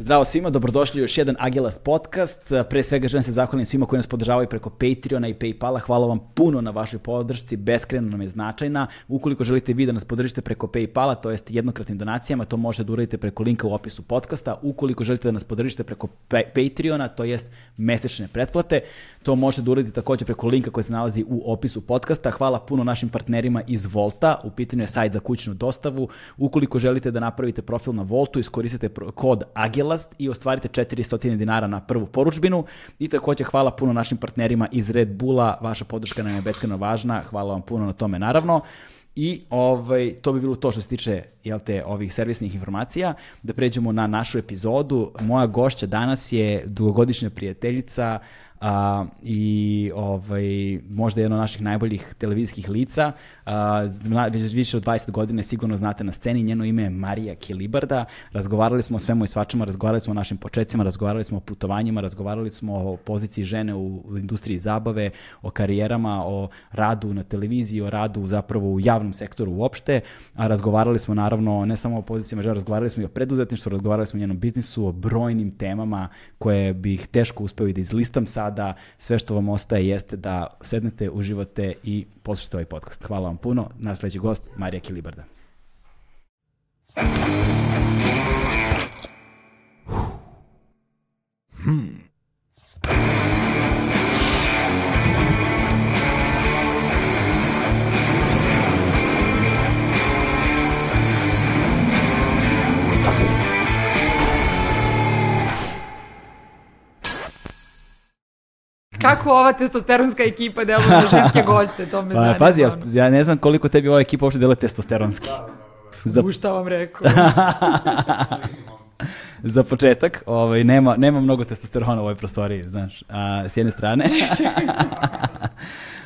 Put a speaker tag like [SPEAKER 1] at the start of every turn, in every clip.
[SPEAKER 1] Zdravo svima, dobrodošli u još jedan Agilast podcast. Pre svega želim se zahvalim svima koji nas podržavaju preko Patreona i Paypala. Hvala vam puno na vašoj podršci, beskreno nam je značajna. Ukoliko želite vi da nas podržite preko Paypala, to jest jednokratnim donacijama, to možete da uradite preko linka u opisu podcasta. Ukoliko želite da nas podržite preko Patreona, to jest mesečne pretplate, to možete da uradite takođe preko linka koji se nalazi u opisu podcasta. Hvala puno našim partnerima iz Volta, u pitanju je sajt za kućnu dostavu. Ukoliko želite da napravite profil na Voltu, iskoristite kod Agilast Agilast i ostvarite 400 dinara na prvu poručbinu. I takođe hvala puno našim partnerima iz Red Bulla, vaša podrška nam je beskreno važna, hvala vam puno na tome naravno. I ovaj, to bi bilo to što se tiče jel te, ovih servisnih informacija. Da pređemo na našu epizodu. Moja gošća danas je dugogodišnja prijateljica a, i ovaj, možda jedno od naših najboljih televizijskih lica. A, već više od 20 godina sigurno znate na sceni. Njeno ime je Marija Kilibarda. Razgovarali smo o svemu i svačemu, razgovarali smo o našim početcima, razgovarali smo o putovanjima, razgovarali smo o poziciji žene u, u industriji zabave, o karijerama, o radu na televiziji, o radu zapravo u javnom sektoru uopšte, a razgovarali smo naravno ne samo o pozicijama žena, razgovarali smo i o preduzetništvu, razgovarali smo o njenom biznisu, o brojnim temama koje bih teško uspeo i da izlistam sad sada sve što vam ostaje jeste da sednete, uživate i poslušate ovaj podcast. Hvala vam puno. Nasleđi gost, Marija Kilibarda. Hmm.
[SPEAKER 2] Kako ova testosteronska ekipa deluje na ženske goste, to me pa, zanima.
[SPEAKER 1] Pazi, ja, ja ne znam koliko tebi ova ekipa uopšte deluje testosteronski.
[SPEAKER 2] Za... U šta vam rekao?
[SPEAKER 1] za početak, ovaj, nema, nema mnogo testosterona u ovoj prostoriji, znaš, a, s jedne strane.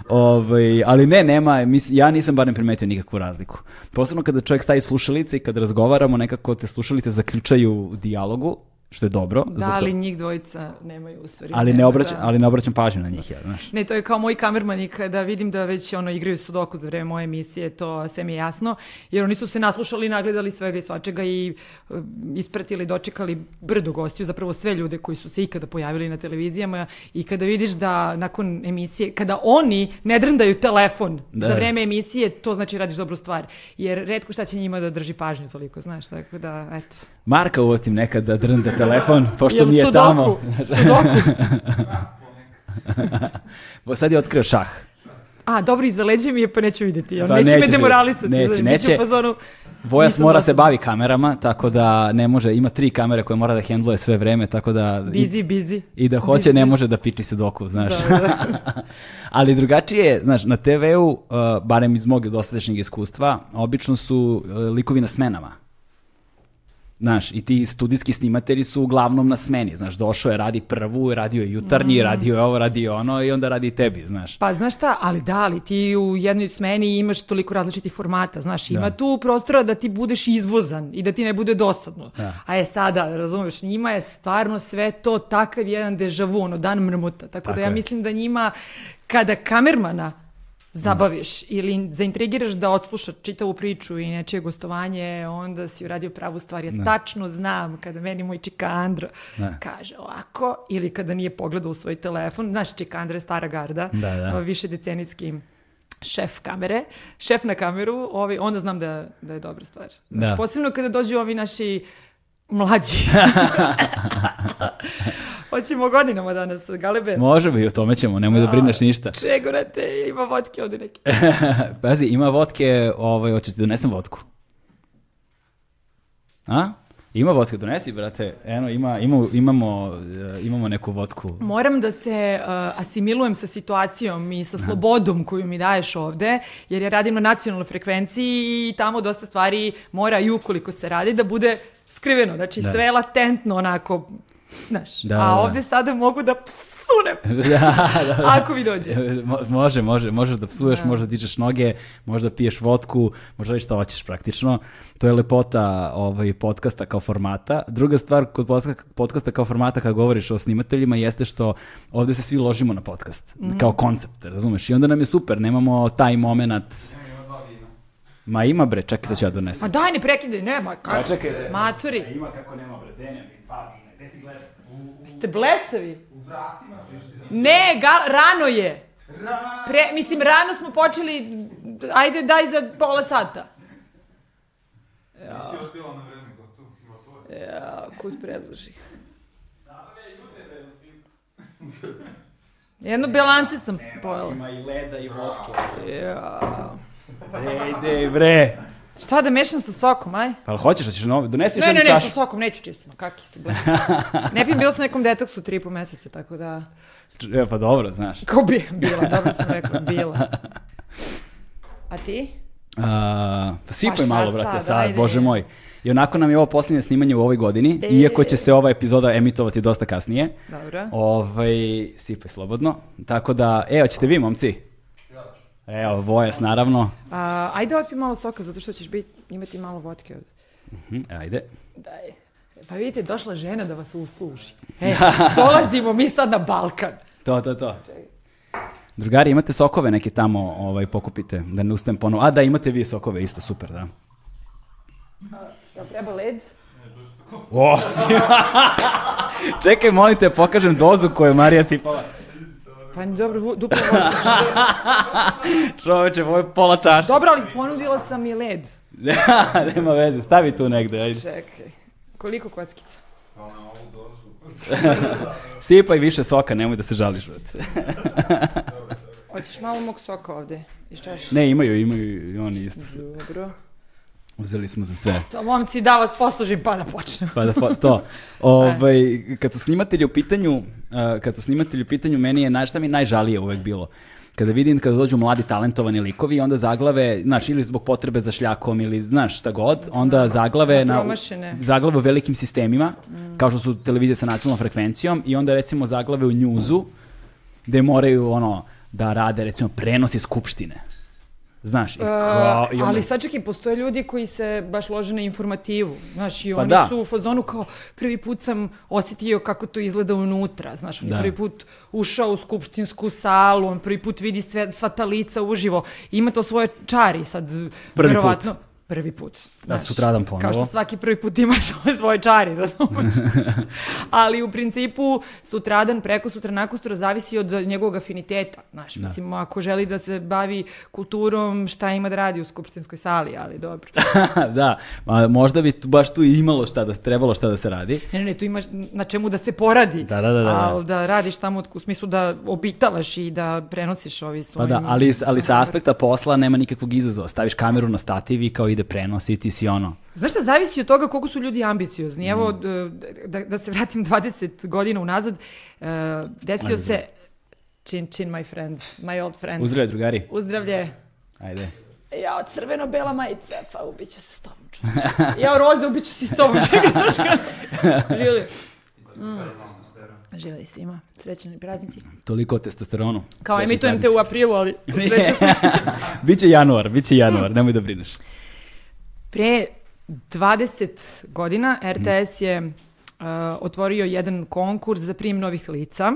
[SPEAKER 1] Ovaj, ali ne, nema, mis, ja nisam barem primetio nikakvu razliku. Posebno kada čovjek staje slušalice i kada razgovaramo, nekako te slušalice zaključaju u dijalogu, što je dobro.
[SPEAKER 2] Da, ali to... njih dvojica nemaju u stvari.
[SPEAKER 1] Ali ne, obraćam, da... ali ne obraćam pažnju na njih, ja, znaš.
[SPEAKER 2] Ne, to je kao moj kamerman i kada vidim da već ono igraju sudoku za vreme moje emisije, to sve mi je jasno, jer oni su se naslušali, nagledali svega i svačega i uh, ispratili, dočekali brdo gostiju, zapravo sve ljude koji su se ikada pojavili na televizijama i kada vidiš da nakon emisije, kada oni ne drndaju telefon da. za vreme emisije, to znači radiš dobru stvar, jer redko šta će njima da drži pažnju toliko, znaš, tako da, eto.
[SPEAKER 1] Marka uvostim nekad da drnda telefon, pošto nije sudoku? tamo. Sudoku? Sad je otkrio šah.
[SPEAKER 2] A, dobro, iza leđe mi je, pa neću videti. On pa neće, neće me demoralisati.
[SPEAKER 1] Neće, neće. Fazonu, Vojas mora se bavi kamerama, tako da ne može, ima tri kamere koje mora da hendluje sve vreme, tako da...
[SPEAKER 2] Busy, busy.
[SPEAKER 1] I da hoće, busy. ne može da piči se doku, znaš. Da, da. Ali drugačije je, znaš, na TV-u, uh, barem iz mog dosadašnjeg iskustva, obično su uh, likovi na smenama. Znaš, i ti studijski snimatelji su uglavnom na smeni, znaš, došao je, radi prvu, radio je jutarnji, mm. radio je ovo, radio ono i onda radi tebi, znaš.
[SPEAKER 2] Pa znaš šta, ali da, ali ti u jednoj smeni imaš toliko različitih formata, znaš, ima da. tu prostora da ti budeš izvozan i da ti ne bude dosadno. Da. A je sada, razumeš, njima je stvarno sve to takav jedan dežavu, ono, dan mrmuta, tako, tako da ja je. mislim da njima, kada kamermana zabaviš ili zaintrigiraš da odslušaš čitavu priču i nečije gostovanje, onda si uradio pravu stvar. Ja ne. tačno znam kada meni moj čika Andro ne. kaže ovako ili kada nije pogledao u svoj telefon. Znaš, čika Andro je stara garda, da, da. više decenijski šef kamere, šef na kameru, ovaj, onda znam da, da je dobra stvar. Znači, da. Posebno kada dođu ovi naši mlađi. Hoćemo godinama danas, Galebe.
[SPEAKER 1] Možemo i o tome ćemo, nemoj da brineš ništa.
[SPEAKER 2] Čegorate, ima vodke ovde neke.
[SPEAKER 1] Pazi, ima vodke, ovaj, hoćeš ti da donesem vodku? A? Ima vodke, donesi, brate. Eno, ima, ima, imamo, eh, imamo neku vodku.
[SPEAKER 2] Moram da se uh, asimilujem sa situacijom i sa slobodom koju mi daješ ovde, jer ja radim na nacionalnoj frekvenciji i tamo dosta stvari mora i ukoliko se radi da bude skriveno, znači da. sve latentno onako Znaš, da, a da. ovde sada mogu da psunem. da, da, da. Ako mi dođe.
[SPEAKER 1] može, može, možeš da psuješ, da. možeš da dičeš noge, možeš da piješ vodku, možeš da što hoćeš praktično. To je lepota ovaj, podcasta kao formata. Druga stvar kod podcasta kao formata kad govoriš o snimateljima jeste što ovde se svi ložimo na podcast, mm -hmm. kao koncept, razumeš? I onda nam je super, nemamo taj moment Ma ima bre, čekaj sad ću ja donesem.
[SPEAKER 2] Ma daj ne prekidaj, nema.
[SPEAKER 1] Kako? Čekaj.
[SPEAKER 2] Maturi.
[SPEAKER 1] Ima kako nema bre, denja Gde si gledao?
[SPEAKER 2] Ste blesavi? U vratima. Ne, gal, rano je. Pre, mislim, rano smo počeli, ajde daj za pola sata.
[SPEAKER 3] Ja. Nisi odbila na vreme, gotovo.
[SPEAKER 2] Ja, kud predloži. Jedno belance sam pojela.
[SPEAKER 1] Ima i leda i vodke.
[SPEAKER 2] Ja.
[SPEAKER 1] Ej, bre.
[SPEAKER 2] Šta da mešam sa sokom, aj?
[SPEAKER 1] Pa hoćeš da ćeš novi? Donesi još
[SPEAKER 2] Ne, ne,
[SPEAKER 1] jednu
[SPEAKER 2] ne,
[SPEAKER 1] čašu.
[SPEAKER 2] sa sokom, neću čisto, ma kaki si bles. ne pijem, bila na nekom detoksu tri i po meseca, tako da...
[SPEAKER 1] E, pa dobro, znaš.
[SPEAKER 2] Kao bi, bila, dobro sam rekla, bila. A ti?
[SPEAKER 1] A, pa sipaj
[SPEAKER 2] Pa
[SPEAKER 1] malo, brate,
[SPEAKER 2] sad,
[SPEAKER 1] sad,
[SPEAKER 2] ajde.
[SPEAKER 1] bože moj. I onako nam je ovo posljednje snimanje u ovoj godini,
[SPEAKER 2] E.
[SPEAKER 1] iako će se ova epizoda emitovati dosta kasnije.
[SPEAKER 2] Dobro.
[SPEAKER 1] Ovaj, sipaj slobodno. Tako da, evo, ćete vi, momci? Evo, Vojas, naravno.
[SPEAKER 2] A, ajde otpi malo soka, zato što ćeš bit, imati malo vodke ovde.
[SPEAKER 1] Mhm, ajde.
[SPEAKER 2] Daj. Pa vidite, došla žena da vas usluži. E, dolazimo mi sad na Balkan.
[SPEAKER 1] To, to, to. Drugari, imate sokove neke tamo, ovaj, pokupite, da ne ustajem ponovo. A da, imate vi sokove isto, super, da.
[SPEAKER 2] Jel treba led?
[SPEAKER 1] O, si... Čekaj, molim te, pokažem dozu koju Marija sipala.
[SPEAKER 2] Pa dobro, duplo vodka.
[SPEAKER 1] Čoveče, ovo je pola čaša.
[SPEAKER 2] Dobro, ali ponudila sam i led.
[SPEAKER 1] Nema veze, stavi tu negde, ajde.
[SPEAKER 2] Čekaj. Koliko kockica?
[SPEAKER 3] Pa na ovu dozu.
[SPEAKER 1] Sipaj više soka, nemoj da se žališ.
[SPEAKER 2] Hoćeš malo mog soka ovde iz čaše?
[SPEAKER 1] Ne, imaju, imaju i oni isto.
[SPEAKER 2] Dobro.
[SPEAKER 1] Uzeli smo za sve.
[SPEAKER 2] To momci da vas poslužim pa da počnem.
[SPEAKER 1] Pa da, to. Ovaj, kad su snimatelji u pitanju, uh, kad su snimatelji u pitanju, meni je, znaš šta mi je najžalije uvek bilo? Kada vidim kada dođu mladi talentovani likovi, onda zaglave, znaš, ili zbog potrebe za šljakom ili znaš šta god, onda zaglave
[SPEAKER 2] Na
[SPEAKER 1] zaglave u velikim sistemima, kao što su televizije sa nacionalnom frekvencijom i onda recimo zaglave u njuzu, gde moraju ono da rade recimo prenosi skupštine. Znaš, i kao, i onda-
[SPEAKER 2] ali sad čekaj, postoje ljudi koji se baš lože na informativu. Znaš, i
[SPEAKER 1] Pa
[SPEAKER 2] oni
[SPEAKER 1] da.
[SPEAKER 2] su u fazonu kao prvi put sam osjetio kako to izgleda unutra. Znaš, on je
[SPEAKER 1] Da.
[SPEAKER 2] prvi put ušao u skupštinsku salu, on prvi put vidi sve, sva ta lica uživo. Ima to svoje čari sad.
[SPEAKER 1] Prvi
[SPEAKER 2] verovatno, Prvi put.
[SPEAKER 1] Da, sutradan ponovo.
[SPEAKER 2] Kao što svaki prvi put ima svoje, svoje čari, razumeš? Ali u principu sutradan, preko sutra, nakon sutra zavisi od njegovog afiniteta. Znaš, mislim, ako želi da se bavi kulturom, šta ima da radi u skupštinskoj sali, ali dobro.
[SPEAKER 1] da, ma, možda bi tu, baš tu imalo šta da, trebalo šta da se radi.
[SPEAKER 2] Ne, ne, ne, tu imaš na čemu da se poradi.
[SPEAKER 1] Da, da, da, da, da.
[SPEAKER 2] Ali da radiš tamo u smislu da obitavaš i da prenosiš ovi
[SPEAKER 1] Pa
[SPEAKER 2] svojim...
[SPEAKER 1] da, ali, ali sa aspekta posla nema nikakvog izazova. Staviš kameru na stativ i kao ide prenos i ti si ono.
[SPEAKER 2] Znaš šta, zavisi od toga koliko su ljudi ambiciozni. Evo,
[SPEAKER 1] Mm.
[SPEAKER 2] da, da se vratim 20 godina unazad, uh, desio
[SPEAKER 1] Ajde.
[SPEAKER 2] se... Chin, chin, my friends, my old friends.
[SPEAKER 1] Uzdravlje, drugari.
[SPEAKER 2] Uzdravlje.
[SPEAKER 1] Ajde.
[SPEAKER 2] Ja, crveno-bela majica, pa ubiću se s tobom. čovječe. Ja, roze, ubiću se s tobom. Kako? Žili. Mm. Žili svima. Srećani praznici.
[SPEAKER 1] Toliko o testosteronu.
[SPEAKER 2] Kao
[SPEAKER 1] Srećni
[SPEAKER 2] emitujem te u aprilu, ali...
[SPEAKER 1] biće januar, biće januar, nemoj da brineš.
[SPEAKER 2] Pre 20 godina RTS je uh, otvorio jedan konkurs za prijem novih lica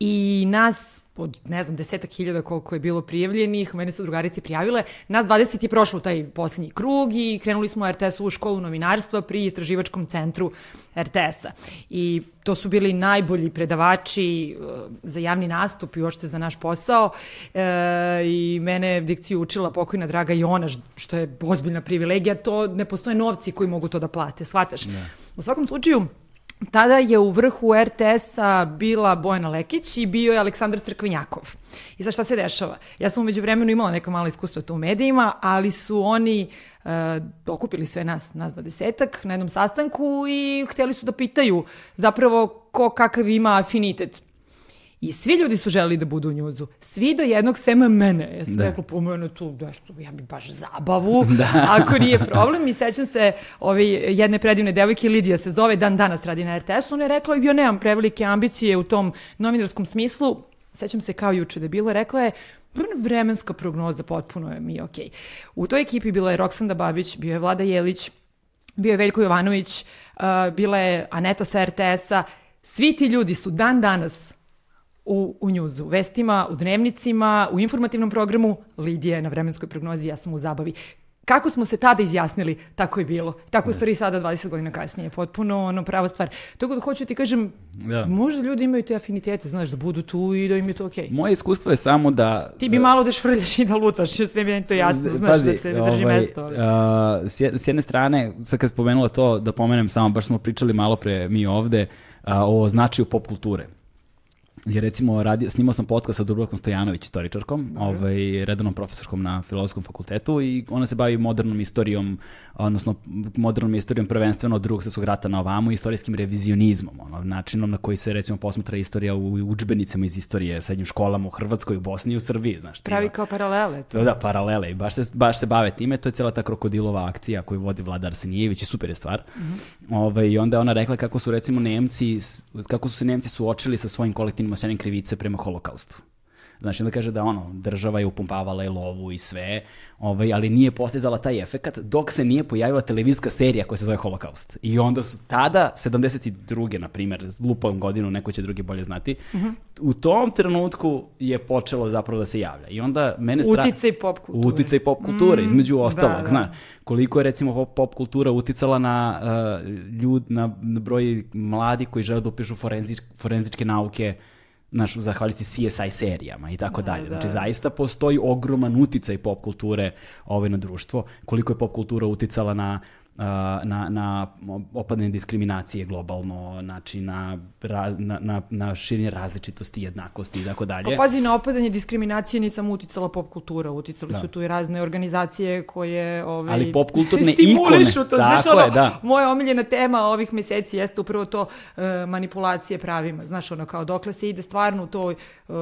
[SPEAKER 2] i nas od ne znam desetak hiljada koliko je bilo prijavljenih, mene su drugarice prijavile, nas 20 je prošlo u taj posljednji krug i krenuli smo u RTS-ovu školu novinarstva pri istraživačkom centru RTS-a. I to su bili najbolji predavači uh, za javni nastup i uopšte za naš posao e, i mene je dikciju učila pokojna draga Jona, ž- što je ozbiljna privilegija, to ne postoje novci koji mogu to da plate, shvataš? U svakom slučaju, Tada je u vrhu RTS-a bila Bojana Lekić i bio je Aleksandar Crkvenjakov. I sad šta se dešava? Ja sam umeđu vremenu imala neka mala iskustva tu u medijima, ali su oni uh, okupili sve nas, nas dvadesetak, na jednom sastanku i hteli su da pitaju zapravo ko kakav ima afinitet. I svi ljudi su želeli da budu u njuzu. Svi do jednog sema mene. Ja sam
[SPEAKER 1] Da.
[SPEAKER 2] rekla, po mene tu, nešto, ja bi baš zabavu, ako nije problem. I sećam se ove jedne predivne devojke, Lidija se zove, dan danas radi na RTS-u. Ona je rekla, ja nemam prevelike ambicije u tom novinarskom smislu. Sećam se kao juče da je bilo, rekla je, vremenska prognoza potpuno je mi okej. U toj ekipi bila je Roksanda Babić, bio je Vlada Jelić, bio je Veljko Jovanović, uh, bila je Aneta sa RTS-a. Svi ti ljudi su dan danas u, u njuzu, u vestima, u dnevnicima, u informativnom programu, Lidija je na vremenskoj prognozi, ja sam u zabavi. kako smo se tada izjasnili, tako je bilo. Tako u stvari sada 20 godina kasnije, potpuno ono prava stvar. Tako da hoću ti kažem,
[SPEAKER 1] Da.
[SPEAKER 2] možda ljudi imaju te afinitete, znaš, da budu tu i da im je to okej.
[SPEAKER 1] Moje iskustvo je samo da...
[SPEAKER 2] Ti bi malo da švrljaš i da lutaš, sve mi je to jasno, znaš da te ne drži
[SPEAKER 1] ovaj,
[SPEAKER 2] mesto. Ali.
[SPEAKER 1] s, jed- s jedne strane, sad kad spomenula to, da pomenem samo, baš smo pričali malo pre mi ovde, a, o značaju pop kulture. Jer recimo radi, snimao sam podcast sa Dubravkom Stojanović, istoričarkom, ovaj, redovnom profesorskom na Filozofskom fakultetu i ona se bavi modernom istorijom, odnosno modernom istorijom prvenstveno od drugog svjetskog rata na ovamo i istorijskim revizionizmom, ono, načinom na koji se recimo posmatra istorija u udžbenicama iz istorije, srednjim školama u Hrvatskoj, u Bosni i u Srbiji, znaš.
[SPEAKER 2] Pravi kao paralele. To.
[SPEAKER 1] Da, da, paralele i baš se, baš se bave time, to je cijela ta krokodilova akcija koju vodi Vlada Arsenijević i super je stvar. Ovaj, I onda je ona rekla kako su recimo Nemci, kako su se Nemci suočili sa svojim kolektivnim osjećanjem krivice prema holokaustu. Znači, onda kaže da ono, država je upumpavala i lovu i sve, ovaj, ali nije postizala taj efekat dok se nije pojavila televizijska serija koja se zove Holokaust. I onda su tada, 72. na primjer, lupom godinu, neko će drugi bolje znati, u tom trenutku je počelo zapravo da se javlja. I onda mene stra...
[SPEAKER 2] Uticaj pop kulture.
[SPEAKER 1] Uticaj pop kulture, između ostalog,
[SPEAKER 2] da, da.
[SPEAKER 1] zna. Koliko je recimo pop, pop kultura uticala na uh, ljud, na, na broj mladi koji žele da upišu forenzič, forenzičke nauke naš, zahvaljujući CSI serijama i tako dalje. Znači, zaista postoji ogroman uticaj pop kulture ovaj, na društvo. Koliko je pop kultura uticala na na, na opadanje diskriminacije globalno, znači na, na, na, na širenje različitosti, jednakosti i tako dalje.
[SPEAKER 2] Pa pazi, na opadanje diskriminacije nisam uticala pop kultura, uticali
[SPEAKER 1] Da.
[SPEAKER 2] su tu i razne organizacije koje... Ovaj,
[SPEAKER 1] Ali pop kulturne ikone,
[SPEAKER 2] to, znaš,
[SPEAKER 1] tako
[SPEAKER 2] ono,
[SPEAKER 1] je, da.
[SPEAKER 2] Moja omiljena tema ovih meseci jeste upravo to e, manipulacije pravima, znaš, ono, kao dokle se ide stvarno u toj... e,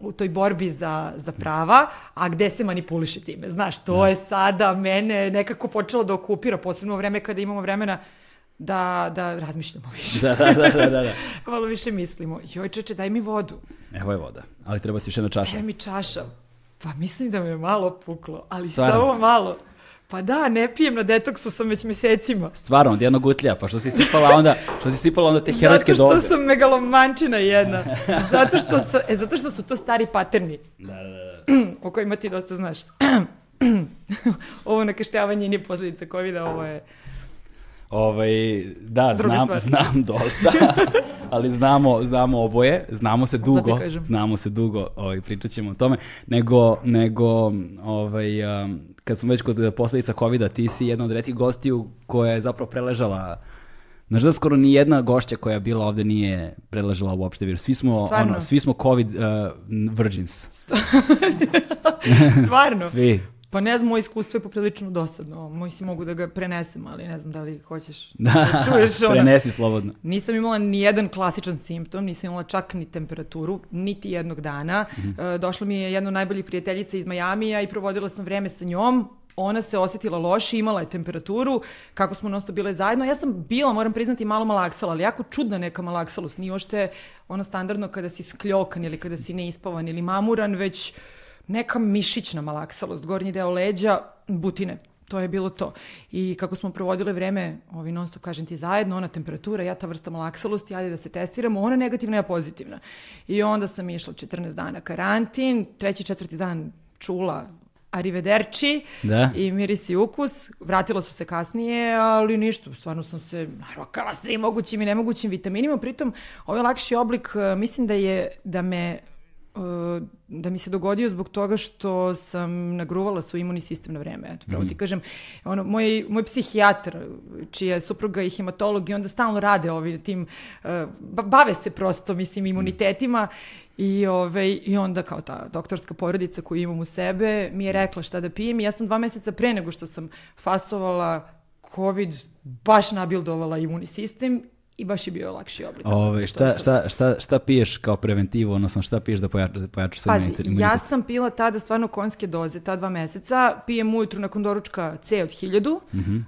[SPEAKER 2] u toj borbi za, za prava, a gde se manipuliše time. Znaš, to je sada mene nekako počelo da okupira, posebno u vreme kada imamo vremena da, da razmišljamo više.
[SPEAKER 1] da, da, da, da, da.
[SPEAKER 2] Malo više mislimo. Joj, čeče, daj mi vodu.
[SPEAKER 1] Evo je voda, ali treba ti još jedna čaša.
[SPEAKER 2] Daj mi čaša. Pa mislim da me je malo puklo, ali
[SPEAKER 1] Stvarno?
[SPEAKER 2] samo malo. Pa da, ne pijem na detoksu sam već mesecima.
[SPEAKER 1] Stvarno, od jednog utlja, pa što si sipala onda, što si sipala onda te herojske
[SPEAKER 2] Zato što
[SPEAKER 1] doze.
[SPEAKER 2] sam megalomančina jedna. Zato što, sa, e, zato što su to stari paterni
[SPEAKER 1] Da, da, da.
[SPEAKER 2] o kojima ti dosta znaš. ovo nakaštavanje nije posljedica covid ovo je...
[SPEAKER 1] Ovaj, da, znam, znam dosta, ali znamo, znamo oboje, znamo se dugo, znamo se dugo, ovaj, pričat ćemo o tome, nego, nego ovaj, um, kad smo već kod posljedica COVID-a, ti si jedna od retkih gostiju koja je zapravo preležala Znaš da skoro ni jedna gošća koja je bila ovde nije preležala uopšte virus. Svi smo,
[SPEAKER 2] Stvarno?
[SPEAKER 1] ono, svi smo COVID uh, virgins.
[SPEAKER 2] Stvarno.
[SPEAKER 1] Svi.
[SPEAKER 2] Pa ne znam, moje iskustvo je poprilično dosadno. Moj si mogu da ga prenesem, ali ne znam da li hoćeš
[SPEAKER 1] Da,
[SPEAKER 2] čuješ ono.
[SPEAKER 1] prenesi slobodno.
[SPEAKER 2] Nisam imala ni jedan klasičan simptom, nisam imala čak ni temperaturu, niti jednog dana. E, došla mi je jedna od najboljih prijateljica iz Majamija i provodila sam vreme sa njom. Ona se osjetila loše, imala je temperaturu, kako smo nosto bile zajedno. Ja sam bila, moram priznati, malo malaksala, ali jako čudna neka malaksalost. Nije ošte ono standardno kada si skljokan ili kada si neispavan ili mamuran, već neka mišićna malaksalost, gornji deo leđa, butine. To je bilo to. I kako smo provodile vreme, ovi non stop kažem ti zajedno, ona temperatura, ja ta vrsta malaksalosti, ajde da se testiramo, ona negativna, ja pozitivna. I onda sam išla 14 dana karantin, treći, četvrti dan čula arrivederci
[SPEAKER 1] Da.
[SPEAKER 2] i miris i ukus. Vratila su se kasnije, ali ništa, stvarno sam se narokala svim mogućim i nemogućim vitaminima. Pritom, ovaj lakši oblik, mislim da je, da me da mi se dogodio zbog toga što sam nagruvala svoj imunni sistem na vreme. Eto, pravo ti kažem, ono, moj, moj psihijatar, čija je supruga i hematolog, i onda stalno rade ovi tim, ba- bave se prosto, mislim, imunitetima I, ovaj, I onda kao ta doktorska porodica koju imam u sebe mi je rekla šta da pijem i ja sam dva meseca pre nego što sam fasovala COVID baš nabildovala imunni sistem i baš je bio lakši oblik.
[SPEAKER 1] Ove, šta, šta, šta, šta piješ kao preventivu, odnosno šta piješ da pojačaš, da pojačaš svoj
[SPEAKER 2] Pazi,
[SPEAKER 1] imunitet?
[SPEAKER 2] ja sam pila tada stvarno konjske doze, ta dva meseca, pijem ujutru nakon doručka C od 1000,
[SPEAKER 1] Mhm.
[SPEAKER 2] uh,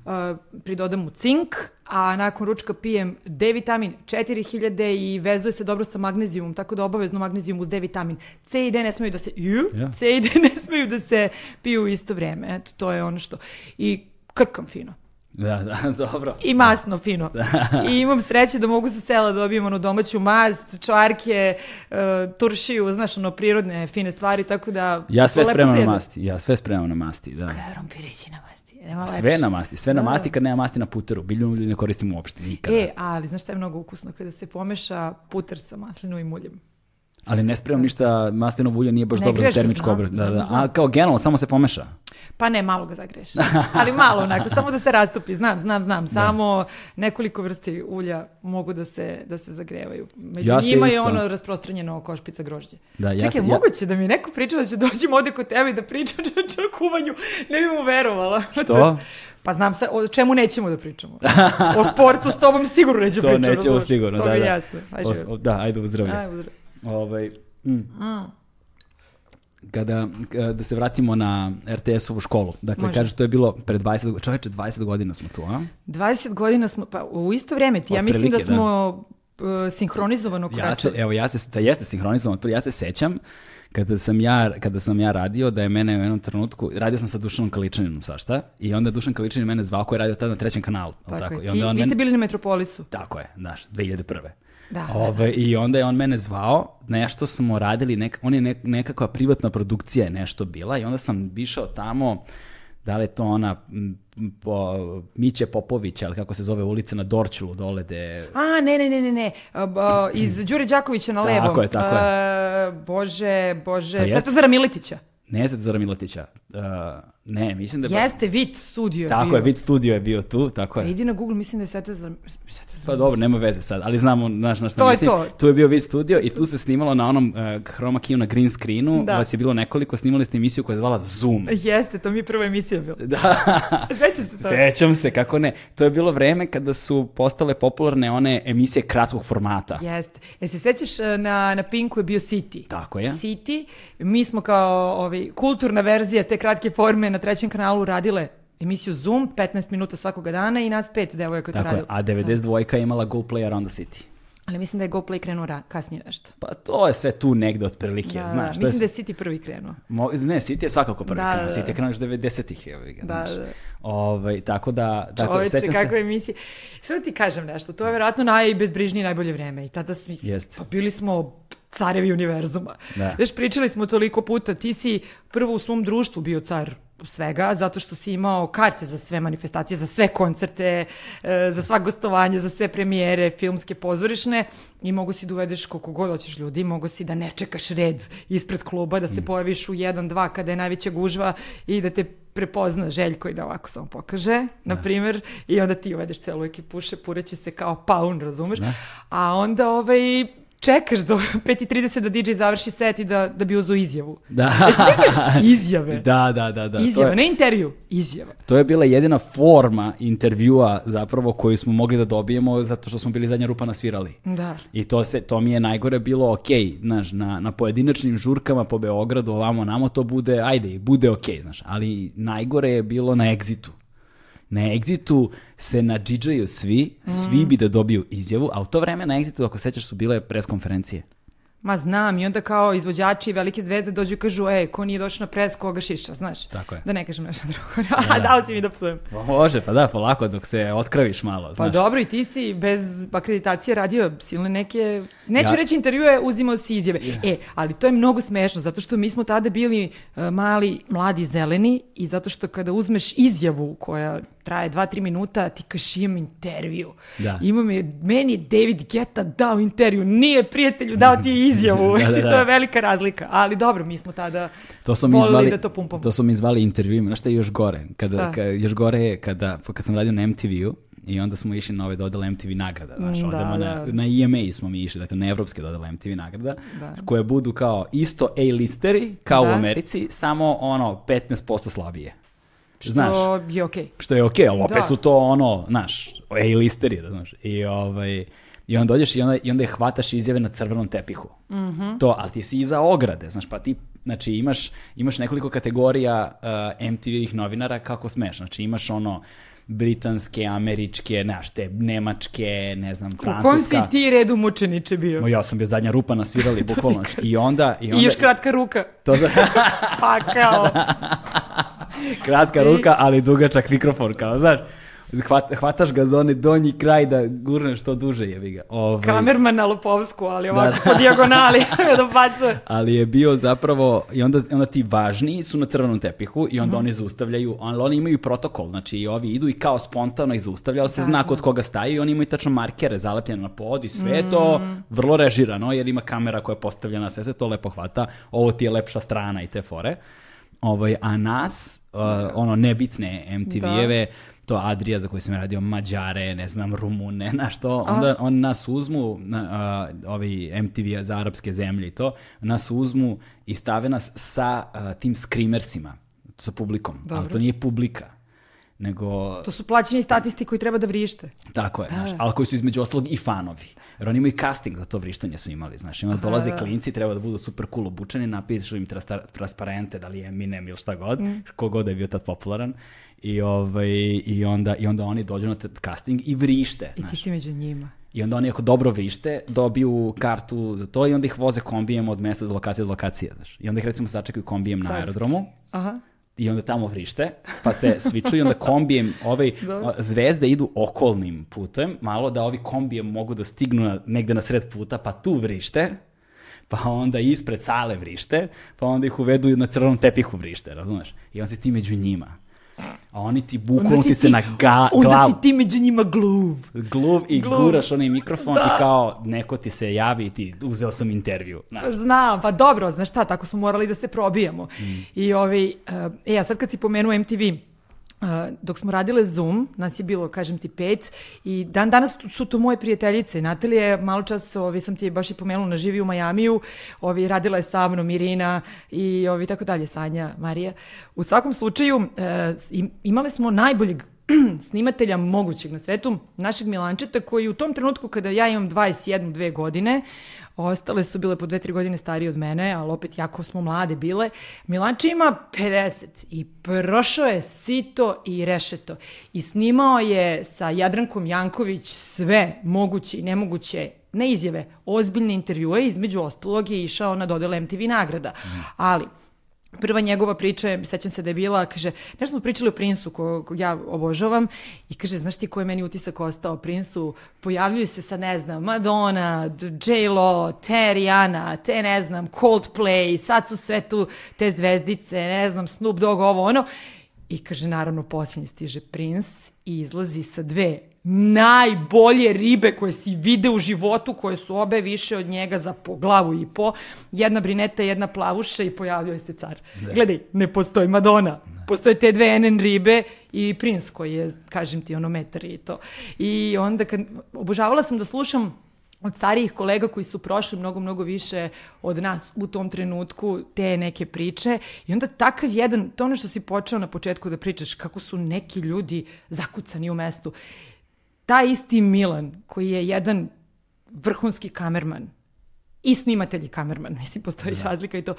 [SPEAKER 2] pridodam mu cink, a nakon ručka pijem D vitamin 4000 i vezuje se dobro sa magnezijumom, tako da obavezno magnezijum uz D vitamin. C i D ne smeju da se, ju,
[SPEAKER 1] Ja.
[SPEAKER 2] C i D ne smeju da se piju u isto vreme, eto, to je ono što. I krkam fino.
[SPEAKER 1] Da, da, dobro.
[SPEAKER 2] I masno, fino. I imam sreće da mogu sa sela da dobijem ono domaću mast, čvarke, uh, turšiju, znaš, ono, prirodne, fine stvari, tako da...
[SPEAKER 1] Ja sve spremam na masti, ja sve spremam na masti, da.
[SPEAKER 2] Krompirići na masti. Nema
[SPEAKER 1] Sve
[SPEAKER 2] lepše.
[SPEAKER 1] na masti, sve na
[SPEAKER 2] Da,
[SPEAKER 1] masti kad nema masti na puteru. Biljnu ulje ne koristim uopšte, nikada.
[SPEAKER 2] E, ali znaš šta je mnogo ukusno? Kada se pomeša puter sa maslinovim uljem.
[SPEAKER 1] Ali ne spremam ništa, maslinovo ulje nije baš
[SPEAKER 2] Ne
[SPEAKER 1] dobro za termičku obradu. Da, da. A kao generalno, samo se pomeša.
[SPEAKER 2] Pa ne, malo ga zagreš. Ali malo onako, samo da se rastopi. Znam, znam, znam. Samo nekoliko vrsti ulja mogu da se, da se zagrevaju. Među
[SPEAKER 1] Ja
[SPEAKER 2] njima je ono rasprostranjeno oko špica grožđe.
[SPEAKER 1] Da, ja
[SPEAKER 2] Čekaj,
[SPEAKER 1] ja-
[SPEAKER 2] moguće da mi neko priča da ću dođem ovde kod tebe i da pričam o kuvanju. Ne bih mu verovala.
[SPEAKER 1] Što?
[SPEAKER 2] Pa znam sa, o čemu nećemo da pričamo. O sportu s tobom sigurno neću
[SPEAKER 1] To
[SPEAKER 2] pričati.
[SPEAKER 1] nećemo sigurno,
[SPEAKER 2] to
[SPEAKER 1] da,
[SPEAKER 2] mi je
[SPEAKER 1] da.
[SPEAKER 2] jasno. Ajde,
[SPEAKER 1] o- da, ajde u zdravlje.
[SPEAKER 2] Aj, uzdrav.
[SPEAKER 1] Ovaj, mm. Kada, kada se vratimo na RTS-ovu školu, dakle,
[SPEAKER 2] Može.
[SPEAKER 1] kažeš, to je bilo pred 20 godina, čoveče, 20 godina smo tu, a?
[SPEAKER 2] 20 godina smo, pa u isto vrijeme ti, ja mislim da
[SPEAKER 1] Otprilike, da.
[SPEAKER 2] smo uh, sinhronizovano
[SPEAKER 1] Ja
[SPEAKER 2] krasili.
[SPEAKER 1] se, evo, ja se, da jeste sinhronizovan, ja se sećam kada sam ja, kada sam ja radio, da je mene u jednom trenutku, radio sam sa Dušanom Kaličaninom, sašta, i onda je Dušan Kaličanin mene zvao koji je radio tada na trećem kanalu,
[SPEAKER 2] Tako,
[SPEAKER 1] tako?
[SPEAKER 2] je.
[SPEAKER 1] I onda
[SPEAKER 2] Ti,
[SPEAKER 1] on
[SPEAKER 2] vi ste bili na Metropolisu.
[SPEAKER 1] Tako je, znaš, 2001.
[SPEAKER 2] Da,
[SPEAKER 1] Ove, I onda je on mene zvao, nešto smo radili, nek, on je nek, nekakva privatna produkcija je nešto bila i onda sam išao tamo, da li je to ona po, Miće Popović, ali kako se zove ulica na Dorčulu dole de...
[SPEAKER 2] A, ne, ne, ne, ne, ne. Iz Đure Đakovića na levo.
[SPEAKER 1] Tako je, tako je.
[SPEAKER 2] A, bože, bože.
[SPEAKER 1] Pa jeste.
[SPEAKER 2] Svetozara Miletića.
[SPEAKER 1] Ne znam Zora Miletića. Uh, ne, mislim da je... baš-
[SPEAKER 2] Jeste, Vit studio
[SPEAKER 1] Tako
[SPEAKER 2] bio.
[SPEAKER 1] je, Vid Studio je bio tu, tako je.
[SPEAKER 2] Idi na Google, mislim da je Svetozar... Svetozar
[SPEAKER 1] Pa dobro, nema veze sad, ali znamo naš, na šta
[SPEAKER 2] To je
[SPEAKER 1] mislim.
[SPEAKER 2] to.
[SPEAKER 1] Tu je bio Vid Studio i tu se snimalo na onom uh, chroma keyu na green screenu,
[SPEAKER 2] Da.
[SPEAKER 1] vas je bilo nekoliko, snimali ste emisiju koja je zvala Zoom.
[SPEAKER 2] Jeste, to mi je prva emisija bila.
[SPEAKER 1] Da,
[SPEAKER 2] Sećaš se to?
[SPEAKER 1] sećam se, kako ne. To je bilo vreme kada su postale popularne one emisije kratkog formata.
[SPEAKER 2] Jeste. E se sećaš e, na, na Pinku je bio City.
[SPEAKER 1] Tako je.
[SPEAKER 2] City. Mi smo kao ovaj, kulturna verzija te kratke forme na trećem kanalu radile emisiju Zoom, 15 minuta svakoga dana i nas pet devojaka to
[SPEAKER 1] Tako je,
[SPEAKER 2] radilo.
[SPEAKER 1] a 92 je imala Go Play Around the City.
[SPEAKER 2] Ali mislim da je GoPlay krenuo ra- kasnije nešto.
[SPEAKER 1] Pa to je sve tu negde otprilike,
[SPEAKER 2] Da,
[SPEAKER 1] znaš.
[SPEAKER 2] mislim da
[SPEAKER 1] je
[SPEAKER 2] City prvi krenuo.
[SPEAKER 1] Mo, ne, City je svakako prvi
[SPEAKER 2] Da,
[SPEAKER 1] krenuo.
[SPEAKER 2] da, da.
[SPEAKER 1] City je krenuo još 90-ih, evo ga,
[SPEAKER 2] Da,
[SPEAKER 1] znaš.
[SPEAKER 2] da.
[SPEAKER 1] Ovaj, tako da, tako,
[SPEAKER 2] Čoveče,
[SPEAKER 1] sećam
[SPEAKER 2] kakva
[SPEAKER 1] se.
[SPEAKER 2] emisija. Sad ti kažem nešto, to je vjerojatno najbezbrižnije i najbolje vreme. I tada smi,
[SPEAKER 1] Jest.
[SPEAKER 2] pa bili smo carevi univerzuma.
[SPEAKER 1] Da.
[SPEAKER 2] Znaš, pričali smo toliko puta, ti si prvo u svom društvu bio car svega, zato što si imao karte za sve manifestacije, za sve koncerte, e, za sva gostovanja, za sve premijere, filmske, pozorišne i mogu si da uvedeš koliko god hoćeš ljudi, mogu si da ne čekaš red ispred kluba, da se pojaviš u 1-2 kada je najveća gužva i da te prepozna Željko i da ovako samo pokaže, na primjer, i onda ti uvedeš celu ekipu, šepureće se kao paun, razumeš? A onda ovaj, čekaš do 5.30 da DJ završi set i da, da bi uzo izjavu.
[SPEAKER 1] Da.
[SPEAKER 2] E, se sjećaš izjave?
[SPEAKER 1] Da, da, da. da.
[SPEAKER 2] Izjava,
[SPEAKER 1] je,
[SPEAKER 2] ne intervju, izjava.
[SPEAKER 1] to je bila jedina forma intervjua zapravo koju smo mogli da dobijemo zato što smo bili zadnja rupa nasvirali.
[SPEAKER 2] Da.
[SPEAKER 1] I to, se, to mi je najgore bilo ok, znaš, na, na pojedinačnim žurkama po Beogradu, ovamo, namo, to bude, ajde, bude ok, znaš, ali najgore je bilo na Exitu. Na Exitu se nadžiđaju svi, svi
[SPEAKER 2] Mm.
[SPEAKER 1] bi da dobiju izjavu, a u to vreme na Exitu, ako sećaš, su bile pres konferencije.
[SPEAKER 2] Ma znam, i onda kao izvođači velike zvezde dođu i kažu, ej, ko nije došao na pres, koga šiša, znaš?
[SPEAKER 1] Tako je.
[SPEAKER 2] Da ne kažem nešto drugo. A, dao si mi da psujem.
[SPEAKER 1] Pa može, pa da, polako, dok se otkraviš malo,
[SPEAKER 2] Pa
[SPEAKER 1] znaš.
[SPEAKER 2] dobro, i ti si bez akreditacije radio silne neke, neću
[SPEAKER 1] Ja-
[SPEAKER 2] reći intervjue, uzimao si izjave. E, ali to je mnogo smešno, zato što mi smo tada bili e, mali, mladi, zeleni i zato što kada uzmeš izjavu koja traje 2-3 minuta, ti kažeš imam intervju.
[SPEAKER 1] Da.
[SPEAKER 2] Imam je, meni je David Geta dao intervju, nije prijatelju dao ti izjavu.
[SPEAKER 1] Da, da, da.
[SPEAKER 2] to je velika razlika. Ali dobro, mi smo tada
[SPEAKER 1] To su mi
[SPEAKER 2] volili
[SPEAKER 1] zvali,
[SPEAKER 2] da to pumpamo.
[SPEAKER 1] to su mi zvali intervjuima. Znaš šta je još gore? Kada,
[SPEAKER 2] Šta?
[SPEAKER 1] ka, još gore je kada, kad sam radio na MTV-u i onda smo išli na ove dodale MTV nagrada. Znaš,
[SPEAKER 2] da,
[SPEAKER 1] odemo na,
[SPEAKER 2] da.
[SPEAKER 1] na EMA smo mi išli, dakle na evropske dodale MTV nagrada,
[SPEAKER 2] Da.
[SPEAKER 1] koje budu kao isto A-listeri, kao u
[SPEAKER 2] Da.
[SPEAKER 1] Americi, samo ono 15% slabije.
[SPEAKER 2] Što
[SPEAKER 1] Znaš,
[SPEAKER 2] je okej.
[SPEAKER 1] što je okej, ali opet
[SPEAKER 2] Da.
[SPEAKER 1] su to ono, znaš, A-listeri, znaš. I ovaj... I onda dođeš i onda, i onda je hvataš izjave na crvenom tepihu.
[SPEAKER 2] Mhm.
[SPEAKER 1] To, ali ti si iza ograde, znaš, pa ti, znači imaš, imaš nekoliko kategorija uh, MTV-ih novinara kako smeš, znači imaš ono britanske, američke, znaš, te nemačke, ne znam,
[SPEAKER 2] U kom si
[SPEAKER 1] francuska.
[SPEAKER 2] ti redu mučeniče bio?
[SPEAKER 1] Ma ja sam bio zadnja rupa nasvirali, bukvalno. znači, I onda... I, onda,
[SPEAKER 2] I još kratka ruka.
[SPEAKER 1] To da,
[SPEAKER 2] Pa kao.
[SPEAKER 1] kratka ruka, ali dugačak mikrofon, kao, znaš. Hvat, hvataš ga za onaj donji kraj da gurneš što duže, jevi ga. Ovaj,
[SPEAKER 2] Kamerman na Lopovsku, ali ovako po dijagonali da
[SPEAKER 1] ali je bio zapravo, i onda, onda ti važni su na crvenom tepihu i onda oni zaustavljaju, ali oni imaju protokol, znači i ovi idu i kao spontano ih zaustavlja, ali se zna kod koga staju i oni imaju tačno markere zalepljene na pod i sve je to vrlo režirano, jer ima kamera koja je postavljena, sve se to lepo hvata, ovo ti je lepša strana i te fore. Ovaj, a nas, uh, ono, nebitne MTV-eve, to Adrija za koju sam radio, Mađare, ne znam, Rumune, na što, onda oni nas uzmu, na, uh, ovi MTV za arapske zemlje i to, nas uzmu i stave nas sa uh, tim screamersima, sa publikom, ali
[SPEAKER 2] Dobro.
[SPEAKER 1] to nije publika, nego...
[SPEAKER 2] To su plaćeni statisti koji treba da vrište.
[SPEAKER 1] Tako je, znaš, ali koji su između ostalog i fanovi. Jer oni imaju casting za to vrištanje su imali, znaš, i onda dolaze klinci, treba da budu super cool obučeni, napišu im transparente, da li je Eminem ili šta god, kogod da je bio tad popularan. I, ovaj, i, onda, I onda oni dođu na casting i vrište.
[SPEAKER 2] I
[SPEAKER 1] znaš.
[SPEAKER 2] ti si među njima.
[SPEAKER 1] I onda oni ako dobro vrište, dobiju kartu za to i onda ih voze kombijem od mesta do lokacije do lokacije. Znaš. I onda ih recimo sačekaju kombijem na
[SPEAKER 2] Carski.
[SPEAKER 1] aerodromu
[SPEAKER 2] Aha.
[SPEAKER 1] i onda tamo vrište, pa se svičuju i onda kombijem, ovaj, o, zvezde idu okolnim putem, malo da ovi kombijem mogu da stignu na, negde na sred puta, pa tu vrište, pa onda ispred sale vrište, pa onda ih uvedu na crvenom tepihu vrište, razumeš? I onda si ti među njima. A oni ti bukvalno ti se na ga,
[SPEAKER 2] onda
[SPEAKER 1] glavu,
[SPEAKER 2] si ti među njima gluv.
[SPEAKER 1] gluv i
[SPEAKER 2] Gluv.
[SPEAKER 1] guraš onaj mikrofon
[SPEAKER 2] Da.
[SPEAKER 1] i kao neko ti se javi i ti uzeo sam intervju. Znaš.
[SPEAKER 2] Znam, pa dobro, znaš šta, tako smo morali da se probijamo.
[SPEAKER 1] Mm.
[SPEAKER 2] I ovi, uh, e, a sad kad si pomenuo MTV, dok smo radile Zoom, nas je bilo, kažem ti, pet, i dan danas su to moje prijateljice. Natalija malo čas, ovi, sam ti baš i pomenula, na živi u Majamiju, ovi, radila je sa mnom Irina i ovi, tako dalje, Sanja, Marija. U svakom slučaju, im- imale smo najboljeg snimatelja mogućeg na svetu, našeg Milančeta, koji u tom trenutku kada ja imam 21, dve godine, ostale su bile po dve, tri godine starije od mene, ali opet jako smo mlade bile. Milanče ima 50 i prošao je sito i rešeto i snimao je sa Jadrankom Janković sve moguće i nemoguće ne izjave, ozbiljne intervjue, između ostalog je išao na dodele MTV nagrada. Ali, Prva njegova priča sećam se da je bila, kaže, nešto smo pričali o Prinsu kog kog ja obožavam i kaže, znaš ti koji je meni utisak ostao o Prinsu? Pojavljuju se sa, ne znam, Madonna, J-Lo, Rihanna, te ne znam, Coldplay, sad su sve tu te zvezdice, ne znam, Snoop Dogg, ovo ono. I kaže, naravno, posljednji stiže Prince i izlazi sa dve najbolje ribe koje si vide u životu, koje su obe više od njega za po glavu i po. Jedna brineta, jedna plavuša i pojavljuje se car. Gledaj, ne postoji Madonna. Postoje te dve NN ribe i Prince koji je, kažem ti, ono metar i to. I onda kad, obožavala sam da slušam od starijih kolega koji su prošli mnogo, mnogo više od nas u tom trenutku te neke priče i onda takav jedan, to ono što si počeo na početku da pričaš, kako su neki ljudi zakucani u mestu. Taj isti Milan, koji je jedan vrhunski kamerman, i snimatelj i kamerman, mislim, postoji razlika i to,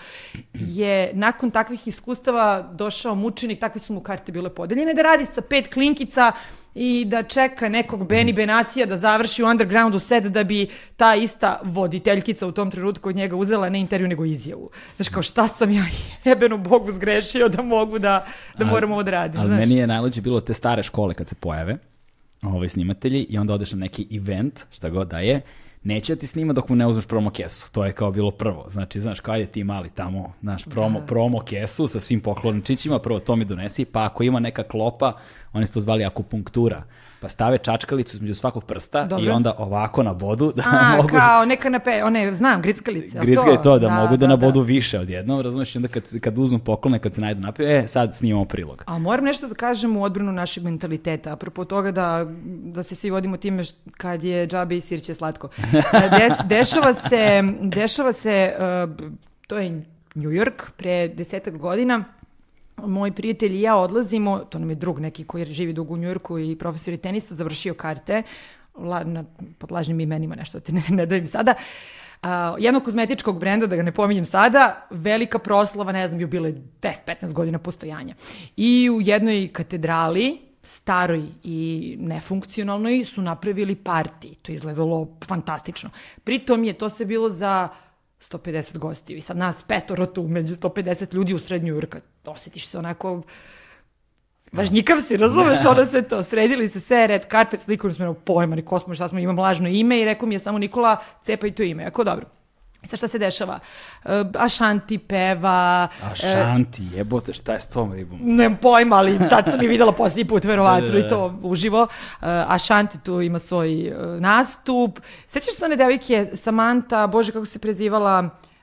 [SPEAKER 2] je nakon takvih iskustava došao mučenik, takve su mu karte bile podeljene, da radi sa pet klinkica i da čeka nekog Beni Benasija da završi u undergroundu set da bi ta ista voditeljkica u tom trenutku od njega uzela ne intervju nego izjavu. Znaš, kao šta sam ja jebeno Bogu zgrešio da mogu da, da moram ovo da radim.
[SPEAKER 1] Ali
[SPEAKER 2] znaš.
[SPEAKER 1] meni je najluđe bilo te stare škole kad se pojave, ovaj snimatelji, i onda odeš na neki event, šta god da je, neće da ti snima dok mu ne uzmeš promo kesu. To je kao bilo prvo. Znači, znaš, kao ajde ti mali tamo, naš promo, promo kesu sa svim poklončićima, prvo to mi donesi, pa ako ima neka klopa, oni su to zvali akupunktura. Pa stave čačkalicu između svakog prsta i
[SPEAKER 2] Dobro.
[SPEAKER 1] onda ovako na bodu da
[SPEAKER 2] A,
[SPEAKER 1] mogu...
[SPEAKER 2] kao neka nape, one, znam, grickalice.
[SPEAKER 1] Gritzka je to, da, mogu da,
[SPEAKER 2] da,
[SPEAKER 1] nabodu više odjednom, razumeš, i onda kad, kad uzmu poklone, kad se najdu napiju, e, sad snimamo prilog.
[SPEAKER 2] A moram nešto da kažem u odbranu našeg mentaliteta, apropo toga da, da se svi vodimo time št- kad je džabe i sirće slatko. Des, dešava se, dešava se uh, to je New York pre desetak godina, moj prijatelj i ja odlazimo, to nam je drug neki koji živi dugo u Njujorku i profesor je tenista, završio karte, la, na, pod lažnim imenima, nešto te ne, ne dajem sada, a, jednog kozmetičkog brenda, da ga ne pominjem sada, velika proslava, ne znam, bio 10-15 godina postojanja. I u jednoj katedrali, staroj i nefunkcionalnoj, su napravili parti. To je izgledalo fantastično. Pritom je to sve bilo za 150 gostiju i sad nas petoro tu među 150 ljudi u srednju Jurka. Osjetiš se onako Važnjikav si, razumeš, ono sve to. Sredili se sve, red carpet, niko smo pojma, ni ko smo, šta smo, imam lažno ime i rekao mi je samo Nikola, cepaj to ime. Ako dobro. Sad šta se dešava? Uh, Ašanti peva...
[SPEAKER 1] Ašanti, jebote, šta je s tom ribom?
[SPEAKER 2] Nemam pojma, ali tad sam je videla posljednji put, verovatno, i to uživo. Uh, Ašanti tu ima svoj uh, nastup. Sećaš se one devojke, Samantha, bože kako se prezivala, E,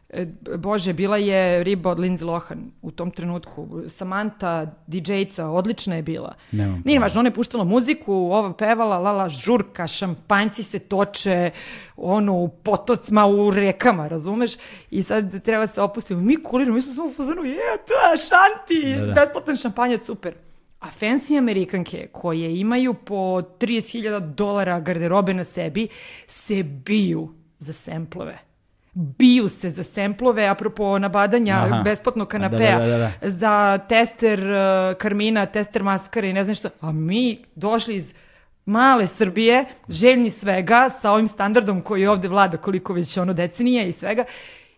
[SPEAKER 2] Bože, bila je riba od Lindsay Lohan u tom trenutku. Samantha, DJ-ca, odlična je bila.
[SPEAKER 1] Nemam
[SPEAKER 2] Nije važno, ona je puštala muziku, ova pevala, lala, žurka, šampanjci se toče, ono, u potocima, u rekama, razumeš? I sad treba se opustiti. Mi kuliramo, mi smo samo u fuzonu, je, to je šanti, da, da. besplatan šampanjac, super. A fancy Amerikanke koje imaju po 30.000 dolara garderobe na sebi se biju za semplove biju se za semplove, apropo nabadanja Aha. besplatnog kanapea, da, da, da, da. za tester uh, karmina, tester maskara i ne znam što. A mi došli iz male Srbije, željni svega, sa ovim standardom koji ovde vlada koliko već ono decenije i svega,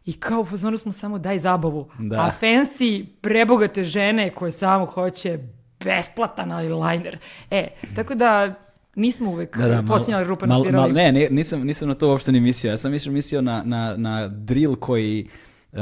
[SPEAKER 2] I kao u fazonu smo samo daj zabavu. Da. A fancy, prebogate žene koje samo hoće besplatan eyeliner. E, tako da Nismo uvek da, da, posljednjali na svirali.
[SPEAKER 1] ne, ne, nisam, nisam na to uopšte ni mislio. Ja sam više mislio na, na, na drill koji uh,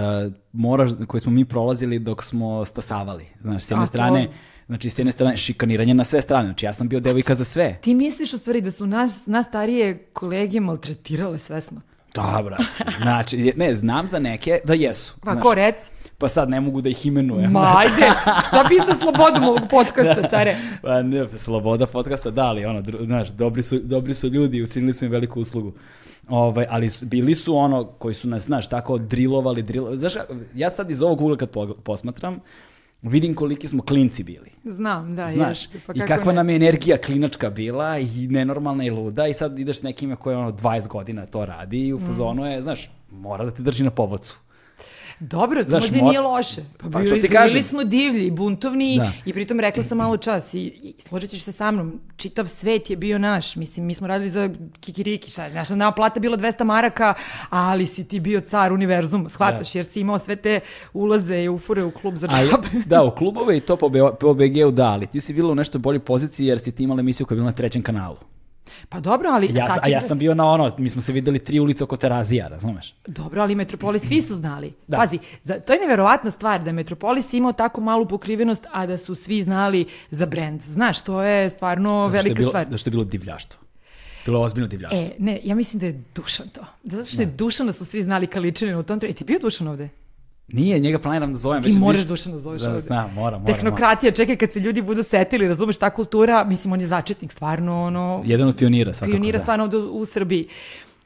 [SPEAKER 1] moraš, koji smo mi prolazili dok smo stasavali. Znaš, s jedne A, strane... To... Znači, s jedne strane, šikaniranje na sve strane. Znači, ja sam bio devojka za sve.
[SPEAKER 2] Ti misliš u stvari da su naš, nas starije kolege maltretirale svesno?
[SPEAKER 1] Da, brate. Znači, ne, znam za neke da jesu.
[SPEAKER 2] Pa, ko rec?
[SPEAKER 1] Pa sad ne mogu da ih imenujem.
[SPEAKER 2] Ma ajde, šta bi sa slobodom ovog podcasta, da. care?
[SPEAKER 1] Pa ne, sloboda podcasta, da, ali ono, znaš, dobri su, dobri su ljudi, učinili su im veliku uslugu. Ovaj, ali bili su ono koji su nas, znaš, tako drilovali, drilovali. Znaš, ja sad iz ovog ugla kad posmatram, vidim koliki smo klinci bili.
[SPEAKER 2] Znam, da.
[SPEAKER 1] Znaš, je, pa i kakva ne? nam je energija klinačka bila i nenormalna i luda i sad ideš s nekime koje ono 20 godina to radi i u fazonu je, znaš, mora da te drži na povodcu.
[SPEAKER 2] Dobro, to Znaš, možda mor... nije loše. Pa, pa bili, bili smo divlji, buntovni da. i pritom rekla sam malo čas i, i složit ćeš se sa mnom, čitav svet je bio naš, mislim, mi smo radili za kikiriki, šta, naša nama plata bila 200 maraka, ali si ti bio car univerzuma, shvataš, da. jer si imao sve te ulaze i ufure u klub za džabe.
[SPEAKER 1] da, u klubove i to po, po BG-u da, ali ti si bila u nešto boljoj poziciji jer si ti imala emisiju koja je bila na trećem kanalu.
[SPEAKER 2] Pa dobro, ali...
[SPEAKER 1] Ja, a ja sam bio na ono, mi smo se videli tri ulice oko Terazija, razumeš?
[SPEAKER 2] Dobro, ali Metropolis svi su znali. Da. Pazi, za, to je neverovatna stvar da je Metropolis imao tako malu pokrivenost, a da su svi znali za brend. Znaš, to je stvarno velika je
[SPEAKER 1] bilo,
[SPEAKER 2] stvar.
[SPEAKER 1] Da što je bilo divljaštvo. Bilo ozbiljno divljaštvo.
[SPEAKER 2] E, ne, ja mislim da je Dušan to. Da zato što je Dušan da su svi znali Kaličaninu u tom trenutku. E, ti bio Dušan ovde?
[SPEAKER 1] Nije, njega planiram da zovem.
[SPEAKER 2] Ti već moraš dušan da zoveš.
[SPEAKER 1] Da, znam, moram,
[SPEAKER 2] moram. Tehnokratija,
[SPEAKER 1] moram.
[SPEAKER 2] čekaj kad se ljudi budu setili, razumeš, ta kultura, mislim, on je začetnik, stvarno, ono...
[SPEAKER 1] Jedan od pionira, svakako.
[SPEAKER 2] Pionira, da. stvarno, ovde u, u Srbiji.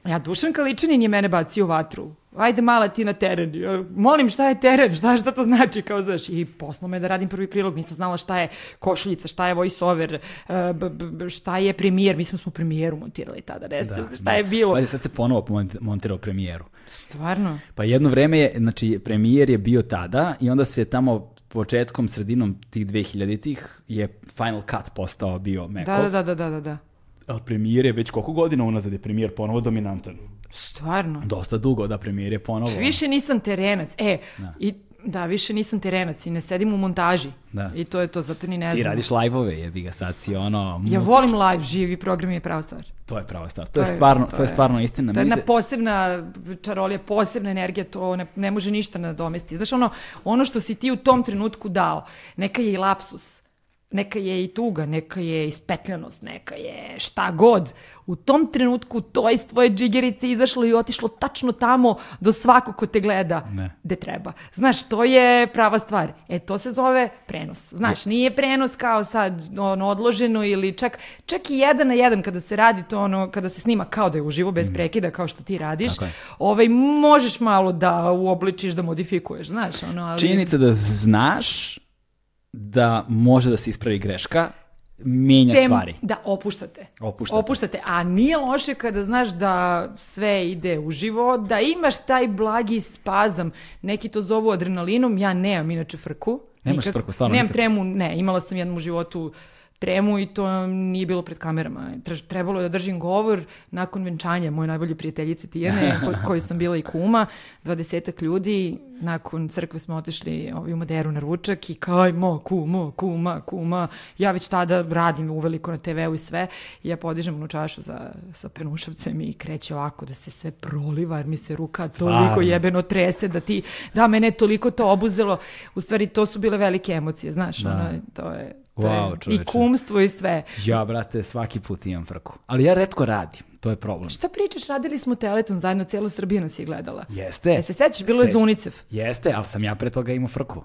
[SPEAKER 2] Ja, Dušan Kaličanin je mene bacio u vatru. Ajde mala ti na teren. Molim, šta je teren? Šta, šta to znači? Kao, znaš, i poslao me da radim prvi prilog. Nisam znala šta je košuljica, šta je voice over, e, šta je premijer. Mi smo smo premijeru montirali tada, ne znam da, šta da. je bilo.
[SPEAKER 1] Pa sad se ponovo montirao premijeru.
[SPEAKER 2] Stvarno?
[SPEAKER 1] Pa jedno vreme je, znači, premijer je bio tada i onda se tamo početkom, sredinom tih 2000-ih je Final Cut postao bio Mekov.
[SPEAKER 2] Da, da, da, da, da, da.
[SPEAKER 1] Ali premijer je već koliko godina unazad je premijer ponovo dominantan.
[SPEAKER 2] Stvarno?
[SPEAKER 1] Dosta dugo, da premijer je ponovo.
[SPEAKER 2] Više nisam terenac. E, da. i Da, više nisam terenac i ne sedim u montaži. Da. I to je to, zato ni ne znam.
[SPEAKER 1] Ti radiš live-ove, jebi ga sad si ono...
[SPEAKER 2] Ja volim live, živi program je prava stvar.
[SPEAKER 1] To je prava stvar. To, to je, stvarno, to, to je, stvarno istina.
[SPEAKER 2] To je jedna posebna čarolija, posebna energija, to ne, ne može ništa nadomesti. Znaš, ono, ono što si ti u tom trenutku dao, neka je i lapsus, neka je i tuga, neka je ispetljanost, neka je šta god. U tom trenutku to iz tvoje džigerice izašlo i otišlo tačno tamo do svakog ko te gleda ne. gde treba. Znaš, to je prava stvar. E, to se zove prenos. Znaš, nije prenos kao sad ono, odloženo ili čak, čak i jedan na jedan kada se radi to ono, kada se snima kao da je uživo, bez mm. prekida, kao što ti radiš, ovaj, možeš malo da uobličiš, da modifikuješ, znaš. Ono, ali...
[SPEAKER 1] Činjenica da znaš da može da se ispravi greška, menja Tem, stvari.
[SPEAKER 2] Da, opuštate. opuštate. Opuštate. A nije loše kada znaš da sve ide uživo, da imaš taj blagi spazam. Neki to zovu adrenalinom, ja nemam inače frku.
[SPEAKER 1] Nemaš Nikak, frku, stvarno
[SPEAKER 2] Nemam nikak. tremu, ne. Imala sam jednom u životu tremu i to nije bilo pred kamerama. Trebalo je da držim govor nakon venčanja moje najbolje prijateljice Tijane, kod koje sam bila i kuma, dvadesetak ljudi, nakon crkve smo otišli ovaj, u Maderu na ručak i kaj mo, kumo, kuma, kuma. Ja već tada radim uveliko na TV-u i sve. I ja podižem onu čašu za, sa penušavcem i kreće ovako da se sve proliva, jer mi se ruka Stvarno. toliko jebeno trese da ti, da mene toliko to obuzelo. U stvari to su bile velike emocije, znaš, da. ono, to je, Wow, čoveče. I kumstvo i sve.
[SPEAKER 1] Ja, brate, svaki put imam frku. Ali ja redko radim. To je problem.
[SPEAKER 2] Šta pričaš, radili smo Teleton zajedno, cijela Srbija nas je gledala.
[SPEAKER 1] Jeste.
[SPEAKER 2] E se sećaš, bilo je za UNICEF.
[SPEAKER 1] Jeste, ali sam ja pre toga imao frku.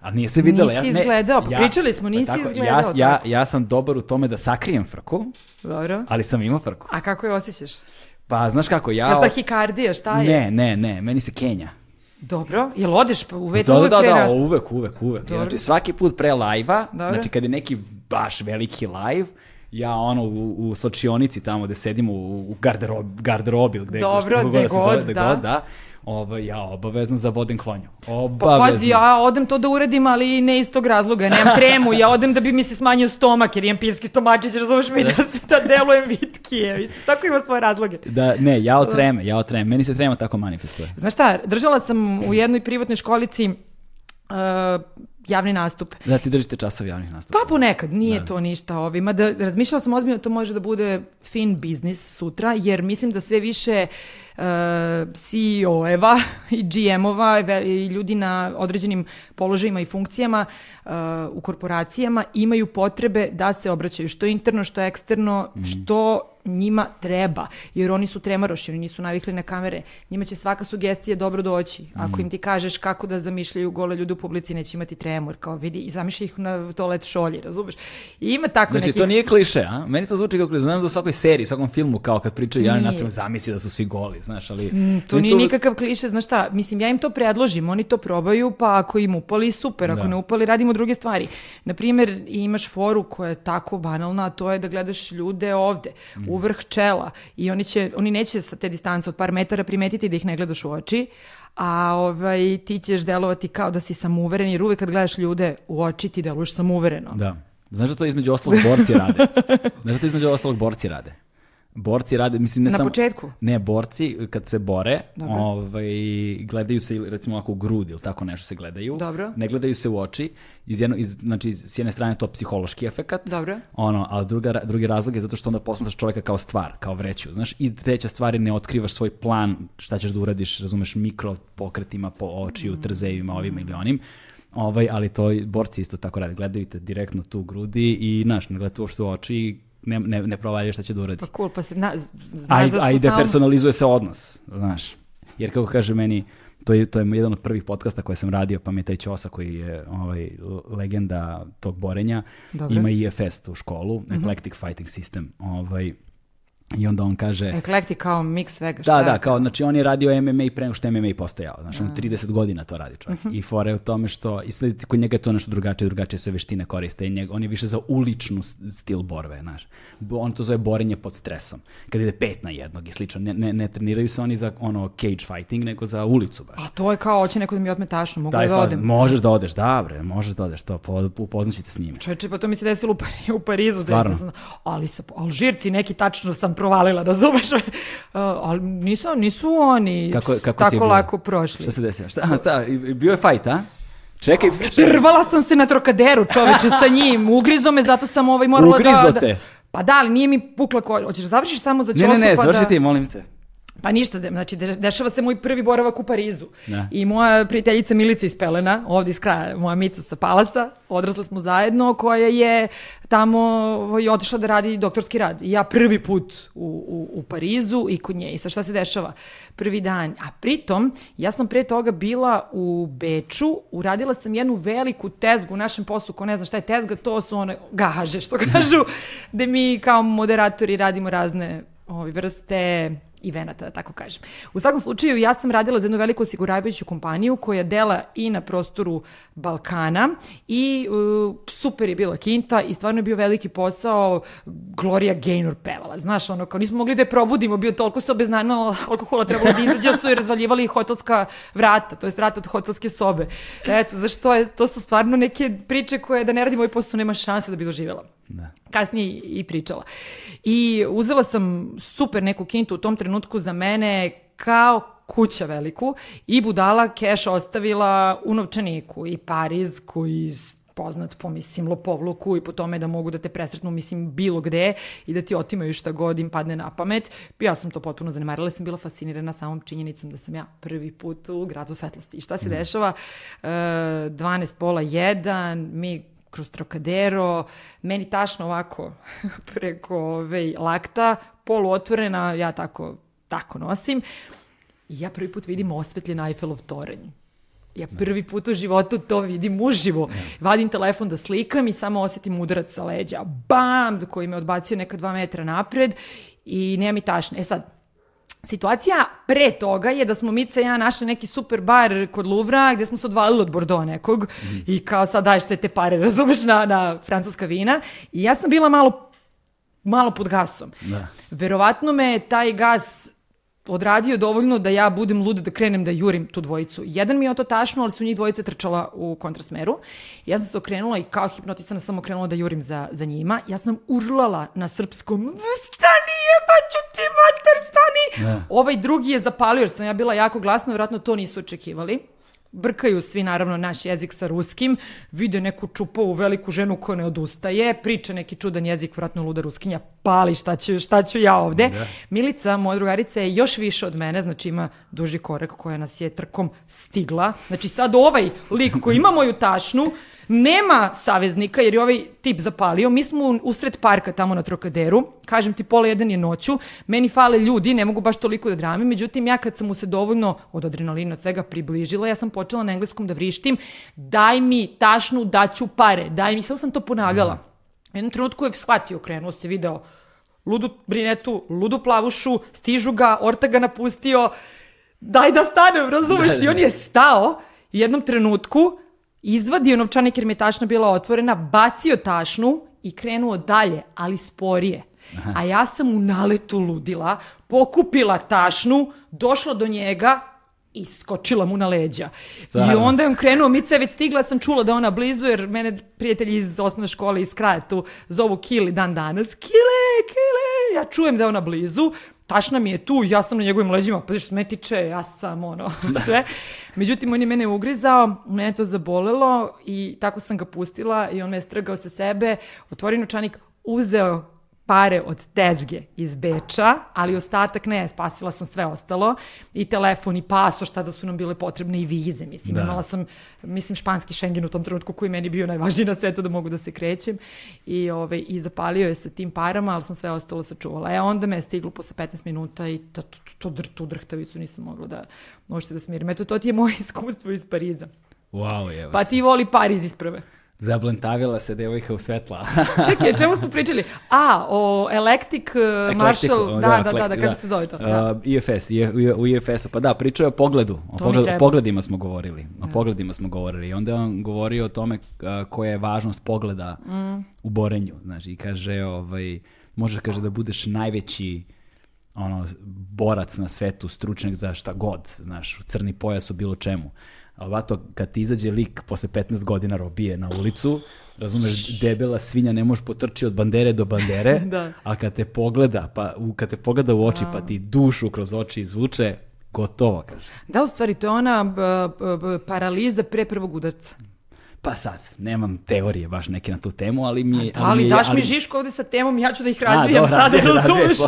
[SPEAKER 1] Ali nije se videla.
[SPEAKER 2] Nisi
[SPEAKER 1] ja,
[SPEAKER 2] ne, izgledao, pa ja, pričali smo, nisi tako, izgledao.
[SPEAKER 1] Ja, ja, ja sam dobar u tome da sakrijem frku,
[SPEAKER 2] Dobro.
[SPEAKER 1] ali sam imao frku.
[SPEAKER 2] A kako je osjećaš?
[SPEAKER 1] Pa, znaš kako, ja... Je
[SPEAKER 2] li tahikardija, šta je?
[SPEAKER 1] Ne, ne, ne, meni se Kenja.
[SPEAKER 2] Dobro, jel odeš pa u WC
[SPEAKER 1] da, uvek da, da, da, uvek, uvek, uvek. Dobro. Znači svaki put pre lajva, znači kad je neki baš veliki live, ja ono u, u slačionici tamo gde sedimo u, u garderob, garderobi, gde,
[SPEAKER 2] Dobro, gde god, god, da. God, da
[SPEAKER 1] Ovo, ja obavezno za vodim klonju. Obavezno.
[SPEAKER 2] Pa pazi, ja odem to da uradim, ali ne iz tog razloga. Nemam tremu, ja odem da bi mi se smanjio stomak, jer imam pivski stomačić, razumeš mi da se da delujem vitkije. Svako ima svoje razloge.
[SPEAKER 1] Da, ne, ja od treme, ja od treme. Meni se trema tako manifestuje.
[SPEAKER 2] Znaš šta, držala sam u jednoj privatnoj školici uh, javni nastup.
[SPEAKER 1] Da, ti držite časov javnih nastupa.
[SPEAKER 2] Pa ponekad, nije da. to ništa ovima. Da, razmišljala sam ozbiljno, to može da bude fin biznis sutra, jer mislim da sve više uh, CEO-eva i GM-ova i ljudi na određenim položajima i funkcijama uh, u korporacijama imaju potrebe da se obraćaju što interno, što eksterno, mm. što njima treba, jer oni su tremaroši, oni nisu navikli na kamere. Njima će svaka sugestija dobro doći. Ako mm. im ti kažeš kako da zamišljaju gole ljude u publici, neće imati tremor, kao vidi, i zamišlja ih na toalet šolji, razumeš? I ima tako
[SPEAKER 1] znači,
[SPEAKER 2] nekih...
[SPEAKER 1] to nije kliše, a? Meni to zvuči kako znam da u svakoj seriji, svakom filmu, kao kad pričaju, ja nastavim zamisli da su svi goli, znaš, ali...
[SPEAKER 2] Mm, to nije to... nikakav kliše, znaš šta, mislim, ja im to predložim, oni to probaju, pa ako im upali, super, ako da. ne upali, radimo druge stvari. Naprimer, imaš foru koja je tako banalna, a to je da gledaš ljude ovde, mm u vrh čela i oni, će, oni neće sa te distance od par metara primetiti da ih ne gledaš u oči, a ovaj, ti ćeš delovati kao da si samouveren jer uvek kad gledaš ljude u oči ti deluješ samouvereno.
[SPEAKER 1] Da. Znaš da to između ostalog borci rade? Znaš da to između ostalog borci rade? Borci rade, mislim ne
[SPEAKER 2] Na
[SPEAKER 1] samo...
[SPEAKER 2] Na početku?
[SPEAKER 1] Ne, borci kad se bore, ovaj, gledaju se recimo ovako u grud ili tako nešto se gledaju.
[SPEAKER 2] Dobro.
[SPEAKER 1] Ne gledaju se u oči. Iz jedno, iz, znači, s jedne strane to psihološki efekat.
[SPEAKER 2] Dobro.
[SPEAKER 1] Ono, a druga, drugi razlog je zato što onda posmatraš čovjeka kao stvar, kao vreću. Znaš, i treća stvar je ne otkrivaš svoj plan, šta ćeš da uradiš, razumeš, mikro pokretima po očiju, mm. trzevima, ovim ili onim. Ovaj, ali to borci isto tako rade. Gledaju te direktno tu u grudi i, znaš, ne gledaju uopšte u oči ne, ne, ne provalja šta će da uradi.
[SPEAKER 2] Pa cool, pa se na, znaš
[SPEAKER 1] da su Ajde, stalno... personalizuje se odnos, znaš. Jer kako kaže meni, to je, to je jedan od prvih podcasta koje sam radio, pa mi je taj Ćosa koji je ovaj, legenda tog borenja, Dobre. ima i EFS u školu, mm -hmm. Eclectic Fighting System. Ovaj, I onda on kaže...
[SPEAKER 2] Eklektik kao mix svega.
[SPEAKER 1] Da, da, kao, znači on je radio MMA pre nego što je MMA postojao. Znači on 30 godina to radi čovjek. Mhm. I fore je u tome što, i slediti, kod njega je to nešto drugačije, drugačije sve veštine koriste. I njeg, on je više za uličnu stil borbe, znaš. On to zove borenje pod stresom. Kad ide pet na jednog i slično. Ne, ne, ne treniraju se oni za ono cage fighting, nego za ulicu baš.
[SPEAKER 2] A to je kao, hoće neko da mi otme tašno, mogu Taj da odem.
[SPEAKER 1] Možeš da odeš, da bre, možeš da odeš, to upoznaćete s njim.
[SPEAKER 2] Čovječe, pa to mi se desilo u, Parizu. Stvarno. Da, da ali sa Alžirci neki tačno sam provalila, razumeš? Uh, ali nisu, nisu oni kako, kako tako lako prošli.
[SPEAKER 1] Šta se desilo? Šta, šta, bio je fajt, a? Čekaj,
[SPEAKER 2] Drvala sam se na trokaderu, čoveče, sa njim. Ugrizo me, zato sam ovaj morala
[SPEAKER 1] Ugrizo
[SPEAKER 2] da...
[SPEAKER 1] Ugrizo te?
[SPEAKER 2] Pa da, ali nije mi pukla koža. Hoćeš da završiš samo za
[SPEAKER 1] čostu? Ne, ne, ne, završi
[SPEAKER 2] da...
[SPEAKER 1] ti, molim te.
[SPEAKER 2] Pa ništa, znači dešava se moj prvi boravak u Parizu. Da. I moja prijateljica Milica iz Pelena, ovdje iz kraja, moja Mica sa Palasa, odrasla smo zajedno, koja je tamo i otišla da radi doktorski rad. I ja prvi put u, u, u Parizu i kod nje. I sa šta se dešava? Prvi dan. A pritom, ja sam pre toga bila u Beču, uradila sam jednu veliku tezgu u našem poslu, ko ne zna šta je tezga, to su one gaže, što kažu, gde mi kao moderatori radimo razne ove vrste evenata, da tako kažem. U svakom slučaju, ja sam radila za jednu veliku osiguravajuću kompaniju koja dela i na prostoru Balkana i uh, super je bila kinta i stvarno je bio veliki posao. Gloria Gaynor pevala, znaš, ono, kao nismo mogli da je probudimo, bio toliko sobe znano alkohola trebalo da izađe, su i razvaljivali hotelska vrata, to je vrata od hotelske sobe. Eto, zašto je, to su stvarno neke priče koje da ne radimo ovaj posao nema šanse da bi doživjela.
[SPEAKER 1] Da.
[SPEAKER 2] Kasnije i pričala. I uzela sam super neku kintu u tom trenutku za mene kao kuća veliku i budala keš ostavila u novčaniku i Pariz koji poznat po, mislim, lopovluku i po tome da mogu da te presretnu, mislim, bilo gde i da ti otimaju šta god im padne na pamet. Ja sam to potpuno zanemarila, sam bila fascinirana samom činjenicom da sam ja prvi put u gradu svetlosti. I šta se mm. dešava? E, 12 pola 1, mi kroz Trocadero, meni tašno ovako preko ove, lakta, polu otvorena, ja tako, tako nosim. I ja prvi put vidim osvetljen Eiffelov toranj Ja prvi put u životu to vidim uživo. Vadim telefon da slikam i samo osetim udarac sa leđa. Bam! Do koji me odbacio neka dva metra napred i nema mi tašne. E sad, Situacija pre toga je da smo Mica i ja našli neki super bar kod Luvra gde smo se odvalili od Bordeaux nekog mm. i kao sad daješ sve te pare, razumeš, na, na francuska vina. I ja sam bila malo malo pod gasom. Da. Verovatno me taj gas odradio dovoljno da ja budem luda da krenem da jurim tu dvojicu. Jedan mi je to tašno, ali su njih dvojice trčala u kontrasmeru. Ja sam se okrenula i kao hipnotisana sam okrenula da jurim za, za njima. Ja sam urlala na srpskom, stani jebaću ti mater, stani! Ne. Ovaj drugi je zapalio jer sam ja bila jako glasna, vjerojatno to nisu očekivali brkaju svi naravno naš jezik sa ruskim, vide neku čupovu veliku ženu koja ne odustaje, priča neki čudan jezik, vratno luda ruskinja, pali šta ću, šta ću ja ovde. Da. Milica, moja drugarica, je još više od mene, znači ima duži korek koja nas je trkom stigla. Znači sad ovaj lik koji ima moju tašnu, Nema saveznika jer je ovaj tip zapalio. Mi smo usred parka tamo na Trokaderu. Kažem ti, pola jedan je noću. Meni fale ljudi, ne mogu baš toliko da dramim. Međutim, ja kad sam mu se dovoljno od adrenalina od svega približila, ja sam počela na engleskom da vrištim. Daj mi tašnu, daću pare. Daj mi, samo sam to ponavljala. U jednom trenutku je shvatio, krenuo se video ludu brinetu, ludu plavušu, stižu ga, Orta ga napustio. Daj da stanem, razumeš? Da, da, da. I on je stao jednom trenutku izvadio novčanik jer mi je tašna bila otvorena, bacio tašnu i krenuo dalje, ali sporije. Aha. A ja sam u naletu ludila, pokupila tašnu, došla do njega i skočila mu na leđa. Stvarno. I onda je on krenuo, Mica je već stigla, sam čula da ona blizu, jer mene prijatelji iz osnovne škole iz kraja tu zovu Kili dan danas. Kile, Kile! Ja čujem da je ona blizu, tašna mi je tu, ja sam na njegovim leđima, pa što me tiče, ja sam ono, da. sve. Međutim, on je mene ugrizao, mene to zabolelo i tako sam ga pustila i on me je strgao sa sebe, otvorio nočanik, uzeo pare od tezge iz Beča, ali ostatak ne, spasila sam sve ostalo i telefon i paso, šta da su nam bile potrebne i vize, mislim, da. imala sam, mislim, španski šengen u tom trenutku koji meni bio najvažniji na svetu da mogu da se krećem i, ovaj, i zapalio je sa tim parama, ali sam sve ostalo sačuvala. E, onda me je stiglo posle 15 minuta i to, to, to, to, tu drhtavicu nisam mogla da možete da smirim. Eto, to ti je moje iskustvo iz Pariza.
[SPEAKER 1] Wow, je.
[SPEAKER 2] Pa ti voli Pariz iz
[SPEAKER 1] Zablentavila se devojka u svetla.
[SPEAKER 2] Čekaj, čemu smo pričali? A, o Electric uh, Marshall, da, da, da, da, kako da. se zove to? Da.
[SPEAKER 1] Uh, IFS, u IFS-u, pa da, pričao je o pogledu, o pogled, pogledima smo govorili, o da. pogledima smo govorili i onda on govori o tome uh, koja je važnost pogleda mm. u borenju, znači, i kaže, ovaj, možeš, kaže, da budeš najveći ono, borac na svetu, stručnjak za šta god, znaš, crni pojas u bilo čemu ali vato, kad ti izađe lik posle 15 godina robije na ulicu, razumeš, debela svinja ne može potrči od bandere do bandere, da. a kad te pogleda, pa u, kad te pogleda u oči, pa ti dušu kroz oči izvuče, gotovo, kaže.
[SPEAKER 2] Da, u stvari, to je ona b, b, b, paraliza pre prvog udarca.
[SPEAKER 1] Pa sad, nemam teorije baš neke na tu temu, ali mi je...
[SPEAKER 2] Da, ali, ali daš ali... mi Žiško ovde sa temom, ja ću da ih razvijem sada, razvije, razumiješ?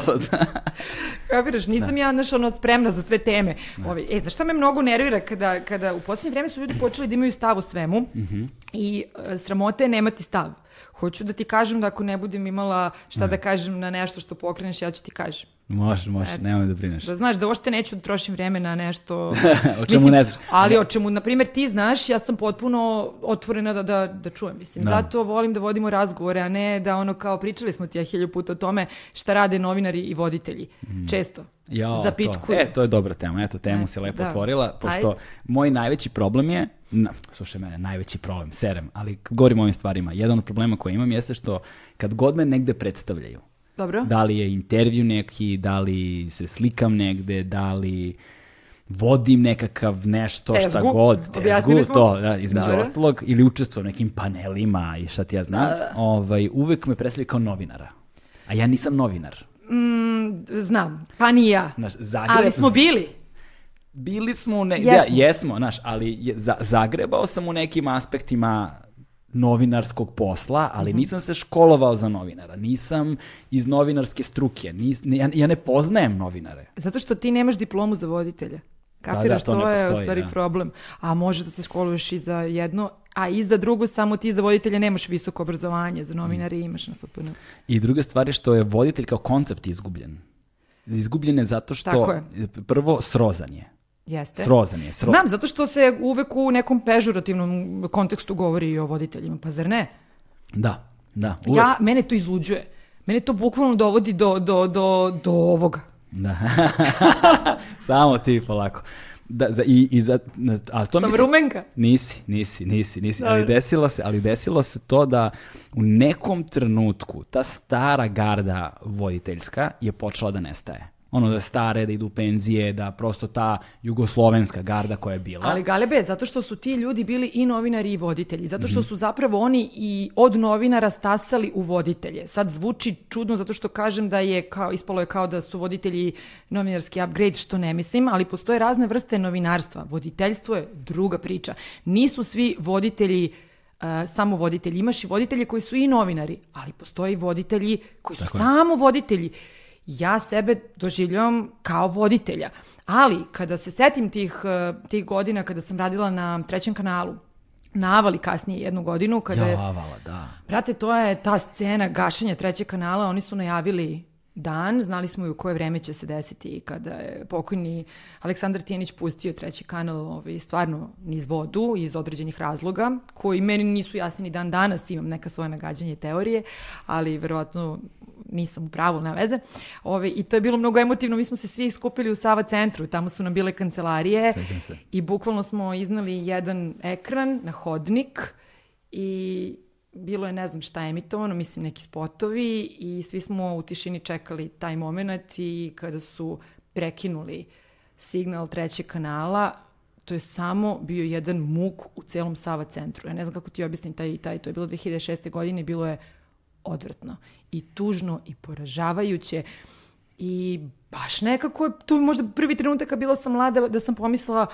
[SPEAKER 2] Kapiraš, nisam da. ja, znaš, ono, spremna za sve teme. Da. Ove, e, znaš šta me mnogo nervira kada, kada u poslednje vreme su ljudi počeli da imaju stav u svemu mm -hmm. i uh, sramote je nemati stav. Hoću da ti kažem da ako ne budem imala šta ne. da kažem na nešto što pokreneš, ja ću ti kažem.
[SPEAKER 1] Može, može, nemoj da brineš.
[SPEAKER 2] Da znaš, da ošte neću da trošim vreme na nešto...
[SPEAKER 1] o čemu mislim, ne znaš.
[SPEAKER 2] Ali o čemu, na primjer, ti znaš, ja sam potpuno otvorena da, da, da čujem. Mislim, da. zato volim da vodimo razgovore, a ne da ono kao pričali smo ti ja hilju puta o tome šta rade novinari i voditelji. Mm. Često.
[SPEAKER 1] Jo, zapitkuju. To. E, to je dobra tema. Eto, temu Eto, si lepo da. otvorila, pošto Ajde. moj najveći problem je, na, slušaj mene, najveći problem, serem, ali govorim o ovim stvarima. Jedan od problema koje imam jeste što kad god me negde predstavljaju,
[SPEAKER 2] Dobro.
[SPEAKER 1] Da li je intervju neki, da li se slikam negde, da li vodim nekakav nešto, šta
[SPEAKER 2] Tezgu.
[SPEAKER 1] god,
[SPEAKER 2] Objasnili
[SPEAKER 1] tezgu,
[SPEAKER 2] smo.
[SPEAKER 1] to, da, između
[SPEAKER 2] Dobro.
[SPEAKER 1] ostalog, ili učestvujem nekim panelima i šta ti ja znam, ovaj, uvek me predstavljaju kao novinara. A ja nisam novinar.
[SPEAKER 2] Znam, pa ni ja.
[SPEAKER 1] Znaš, Zagreb,
[SPEAKER 2] Ali smo bili.
[SPEAKER 1] Bili smo, ne,
[SPEAKER 2] Jesmo.
[SPEAKER 1] Ja, jesmo, znaš, ali je, za, zagrebao sam u nekim aspektima novinarskog posla, ali
[SPEAKER 2] Mhm.
[SPEAKER 1] nisam se školovao za novinara, nisam iz novinarske struke, nis, ja, ja ne poznajem novinare.
[SPEAKER 2] Zato što ti nemaš diplomu za voditelja. Kapiraš,
[SPEAKER 1] to ne
[SPEAKER 2] to, je u stvari
[SPEAKER 1] da.
[SPEAKER 2] problem. A može da se školuješ i za jedno, a i za drugo, samo ti za voditelja nemaš visoko obrazovanje, za novinare imaš na FPN.
[SPEAKER 1] I druga stvar je što je voditelj kao koncept izgubljen. Izgubljen je zato što,
[SPEAKER 2] je.
[SPEAKER 1] prvo, srozan je.
[SPEAKER 2] Jeste.
[SPEAKER 1] Srozan je. Sro...
[SPEAKER 2] Znam, zato što se uvek u nekom pežurativnom kontekstu govori i o voditeljima, pa zar ne?
[SPEAKER 1] Da, da. uvek.
[SPEAKER 2] Ja, mene to izluđuje. Mene to bukvalno dovodi do, do, do, do ovoga.
[SPEAKER 1] Da. Samo ti polako. Da, za, i, i za, ali to
[SPEAKER 2] Sam
[SPEAKER 1] mislim-
[SPEAKER 2] rumenka.
[SPEAKER 1] Nisi, nisi, nisi, nisi. Ali
[SPEAKER 2] Dobro.
[SPEAKER 1] desilo se, ali desilo se to da u nekom trenutku ta stara garda voditeljska je počela da nestaje. Ono da stare, da idu penzije, da prosto ta jugoslovenska garda koja je bila.
[SPEAKER 2] Ali Galebe, zato što su ti ljudi bili i novinari i voditelji, zato što su zapravo oni i od novinara stasali u voditelje. Sad zvuči čudno zato što kažem da je kao, ispalo je kao da su voditelji novinarski upgrade, što ne mislim, ali postoje razne vrste novinarstva. Voditeljstvo je druga priča. Nisu svi voditelji uh, samo voditelji. Imaš i voditelje koji su i novinari, ali postoje i voditelji koji su samo voditelji. Ja sebe doživljavam kao voditelja. Ali kada se setim tih, uh, tih godina kada sam radila na trećem kanalu, na Avali kasnije jednu godinu, kada je...
[SPEAKER 1] Javala, da.
[SPEAKER 2] Brate, to je ta scena gašenja trećeg kanala, oni su najavili dan, znali smo i u koje vreme će se desiti i kada je pokojni Aleksandar Tijenić pustio treći kanal ovaj, stvarno niz vodu iz određenih razloga, koji meni nisu jasni ni dan danas, imam neka svoje nagađanje teorije, ali verovatno nisam u pravu na veze. Ove, I to je bilo mnogo emotivno, mi smo se svi skupili u Sava centru, tamo su nam bile kancelarije
[SPEAKER 1] Sećam se.
[SPEAKER 2] i bukvalno smo iznali jedan ekran na hodnik i bilo je ne znam šta emitovano, mislim neki spotovi i svi smo u tišini čekali taj moment i kada su prekinuli signal trećeg kanala, to je samo bio jedan muk u celom Sava centru. Ja ne znam kako ti objasnim taj, taj, to je bilo 2006. godine i bilo je odvratno i tužno i poražavajuće i baš nekako je tu možda prvi trenutak kad bila sam mlada da sam pomislila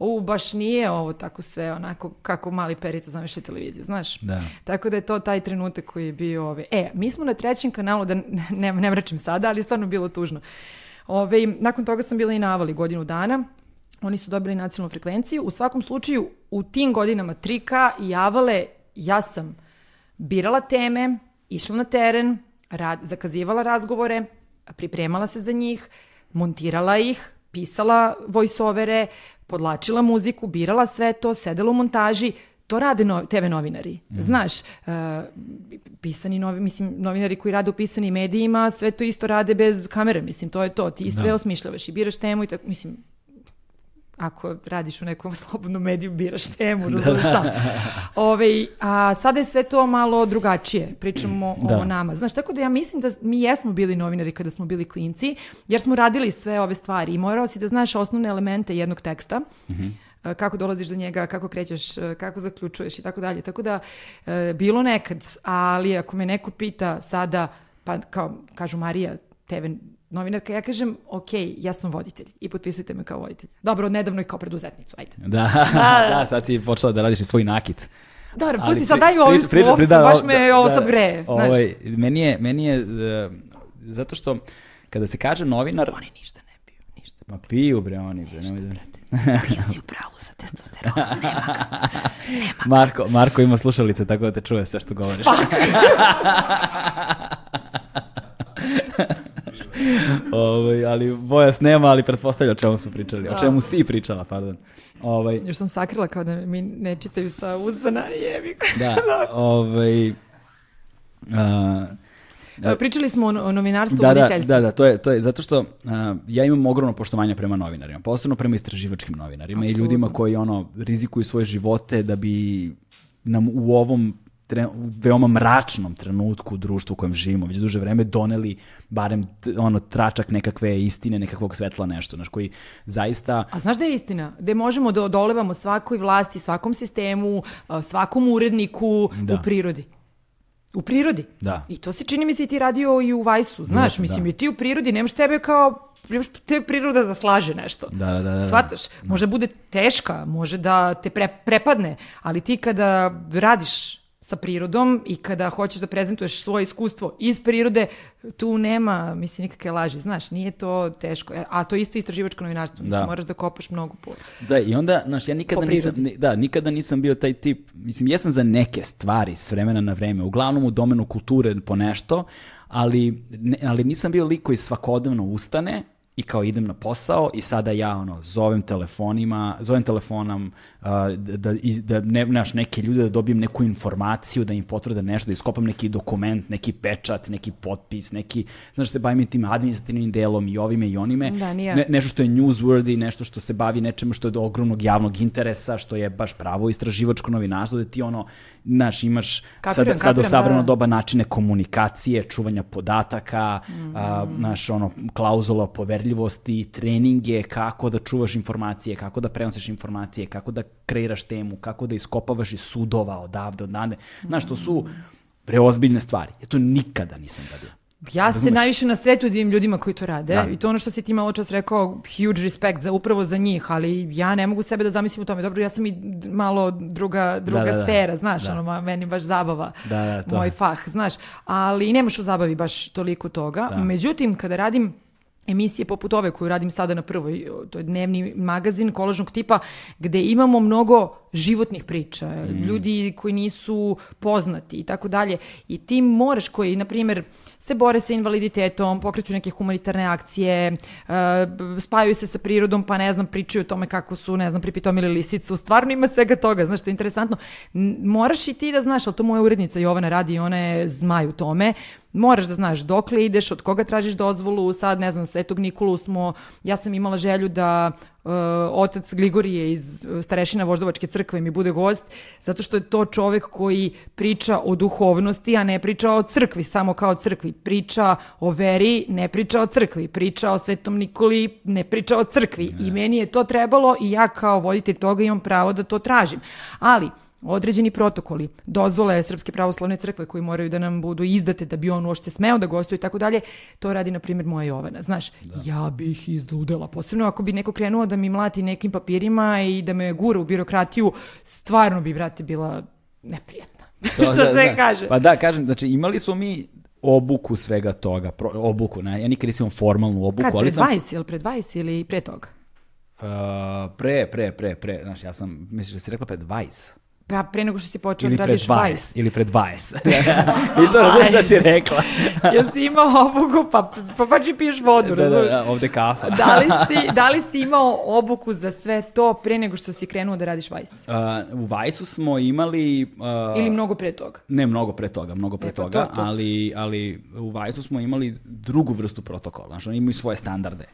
[SPEAKER 2] u baš nije ovo tako sve onako kako mali perica zamišlja televiziju, znaš?
[SPEAKER 1] Da.
[SPEAKER 2] Tako da je to taj trenutak koji je bio ove. E, mi smo na trećem kanalu, da ne, ne mračim sada, ali je stvarno bilo tužno. Ove, nakon toga sam bila i na Avali godinu dana. Oni su dobili nacionalnu frekvenciju. U svakom slučaju, u tim godinama Trika i Avale, ja sam birala teme, išla na teren, rad, zakazivala razgovore, pripremala se za njih, montirala ih, pisala voiceovere, podlačila muziku, birala sve to, sedela u montaži, to rade no, TV novinari. Znaš, uh, pisani novi, mislim, novinari koji rade u pisanim medijima, sve to isto rade bez kamere, mislim, to je to. Ti sve osmišljavaš i biraš temu i tako, mislim, ako radiš u nekom slobodnom mediju, biraš temu, razumiješ šta. Ove, a sada je sve to malo drugačije, pričamo
[SPEAKER 1] Da.
[SPEAKER 2] o nama. Znaš, tako da ja mislim da mi jesmo bili novinari kada smo bili klinci, jer smo radili sve ove stvari i morao si da znaš osnovne elemente jednog teksta, e, kako dolaziš do njega, kako krećeš, e, kako zaključuješ i tako dalje. Tako da, e, bilo nekad, ali ako me neko pita sada, pa kao kažu Marija, TV novinarka, ja kažem, ok, ja sam voditelj i potpisujte me kao voditelj. Dobro, nedavno i kao preduzetnicu, ajde.
[SPEAKER 1] Da, da, sad si počela da radiš i svoj nakit.
[SPEAKER 2] Dobro, pusti sad, daj ovu
[SPEAKER 1] priča- priča-
[SPEAKER 2] priča,
[SPEAKER 1] da,
[SPEAKER 2] baš me
[SPEAKER 1] da,
[SPEAKER 2] ovo
[SPEAKER 1] da,
[SPEAKER 2] sad znaš.
[SPEAKER 1] ovaj, meni je, meni je, e, zato što kada se kaže novinar...
[SPEAKER 2] Oni ništa ne piju, ništa.
[SPEAKER 1] Ma piju bre oni bre, nemoj da...
[SPEAKER 2] Piju si u pravu sa testosteronom, nema ga.
[SPEAKER 1] Marko, Marko ima slušalice tako da te čuje sve što govoriš. ovaj, ali Bojas nema, ali pretpostavlja o čemu su pričali. O čemu si pričala, pardon. Ovaj,
[SPEAKER 2] Još sam sakrila kao da mi ne čitaju sa usana, jebi
[SPEAKER 1] da, ovaj... a,
[SPEAKER 2] E, Pričali smo o, o novinarstvu,
[SPEAKER 1] da, da,
[SPEAKER 2] voditeljstvu.
[SPEAKER 1] da, da, to je, to je zato što a, ja imam ogromno poštovanje prema novinarima, posebno prema istraživačkim novinarima i
[SPEAKER 2] Apsolutno.
[SPEAKER 1] ljudima koji ono rizikuju svoje živote da bi nam u ovom tre, u veoma mračnom trenutku u društvu u kojem živimo, već duže vreme doneli barem ono tračak nekakve istine, nekakvog svetla nešto, znaš, koji zaista...
[SPEAKER 2] A znaš da je istina? Gde možemo da odolevamo svakoj vlasti, svakom sistemu, svakom uredniku
[SPEAKER 1] Da.
[SPEAKER 2] u prirodi. U prirodi.
[SPEAKER 1] Da.
[SPEAKER 2] I to se čini mi se i ti radio i u Vajsu. Znaš,
[SPEAKER 1] Jesam,
[SPEAKER 2] mislim,
[SPEAKER 1] da.
[SPEAKER 2] i ti u prirodi nemaš tebe kao nemaš tebe priroda da slaže nešto.
[SPEAKER 1] Da, da, da, da.
[SPEAKER 2] Shvataš? Može bude teška, može da te pre, prepadne, ali ti kada radiš sa prirodom i kada hoćeš da prezentuješ svoje iskustvo iz prirode, tu nema, mislim, nikakve laži, znaš, nije to teško. E, A to je isto istraživačko novinarstvo, mislim,
[SPEAKER 1] Da.
[SPEAKER 2] moraš da kopaš mnogo po...
[SPEAKER 1] Da, i onda, znaš, ja nikada nisam, da, nikada nisam bio taj tip, mislim, jesam za neke stvari s vremena na vreme, uglavnom u domenu kulture po nešto, ali, ne, ali nisam bio lik koji svakodnevno ustane i kao idem na posao i sada ja ono zovem telefonima, zovem telefonom uh, da, da, ne, znaš, neke ljude da dobijem neku informaciju, da im potvrde nešto, da iskopam neki dokument, neki pečat, neki potpis, neki, znaš, se bavim tim administrativnim delom i ovime i onime.
[SPEAKER 2] Da, nije.
[SPEAKER 1] Ne- nešto što je newsworthy, nešto što se bavi nečemu što je od ogromnog javnog interesa, što je baš pravo istraživačko novinarstvo, da ti ono, znaš, imaš
[SPEAKER 2] Kapiram,
[SPEAKER 1] u
[SPEAKER 2] kapiram,
[SPEAKER 1] savrano
[SPEAKER 2] da.
[SPEAKER 1] doba načine komunikacije, čuvanja podataka, a,
[SPEAKER 2] Mhm.
[SPEAKER 1] znaš, ono, klauzula poverljivosti, treninge, kako da čuvaš informacije, kako da prenosiš informacije, kako da kreiraš temu, kako da iskopavaš iz sudova odavde, odnade. Znaš, to su preozbiljne stvari. Ja to nikada nisam radio.
[SPEAKER 2] Ja se najviše na svetu divim ljudima koji to rade
[SPEAKER 1] Da.
[SPEAKER 2] i to ono što si ti malo čas rekao, huge respect za upravo za njih, ali ja ne mogu sebe da zamislim u tome. Dobro, ja sam i malo druga, druga
[SPEAKER 1] da, da.
[SPEAKER 2] sfera, znaš,
[SPEAKER 1] Da.
[SPEAKER 2] ono, meni baš zabava,
[SPEAKER 1] Da, da, to.
[SPEAKER 2] moj fah, znaš, ali nemaš u zabavi baš toliko toga.
[SPEAKER 1] Da.
[SPEAKER 2] Međutim, kada radim emisije poput ove koju radim sada na prvoj, to je dnevni magazin kolažnog tipa gde imamo mnogo životnih priča,
[SPEAKER 1] Mm.
[SPEAKER 2] ljudi koji nisu poznati i tako dalje i ti moraš koji, na primjer, se bore sa invaliditetom, pokreću neke humanitarne akcije, e, spajaju se sa prirodom, pa ne znam, pričaju o tome kako su, ne znam, pripitomili lisicu, stvarno ima svega toga, znaš, što je interesantno. Moraš i ti da znaš, ali to moja urednica Jovana radi i ona je zmaj u tome, moraš da znaš dokle ideš, od koga tražiš dozvolu, sad ne znam, Svetog Nikolu smo, ja sam imala želju da uh, otac Gligorije iz uh, starešina Voždovačke crkve mi bude gost, zato što je to čovek koji priča o duhovnosti, a ne priča o crkvi, samo kao crkvi. Priča o veri, ne priča o crkvi. Priča o Svetom Nikoli, ne priča o crkvi. I meni je to trebalo i ja kao voditelj toga imam pravo da to tražim. Ali, određeni protokoli, dozvole Srpske pravoslavne crkve koji moraju da nam budu izdate da bi on uopšte smeo da gostuje i tako dalje, to radi, na primjer, moja Jovana. Znaš, ja bih izludela, posebno ako bi neko krenuo da mi mlati nekim papirima i da me gura u birokratiju, stvarno bi, brate, bila neprijatna.
[SPEAKER 1] To,
[SPEAKER 2] Što
[SPEAKER 1] da,
[SPEAKER 2] se
[SPEAKER 1] da.
[SPEAKER 2] kaže.
[SPEAKER 1] Pa da, kažem, znači imali smo mi obuku svega toga, pro, obuku, ne, ja nikad nisam imao formalnu obuku,
[SPEAKER 2] Kad,
[SPEAKER 1] ali sam...
[SPEAKER 2] 20 ili pred 20 ili pre toga?
[SPEAKER 1] Uh, pre, pre, pre, pre, znaš, ja sam, misliš da si rekla pred 20?
[SPEAKER 2] Pa pre nego što si počeo da radiš
[SPEAKER 1] 20,
[SPEAKER 2] Vice.
[SPEAKER 1] ili pred 20. Nisam razumio šta si rekla.
[SPEAKER 2] Jel si imao obuku, pa, pa baš i piješ vodu,
[SPEAKER 1] da, da,
[SPEAKER 2] razumiješ?
[SPEAKER 1] da, ovde kafa.
[SPEAKER 2] Da li, si, da li si imao obuku za sve to pre nego što si krenuo da radiš Vice?
[SPEAKER 1] Uh, u Vajsu smo imali... Uh,
[SPEAKER 2] Ili mnogo pre toga?
[SPEAKER 1] Ne, mnogo pre toga, mnogo pre
[SPEAKER 2] E, pa
[SPEAKER 1] toga,
[SPEAKER 2] to, to.
[SPEAKER 1] Ali, ali u Vajsu smo imali drugu vrstu protokola, znači oni imaju svoje standarde.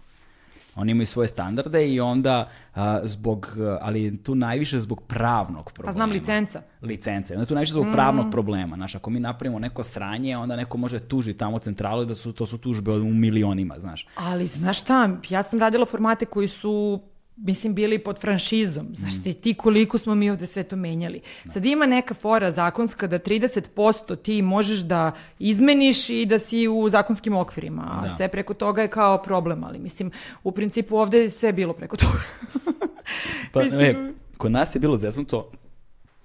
[SPEAKER 1] Oni imaju svoje standarde i onda a, zbog, a, ali tu najviše zbog pravnog problema.
[SPEAKER 2] Pa znam licenca.
[SPEAKER 1] Licence. Onda tu najviše zbog pravnog problema. Znaš, ako mi napravimo neko sranje, onda neko može tuži tamo centralu i da su, to su tužbe u milionima, znaš.
[SPEAKER 2] Ali znaš šta, ja sam radila formate koji su mislim, bili pod franšizom. Znaš ti, ti koliko smo mi ovde sve to menjali. Sad ima neka fora zakonska da 30% ti možeš da izmeniš i da si u zakonskim okvirima, a
[SPEAKER 1] Da.
[SPEAKER 2] sve preko toga je kao problem, ali mislim, u principu ovde je sve bilo preko toga.
[SPEAKER 1] Pa,
[SPEAKER 2] Mislim-
[SPEAKER 1] e, kod nas je bilo zeznuto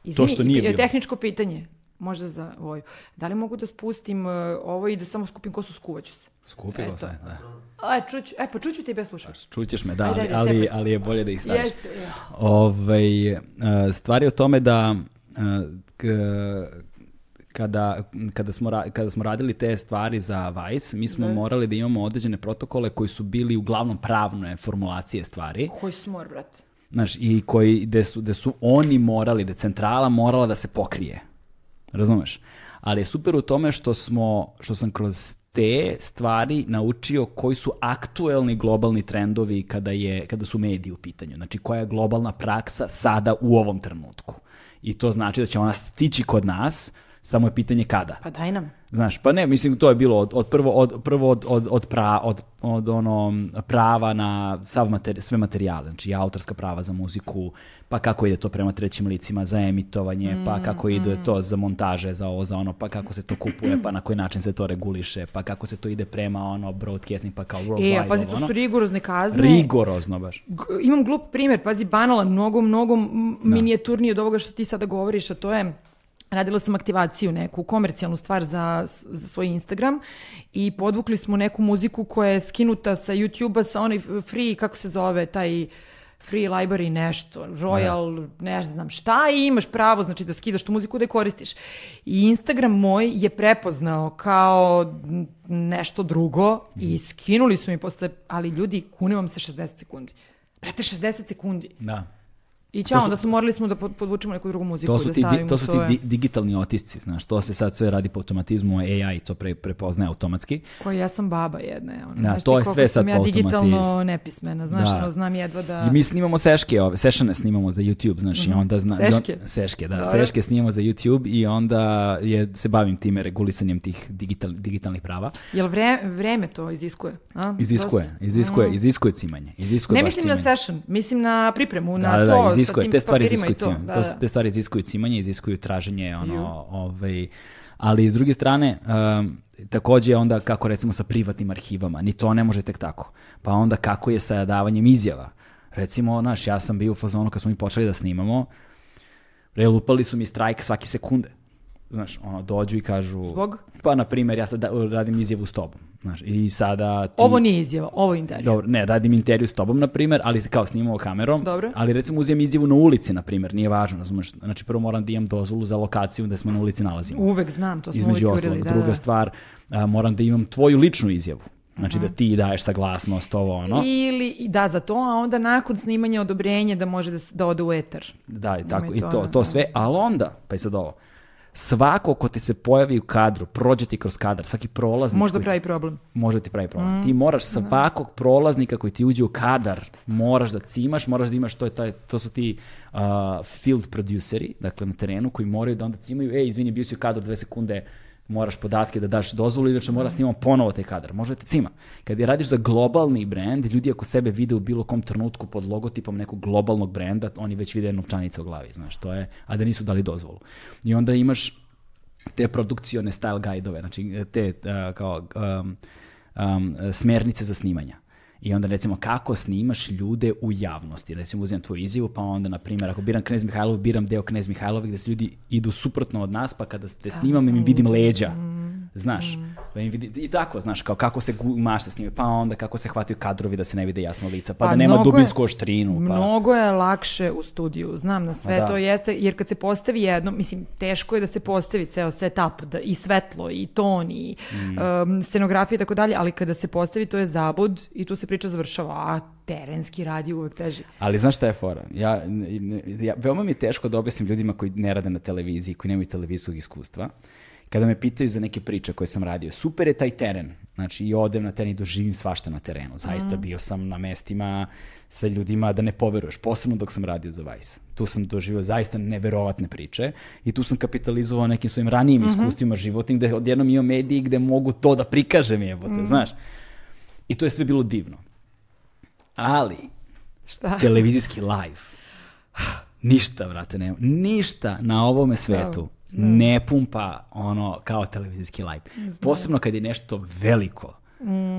[SPEAKER 2] Izvini,
[SPEAKER 1] što nije bilo.
[SPEAKER 2] Tehničko pitanje, možda za Voju. Da li mogu da spustim uh, ovo i da samo skupim kosu, skuvaću se?
[SPEAKER 1] skupilo
[SPEAKER 2] Eto.
[SPEAKER 1] se. Da.
[SPEAKER 2] Aj, čuću, e, pa čuću ti bez slušaš.
[SPEAKER 1] Čućeš me, da, ali, ali, ali je bolje da ih staviš.
[SPEAKER 2] Jeste, ja.
[SPEAKER 1] Ovaj, e, stvar je o tome da e, k- kada, kada, smo, kada smo radili te stvari za Vice, mi smo morali da imamo određene protokole koji su bili uglavnom pravne formulacije stvari.
[SPEAKER 2] Koji su mor, brate?
[SPEAKER 1] Znaš, i koji, gde su, gde su oni morali, da centrala morala da se pokrije. Razumeš? Ali je super u tome što smo, što sam kroz te stvari naučio koji su aktuelni globalni trendovi kada, je, kada su mediji u pitanju. Znači, koja je globalna praksa sada u ovom trenutku. I to znači da će ona stići kod nas Samo je pitanje kada.
[SPEAKER 2] Pa daj nam.
[SPEAKER 1] Znaš, pa ne, mislim to je bilo od, od prvo od prvo od od od, pra, od, od ono prava na sav materi, sve materijale, znači i autorska prava za muziku, pa kako ide to prema trećim licima za emitovanje, pa kako ide to za montaže, za ovo, za ono, pa kako se to kupuje, pa na koji način se to reguliše, pa kako se to ide prema ono broadcasting, pa kao
[SPEAKER 2] E,
[SPEAKER 1] worldwide,
[SPEAKER 2] a pazi, to
[SPEAKER 1] ono.
[SPEAKER 2] su rigorozne kazne.
[SPEAKER 1] Rigorozno baš.
[SPEAKER 2] G- imam glup primjer, pazi, banalan, mnogo, mnogo m- minijaturniji od ovoga što ti sada govoriš, a to je Radila sam aktivaciju neku, komercijalnu stvar za, za svoj Instagram i podvukli smo neku muziku koja je skinuta sa YouTube-a sa onaj free, kako se zove, taj free library nešto, royal, ne znam šta i imaš pravo znači da skidaš tu muziku da je koristiš. I Instagram moj je prepoznao kao nešto drugo i skinuli su mi posle, ali ljudi, kune vam se 60 sekundi. Brate, 60 sekundi.
[SPEAKER 1] Da.
[SPEAKER 2] I
[SPEAKER 1] su-
[SPEAKER 2] onda smo morali smo da pod- podvučemo neku drugu muziku
[SPEAKER 1] To su
[SPEAKER 2] da
[SPEAKER 1] ti,
[SPEAKER 2] stavimo.
[SPEAKER 1] to su ti di- digitalni otisci, znaš, to se sad sve radi po automatizmu, AI to pre, prepoznaje automatski.
[SPEAKER 2] Koji ja sam baba jedna. Ono,
[SPEAKER 1] Da,
[SPEAKER 2] znaš
[SPEAKER 1] to
[SPEAKER 2] ti
[SPEAKER 1] je sve
[SPEAKER 2] sam
[SPEAKER 1] sad
[SPEAKER 2] ja
[SPEAKER 1] po
[SPEAKER 2] digitalno nepismena, znaš,
[SPEAKER 1] Da.
[SPEAKER 2] ono, znam jedva da...
[SPEAKER 1] I mi snimamo seške, ove, sešane snimamo za YouTube, znaš, i onda zna, i on-
[SPEAKER 2] Seške?
[SPEAKER 1] seške, da,
[SPEAKER 2] Dobro.
[SPEAKER 1] seške snimamo za YouTube i onda je, se bavim time regulisanjem tih digital, digitalnih prava.
[SPEAKER 2] Jel vre, vreme to iziskuje? A?
[SPEAKER 1] Iziskuje,
[SPEAKER 2] Dosta?
[SPEAKER 1] iziskuje, iziskuje cimanje. Iziskuje
[SPEAKER 2] Ne mislim na
[SPEAKER 1] cimanje.
[SPEAKER 2] session, mislim na pripremu,
[SPEAKER 1] Da,
[SPEAKER 2] na
[SPEAKER 1] da,
[SPEAKER 2] to
[SPEAKER 1] da, iziskuje, te stvari iziskuju
[SPEAKER 2] to.
[SPEAKER 1] cimanje.
[SPEAKER 2] Da,
[SPEAKER 1] To,
[SPEAKER 2] da.
[SPEAKER 1] te stvari iziskuju cimanje, iziskuju traženje,
[SPEAKER 2] Ju.
[SPEAKER 1] ono, ovaj, ali s druge strane, um, takođe onda kako recimo sa privatnim arhivama, ni to ne može tek tako. Pa onda kako je sa davanjem izjava. Recimo, znaš, ja sam bio u fazonu kad smo mi počeli da snimamo, relupali su mi strajk svake sekunde. Znaš, ono, dođu i kažu...
[SPEAKER 2] Zbog?
[SPEAKER 1] Pa, na primjer, ja sad da- radim izjavu s tobom. Znaš, i sada ti...
[SPEAKER 2] Ovo nije izjava, ovo je intervju.
[SPEAKER 1] Dobro, ne, radim intervju s tobom, na primjer, ali kao snimamo kamerom.
[SPEAKER 2] Dobro.
[SPEAKER 1] Ali recimo uzimam izjavu na ulici, na primjer, nije važno, razumeš? Znači prvo moram da imam dozvolu za lokaciju da smo na ulici nalazimo.
[SPEAKER 2] Uvek znam, to smo
[SPEAKER 1] Između
[SPEAKER 2] uvek
[SPEAKER 1] ostalog.
[SPEAKER 2] Da,
[SPEAKER 1] Druga
[SPEAKER 2] da.
[SPEAKER 1] stvar, a, moram da imam tvoju ličnu izjavu. Znači da ti daješ saglasnost, ovo ono.
[SPEAKER 2] Ili, da, za to, a onda nakon snimanja odobrenje da može da, da ode u etar.
[SPEAKER 1] Da, i tako,
[SPEAKER 2] i
[SPEAKER 1] i
[SPEAKER 2] to,
[SPEAKER 1] to, to
[SPEAKER 2] da.
[SPEAKER 1] sve, ali onda, pa i sad ovo, svako ko ti se pojavi u kadru, prođe ti kroz kadar, svaki prolaznik
[SPEAKER 2] Možda
[SPEAKER 1] koji-
[SPEAKER 2] pravi problem.
[SPEAKER 1] može ti pravi problem.
[SPEAKER 2] Mm.
[SPEAKER 1] Ti moraš svakog prolaznika koji ti uđe u kadar, moraš da cimaš, moraš da imaš, to, je taj, to su ti uh, field produceri, dakle na terenu, koji moraju da onda cimaju, ej, izvini, bio si u kadru dve sekunde, moraš podatke da daš dozvolu, inače mora snimamo ponovo taj kadar. Može da te cima. Kad je radiš za globalni brand, ljudi ako sebe vide u bilo kom trenutku pod logotipom nekog globalnog brenda, oni već vide novčanica u glavi, znaš, to je, a da nisu dali dozvolu. I onda imaš te produkcione style guide-ove, znači te uh, kao um, um, smernice za snimanja. I onda recimo kako snimaš ljude u javnosti. Recimo uzimam tvoju izjavu, pa onda na primjer ako biram Knez Mihajlov, biram deo Knez Mihajlova gde se ljudi idu suprotno od nas, pa kada te snimam im vidim leđa. Znaš, pa im vidi, i tako, znaš, kao kako se gu- mašte snimaju, pa onda kako se hvataju kadrovi da se ne vide jasno lica, pa, da nema dubinsku oštrinu. Pa.
[SPEAKER 2] Mnogo je lakše u studiju, znam na sve
[SPEAKER 1] Ma da.
[SPEAKER 2] to jeste, jer kad se postavi jedno, mislim, teško je da se postavi ceo setup, da, i svetlo, i ton, i
[SPEAKER 1] Mm.
[SPEAKER 2] um, scenografija i tako dalje, ali kada se postavi to je zabud i tu se priča završava, a terenski radi uvek teži.
[SPEAKER 1] Ali znaš šta je fora? Ja, ja, veoma mi je teško da objasnim ljudima koji ne rade na televiziji, koji nemaju televizijskog iskustva. Kada me pitaju za neke priče koje sam radio, super je taj teren. Znači, i odem na teren i doživim svašta na terenu. Zaista bio sam na mestima sa ljudima da ne poveruješ, posebno dok sam radio za Vice. Tu sam doživio zaista neverovatne priče i tu sam kapitalizovao nekim svojim ranijim iskustvima životnim gde odjednom imam mediji gde mogu to da prikažem jebote, znaš. I to je sve bilo divno. Ali,
[SPEAKER 2] Šta?
[SPEAKER 1] televizijski live. Ništa, brate, nema. Ništa na ovome svetu ne pumpa ono kao televizijski live. Posebno kad je nešto veliko.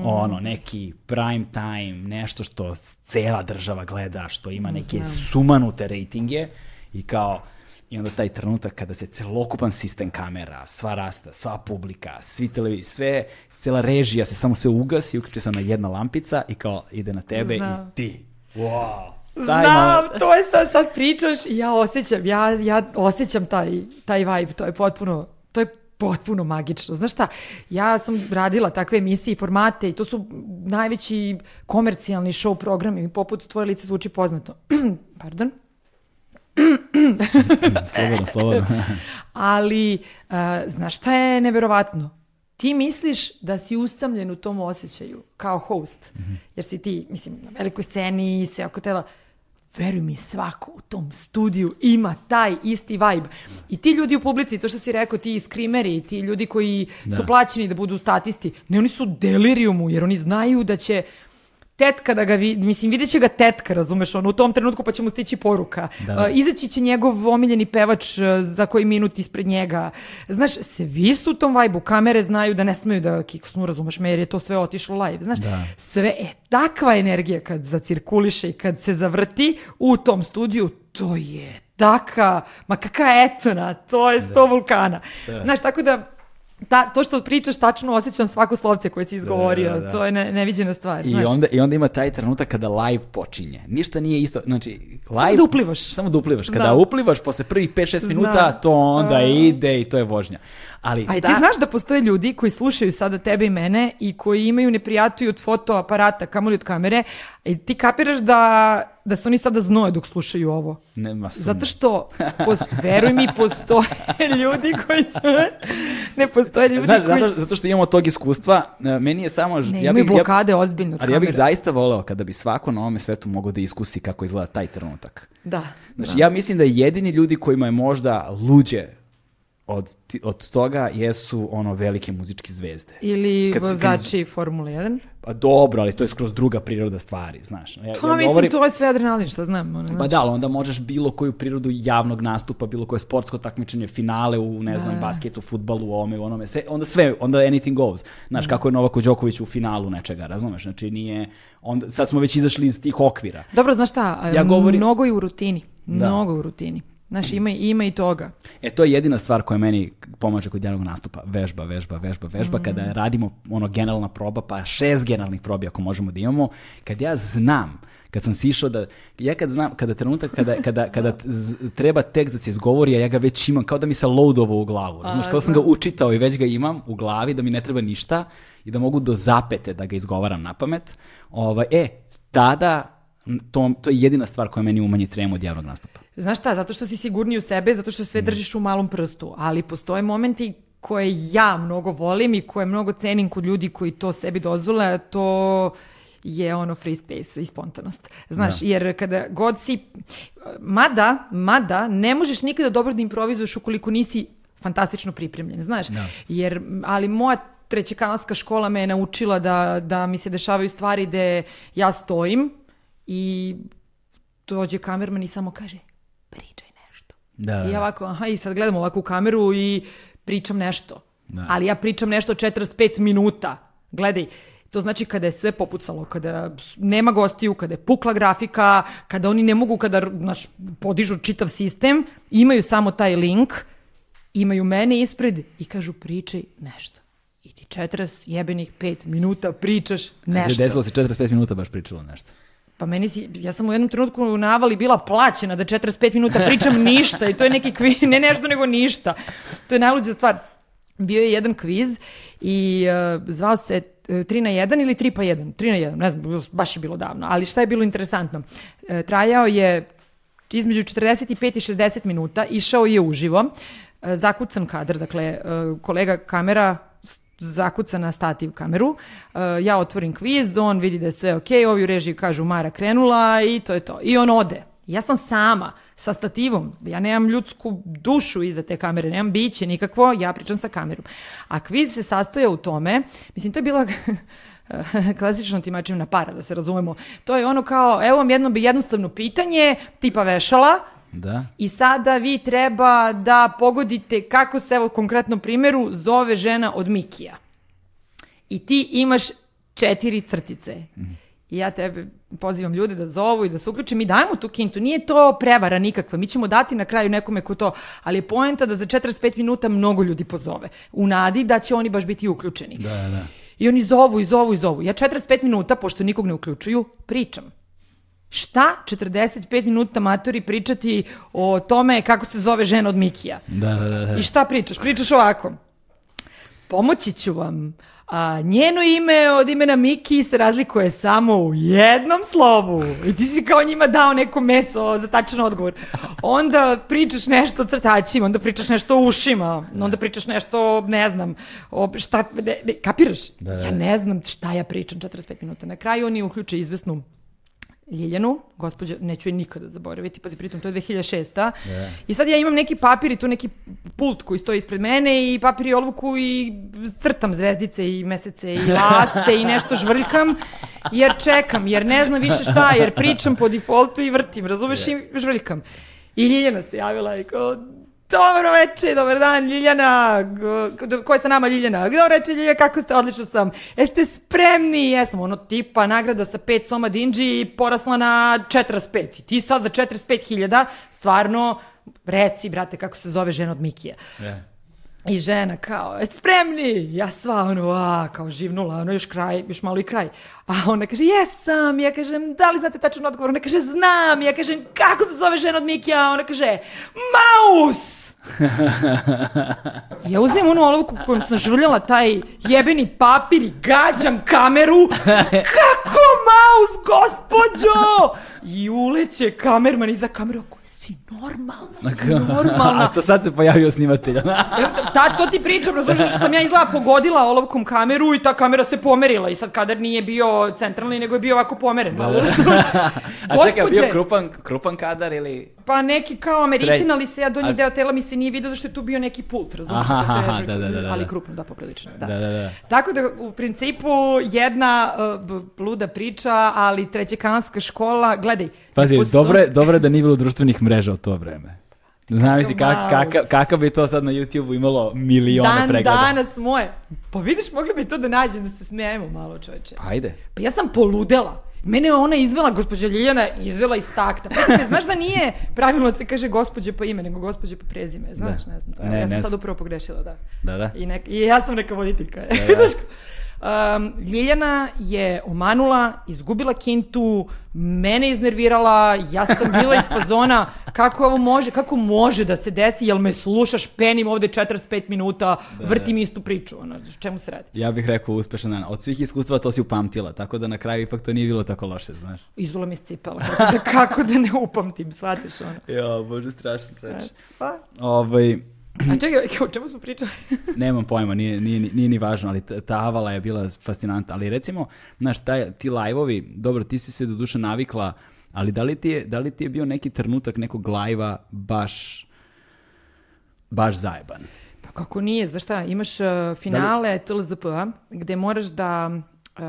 [SPEAKER 1] Ono, neki prime time, nešto što cela država gleda, što ima neke sumanute rejtinge i kao i onda taj trenutak kada se celokupan sistem kamera, sva rasta, sva publika, svi televiziji, sve, cela režija se samo se ugasi, uključi se na jedna lampica i kao ide na tebe
[SPEAKER 2] Znam.
[SPEAKER 1] i ti. Wow. Taj
[SPEAKER 2] Znam,
[SPEAKER 1] moment.
[SPEAKER 2] to je sad, sad pričaš i ja osjećam, ja, ja osjećam taj, taj vibe, to je potpuno, to je potpuno magično. Znaš šta, ja sam radila takve emisije i formate i to su najveći komercijalni show programi, poput Tvoje lice zvuči poznato. Pardon.
[SPEAKER 1] Slobodno, slobodno.
[SPEAKER 2] Ali, uh, znaš šta je neverovatno? Ti misliš da si usamljen u tom osjećaju kao host, jer si ti, mislim, na velikoj sceni i sve oko tela. Veruj mi, svako u tom studiju ima taj isti vibe. I ti ljudi u publici, to što si rekao, ti skrimeri, ti ljudi koji da. su plaćeni da budu statisti, ne, oni su delirijumu, jer oni znaju da će tetka da ga vidi, mislim vidjet će ga tetka, razumeš, on u tom trenutku pa će mu stići poruka. Da. Uh, izaći će njegov omiljeni pevač uh, za koji minut ispred njega. Znaš, svi su u tom vajbu, kamere znaju da ne smeju da kiksnu, razumeš me, jer je to sve otišlo live. Znaš, da. sve, e, takva energija kad zacirkuliše i kad se zavrti u tom studiju, to je taka, ma kakva etona, to je sto da. vulkana. Da. Znaš, tako da ta, to što pričaš tačno osjećam svako slovce koje si izgovorio, da, da, da. to je ne, neviđena stvar.
[SPEAKER 1] I, znaš. Onda, I onda ima taj trenutak kada live počinje. Ništa nije isto, znači, live...
[SPEAKER 2] Samo da uplivaš.
[SPEAKER 1] Samo da uplivaš. Kada Znam. uplivaš posle prvih 5-6 minuta, to onda ide i to je vožnja. Ali
[SPEAKER 2] A ta... ti znaš da postoje ljudi koji slušaju sada tebe i mene i koji imaju neprijatiju od fotoaparata, kamoli od kamere, i ti kapiraš da, da se oni sada znoje dok slušaju ovo.
[SPEAKER 1] Nema sumnje.
[SPEAKER 2] Zato što, post, veruj mi, postoje ljudi koji su... Ne postoje ljudi
[SPEAKER 1] Znaš,
[SPEAKER 2] koji...
[SPEAKER 1] zato, zato što imamo tog iskustva, e, meni je samo...
[SPEAKER 2] Ne, ja bih, blokade ja, ozbiljno
[SPEAKER 1] Ali ja bih zaista voleo kada bi svako na ovome svetu mogao da iskusi kako izgleda taj trenutak.
[SPEAKER 2] Da.
[SPEAKER 1] Znači,
[SPEAKER 2] da.
[SPEAKER 1] ja mislim da jedini ljudi kojima je možda luđe od, od toga jesu ono velike muzičke zvezde.
[SPEAKER 2] Ili kad vozači kad... Formule 1.
[SPEAKER 1] Pa dobro, ali to je skroz druga priroda stvari, znaš.
[SPEAKER 2] Ja, to ja mislim, govorim... to je sve adrenalin, šta znam. Ono,
[SPEAKER 1] pa da, ali onda možeš bilo koju prirodu javnog nastupa, bilo koje sportsko takmičenje, finale u, ne znam, da. basketu, futbalu, u ovome, u onome, sve, onda sve, onda anything goes. Znaš, da. kako je Novako Đoković u finalu nečega, razumeš? Znači, nije, onda, sad smo već izašli iz tih okvira.
[SPEAKER 2] Dobro, znaš šta, ja govorim... mnogo i u rutini. Da. Mnogo u rutini. Znaš, ima, ima i toga.
[SPEAKER 1] E, to je jedina stvar koja meni pomaže kod jednog nastupa. Vežba, vežba, vežba, vežba. Mm. Kada radimo ono generalna proba, pa šest generalnih probi ako možemo da imamo, kad ja znam kad sam sišao da, ja kad znam, kada trenutak, kada, kada, kada treba tekst da se izgovori, a ja ga već imam, kao da mi se loadovo u glavu. Znaš, kao da sam ga učitao i već ga imam u glavi, da mi ne treba ništa i da mogu do zapete da ga izgovaram na pamet. Ovaj, e, tada to, to je jedina stvar koja meni umanji tremu od javnog nastupa.
[SPEAKER 2] Znaš šta, zato što si sigurniji u sebe, zato što sve mm. držiš u malom prstu, ali postoje momenti koje ja mnogo volim i koje mnogo cenim kod ljudi koji to sebi dozvole, to je ono free space i spontanost. Znaš, da. jer kada god si, mada, mada, ne možeš nikada dobro da improvizuješ ukoliko nisi fantastično pripremljen, znaš, da. jer, ali moja trećekanska škola me je naučila da, da mi se dešavaju stvari gde ja stojim, I dođe kamerman i samo kaže, pričaj nešto. Da. I ja ovako, aha, i sad gledam ovako u kameru i pričam nešto. Da. Ali ja pričam nešto 45 minuta. Gledaj, to znači kada je sve popucalo, kada nema gostiju, kada je pukla grafika, kada oni ne mogu, kada znaš, podižu čitav sistem, imaju samo taj link, imaju mene ispred i kažu pričaj nešto. I ti 40 jebenih 5 minuta pričaš nešto. Znači,
[SPEAKER 1] desilo se 45 minuta baš pričalo nešto.
[SPEAKER 2] Pa meni si, ja sam u jednom trenutku u navali bila plaćena da 45 minuta pričam ništa i to je neki kviz, ne nešto nego ništa. To je najluđa stvar. Bio je jedan kviz i uh, zvao se 3 na 1 ili 3 pa 1, 3 na 1, ne znam, baš je bilo davno, ali šta je bilo interesantno? Uh, trajao je između 45 i 60 minuta, išao je uživo, uh, zakucan kadar, dakle, kolega kamera zakuca na stativ kameru, uh, ja otvorim kviz, on vidi da je sve ok, ovi u režiji kažu Mara krenula i to je to. I on ode. Ja sam sama sa stativom, ja nemam ljudsku dušu iza te kamere, nemam biće nikakvo, ja pričam sa kamerom. A kviz se sastoja u tome, mislim to je bila klasično timačim na para, da se razumemo. To je ono kao, evo vam jedno jednostavno pitanje, tipa vešala,
[SPEAKER 1] Da.
[SPEAKER 2] I sada vi treba da pogodite kako se, evo konkretnom primjeru, zove žena od Mikija. I ti imaš četiri crtice. Mm. I ja tebe pozivam ljude da zovu i da se uključe. Mi dajemo tu kintu. Nije to prevara nikakva. Mi ćemo dati na kraju nekome ko to. Ali je poenta da za 45 minuta mnogo ljudi pozove. U nadi da će oni baš biti uključeni.
[SPEAKER 1] Da, da.
[SPEAKER 2] I oni zovu i zovu i zovu. Ja 45 minuta, pošto nikog ne uključuju, pričam. Šta 45 minuta matori pričati o tome kako se zove žena od Mikija?
[SPEAKER 1] Da, da, da.
[SPEAKER 2] I šta pričaš? Pričaš ovako. Pomoći ću vam. A, njeno ime od imena Miki se razlikuje samo u jednom slovu. I ti si kao njima dao neko meso za tačan odgovor. Onda pričaš nešto o crtačima, onda pričaš nešto o ušima, onda pričaš nešto, ne znam, o šta, ne, ne, kapiraš? Da, da. Ja ne znam šta ja pričam 45 minuta. Na kraju oni uključe izvesnu Ljiljanu, gospođa, neću je nikada zaboraviti, pazi, pritom to je 2006. Yeah. I sad ja imam neki papir i tu neki pult koji stoji ispred mene i papir i olvuku i crtam zvezdice i mesece i laste i nešto žvrljkam, jer čekam, jer ne znam više šta, jer pričam po defaultu i vrtim, razumeš, yeah. i žvrljkam. I Ljiljana se javila i kao, dobro veče, dobar dan, Ljiljana, ko je sa nama Ljiljana? Dobro veče, Ljiljana, kako ste? Odlično sam. Jeste spremni? Jesam, ono tipa, nagrada sa 5 soma dinđi i porasla na 45. I ti sad za 45.000, stvarno, reci, brate, kako se zove žena od Mikija. Yeah. I žena kao, jeste spremni? Ja sva ono, a, kao živnula, ono još kraj, još malo i kraj. A ona kaže, jesam. Ja kažem, da li znate tačan odgovor? Ona kaže, znam. Ja kažem, kako se zove žena od Mikija? Ona kaže, Maus! ja uzem onu olovku kojom sam žvrljala taj jebeni papir i gađam kameru. Kako Maus, gospođo? I uleće kamerman iza kameru si normalna, si normalna.
[SPEAKER 1] A to sad se pojavio snimatelj.
[SPEAKER 2] ta, to ti pričam, razumiješ što sam ja izgleda pogodila olovkom kameru i ta kamera se pomerila i sad kadar nije bio centralni, nego je bio ovako pomeren. Da, da.
[SPEAKER 1] A čekaj, bio krupan, krupan kadar ili...
[SPEAKER 2] Pa neki kao American, ali se ja donji A... deo tela mi se nije vidio zašto je tu bio neki pult, razumiješ? Aha, da, da, da, da. Ali krupno, da, poprilično. Da. Da, da, da. Tako da, u principu, jedna uh, bluda priča, ali trećekanska škola, gledaj.
[SPEAKER 1] Pazi, dobro, je, dobro je da nije bilo društvenih mreža u to vreme. Znam si kak, kakav, kakav bi to sad na YouTube-u imalo miliona Dan, pregleda.
[SPEAKER 2] Dan danas moje. Pa vidiš, mogli bi to da nađem, da se smijemo malo, čoveče.
[SPEAKER 1] Ajde.
[SPEAKER 2] Pa ja sam poludela. Mene je ona izvela, gospođa Ljiljana, izvela iz takta. Pa, znaš da nije pravilno da se kaže gospođe po ime, nego gospođe po prezime. Znaš, da. ne znam to. Ne, ja sam ne sad upravo pogrešila, da.
[SPEAKER 1] Da, da.
[SPEAKER 2] I, neka, i ja sam neka voditeljka. Da, da. Um, Ljiljana je omanula, izgubila kintu, mene iznervirala, ja sam bila iz fazona kako ovo može, kako može da se desi, jel me slušaš, penim ovde 45 minuta, da, vrtim da. istu priču, ono, čemu se radi?
[SPEAKER 1] Ja bih rekao uspešan dan. Od svih iskustva to si upamtila, tako da na kraju ipak to nije bilo tako loše, znaš.
[SPEAKER 2] Izula mi scipala, kako da, kako da ne upamtim, shvatiš ono.
[SPEAKER 1] Jo, bože, strašno treći. Pa? Ovaj,
[SPEAKER 2] A čekaj, o čemu smo pričali?
[SPEAKER 1] Nemam pojma, nije, nije, nije ni važno, ali ta avala je bila fascinantna. Ali recimo, znaš, taj, ti live-ovi, dobro, ti si se do duše navikla, ali da li, ti je, da li ti je bio neki trenutak nekog live-a baš, baš zajeban?
[SPEAKER 2] Pa kako nije, znaš šta, imaš uh, finale da li... TLZP-a gde moraš da... Uh,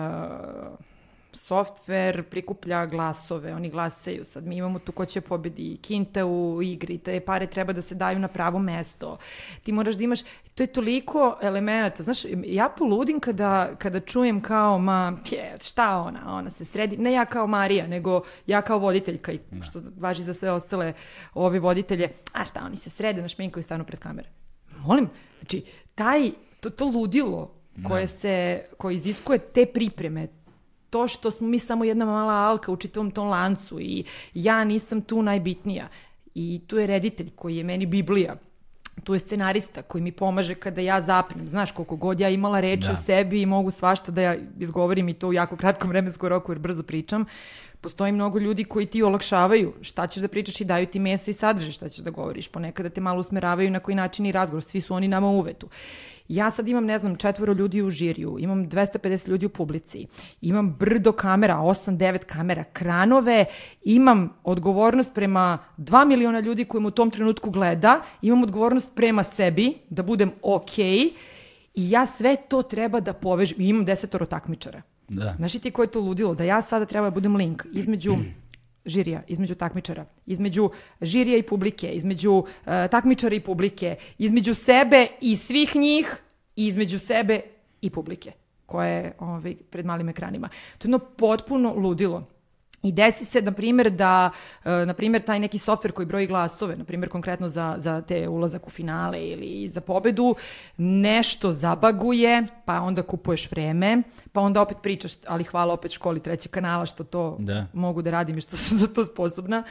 [SPEAKER 2] softver prikuplja glasove, oni glasaju. Sad mi imamo tu ko će pobedi Kinta u igri, te pare treba da se daju na pravo mesto. Ti moraš da imaš, to je toliko elemenata. Znaš, ja poludim kada, kada čujem kao, ma, pje, šta ona, ona se sredi, ne ja kao Marija, nego ja kao voditeljka, i da. što važi za sve ostale ove voditelje, a šta, oni se srede na šminku i stanu pred kamere. Molim, znači, taj, to, to ludilo koje da. se, koje iziskuje te pripreme, to što smo mi samo jedna mala alka u čitavom tom lancu i ja nisam tu najbitnija. I tu je reditelj koji je meni Biblija tu je scenarista koji mi pomaže kada ja zapnem. Znaš, koliko god ja imala reči da. o sebi i mogu svašta da ja izgovorim i to u jako kratkom vremenskom roku jer brzo pričam, postoji mnogo ljudi koji ti olakšavaju šta ćeš da pričaš i daju ti meso i sadržaj šta ćeš da govoriš. Ponekada te malo usmeravaju na koji način i razgovor. Svi su oni nama uvetu. Ja sad imam, ne znam, četvoro ljudi u žiriju, imam 250 ljudi u publici, imam brdo kamera, 8-9 kamera, kranove, imam odgovornost prema 2 miliona ljudi koji mu u tom trenutku gleda, imam odgovornost prema sebi, da budem okej, okay, i ja sve to treba da povežem. Imam desetoro takmičara. Da. Znaš ti ko je to ludilo? Da ja sada treba da budem link između žirija, između takmičara, između žirija i publike, između uh, takmičara i publike, između sebe i svih njih i između sebe i publike koja je ovaj, pred malim ekranima. To je jedno potpuno ludilo. I desi se, na primjer, da, e, na primjer, taj neki softver koji broji glasove, na primjer, konkretno za, za te ulazak u finale ili za pobedu, nešto zabaguje, pa onda kupuješ vreme, pa onda opet pričaš, ali hvala opet školi trećeg kanala što to da. mogu da radim i što sam za to sposobna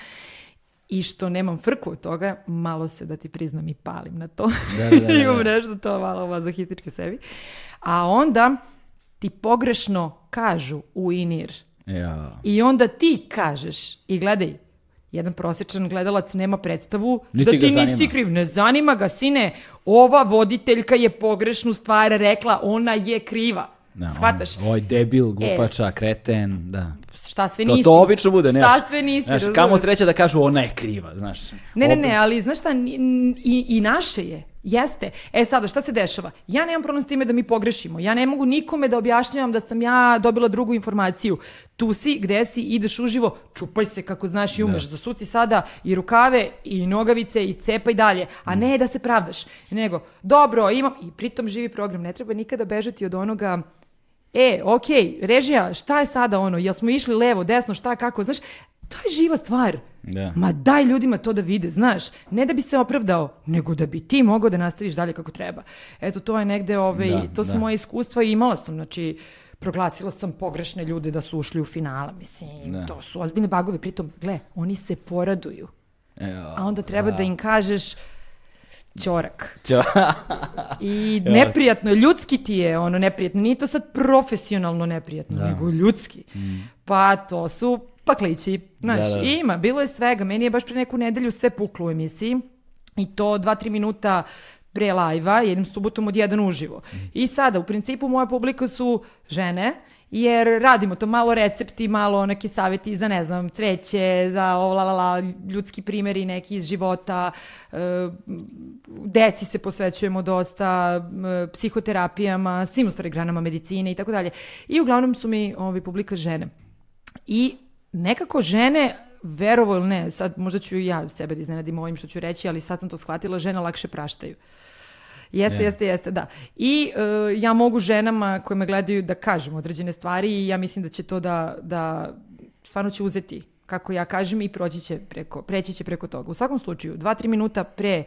[SPEAKER 2] i što nemam frku od toga, malo se da ti priznam i palim na to. Da, da, da, da. Imam nešto to malo mazohitičke sebi. A onda ti pogrešno kažu u inir, Ja. I onda ti kažeš, i gledaj, jedan prosječan gledalac nema predstavu Niti da ti nisi kriv. Ne zanima ga, sine, ova voditeljka je pogrešnu stvar rekla, ona je kriva.
[SPEAKER 1] Da,
[SPEAKER 2] Shvataš?
[SPEAKER 1] On, ovaj debil, glupača, kreten, da.
[SPEAKER 2] Šta sve
[SPEAKER 1] To,
[SPEAKER 2] nisi.
[SPEAKER 1] to obično bude,
[SPEAKER 2] Šta
[SPEAKER 1] znaš.
[SPEAKER 2] sve nisi,
[SPEAKER 1] Znaš, kamo sreća da kažu ona je kriva, znaš.
[SPEAKER 2] Ne, ne, ne, ali znaš šta, i, i naše je. Jeste. E sada, šta se dešava? Ja nemam problem s time da mi pogrešimo. Ja ne mogu nikome da objašnjavam da sam ja dobila drugu informaciju. Tu si, gde si, ideš uživo, čupaj se kako znaš i umeš. Zasuci sada i rukave i nogavice i cepaj dalje. A ne da se pravdaš. Nego, dobro, imam... I pritom živi program. Ne treba nikada bežati od onoga e, okej, režija, šta je sada ono, jel smo išli levo, desno, šta, kako, znaš, to je živa stvar.
[SPEAKER 1] Da.
[SPEAKER 2] Ma daj ljudima to da vide, znaš, ne da bi se opravdao, nego da bi ti mogao da nastaviš dalje kako treba. Eto, to je negde, ovaj,
[SPEAKER 1] Da,
[SPEAKER 2] to su
[SPEAKER 1] da.
[SPEAKER 2] moje iskustva i imala sam, znači, proglasila sam pogrešne ljude da su ušli u finale, mislim,
[SPEAKER 1] Da.
[SPEAKER 2] to su ozbiljne bagovi, pritom, gle, oni se poraduju,
[SPEAKER 1] Evo,
[SPEAKER 2] a onda treba da im kažeš ćorak.
[SPEAKER 1] Ćo-
[SPEAKER 2] I neprijatno ljudski ti je ono neprijatno, nije to sad profesionalno neprijatno,
[SPEAKER 1] Da.
[SPEAKER 2] nego ljudski. Pa to su paklići, znaš,
[SPEAKER 1] Da, da.
[SPEAKER 2] ima, bilo je svega, meni je baš pre neku nedelju sve puklo u emisiji i to dva, tri minuta pre lajva, jednim subotom od jedan uživo. I sada, u principu, moja publika su žene, jer radimo to malo recepti, malo neki savjeti za, ne znam, cveće, za ovo, la, la, la, ljudski primjeri neki iz života, e, deci se posvećujemo dosta, psihoterapijama, svim u stvari granama medicine i tako dalje. I uglavnom su mi ovi publika žene. I nekako žene, verovo ili ne, sad možda ću i ja sebe da iznenadim ovim što ću reći, ali sad sam to shvatila, žene lakše praštaju. Jeste,
[SPEAKER 1] Je.
[SPEAKER 2] jeste, jeste, da. I e, ja mogu ženama koje me gledaju da kažem određene stvari i ja mislim da će to da, da stvarno će uzeti kako ja kažem i proći će preko, preći će preko toga. U svakom slučaju, dva, tri minuta pre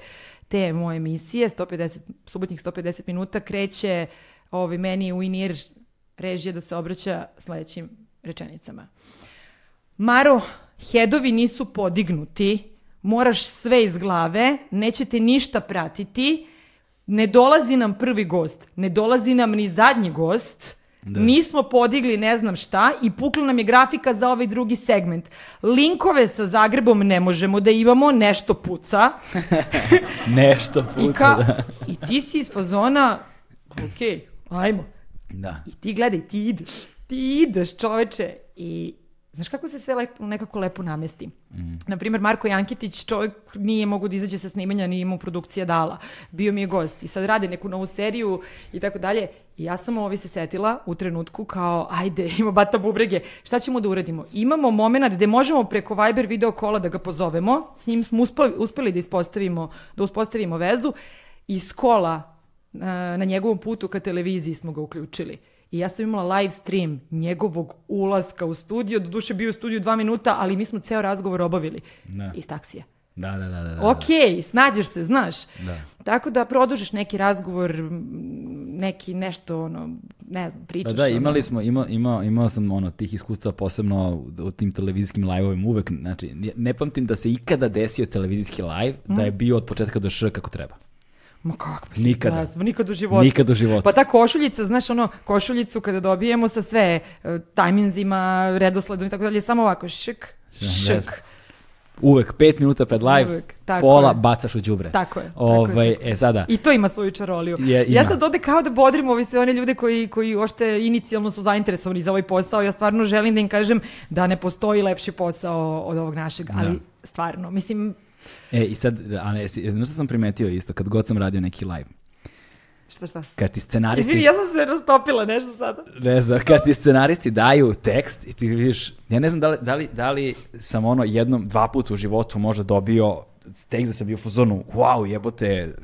[SPEAKER 2] te moje emisije, 150, subotnjih 150 minuta, kreće ovaj, meni u inir režije da se obraća sledećim rečenicama. Maro, hedovi nisu podignuti, moraš sve iz glave, nećete ništa pratiti, ne dolazi nam prvi gost, ne dolazi nam ni zadnji gost, nismo podigli ne znam šta i pukla nam je grafika za ovaj drugi segment. Linkove sa Zagrebom ne možemo da imamo, nešto puca.
[SPEAKER 1] Nešto
[SPEAKER 2] I,
[SPEAKER 1] puca,
[SPEAKER 2] ka,
[SPEAKER 1] da.
[SPEAKER 2] I ti si iz fazona, ok, ajmo.
[SPEAKER 1] Da.
[SPEAKER 2] I ti gledaj, ti ideš. Ti ideš, čoveče. I znaš kako se sve lepo, nekako lepo namesti? Mm. Naprimjer, Marko Jankitić, čovjek nije mogu da izađe sa snimanja, nije mu produkcija dala. Bio mi je gost i sad rade neku novu seriju i tako dalje. I ja sam ovi se setila u trenutku kao, ajde, ima bata bubrege, šta ćemo da uradimo? Imamo moment gde možemo preko Viber video kola da ga pozovemo, s njim smo uspeli, uspeli da, ispostavimo, da uspostavimo vezu, iz kola na, na njegovom putu ka televiziji smo ga uključili. I ja sam imala live stream njegovog ulaska u studio, doduše bio u studiju dva minuta, ali mi smo ceo razgovor obavili
[SPEAKER 1] Da.
[SPEAKER 2] iz taksija.
[SPEAKER 1] Da, da, da, da. da.
[SPEAKER 2] Ok, snađeš se, znaš.
[SPEAKER 1] Da.
[SPEAKER 2] Tako da produžiš neki razgovor, neki nešto, ono, ne znam, pričaš.
[SPEAKER 1] Da, da,
[SPEAKER 2] ono.
[SPEAKER 1] imali smo, ima, ima, imao sam ono, tih iskustva posebno u, tim televizijskim live-ovima uvek, znači, ne- ne pamtim da se ikada desio televizijski live, da je bio od početka do š kako treba.
[SPEAKER 2] Ma kako si
[SPEAKER 1] Nikada.
[SPEAKER 2] blazno, nikad u životu.
[SPEAKER 1] Nikad u životu.
[SPEAKER 2] Pa ta košuljica, znaš ono, košuljicu kada dobijemo sa sve e, tajminzima, redosledom i tako dalje, samo ovako, šik,
[SPEAKER 1] Da,
[SPEAKER 2] šik.
[SPEAKER 1] Uvek, pet minuta pred live,
[SPEAKER 2] Uvek,
[SPEAKER 1] pola
[SPEAKER 2] je.
[SPEAKER 1] bacaš u đubre.
[SPEAKER 2] Tako je, tako
[SPEAKER 1] Ovaj,
[SPEAKER 2] je, tako je.
[SPEAKER 1] E sada,
[SPEAKER 2] I to ima svoju čaroliju.
[SPEAKER 1] Je,
[SPEAKER 2] Ja
[SPEAKER 1] ima.
[SPEAKER 2] sad ovde kao da bodrim ovi sve one ljude koji, koji ošte inicijalno su zainteresovani za ovaj posao. Ja stvarno želim da im kažem da ne postoji lepši posao od ovog našeg, ali
[SPEAKER 1] Da.
[SPEAKER 2] stvarno, mislim,
[SPEAKER 1] e, i sad, a ne, si- znaš što sam primetio isto, kad god sam radio neki live,
[SPEAKER 2] šta šta?
[SPEAKER 1] kad ti scenaristi...
[SPEAKER 2] Izvini, ja sam se rastopila nešto sada.
[SPEAKER 1] Ne znam, kad ti scenaristi daju tekst i ti vidiš, ja ne znam da li, da li, da li sam ono jednom, dva puta u životu možda dobio tekst da sam bio u fazonu, wow, jebote,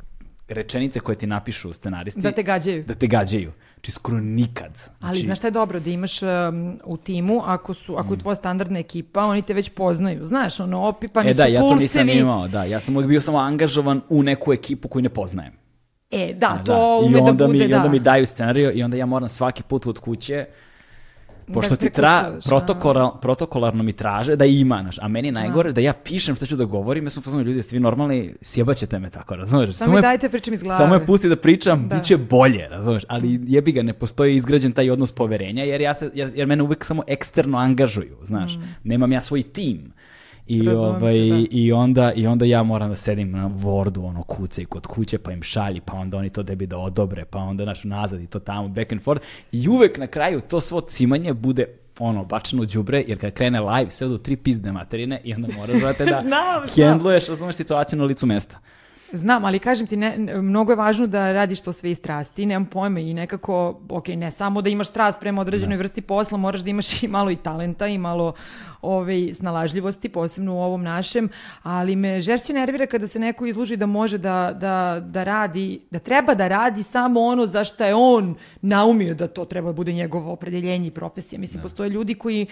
[SPEAKER 1] rečenice koje ti napišu scenaristi.
[SPEAKER 2] Da te gađaju.
[SPEAKER 1] Da te gađaju. Znači, skoro nikad.
[SPEAKER 2] Ali
[SPEAKER 1] Znači,
[SPEAKER 2] znaš šta je dobro, da imaš um, u timu, ako, su, ako je tvoja standardna ekipa, oni te već poznaju. Znaš, ono, opipani
[SPEAKER 1] E da,
[SPEAKER 2] su
[SPEAKER 1] ja to nisam
[SPEAKER 2] pulsevi.
[SPEAKER 1] imao, da. Ja sam uvijek bio samo angažovan u neku ekipu koju ne poznajem.
[SPEAKER 2] E, da,
[SPEAKER 1] Da,
[SPEAKER 2] to
[SPEAKER 1] I
[SPEAKER 2] ume da
[SPEAKER 1] onda
[SPEAKER 2] bude,
[SPEAKER 1] mi, I
[SPEAKER 2] da.
[SPEAKER 1] onda mi daju scenariju i onda ja moram svaki put od kuće Pošto
[SPEAKER 2] Da
[SPEAKER 1] ti tra,
[SPEAKER 2] prekucavaš,
[SPEAKER 1] protokola, protokolarno mi traže da ima, znaš, a meni je najgore da ja pišem šta ću da govorim, ja sam fazonu ljudi, jeste vi normalni, sjebaćete me tako, razumeš?
[SPEAKER 2] Samo mi
[SPEAKER 1] je-
[SPEAKER 2] dajte pričam iz glave.
[SPEAKER 1] Samo je pusti da pričam,
[SPEAKER 2] Da.
[SPEAKER 1] bit će bolje, razumeš? Ali jebi ga, ne postoji izgrađen taj odnos poverenja, jer, ja se, jer, jer mene uvek samo eksterno angažuju, znaš.
[SPEAKER 2] Mm.
[SPEAKER 1] Nemam ja svoj tim. I,
[SPEAKER 2] Razumem
[SPEAKER 1] ovaj,
[SPEAKER 2] te, da.
[SPEAKER 1] i, onda, I onda ja moram da sedim na Wordu, ono, kuce i kod kuće, pa im šalji, pa onda oni to debi da odobre, pa onda, znaš, nazad i to tamo, back and forth. I uvek na kraju to svo cimanje bude ono, bačeno u đubre, jer kad krene live, sve do tri pizde materine i onda moraš, brate, da
[SPEAKER 2] Znam,
[SPEAKER 1] hendluješ, razumeš situaciju na licu mesta.
[SPEAKER 2] Znam, ali kažem ti, ne, ne- mnogo je važno da radiš to sve iz strasti, nemam pojma i nekako, ok, ne samo da imaš strast prema određenoj vrsti posla, moraš da imaš i malo i talenta i malo ovaj, snalažljivosti, posebno u ovom našem, ali me žešće nervira kada se neko izluži da može da, da, da radi, da treba da radi samo ono za šta je on naumio da to treba da bude njegovo opredeljenje i profesija. Mislim, postoje ljudi koji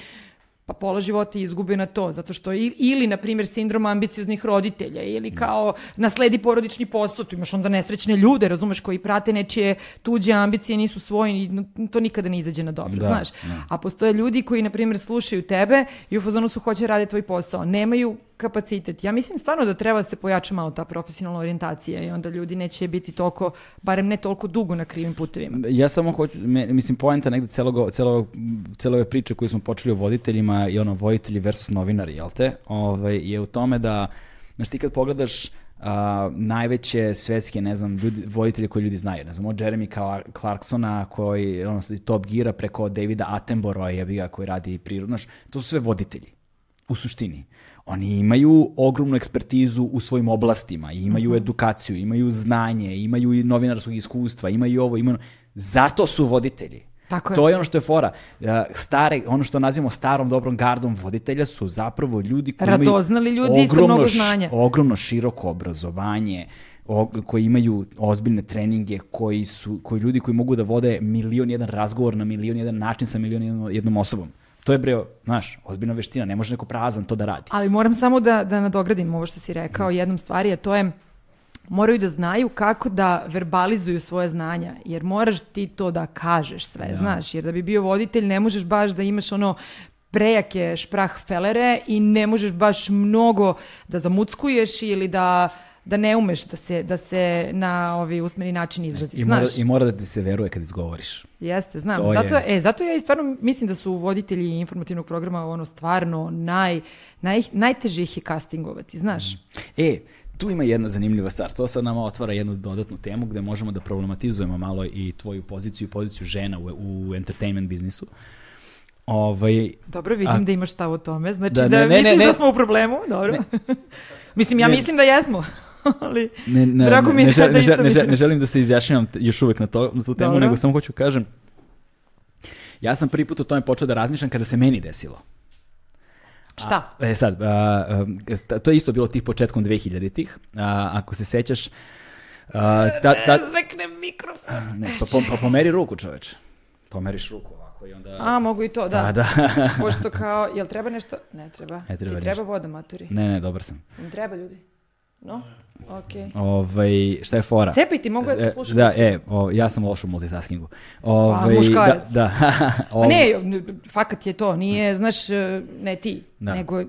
[SPEAKER 2] pa pola života izgube na to, zato što i- ili, na primjer, sindrom ambicioznih roditelja, ili kao nasledi porodični posao, tu imaš onda nesrećne ljude, razumeš, koji prate nečije tuđe ambicije, nisu svoji, i to nikada ne izađe na dobro,
[SPEAKER 1] Da,
[SPEAKER 2] znaš. A postoje ljudi koji, na primjer, slušaju tebe i u fazonu su hoće raditi tvoj posao, nemaju kapacitet. Ja mislim stvarno da treba da se pojača malo ta profesionalna orijentacija i onda ljudi neće biti toliko, barem ne toliko dugo na krivim putevima.
[SPEAKER 1] Ja samo hoću, mislim, poenta negde celog, celog, cele ove priče koju smo počeli o voditeljima i ono, voditelji versus novinari, jel te? Ovaj, je u tome da, znaš, ti kad pogledaš a, najveće svetske, ne znam, ljudi, voditelje koje ljudi znaju, ne znam, od Jeremy Cla- Clarksona koji, ono, Top Gira preko Davida Attenborougha, jebi ga, koji radi prirodno, znaš, to su sve voditelji, u suštini. Oni imaju ogromnu ekspertizu u svojim oblastima, imaju edukaciju, imaju znanje, imaju i novinarskog iskustva, imaju ovo, imaju... Zato su voditelji.
[SPEAKER 2] Tako je.
[SPEAKER 1] To je ono što je fora. E, Stare, ono što nazivamo starom dobrom gardom voditelja su zapravo ljudi koji
[SPEAKER 2] Radoznali
[SPEAKER 1] imaju
[SPEAKER 2] ljudi sa
[SPEAKER 1] ogromno
[SPEAKER 2] mnogo
[SPEAKER 1] š-
[SPEAKER 2] znanja.
[SPEAKER 1] ogromno široko obrazovanje, koji imaju ozbiljne treninge, koji su koji ljudi koji mogu da vode milion jedan razgovor na milion jedan način sa milion jednom osobom. To je bre, znaš, ozbiljna veština, ne može neko prazan to da radi.
[SPEAKER 2] Ali moram samo da, da nadogradim ovo što si rekao jednom stvari, a to je moraju da znaju kako da verbalizuju svoje znanja, jer moraš ti to da kažeš sve, znaš, jer da bi bio voditelj ne možeš baš da imaš ono prejake šprah felere i ne možeš baš mnogo da zamuckuješ ili da da ne umeš da se, da se na ovi usmeni način izraziš,
[SPEAKER 1] I mora,
[SPEAKER 2] znaš.
[SPEAKER 1] I mora da ti se veruje kad izgovoriš.
[SPEAKER 2] Jeste, znam.
[SPEAKER 1] To
[SPEAKER 2] zato,
[SPEAKER 1] je-
[SPEAKER 2] e, zato ja i stvarno mislim da su voditelji informativnog programa ono stvarno naj, naj, najteže ih je castingovati, znaš.
[SPEAKER 1] E, tu ima jedna zanimljiva stvar. To sad nama otvara jednu dodatnu temu gde možemo da problematizujemo malo i tvoju poziciju i poziciju žena u, u entertainment biznisu. Ovaj,
[SPEAKER 2] Dobro, vidim
[SPEAKER 1] A-
[SPEAKER 2] da imaš stav o tome. Znači
[SPEAKER 1] Da,
[SPEAKER 2] da,
[SPEAKER 1] ne, ne,
[SPEAKER 2] misliš
[SPEAKER 1] ne,
[SPEAKER 2] da
[SPEAKER 1] ne.
[SPEAKER 2] smo u problemu, dobro. mislim, ja
[SPEAKER 1] Ne.
[SPEAKER 2] mislim da jesmo. Ali,
[SPEAKER 1] ne, ne,
[SPEAKER 2] drago mi je
[SPEAKER 1] ne, žel-
[SPEAKER 2] da
[SPEAKER 1] ne,
[SPEAKER 2] isto
[SPEAKER 1] žel- ne, žel-
[SPEAKER 2] mislim.
[SPEAKER 1] ne želim da se izjašnjavam još uvek na, to, na tu temu,
[SPEAKER 2] Dobro.
[SPEAKER 1] nego samo hoću kažem ja sam prvi put o tome počeo da razmišljam kada se meni desilo.
[SPEAKER 2] Šta?
[SPEAKER 1] E sad, a, a, to je isto bilo tih početkom 2000-ih. A, ako se sećaš, a, ta, ta,
[SPEAKER 2] Zvekne mikrofon.
[SPEAKER 1] ne, pa, po- pa pomeri ruku čoveč. Pomeriš ruku ovako i onda...
[SPEAKER 2] A, mogu i to, da.
[SPEAKER 1] A, da.
[SPEAKER 2] Pošto kao, jel treba nešto? Ne treba.
[SPEAKER 1] Ne treba
[SPEAKER 2] Ti treba
[SPEAKER 1] ništa.
[SPEAKER 2] voda, maturi.
[SPEAKER 1] ne, ne, dobar sam.
[SPEAKER 2] Ne treba, ljudi. No? Okej.
[SPEAKER 1] Ovaj, šta je fora?
[SPEAKER 2] Cepaj ti, mogu
[SPEAKER 1] E,
[SPEAKER 2] te slušam.
[SPEAKER 1] Da, e, o, ja sam loš u multitaskingu. Ovaj,
[SPEAKER 2] muškarac.
[SPEAKER 1] Da, da.
[SPEAKER 2] Pa
[SPEAKER 1] Ovaj,
[SPEAKER 2] ne, fakat je to, nije, znaš, ne ti,
[SPEAKER 1] Da.
[SPEAKER 2] nego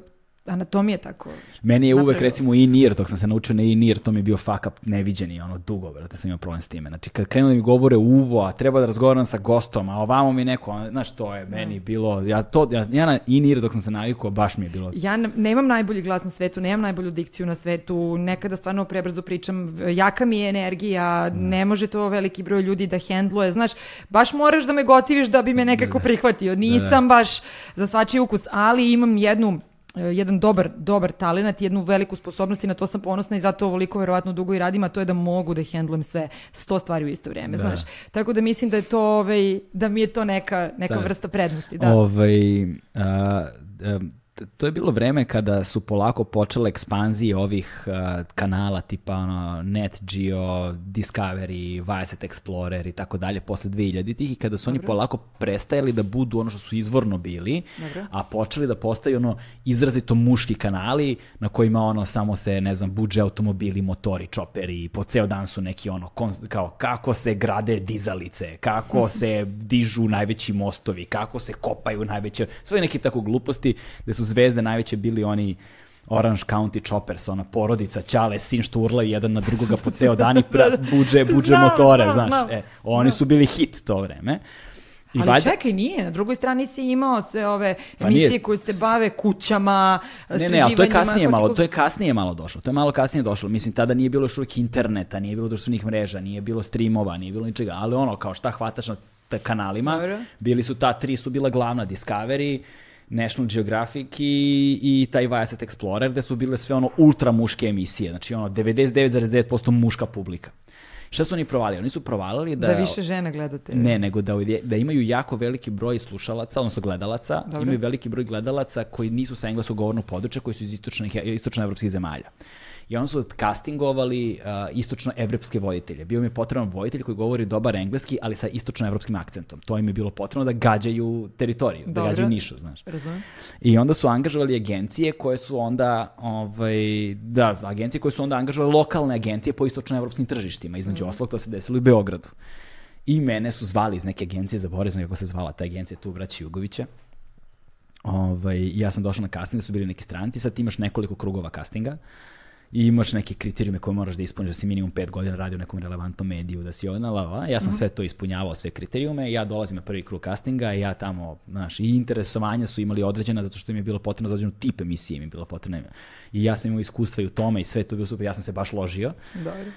[SPEAKER 2] anatomija tako.
[SPEAKER 1] Meni je uvek recimo i nir, dok sam se naučio na i nir, to mi je bio fuck up neviđeni, ono dugo, brate, sam imao problem s time. Znači, kad krenu da mi govore uvo, a treba da razgovaram sa gostom, a ovamo mi neko, znaš, to je meni bilo, ja, to, ja, ja na i nir dok sam se navikao, baš mi je bilo
[SPEAKER 2] Ja ne- nemam najbolji glas na svetu, nemam najbolju dikciju na svetu, nekada stvarno prebrzo pričam, jaka mi je energija, ne može to veliki broj ljudi da hendluje, znaš, baš moraš da me gotiviš da bi me nekako prihvatio, nisam baš za svačiji ukus, ali imam jednu jedan dobar, dobar talent, jednu veliku sposobnost i na to sam ponosna i zato ovoliko verovatno dugo i radim, a to je da mogu da hendlujem sve, sto stvari u isto vrijeme,
[SPEAKER 1] Da.
[SPEAKER 2] znaš. Tako da mislim da je to, ovaj, da mi je to neka, neka
[SPEAKER 1] Da.
[SPEAKER 2] vrsta prednosti, da.
[SPEAKER 1] Ovaj, a, em, t- to je bilo vreme kada su polako počele ekspanzije ovih a, kanala tipa ono, Net Geo, Discovery, Viasat Explorer i tako dalje posle 2000-ih i kada su oni polako prestajali da budu ono što su izvorno bili,
[SPEAKER 2] Dobro.
[SPEAKER 1] a počeli da postaju ono izrazito muški kanali na kojima ono samo se, ne znam, buđe automobili, motori, čoperi, po ceo dan su neki ono, kao kako se grade dizalice, kako se dižu najveći mostovi, kako se kopaju najveće, sve neki tako gluposti, gde su zvezde najveće bili oni Orange County Choppers, ona porodica, ćale, sin što urlaju jedan na drugoga po ceo dan i pra, buđe, buđe
[SPEAKER 2] Znam,
[SPEAKER 1] motore,
[SPEAKER 2] znam,
[SPEAKER 1] znaš.
[SPEAKER 2] znam.
[SPEAKER 1] E, oni su bili hit to vreme. I
[SPEAKER 2] Ali
[SPEAKER 1] valjda-
[SPEAKER 2] čekaj, nije, na drugoj strani si imao sve ove
[SPEAKER 1] Pa
[SPEAKER 2] emisije
[SPEAKER 1] nije.
[SPEAKER 2] koje se bave kućama,
[SPEAKER 1] Ne, ne, ali to je kasnije malo, to je kasnije malo došlo. To je malo kasnije došlo. Mislim, tada nije bilo još uvijek interneta, nije bilo društvenih mreža, nije bilo streamova, nije bilo ničega, ali ono, kao šta hvataš na kanalima,
[SPEAKER 2] Dobro.
[SPEAKER 1] bili su ta tri su bila glavna, Discovery, National Geographic i, i taj Viasat Explorer, gde su bile sve ono ultra muške emisije, znači ono 99,9% muška publika. Šta su oni provalili? Oni su provalili da...
[SPEAKER 2] Da više žena gledate.
[SPEAKER 1] Ne, nego da, da imaju jako veliki broj slušalaca, odnosno gledalaca,
[SPEAKER 2] Dobro.
[SPEAKER 1] imaju veliki broj gledalaca koji nisu sa engleskog govornog područja, koji su iz istočnih, istočnoevropskih zemalja. I onda su castingovali uh, istočnoevropske voditelje. Bio mi je potreban voditelj koji govori dobar engleski, ali sa istočnoevropskim akcentom. To im je bilo potrebno da gađaju teritoriju, da
[SPEAKER 2] Dobro.
[SPEAKER 1] gađaju nišu, znaš.
[SPEAKER 2] Razumem.
[SPEAKER 1] I onda su angažovali agencije koje su onda, ovaj, da, agencije koje su onda angažovali lokalne agencije po istočnoevropskim tržištima. Između ostalog, to se desilo i u Beogradu. I mene su zvali iz neke agencije, zaboravio sam kako se zvala ta agencija, tu braći Jugovića. Ovaj, ja sam došao na casting, da su bili neki stranci, sad imaš nekoliko krugova castinga i imaš neke kriterijume koje moraš da ispuniš, da si minimum pet godina radio u nekom relevantnom mediju, da si ona, la, la. ja sam sve to ispunjavao, sve kriterijume, ja dolazim na prvi krug castinga, ja tamo, znaš, i interesovanja su imali određena, zato što im je bilo potrebno za određenu tip emisije, im je bilo potrebno. I ja sam imao iskustva i u tome i sve to bilo super, ja sam se baš ložio.
[SPEAKER 2] Dobro.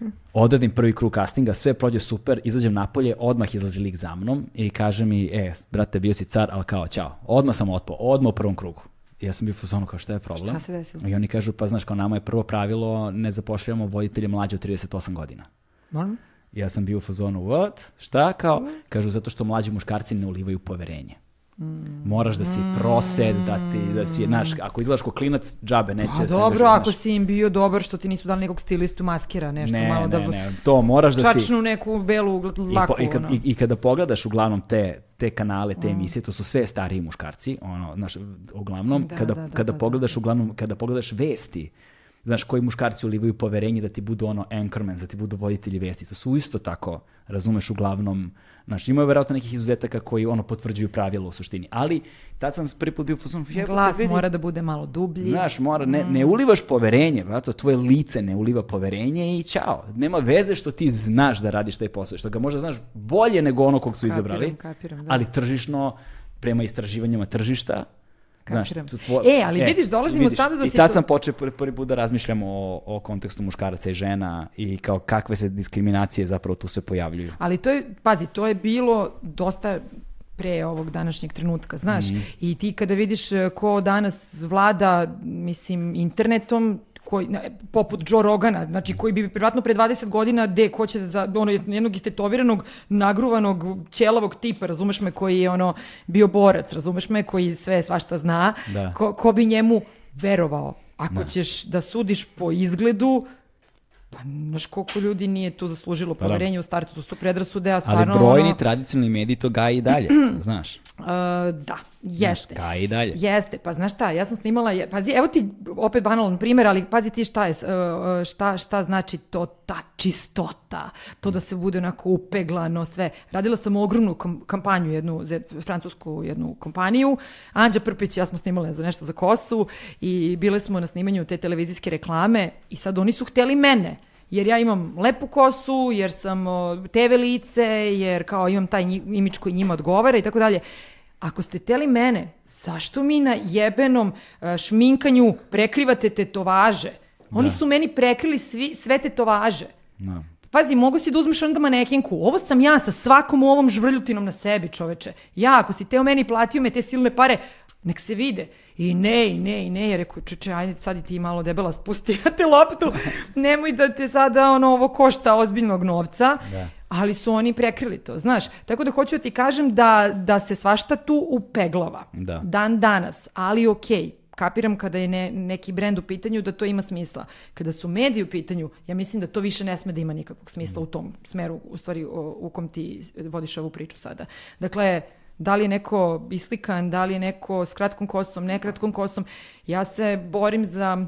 [SPEAKER 1] Odradim prvi krug castinga, sve prođe super, izađem napolje, odmah izlazi lik za mnom i kaže mi, e, brate, bio si car, ali kao, ćao. Odmah sam otpao, odmah u prvom krugu. Ja sam bio u fazonu kao šta je problem?
[SPEAKER 2] Šta se desilo?
[SPEAKER 1] I oni kažu, pa znaš, kao nama je prvo pravilo, ne zapošljavamo voditelje mlađe od 38 godina.
[SPEAKER 2] Moram?
[SPEAKER 1] I ja sam bio u fazonu, what? Šta kao? Kažu, zato što mlađi muškarci ne ulivaju poverenje. Moraš da si prosed, da ti, da si, znaš, ako izgledaš ko klinac, džabe, neće
[SPEAKER 2] Pa
[SPEAKER 1] da
[SPEAKER 2] dobro, ako si im bio dobar što ti nisu dali nekog stilistu maskira, nešto
[SPEAKER 1] ne,
[SPEAKER 2] malo da
[SPEAKER 1] ne, ne, to moraš da si...
[SPEAKER 2] čačnu neku belu gl-
[SPEAKER 1] I,
[SPEAKER 2] laku.
[SPEAKER 1] po, i, kad,
[SPEAKER 2] ono.
[SPEAKER 1] i, I kada pogledaš uglavnom te, te kanale, te emisije, to su sve stariji muškarci, ono, znaš, uglavnom,
[SPEAKER 2] Da,
[SPEAKER 1] kada,
[SPEAKER 2] da, da,
[SPEAKER 1] kada
[SPEAKER 2] da,
[SPEAKER 1] pogledaš uglavnom, kada pogledaš vesti, znaš, koji muškarci ulivaju poverenje da ti budu ono anchorman, da ti budu voditelji vesti, to su isto tako, razumeš, uglavnom, znaš, ima verovatno nekih izuzetaka koji ono potvrđuju pravilo u suštini, ali tad sam prvi put bio jebote,
[SPEAKER 2] Glas
[SPEAKER 1] vidi,
[SPEAKER 2] mora da bude malo dublji.
[SPEAKER 1] Znaš, mora, ne, ne ulivaš poverenje, brate, tvoje lice ne uliva poverenje i ćao. Nema veze što ti znaš da radiš taj posao, što ga možda znaš bolje nego ono kog su
[SPEAKER 2] Kapiram,
[SPEAKER 1] izabrali,
[SPEAKER 2] kapiram, da.
[SPEAKER 1] ali tržišno, prema istraživanjima tržišta,
[SPEAKER 2] Kapiram.
[SPEAKER 1] to tvo-
[SPEAKER 2] E, ali vidiš, dolazimo sada do
[SPEAKER 1] I tad sam počeo prvi, put da razmišljam o, o kontekstu muškaraca i žena i kao kakve se diskriminacije zapravo tu se pojavljuju.
[SPEAKER 2] Ali to je, pazi, to je bilo dosta pre ovog današnjeg trenutka, znaš.
[SPEAKER 1] Mhm.
[SPEAKER 2] I ti kada vidiš e, ko danas vlada, mislim, internetom, koji, poput Joe Rogana, znači koji bi vjerojatno pre 20 godina, de, ko će za ono, jednog istetoviranog, nagruvanog, ćelavog tipa, razumeš me, koji je ono bio borac, razumeš me, koji sve svašta zna,
[SPEAKER 1] Da.
[SPEAKER 2] ko, ko bi njemu verovao. Ako ćeš da sudiš po izgledu, pa znaš koliko ljudi nije tu zaslužilo
[SPEAKER 1] da.
[SPEAKER 2] poverenje u startu, to su predrasude, a
[SPEAKER 1] Ali
[SPEAKER 2] stvarno...
[SPEAKER 1] brojni
[SPEAKER 2] ono,
[SPEAKER 1] tradicionalni mediji to gaje i dalje, znaš.
[SPEAKER 2] Uh, da, jeste.
[SPEAKER 1] Gaje i dalje.
[SPEAKER 2] Jeste, pa znaš šta, ja sam snimala, je- pazi, evo ti opet banalan primjer, ali pazi ti šta je, uh, uh, šta, šta znači to, ta čistota, to da se bude onako upeglano, sve. Radila sam ogromnu kam- kampanju, jednu, za francusku jednu kompaniju, Anđa Prpić i ja smo snimale za nešto za kosu i bile smo na snimanju te televizijske reklame i sad oni su hteli mene, jer ja imam lepu kosu, jer sam TV lice, jer kao imam taj imidž koji njima odgovara i tako dalje. Ako ste teli mene, zašto mi na jebenom e, šminkanju prekrivate tetovaže? Oni su meni prekrili svi, sve tetovaže.
[SPEAKER 1] Da.
[SPEAKER 2] Pazi, mogu si da uzmeš onda manekinku. Ovo sam ja sa svakom ovom žvrljutinom na sebi, čoveče. Ja, ako si teo meni platio me te silne pare, nek se vide. I ne, i ne, i ne. Ja rekao, čeče, ajde sad i ti malo debela spusti na te loptu. Nemoj da te sada ono, ovo košta ozbiljnog novca.
[SPEAKER 1] Da.
[SPEAKER 2] Ali su oni prekrili to, znaš. Tako da hoću da ti kažem da, da se svašta tu upeglava.
[SPEAKER 1] Da.
[SPEAKER 2] Dan danas, ali okej. Kapiram kada je ne, neki brend u pitanju da to ima smisla. Kada su mediji u pitanju, ja mislim da to više ne sme da ima nikakvog smisla u tom smeru, u stvari u kom ti vodiš ovu priču sada. Dakle, da li je neko islikan, da li je neko s kratkom kosom, ne kratkom kosom. Ja se borim za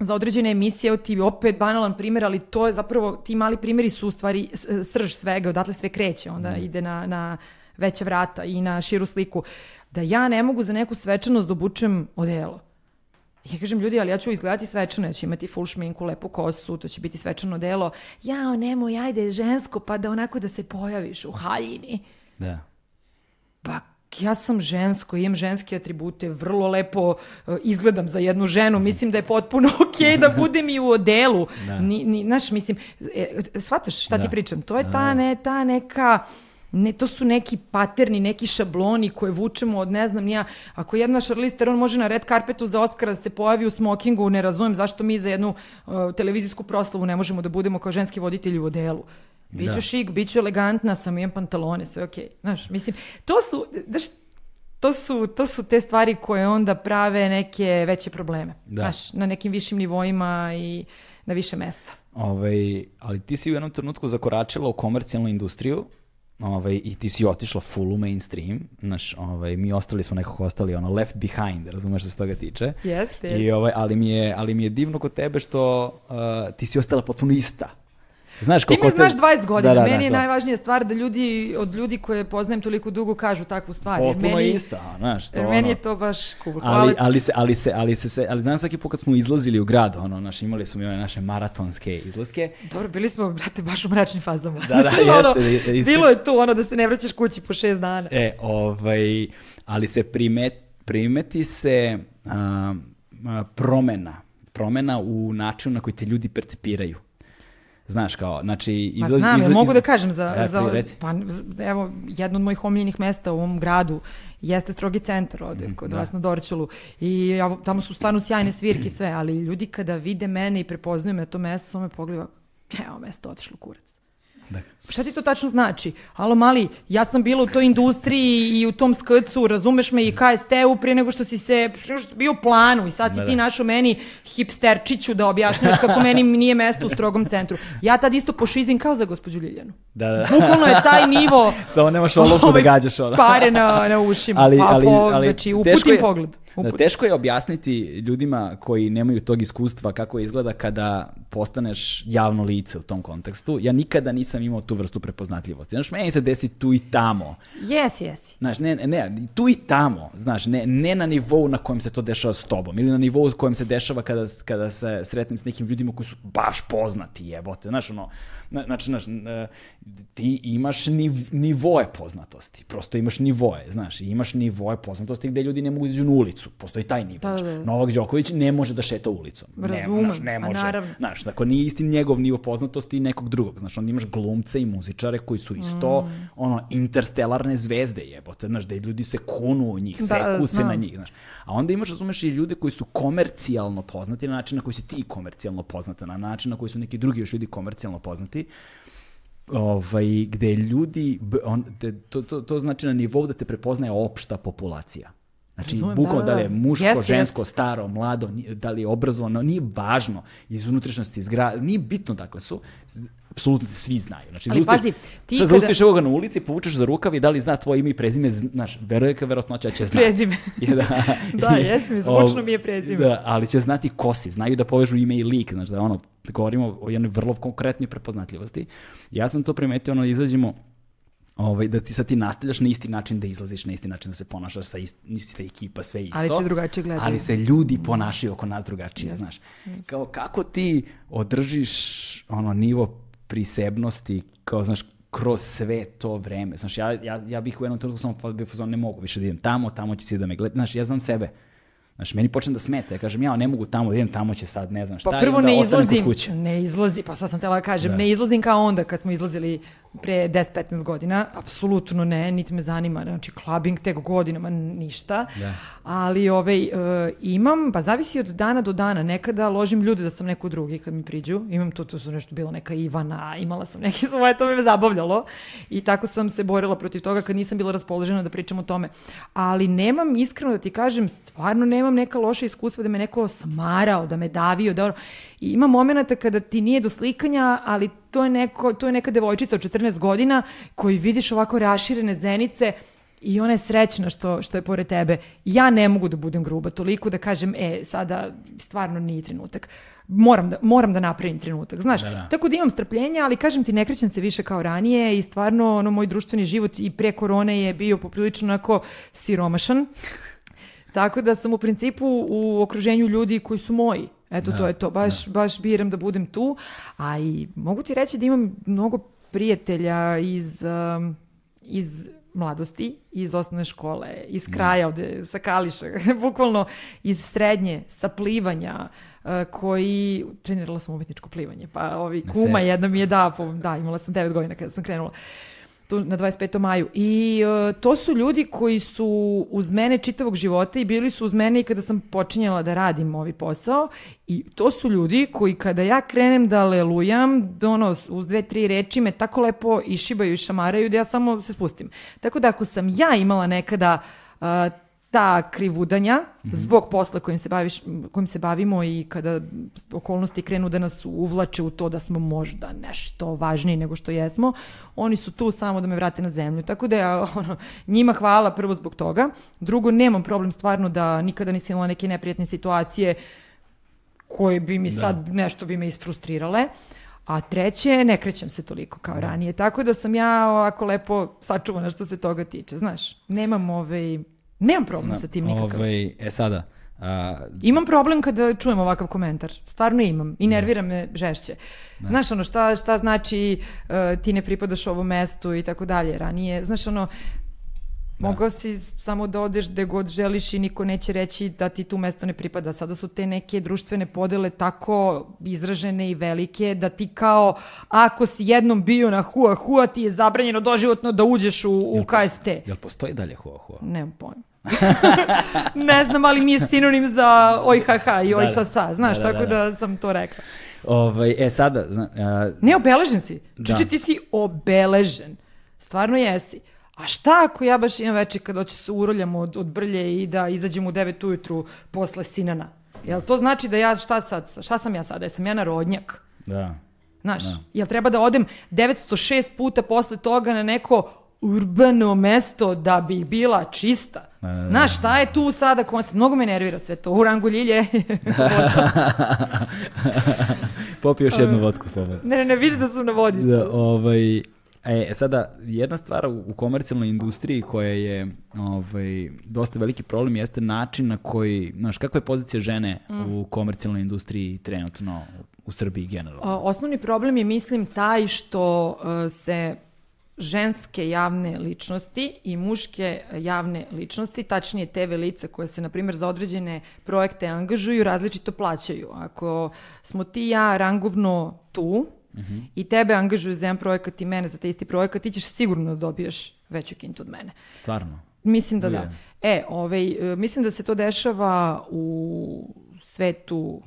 [SPEAKER 2] za određene emisije, evo ti opet banalan primjer, ali to je zapravo, ti mali primjeri su u stvari srž svega, odatle sve kreće, onda ide na, na veća vrata i na širu sliku. Da ja ne mogu za neku svečanost da obučem odelo. Ja kažem, ljudi, ali ja ću izgledati svečano, ja ću imati full šminku, lepu kosu, to će biti svečano delo. Jao, nemoj, ajde, žensko, pa da onako da se pojaviš u haljini.
[SPEAKER 1] Da.
[SPEAKER 2] Ja sam žensko, imam ženske atribute, vrlo lepo uh, izgledam za jednu ženu, mislim da je potpuno okej da budem i u odelu.
[SPEAKER 1] Da.
[SPEAKER 2] Ni, ni, znaš, mislim, e, shvataš šta
[SPEAKER 1] Da.
[SPEAKER 2] ti pričam? To je ta, ne, ta neka... Ne, to su neki paterni, neki šabloni koje vučemo od ne znam ni ja. Ako jedna Charlize Theron može na red karpetu za Oscara da se pojavi u smokingu, ne razumem zašto mi za jednu uh, televizijsku proslavu ne možemo da budemo kao ženski voditelji u odelu. Biću
[SPEAKER 1] Da.
[SPEAKER 2] šik, biću elegantna, sam imam pantalone, sve okej. Znaš, mislim, to su, znaš, to su, to su te stvari koje onda prave neke veće probleme.
[SPEAKER 1] Da.
[SPEAKER 2] Znaš, na nekim višim nivoima i na više mesta.
[SPEAKER 1] Ovaj, ali ti si u jednom trenutku zakoračila u komercijalnu industriju ovaj, i ti si otišla full u mainstream. Znaš, ovaj, mi ostali smo nekako ostali ono left behind, razumeš što se toga tiče.
[SPEAKER 2] Jeste,
[SPEAKER 1] I, ovaj, ali, mi je, ali mi je divno kod tebe što uh, ti si ostala potpuno ista. Znaš,
[SPEAKER 2] Ti me znaš 20 godina,
[SPEAKER 1] Da, da,
[SPEAKER 2] meni
[SPEAKER 1] znaš,
[SPEAKER 2] je
[SPEAKER 1] da.
[SPEAKER 2] najvažnija stvar da ljudi, od ljudi koje poznajem toliko dugo kažu takvu stvar.
[SPEAKER 1] Potpuno
[SPEAKER 2] meni,
[SPEAKER 1] ista, znaš. To,
[SPEAKER 2] meni
[SPEAKER 1] ono-
[SPEAKER 2] je to baš. Hvala
[SPEAKER 1] Ali, ali se, ali se, ali se, ali znam svaki put kad smo izlazili u grad, ono, naš, imali smo i one naše maratonske izlaske,
[SPEAKER 2] Dobro, bili smo, brate, baš u mračnim fazama.
[SPEAKER 1] Da, da,
[SPEAKER 2] Ono,
[SPEAKER 1] jeste, jeste.
[SPEAKER 2] Bilo je tu ono da se ne vraćaš kući po šest dana.
[SPEAKER 1] E, ovaj, ali se primet, primeti se a, a, promena, promena u načinu na koji te ljudi percipiraju. Znaš, kao, znači...
[SPEAKER 2] Ma
[SPEAKER 1] izlaz-
[SPEAKER 2] znam, ja
[SPEAKER 1] izla-
[SPEAKER 2] mogu da kažem za,
[SPEAKER 1] E,
[SPEAKER 2] za
[SPEAKER 1] reci.
[SPEAKER 2] pa, evo, jedno od mojih omiljenih mesta u ovom gradu jeste strogi centar ovde, kod
[SPEAKER 1] da.
[SPEAKER 2] vas na Dorčulu. I ja, tamo su stvarno sjajne svirke i sve, ali ljudi kada vide mene i prepoznaju me to mesto, samo me pogleda, evo mesto otišlo kurac.
[SPEAKER 1] Da.
[SPEAKER 2] Šta ti to tačno znači? Alo mali, ja sam bila u toj industriji i u tom skrcu, razumeš me i KST-u prije nego što si se, što si bio u planu i sad si
[SPEAKER 1] Da,
[SPEAKER 2] ti
[SPEAKER 1] da.
[SPEAKER 2] našao meni hipsterčiću da objašnjavaš kako meni nije mesto u strogom centru. Ja tad isto pošizim kao za gospođu Ljiljanu.
[SPEAKER 1] Da, da.
[SPEAKER 2] Bukvalno je taj nivo
[SPEAKER 1] Samo nemaš olovku da
[SPEAKER 2] ovaj,
[SPEAKER 1] gađaš ono.
[SPEAKER 2] pare na, na ušima.
[SPEAKER 1] ali,
[SPEAKER 2] pa,
[SPEAKER 1] ali, ali
[SPEAKER 2] znači,
[SPEAKER 1] teško
[SPEAKER 2] uputim
[SPEAKER 1] je-
[SPEAKER 2] pogled.
[SPEAKER 1] Da, teško je objasniti ljudima koji nemaju tog iskustva kako izgleda kada postaneš javno lice u tom kontekstu. Ja nikada nisam imao tu vrstu prepoznatljivosti. Znaš, meni se desi tu i tamo.
[SPEAKER 2] Jesi, jesi.
[SPEAKER 1] Znaš, ne, ne, tu i tamo, znaš, ne, ne na nivou na kojem se to dešava s tobom, ili na nivou kojem se dešava kada, kada se sretnem s nekim ljudima koji su baš poznati, jebote, znaš, ono, na- znači, znaš, ti imaš niv, nivoe poznatosti, prosto imaš nivoe, znaš, imaš nivoe poznatosti gde ljudi ne mogu da iđu na ulicu, postoji taj nivo.
[SPEAKER 2] Da, da, da.
[SPEAKER 1] Znaš, Novak Đoković ne može da šeta ulicom. Ne,
[SPEAKER 2] Razumem,
[SPEAKER 1] ne
[SPEAKER 2] a
[SPEAKER 1] može.
[SPEAKER 2] naravno.
[SPEAKER 1] Znaš, dakle, nije isti njegov nivo poznatosti i nekog drugog. Znaš, onda imaš glumce i muzičare koji su isto,
[SPEAKER 2] Mm.
[SPEAKER 1] ono, interstelarne zvezde, jebote, znaš, da ljudi se kunu u njih,
[SPEAKER 2] Da,
[SPEAKER 1] seku se na njih, znaš. A onda imaš, razumeš, i ljude koji su komercijalno poznati na način na koji si ti komercijalno poznata, na način na koji su neki drugi još ljudi komercijalno poznati, ovaj, gde ljudi, on, te, to, to, to znači na nivou da te prepoznaje opšta populacija. Znači,
[SPEAKER 2] Razumem,
[SPEAKER 1] bukvalno
[SPEAKER 2] da,
[SPEAKER 1] da,
[SPEAKER 2] da,
[SPEAKER 1] li je
[SPEAKER 2] da.
[SPEAKER 1] muško,
[SPEAKER 2] jeste.
[SPEAKER 1] žensko, staro, mlado, da li je obrazovano, nije važno iz unutrašnjosti, iz gra, nije bitno dakle su, apsolutno svi znaju. Znači,
[SPEAKER 2] Ali
[SPEAKER 1] zaustaviš-
[SPEAKER 2] pazi, ti
[SPEAKER 1] sad
[SPEAKER 2] kada-
[SPEAKER 1] zaustaviš ovoga na ulici, povučeš za rukav i da li zna tvoje ime i prezime, znaš, velika verovatnoća da će znati.
[SPEAKER 2] Prezime.
[SPEAKER 1] Je, da,
[SPEAKER 2] Da, jeste mi, zvučno mi je prezime.
[SPEAKER 1] Da, ali će znati ko si, znaju da povežu ime i lik, znači da ono, govorimo o jednoj vrlo konkretnoj prepoznatljivosti. Ja sam to primetio, ono, izađemo, ovaj, da ti sad ti nastavljaš na isti način da izlaziš, na isti način da se ponašaš sa ist, ista ekipa, sve isto.
[SPEAKER 2] Ali te drugačije gledaju.
[SPEAKER 1] Ali se ljudi ponašaju oko nas drugačije, znaš. Kao kako ti održiš ono nivo prisebnosti, kao znaš, kroz sve to vreme. Znaš, ja, ja, ja bih u jednom trenutku samo pa bio u fazonu, ne mogu više da idem tamo, tamo će svi da me gledaju. Znaš, ja znam sebe. Znaš, meni počne da smeta. Ja kažem, ja ne mogu tamo da idem, tamo će sad, ne znam šta.
[SPEAKER 2] Pa prvo
[SPEAKER 1] onda
[SPEAKER 2] ne izlazim, ne izlazi, pa sad sam tela da kažem,
[SPEAKER 1] Da.
[SPEAKER 2] ne izlazim kao onda kad smo izlazili pre 10-15 godina, apsolutno ne, niti me zanima, znači clubbing tek godinama ništa,
[SPEAKER 1] Da.
[SPEAKER 2] ali ovaj, e, imam, pa zavisi od dana do dana, nekada ložim ljude da sam neko drugi kad mi priđu, imam to, to su nešto bilo neka Ivana, imala sam neke svoje, to me zabavljalo. I tako sam se borila protiv toga kad nisam bila raspoložena da pričam o tome, ali nemam, iskreno da ti kažem, stvarno nemam neka loša iskustva da me neko smarao, da me davio, da ono, i ima momenata kada ti nije do slikanja, ali to je, neko, to je neka devojčica od 14 godina koju vidiš ovako raširene zenice i ona je srećna što, što je pored tebe. Ja ne mogu da budem gruba toliko da kažem, e, sada stvarno nije trenutak. Moram da, moram da napravim trenutak, znaš.
[SPEAKER 1] Da, da.
[SPEAKER 2] Tako da imam strpljenja, ali kažem ti, ne krećem se više kao ranije i stvarno ono, moj društveni život i pre korone je bio poprilično onako siromašan. Tako da sam u principu u okruženju ljudi koji su moji. Eto, to je to. Baš, baš biram da budem tu. A i mogu ti reći da imam mnogo prijatelja iz, um, iz mladosti, iz osnovne škole, iz kraja ovde, sa Kališa, bukvalno iz srednje, sa plivanja, uh, koji, trenirala sam umetničko plivanje, pa ovi kuma jedna mi je da, po, da, imala sam 9 godina kada sam krenula tu na 25. maju. I uh, to su ljudi koji su uz mene čitavog života i bili su uz mene i kada sam počinjala da radim ovaj posao i to su ljudi koji kada ja krenem da alelujam, da ono, uz dve, tri reči me tako lepo išibaju i šamaraju da ja samo se spustim. Tako da ako sam ja imala nekada uh, ta krivudanja zbog posla kojim se, baviš, kojim se bavimo i kada okolnosti krenu da nas uvlače u to da smo možda nešto važniji nego što jesmo, oni su tu samo da me vrate na zemlju. Tako da ja ono, njima hvala prvo zbog toga. Drugo, nemam problem stvarno da nikada nisam imala neke neprijatne situacije koje bi mi sad nešto bi me isfrustrirale. A treće, ne krećem se toliko kao ranije. Tako da sam ja ovako lepo sačuvana što se toga tiče. Znaš, nemam ovaj... Nemam problem sa tim nikakav.
[SPEAKER 1] Ovaj, e sada, a,
[SPEAKER 2] Imam problem kada čujem ovakav komentar. Stvarno imam. I nervira me žešće. Znaš ono, šta, šta znači uh, ti ne pripadaš ovom mestu i tako dalje. Ranije, znaš ono, Mogao si samo da odeš gde god želiš i niko neće reći da ti tu mesto ne pripada. Sada su te neke društvene podele tako izražene i velike da ti kao ako si jednom bio na hua hua ti je zabranjeno doživotno da uđeš u, u KST.
[SPEAKER 1] jel postoji dalje hua hua?
[SPEAKER 2] Nemam pojma. ne znam, ali mi je sinonim za oj ha ha i oj
[SPEAKER 1] Da, da.
[SPEAKER 2] sa sa, znaš,
[SPEAKER 1] Da, da,
[SPEAKER 2] tako
[SPEAKER 1] da,
[SPEAKER 2] da, sam to rekla.
[SPEAKER 1] Ovaj, e sada, zna, a,
[SPEAKER 2] Ne, obeležen si.
[SPEAKER 1] Da.
[SPEAKER 2] Čiče, ti si obeležen. Stvarno jesi. A šta ako ja baš imam večer kad hoće se uroljam od, od brlje i da izađem u 9 ujutru posle sinana? Jel to znači da ja šta sad, šta sam ja sada? Jesam ja narodnjak?
[SPEAKER 1] da.
[SPEAKER 2] Znaš, jel treba da odem 906 puta posle toga na neko urbano mesto da bi bila čista?
[SPEAKER 1] Da, da, da.
[SPEAKER 2] Znaš, šta je tu sada koncept? Mnogo me nervira sve to. U rangu ljilje.
[SPEAKER 1] Popi još jednu vodku slobodno.
[SPEAKER 2] ne, ne, ne, vidiš da sam na vodi.
[SPEAKER 1] Da, ovaj, e, sada, jedna stvar u, komercijalnoj industriji koja je ovaj, dosta veliki problem jeste način na koji, znaš, kakva je pozicija žene u komercijalnoj industriji trenutno u Srbiji generalno?
[SPEAKER 2] Osnovni problem je, mislim, taj što e, se ženske javne ličnosti i muške javne ličnosti, tačnije TV lica koje se, na primjer, za određene projekte angažuju, različito plaćaju. Ako smo ti ja rangovno tu i tebe angažuju za jedan projekat i mene za taj isti projekat, ti ćeš sigurno da dobiješ veću kintu od mene.
[SPEAKER 1] Stvarno.
[SPEAKER 2] Mislim da da.
[SPEAKER 1] Je.
[SPEAKER 2] E, ovaj, e, mislim da se to dešava u svetu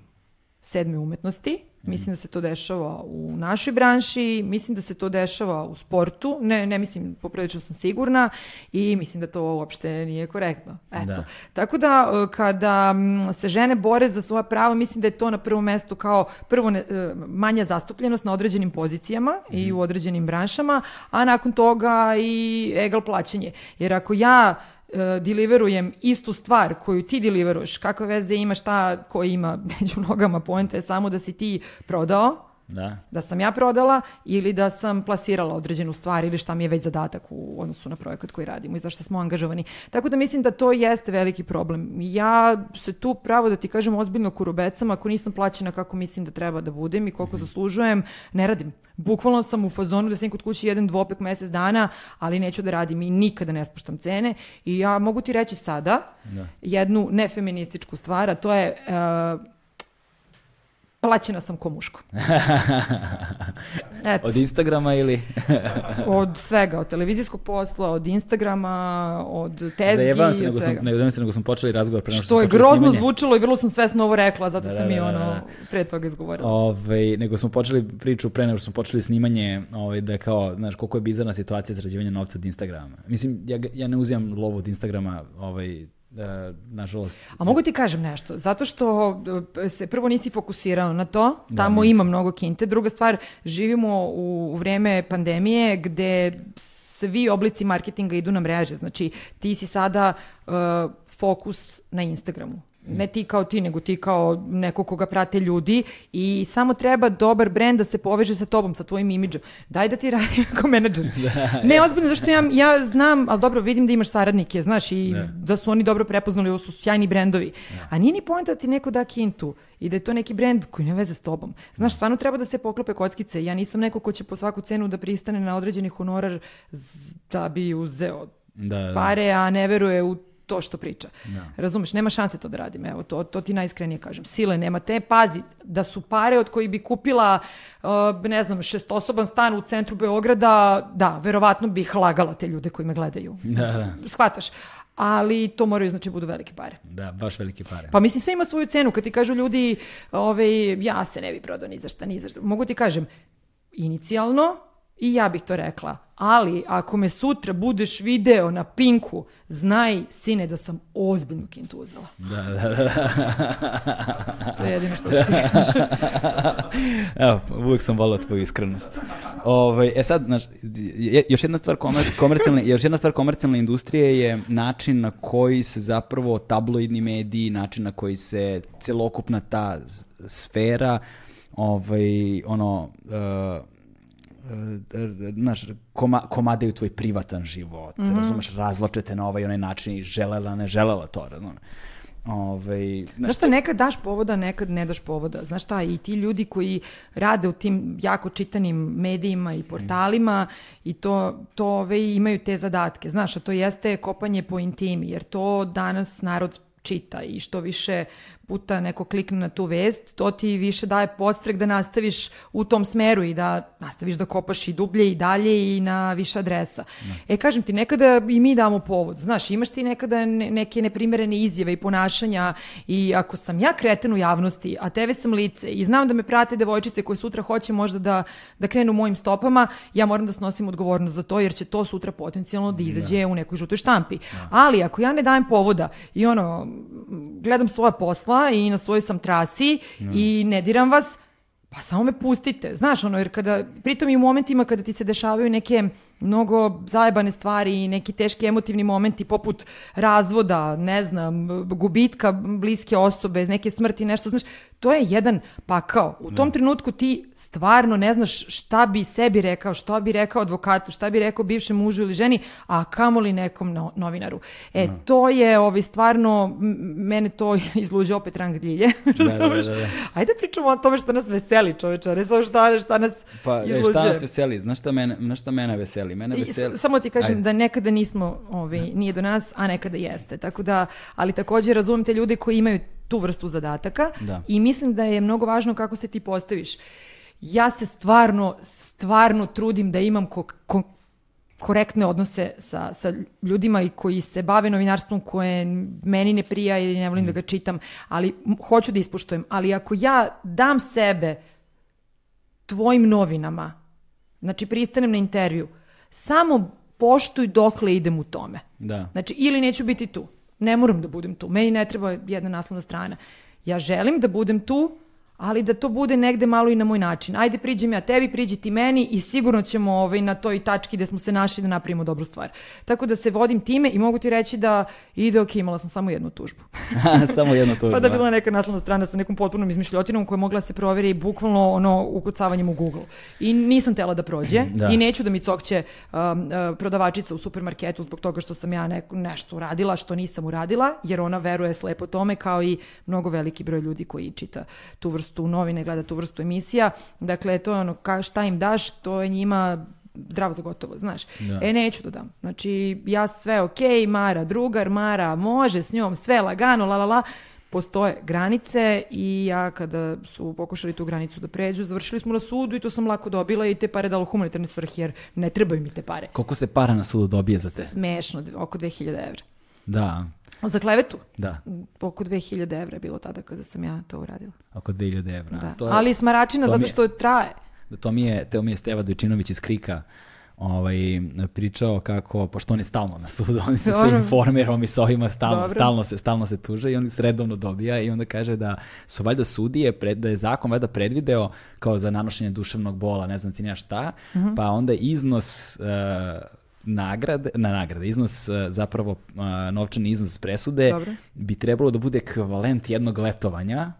[SPEAKER 2] sedme umetnosti. Mislim da se to dešava u našoj branši, mislim da se to dešava u sportu, ne, ne mislim, poprilično sam sigurna i mislim da to uopšte nije korektno. Eto.
[SPEAKER 1] Da.
[SPEAKER 2] Tako da e, kada mm, se žene bore za svoja prava, mislim da je to na prvom mestu kao prvo ne, e, manja zastupljenost na određenim pozicijama i u određenim branšama, a nakon toga i egal plaćanje. Jer ako ja e, deliverujem istu stvar koju ti deliveruješ, kakve veze ima šta ko ima među nogama, poenta je samo da si ti prodao,
[SPEAKER 1] Da.
[SPEAKER 2] da sam ja prodala ili da sam plasirala određenu stvar ili šta mi je već zadatak u odnosu na projekat koji radimo i zašto smo angažovani. Tako da mislim da to jeste veliki problem. Ja se tu pravo da ti kažem ozbiljno kurubecam ako nisam plaćena kako mislim da treba da budem i koliko zaslužujem, ne radim. Bukvalno sam u fazonu da sam kod kuće jedan dvopek mesec dana, ali neću da radim i nikada ne spuštam cene. I ja mogu ti reći sada jednu nefeminističku stvar, a to je uh, plaćena sam ko muško. Eto.
[SPEAKER 1] Od Instagrama ili?
[SPEAKER 2] Od svega, od televizijskog posla, od Instagrama, od tezgi,
[SPEAKER 1] Zajebavam se, nego sam, nego, se, nego smo počeli razgovor pre nego
[SPEAKER 2] Što je grozno
[SPEAKER 1] snimanje.
[SPEAKER 2] zvučalo i vrlo sam svesno ovo rekla, zato
[SPEAKER 1] Da,
[SPEAKER 2] sam
[SPEAKER 1] da,
[SPEAKER 2] i
[SPEAKER 1] da,
[SPEAKER 2] ono
[SPEAKER 1] da, da.
[SPEAKER 2] pre toga izgovorila.
[SPEAKER 1] Ovaj, nego smo počeli priču pre nego što smo počeli snimanje, ovaj, da je kao, znaš, koliko je bizarna situacija zarađivanja novca od Instagrama. Mislim, ja, ja ne uzimam lovu od Instagrama, ovaj, nažalost.
[SPEAKER 2] A mogu ti kažem nešto, zato što e, se prvo nisi fokusirao na to,
[SPEAKER 1] Da,
[SPEAKER 2] tamo
[SPEAKER 1] nisam.
[SPEAKER 2] ima mnogo kinte. Druga stvar, živimo u, u vreme pandemije gde svi oblici marketinga idu na mreže. Znači, ti si sada uh, fokus na Instagramu. Ne ti kao ti, nego ti kao neko koga prate ljudi i samo treba dobar brend da se poveže sa tobom, sa tvojim imidžom. Daj da ti radim kao menadžer. ne, ozbiljno, zašto ja, ja znam, ali dobro, vidim da imaš saradnike, znaš, i
[SPEAKER 1] Da.
[SPEAKER 2] da su oni dobro prepoznali, ovo su sjajni brendovi. A nije ni poenta da ti neko da kintu i da je to neki brend koji ne veze s tobom. Znaš, stvarno treba da se poklope kockice. Ja nisam neko ko će po svaku cenu da pristane na određeni honorar da bi uzeo
[SPEAKER 1] Da, da.
[SPEAKER 2] pare, a ne veruje u to što priča. Da. Razumeš, nema šanse to da radim. Evo, to, to ti najiskrenije kažem. Sile nema te, pazi, da su pare od koji bi kupila, uh, ne znam, šestosoban stan u centru Beograda, da, verovatno bih lagala te ljude koji me gledaju.
[SPEAKER 1] Da, da.
[SPEAKER 2] Shvataš? ali to moraju znači budu velike pare.
[SPEAKER 1] Da, baš velike pare.
[SPEAKER 2] Pa mislim sve ima svoju cenu. Kad ti kažu ljudi, ovaj, ja se ne bi prodao ni za šta, ni za šta. Mogu ti kažem, inicijalno i ja bih to rekla. Ali ako me sutra budeš video na Pinku, znaj, sine, da sam ozbiljno kintu uzela.
[SPEAKER 1] Da, da, da.
[SPEAKER 2] to je jedino što ću ti kažem.
[SPEAKER 1] Evo, uvijek sam volao tvoju iskrenost. Ove, ovaj, e sad, znaš, još jedna stvar komer, komercijalne, još jedna stvar komercijalne industrije je način na koji se zapravo tabloidni mediji, način na koji se celokupna ta sfera ovaj, ono, uh, znaš, koma, komadaju tvoj privatan život, mm -hmm. razumeš, razločete na ovaj onaj način i želela, ne želela to, razumeš. Ove,
[SPEAKER 2] znaš šta, nekad daš povoda, nekad ne daš povoda. Znaš šta, i ti ljudi koji rade u tim jako čitanim medijima i portalima mm. i to, to ove, imaju te zadatke. Znaš, a to jeste kopanje po intimi, jer to danas narod čita i što više puta neko klikne na tu vest, to ti više daje postrek da nastaviš u tom smeru i da nastaviš da kopaš i dublje i dalje i na više adresa. Ne. Da. E, kažem ti, nekada i mi damo povod. Znaš, imaš ti nekada neke neprimerene izjave i ponašanja i ako sam ja kreten u javnosti, a tebe sam lice i znam da me prate devojčice koje sutra hoće možda da, da krenu mojim stopama, ja moram da snosim odgovornost za to jer će to sutra potencijalno da izađe ne. Da. u nekoj žutoj štampi. Ne. Ali ako ja ne dajem povoda i ono, gledam svoja posla, i na svojoj sam trasi mm. i ne diram vas, pa samo me pustite. Znaš, ono, jer kada, pritom i u momentima kada ti se dešavaju neke mnogo zajebane stvari i neki teški emotivni momenti poput razvoda, ne znam, gubitka bliske osobe, neke smrti, nešto, znaš, to je jedan pakao. U tom ne. trenutku ti stvarno ne znaš šta bi sebi rekao, šta bi rekao advokatu, šta bi rekao bivšem mužu ili ženi, a kamoli nekom no, novinaru. E, ne. to je ovi, stvarno, mene to izluđe opet rang glilje. da, da, da, da. Ajde pričamo o tome što nas veseli, čoveče, ne samo šta, šta nas
[SPEAKER 1] pa, izluđe. Šta nas veseli? Znaš šta mene, znaš šta mene veseli? Mene veseli...
[SPEAKER 2] Samo ti kažem Ajde. da nekada nismo, ovi, nije do nas, a nekada jeste. Tako da, ali takođe razumem te ljude koji imaju tu vrstu zadataka da. i mislim da je mnogo važno kako se ti postaviš. Ja se stvarno, stvarno trudim da imam ko, ko, korektne odnose sa, sa ljudima i koji se bave novinarstvom koje meni ne prija ili ne volim mm. da ga čitam, ali hoću da ispuštujem. Ali ako ja dam sebe tvojim novinama, znači pristanem na intervju, samo poštuj dokle idem u tome.
[SPEAKER 1] Da.
[SPEAKER 2] Znači, ili neću biti tu. Ne moram da budem tu. Meni ne treba jedna naslovna strana. Ja želim da budem tu, ali da to bude negde malo i na moj način. Ajde priđem ja tebi, priđi ti meni i sigurno ćemo ovaj, na toj tački gde smo se našli da napravimo dobru stvar. Tako da se vodim time i mogu ti reći da ide ok, imala sam samo jednu tužbu.
[SPEAKER 1] samo jednu tužbu.
[SPEAKER 2] pa da bila neka naslovna strana sa nekom potpunom izmišljotinom koja je mogla da se proveri bukvalno ono ukucavanjem u Google. I nisam tela da prođe da. i neću da mi cokće um, uh, prodavačica u supermarketu zbog toga što sam ja neko, nešto uradila što nisam uradila, jer ona veruje slepo tome kao i mnogo veliki broj ljudi koji čita tu vrstu vrstu novine, gleda tu vrstu emisija. Dakle, to je ono, ka, šta im daš, to je njima zdravo za gotovo, znaš. Da. E, neću da dam. Znači, ja sve ok, Mara drugar, Mara može s njom, sve lagano, la la la, postoje granice i ja kada su pokušali tu granicu da pređu, završili smo na sudu i to sam lako dobila i te pare dalo humanitarne svrhe jer ne trebaju mi te pare.
[SPEAKER 1] Koliko se para na sudu dobije za te?
[SPEAKER 2] Smešno, oko 2000 evra.
[SPEAKER 1] Da.
[SPEAKER 2] Za klevetu?
[SPEAKER 1] Da.
[SPEAKER 2] Oko 2000 evra je bilo tada kada sam ja to uradila.
[SPEAKER 1] Oko 2000 evra.
[SPEAKER 2] Da.
[SPEAKER 1] To je,
[SPEAKER 2] Ali smaračina zato što je, traje.
[SPEAKER 1] Da, to mi je, to mi je Steva Dojčinović iz Krika ovaj, pričao kako, pošto on je stalno na sudu, oni se sa informerom i sa ovima stalno, stalno, se, stalno se tuže i on redovno dobija i onda kaže da su valjda sudije, pred, da je zakon valjda predvideo kao za nanošenje duševnog bola, ne znam ti nija šta, mhm. -huh. pa onda iznos uh, nagrade, na nagrade, iznos uh, zapravo uh, novčani iznos presude Dobro. bi trebalo da bude ekvivalent jednog letovanja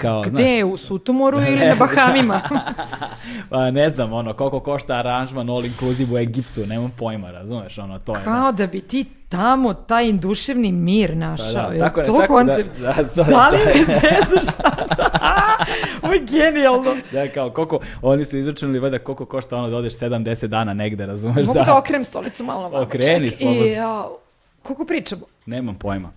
[SPEAKER 2] kao, Gde, znaš, u Sutomoru ili na Bahamima?
[SPEAKER 1] pa ne znam, ono, koliko košta aranžman all inclusive u Egiptu, nemam pojma, razumeš, ono, to je.
[SPEAKER 2] Kao da bi ti tamo taj duševni mir našao. Pa da, tako, je, to tako, koncept? Da, da, to, da li me zezaš sad? Ovo je genijalno.
[SPEAKER 1] Da, kao koliko, oni su izračunali vada koliko košta ono da odeš 7-10 dana negde, razumeš?
[SPEAKER 2] Mogu da, okrenem stolicu malo na vama.
[SPEAKER 1] Okreni, slobodno.
[SPEAKER 2] I, ja, koliko pričamo?
[SPEAKER 1] Nemam pojma.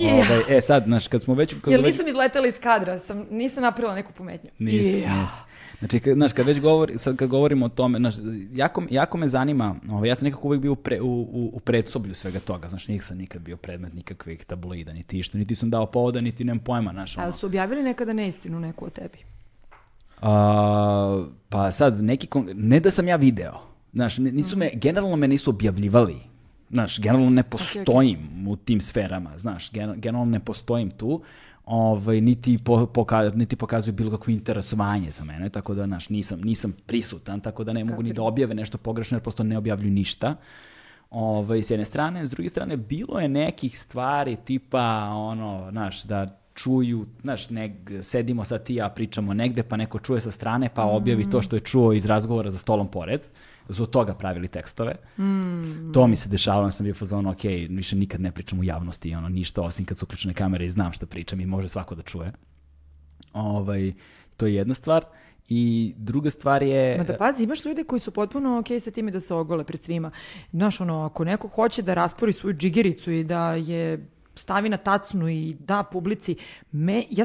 [SPEAKER 2] Ja.
[SPEAKER 1] Ovaj, e, sad, znaš, kad smo već... Kad već...
[SPEAKER 2] nisam izletela iz kadra, sam, nisam napravila neku pometnju.
[SPEAKER 1] Nisi,
[SPEAKER 2] Ja.
[SPEAKER 1] nisi. Znači, kad, znaš, kad već govori, sad kad govorimo o tome, znaš, jako, jako me zanima, ovaj, ja sam nekako uvijek bio u, pre, u, u, u predsoblju svega toga, znaš, nisam nikad bio predmet nikakvih tabloida, niti išta, niti sam dao povoda, niti nemam pojma, znaš, ono.
[SPEAKER 2] A su objavili nekada neistinu neku o tebi?
[SPEAKER 1] A, pa sad, neki, kon- ne da sam ja video, znaš, nisu me, generalno me nisu objavljivali, znaš, generalno ne postojim u tim sferama, znaš, gen- generalno ne postojim tu, ovaj, niti, po, poka, niti pokazuju bilo kakvo interesovanje za mene, tako da, znaš, nisam, nisam prisutan, tako da ne mogu ni da objave nešto pogrešno, jer prosto ne objavljuju ništa. Ovaj, s jedne strane, s druge strane, bilo je nekih stvari tipa, ono, znaš, da čuju, znaš, neg, sedimo sad ti ja pričamo negde, pa neko čuje sa strane, pa objavi to što je čuo iz razgovora za stolom pored. Da su od toga pravili tekstove. To mi se dešavalo, ja sam bio fazon, ok, više nikad ne pričam u javnosti, ono, ništa, osim kad su uključene kamere i znam šta pričam i može svako da čuje. Ovaj, to je jedna stvar. I druga stvar je...
[SPEAKER 2] Ma da pazi, imaš ljude koji su potpuno okej sa time da se ogole pred svima. Znaš, ono, ako neko hoće da raspori svoju džigericu i da je stavi na tacnu i da publici, me, ja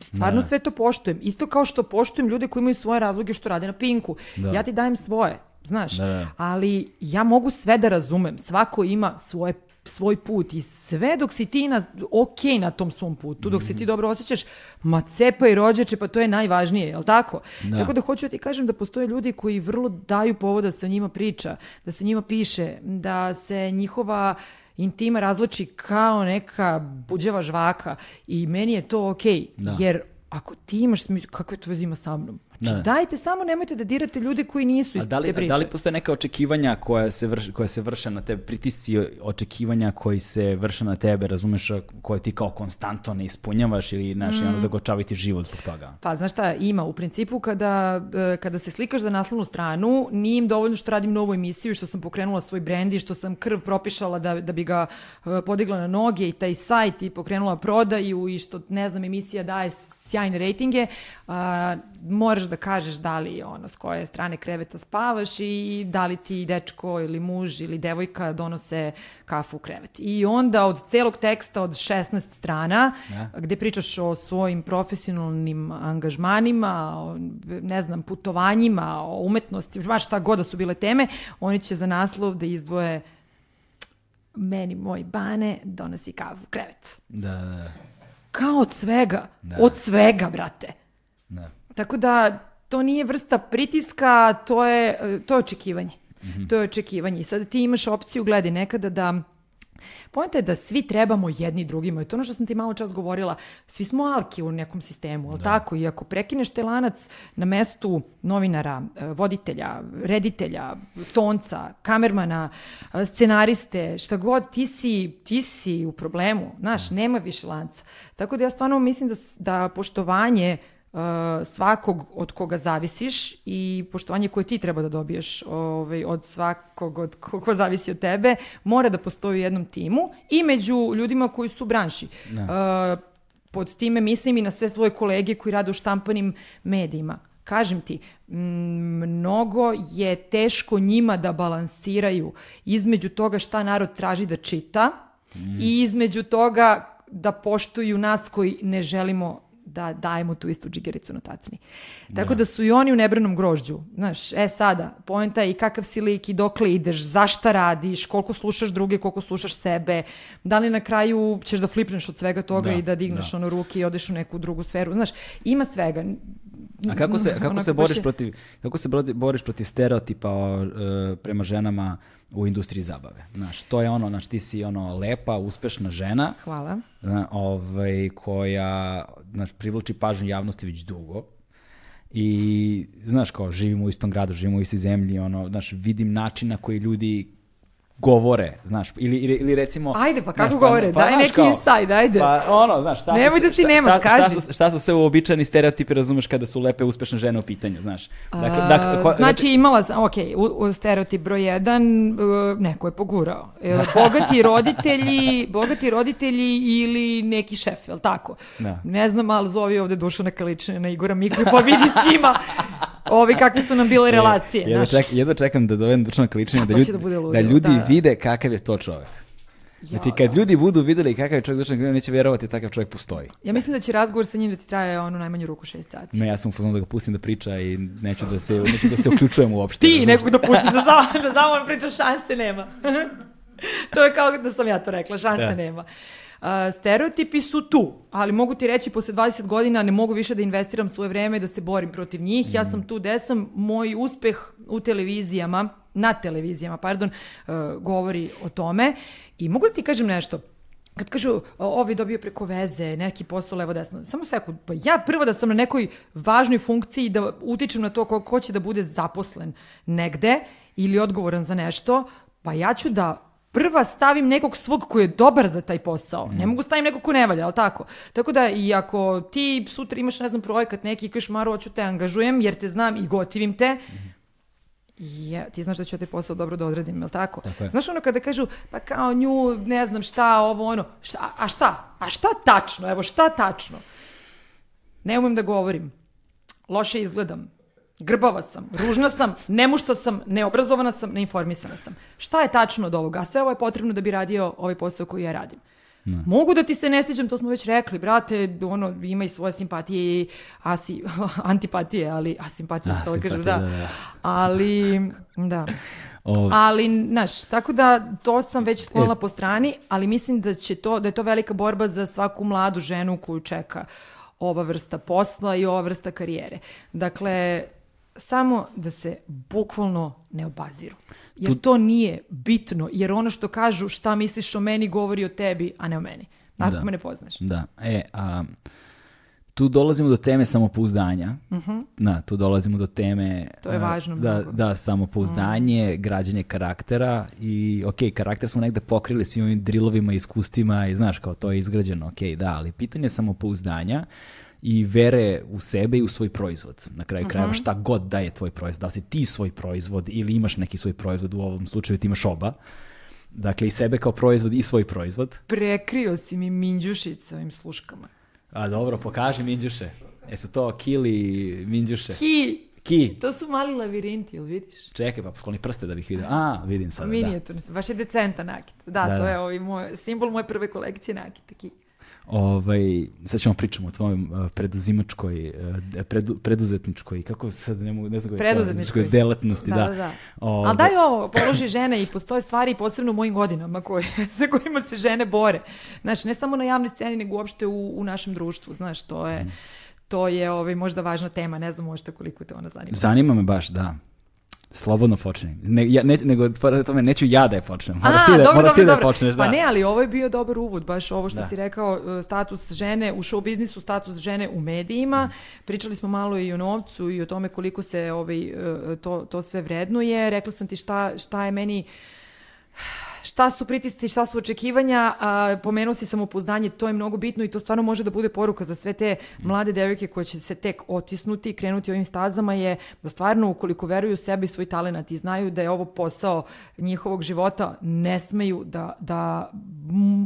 [SPEAKER 2] stvarno sve to poštujem. Isto kao što poštujem ljude koji imaju svoje razloge što rade na Pinku.
[SPEAKER 1] Da.
[SPEAKER 2] Ja ti dajem svoje, znaš.
[SPEAKER 1] Da, da.
[SPEAKER 2] Ali ja mogu sve da razumem. Svako ima svoje svoj put i sve dok si ti na, ok na tom svom putu, dok
[SPEAKER 1] Mhm.
[SPEAKER 2] se ti dobro osjećaš, ma cepa i rođeče, pa to je najvažnije, jel tako?
[SPEAKER 1] Da.
[SPEAKER 2] Tako da hoću da ti kažem da postoje ljudi koji vrlo daju povod da se o njima priča, da se o njima piše, da se njihova intima razloči kao neka buđava žvaka i meni je to okej, jer ako ti imaš smisla, kakve to veze ima sa mnom? Znači,
[SPEAKER 1] Da.
[SPEAKER 2] dajte samo, nemojte da dirate ljude koji nisu iz
[SPEAKER 1] da li,
[SPEAKER 2] te priče.
[SPEAKER 1] da li postoje neka očekivanja koja se, vrš, koja se vrše na tebe, pritisci očekivanja koji se vrše na tebe, razumeš, koje ti kao konstantno ne ispunjavaš ili, znaš,
[SPEAKER 2] Mm.
[SPEAKER 1] ono, zagočavaju ti život zbog toga?
[SPEAKER 2] Pa, znaš šta, ima. U principu, kada, e, kada se slikaš za naslovnu stranu, nije im dovoljno što radim novu emisiju što sam pokrenula svoj brend i što sam krv propišala da, da bi ga e, podigla na noge i taj sajt i pokrenula prodaju i što, ne znam, emisija daje sjajne rejtinge, a, moraš da kažeš da li ono, s koje strane kreveta spavaš i da li ti dečko ili muž ili devojka donose kafu u krevet. I onda od celog teksta od 16 strana,
[SPEAKER 1] Da.
[SPEAKER 2] gde pričaš o svojim profesionalnim angažmanima, o, ne znam, putovanjima, o umetnosti, baš šta god da su bile teme, oni će za naslov da izdvoje meni moj bane donosi kafu u krevet.
[SPEAKER 1] Da, da,
[SPEAKER 2] Kao od svega.
[SPEAKER 1] Da.
[SPEAKER 2] Od svega, brate.
[SPEAKER 1] da.
[SPEAKER 2] Tako da to nije vrsta pritiska, to je, to je očekivanje. To je očekivanje. I sad ti imaš opciju, gledaj, nekada da Pojenta je da svi trebamo jedni drugima. I to ono što sam ti malo čas govorila. Svi smo alki u nekom sistemu, ali tako? I ako prekineš te lanac na mestu novinara, eh, voditelja, reditelja, tonca, kamermana, eh, scenariste, šta god, ti si, ti si u problemu. Znaš, nema više lanca. Tako da ja stvarno mislim da, da poštovanje svakog od koga zavisiš i poštovanje koje ti treba da dobiješ ovaj, od svakog od koga zavisi od tebe, mora da postoji u jednom timu i među ljudima koji su u branši. Uh, pod time mislim i na sve svoje kolege koji rade u štampanim medijima. Kažem ti, mnogo je teško njima da balansiraju između toga šta narod traži da čita i između toga da poštuju nas koji ne želimo da dajemo tu istu džigericu na tacni. Tako da su i oni u nebranom grožđu. Znaš, e sada, poenta je i kakav si lik i dokle ideš, zašta radiš, koliko slušaš druge, koliko slušaš sebe, da li na kraju ćeš da flipneš od svega toga
[SPEAKER 1] Da,
[SPEAKER 2] i da digneš
[SPEAKER 1] da.
[SPEAKER 2] ono ruke i odeš u neku drugu sferu. Znaš, ima svega.
[SPEAKER 1] A kako se, kako se boriš
[SPEAKER 2] je-
[SPEAKER 1] protiv, kako se boriš protiv stereotipa o, e, prema ženama u industriji zabave? Znaš, to je ono, znaš, ti si ono lepa, uspešna žena,
[SPEAKER 2] Hvala.
[SPEAKER 1] zna, ovaj, koja znaš, privlači pažnju javnosti već dugo. I, znaš, kao, živimo u istom gradu, živimo u istoj zemlji, ono, znaš, vidim način na koji ljudi govore, znaš, ili, ili, ili recimo...
[SPEAKER 2] Ajde, pa kako
[SPEAKER 1] znaš,
[SPEAKER 2] govore? Daj
[SPEAKER 1] znaš,
[SPEAKER 2] neki
[SPEAKER 1] kao,
[SPEAKER 2] inside, ajde.
[SPEAKER 1] Pa ono, znaš, šta
[SPEAKER 2] Nemoj
[SPEAKER 1] su,
[SPEAKER 2] da si
[SPEAKER 1] šta-
[SPEAKER 2] Nemac,
[SPEAKER 1] šta,
[SPEAKER 2] kaži.
[SPEAKER 1] Šta, su, šta su sve uobičajeni stereotipi, razumeš, kada su lepe, uspešne žene u pitanju, znaš. Dakle,
[SPEAKER 2] A,
[SPEAKER 1] dakle, ko-
[SPEAKER 2] znači imala sam, ok, u, u stereotip broj jedan, uh, neko je pogurao. E, Bogati roditelji, bogati roditelji ili neki šef, je li tako?
[SPEAKER 1] Da.
[SPEAKER 2] Ne znam, ali zovi ovde Dušana Kaličina na Igora Miklu, pa vidi s njima ovi kakve su nam bile relacije.
[SPEAKER 1] E, jedva,
[SPEAKER 2] znaš.
[SPEAKER 1] ček, jedva čekam da dovedem Dušana Kaličina,
[SPEAKER 2] A,
[SPEAKER 1] da, ljudi,
[SPEAKER 2] da
[SPEAKER 1] da
[SPEAKER 2] ludilo,
[SPEAKER 1] ljudi
[SPEAKER 2] da, da.
[SPEAKER 1] vide kakav je to čovek. Znači, kad
[SPEAKER 2] da.
[SPEAKER 1] ljudi budu videli kakav je čovjek Dušan Kaličina, neće vjerovati da takav čovjek postoji.
[SPEAKER 2] Ja mislim da će razgovor sa njim da ti traje ono najmanju ruku šest sati.
[SPEAKER 1] Ne, ja sam u da ga pustim da priča i neću da se, neću da se uključujem uopšte.
[SPEAKER 2] Ti
[SPEAKER 1] razumeš?
[SPEAKER 2] nekog da pustiš da samo, da samo on priča šanse nema. to je kao da sam ja to rekla, šanse
[SPEAKER 1] Da.
[SPEAKER 2] nema. Stereotipi su tu, ali mogu ti reći posle 20 godina ne mogu više da investiram svoje vreme da se borim protiv njih. Ja sam tu gde sam, moj uspeh u televizijama, na televizijama, pardon, uh, govori o tome. I mogu da ti kažem nešto, kad kažu ovi dobio preko veze, neki posao levo desno, samo sekund, pa ja prvo da sam na nekoj važnoj funkciji da utičem na to ko, ko će da bude zaposlen negde ili odgovoran za nešto, pa ja ću da prva stavim nekog svog koji je dobar za taj posao. Ne mogu stavim nekog ko ne valja, ali tako? Tako da i ako ti sutra imaš, ne znam, projekat neki i kažeš Maro, hoću te angažujem jer te znam i gotivim te, je, ti znaš da ću ja taj posao dobro da odradim, je li tako?
[SPEAKER 1] Tako je.
[SPEAKER 2] Znaš ono kada kažu, pa kao nju, ne znam šta, ovo ono, šta, a šta? A šta tačno? Evo šta tačno? Ne umem da govorim. Loše izgledam. Grbava sam, ružna sam, nemušta sam, neobrazovana sam, neinformisana sam. Šta je tačno od ovoga? A sve ovo je potrebno da bi radio ovaj posao koji ja radim. Mogu da ti se ne sviđam, to smo već rekli, brate, ono, ima i svoje simpatije i asi, antipatije, ali, a simpatije, se to
[SPEAKER 1] simpatije,
[SPEAKER 2] da.
[SPEAKER 1] da, da.
[SPEAKER 2] Ali, da.
[SPEAKER 1] O,
[SPEAKER 2] Ali, znaš, tako da to sam već sklonila po strani, ali mislim da će to, da je to velika borba za svaku mladu ženu koju čeka ova vrsta posla i ova vrsta karijere. Dakle, samo da se bukvalno ne obaziru. Jer to nije bitno, jer ono što kažu šta misliš o meni govori o tebi, a ne o meni. Ako
[SPEAKER 1] Da.
[SPEAKER 2] me ne poznaš.
[SPEAKER 1] Da, e, a, tu dolazimo do teme samopouzdanja. Da, tu dolazimo do teme...
[SPEAKER 2] Mhm. To je
[SPEAKER 1] a,
[SPEAKER 2] važno
[SPEAKER 1] Da,
[SPEAKER 2] mnogo. Mhm.
[SPEAKER 1] da samopouzdanje, građenje karaktera i, ok, karakter smo negde pokrili svim ovim drilovima, iskustvima i znaš, kao to je izgrađeno, ok, da, ali pitanje samopouzdanja i vere u sebe i u svoj proizvod. Na kraju krajeva
[SPEAKER 2] Mhm.
[SPEAKER 1] šta god da je tvoj proizvod, da li si ti svoj proizvod ili imaš neki svoj proizvod, u ovom slučaju ti imaš oba. Dakle, i sebe kao proizvod i svoj proizvod.
[SPEAKER 2] Prekrio si mi minđušić ovim sluškama.
[SPEAKER 1] A dobro, pokaži Minđuše. Jesu to kili Minđuše?
[SPEAKER 2] Ki,
[SPEAKER 1] Ki.
[SPEAKER 2] to su mali lavirinti, jel vidiš?
[SPEAKER 1] Čekaj, pa skloni prste da bih vidio. A, vidim sada, da.
[SPEAKER 2] Minijaturni su, baš je decenta nakit. Da,
[SPEAKER 1] Da,
[SPEAKER 2] to
[SPEAKER 1] da.
[SPEAKER 2] je ovaj moj, simbol moje prve kolekcije nakita. Ki.
[SPEAKER 1] Ovaj, sad ćemo pričamo o tvojom preduzimačkoj, uh, predu, preduzetničkoj, kako sad ne mogu, ne znam
[SPEAKER 2] Preduzetničkoj.
[SPEAKER 1] delatnosti, da.
[SPEAKER 2] Da, da, da.
[SPEAKER 1] Ovaj,
[SPEAKER 2] Ali daj ovo, položi žene i postoje stvari, posebno u mojim godinama, koje, sa kojima se žene bore. Znaš, ne samo na javnoj sceni, nego uopšte u, u našem društvu. Znaš, to je, to je ovaj, možda važna tema, ne znam možda koliko te ona zanima.
[SPEAKER 1] Zanima me baš, da. Slobodno počni. Ne, ja, ne, nego, tome, neću ja da je počnem. Moraš
[SPEAKER 2] A,
[SPEAKER 1] ti da,
[SPEAKER 2] dobro,
[SPEAKER 1] moraš ti
[SPEAKER 2] dobro,
[SPEAKER 1] da je počneš, da.
[SPEAKER 2] Pa ne, ali ovo je bio dobar uvod, baš ovo što
[SPEAKER 1] Da.
[SPEAKER 2] si rekao, e, status žene u show biznisu, status žene u medijima. Pričali smo malo i o novcu i o tome koliko se ovaj, e, to, to sve vrednuje. Rekla sam ti šta, šta je meni šta su pritisci, šta su očekivanja, a, pomenuo si samopouzdanje, to je mnogo bitno i to stvarno može da bude poruka za sve te mlade devojke koje će se tek otisnuti i krenuti ovim stazama je da stvarno ukoliko veruju u sebe i svoj talenat i znaju da je ovo posao njihovog života, ne smeju da, da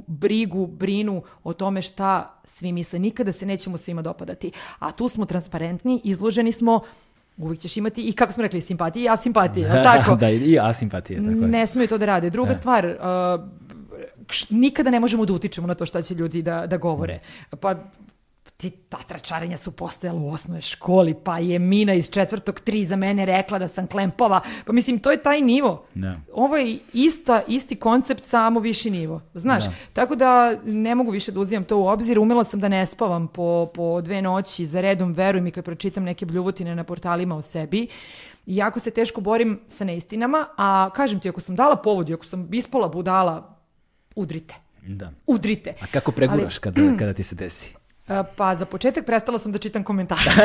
[SPEAKER 2] brigu, brinu o tome šta svi misle. Nikada se nećemo svima dopadati. A tu smo transparentni, izloženi smo Uvijek ćeš imati i kako smo rekli, simpatije i asimpatije, jel tako?
[SPEAKER 1] da, i asimpatije, tako je.
[SPEAKER 2] Ne smeju to da rade. Druga stvar, uh, nikada ne možemo da utičemo na to šta će ljudi da, da govore. Pa ti ta tračarenja su postojala u osnovnoj školi, pa je Mina iz četvrtog tri za mene rekla da sam klempava. Pa mislim, to je taj nivo.
[SPEAKER 1] Da.
[SPEAKER 2] Ovo je ista, isti koncept, samo viši nivo. Znaš,
[SPEAKER 1] Da.
[SPEAKER 2] tako da ne mogu više da uzimam to u obzir. Umela sam da ne spavam po, po dve noći za redom, veruj mi kad pročitam neke bljuvotine na portalima o sebi. I jako se teško borim sa neistinama, a kažem ti, ako sam dala povod i ako sam ispala budala, udrite.
[SPEAKER 1] Da.
[SPEAKER 2] Udrite.
[SPEAKER 1] A kako preguraš kada, kada ti se desi?
[SPEAKER 2] E, Pa za početak prestala sam da čitam komentare.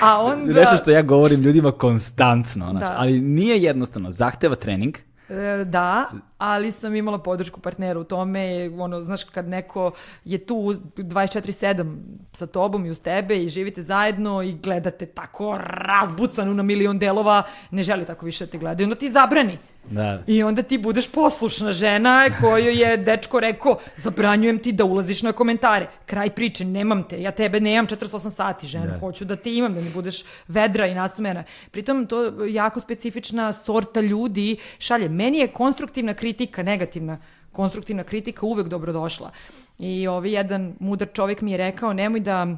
[SPEAKER 2] A onda...
[SPEAKER 1] Nešto što ja govorim ljudima konstantno, znači,
[SPEAKER 2] Da.
[SPEAKER 1] ali nije jednostavno, zahteva trening,
[SPEAKER 2] E, da, ali sam imala podršku partnera u tome, ono, znaš, kad neko je tu 24-7 sa tobom i uz tebe i živite zajedno i gledate tako razbucanu na milion delova, ne želi tako više da te gledaju, onda ti zabrani.
[SPEAKER 1] Da.
[SPEAKER 2] I onda ti budeš poslušna žena koju je dečko rekao, zabranjujem ti da ulaziš na komentare. Kraj priče, nemam te, ja tebe nemam 48 sati, žena, da. hoću da te imam, da mi budeš vedra i nasmena. Pritom, to jako specifična sorta ljudi šalje. Meni je konstruktivna kritika, negativna konstruktivna kritika uvek dobrodošla. I ovaj jedan mudar čovjek mi je rekao, nemoj da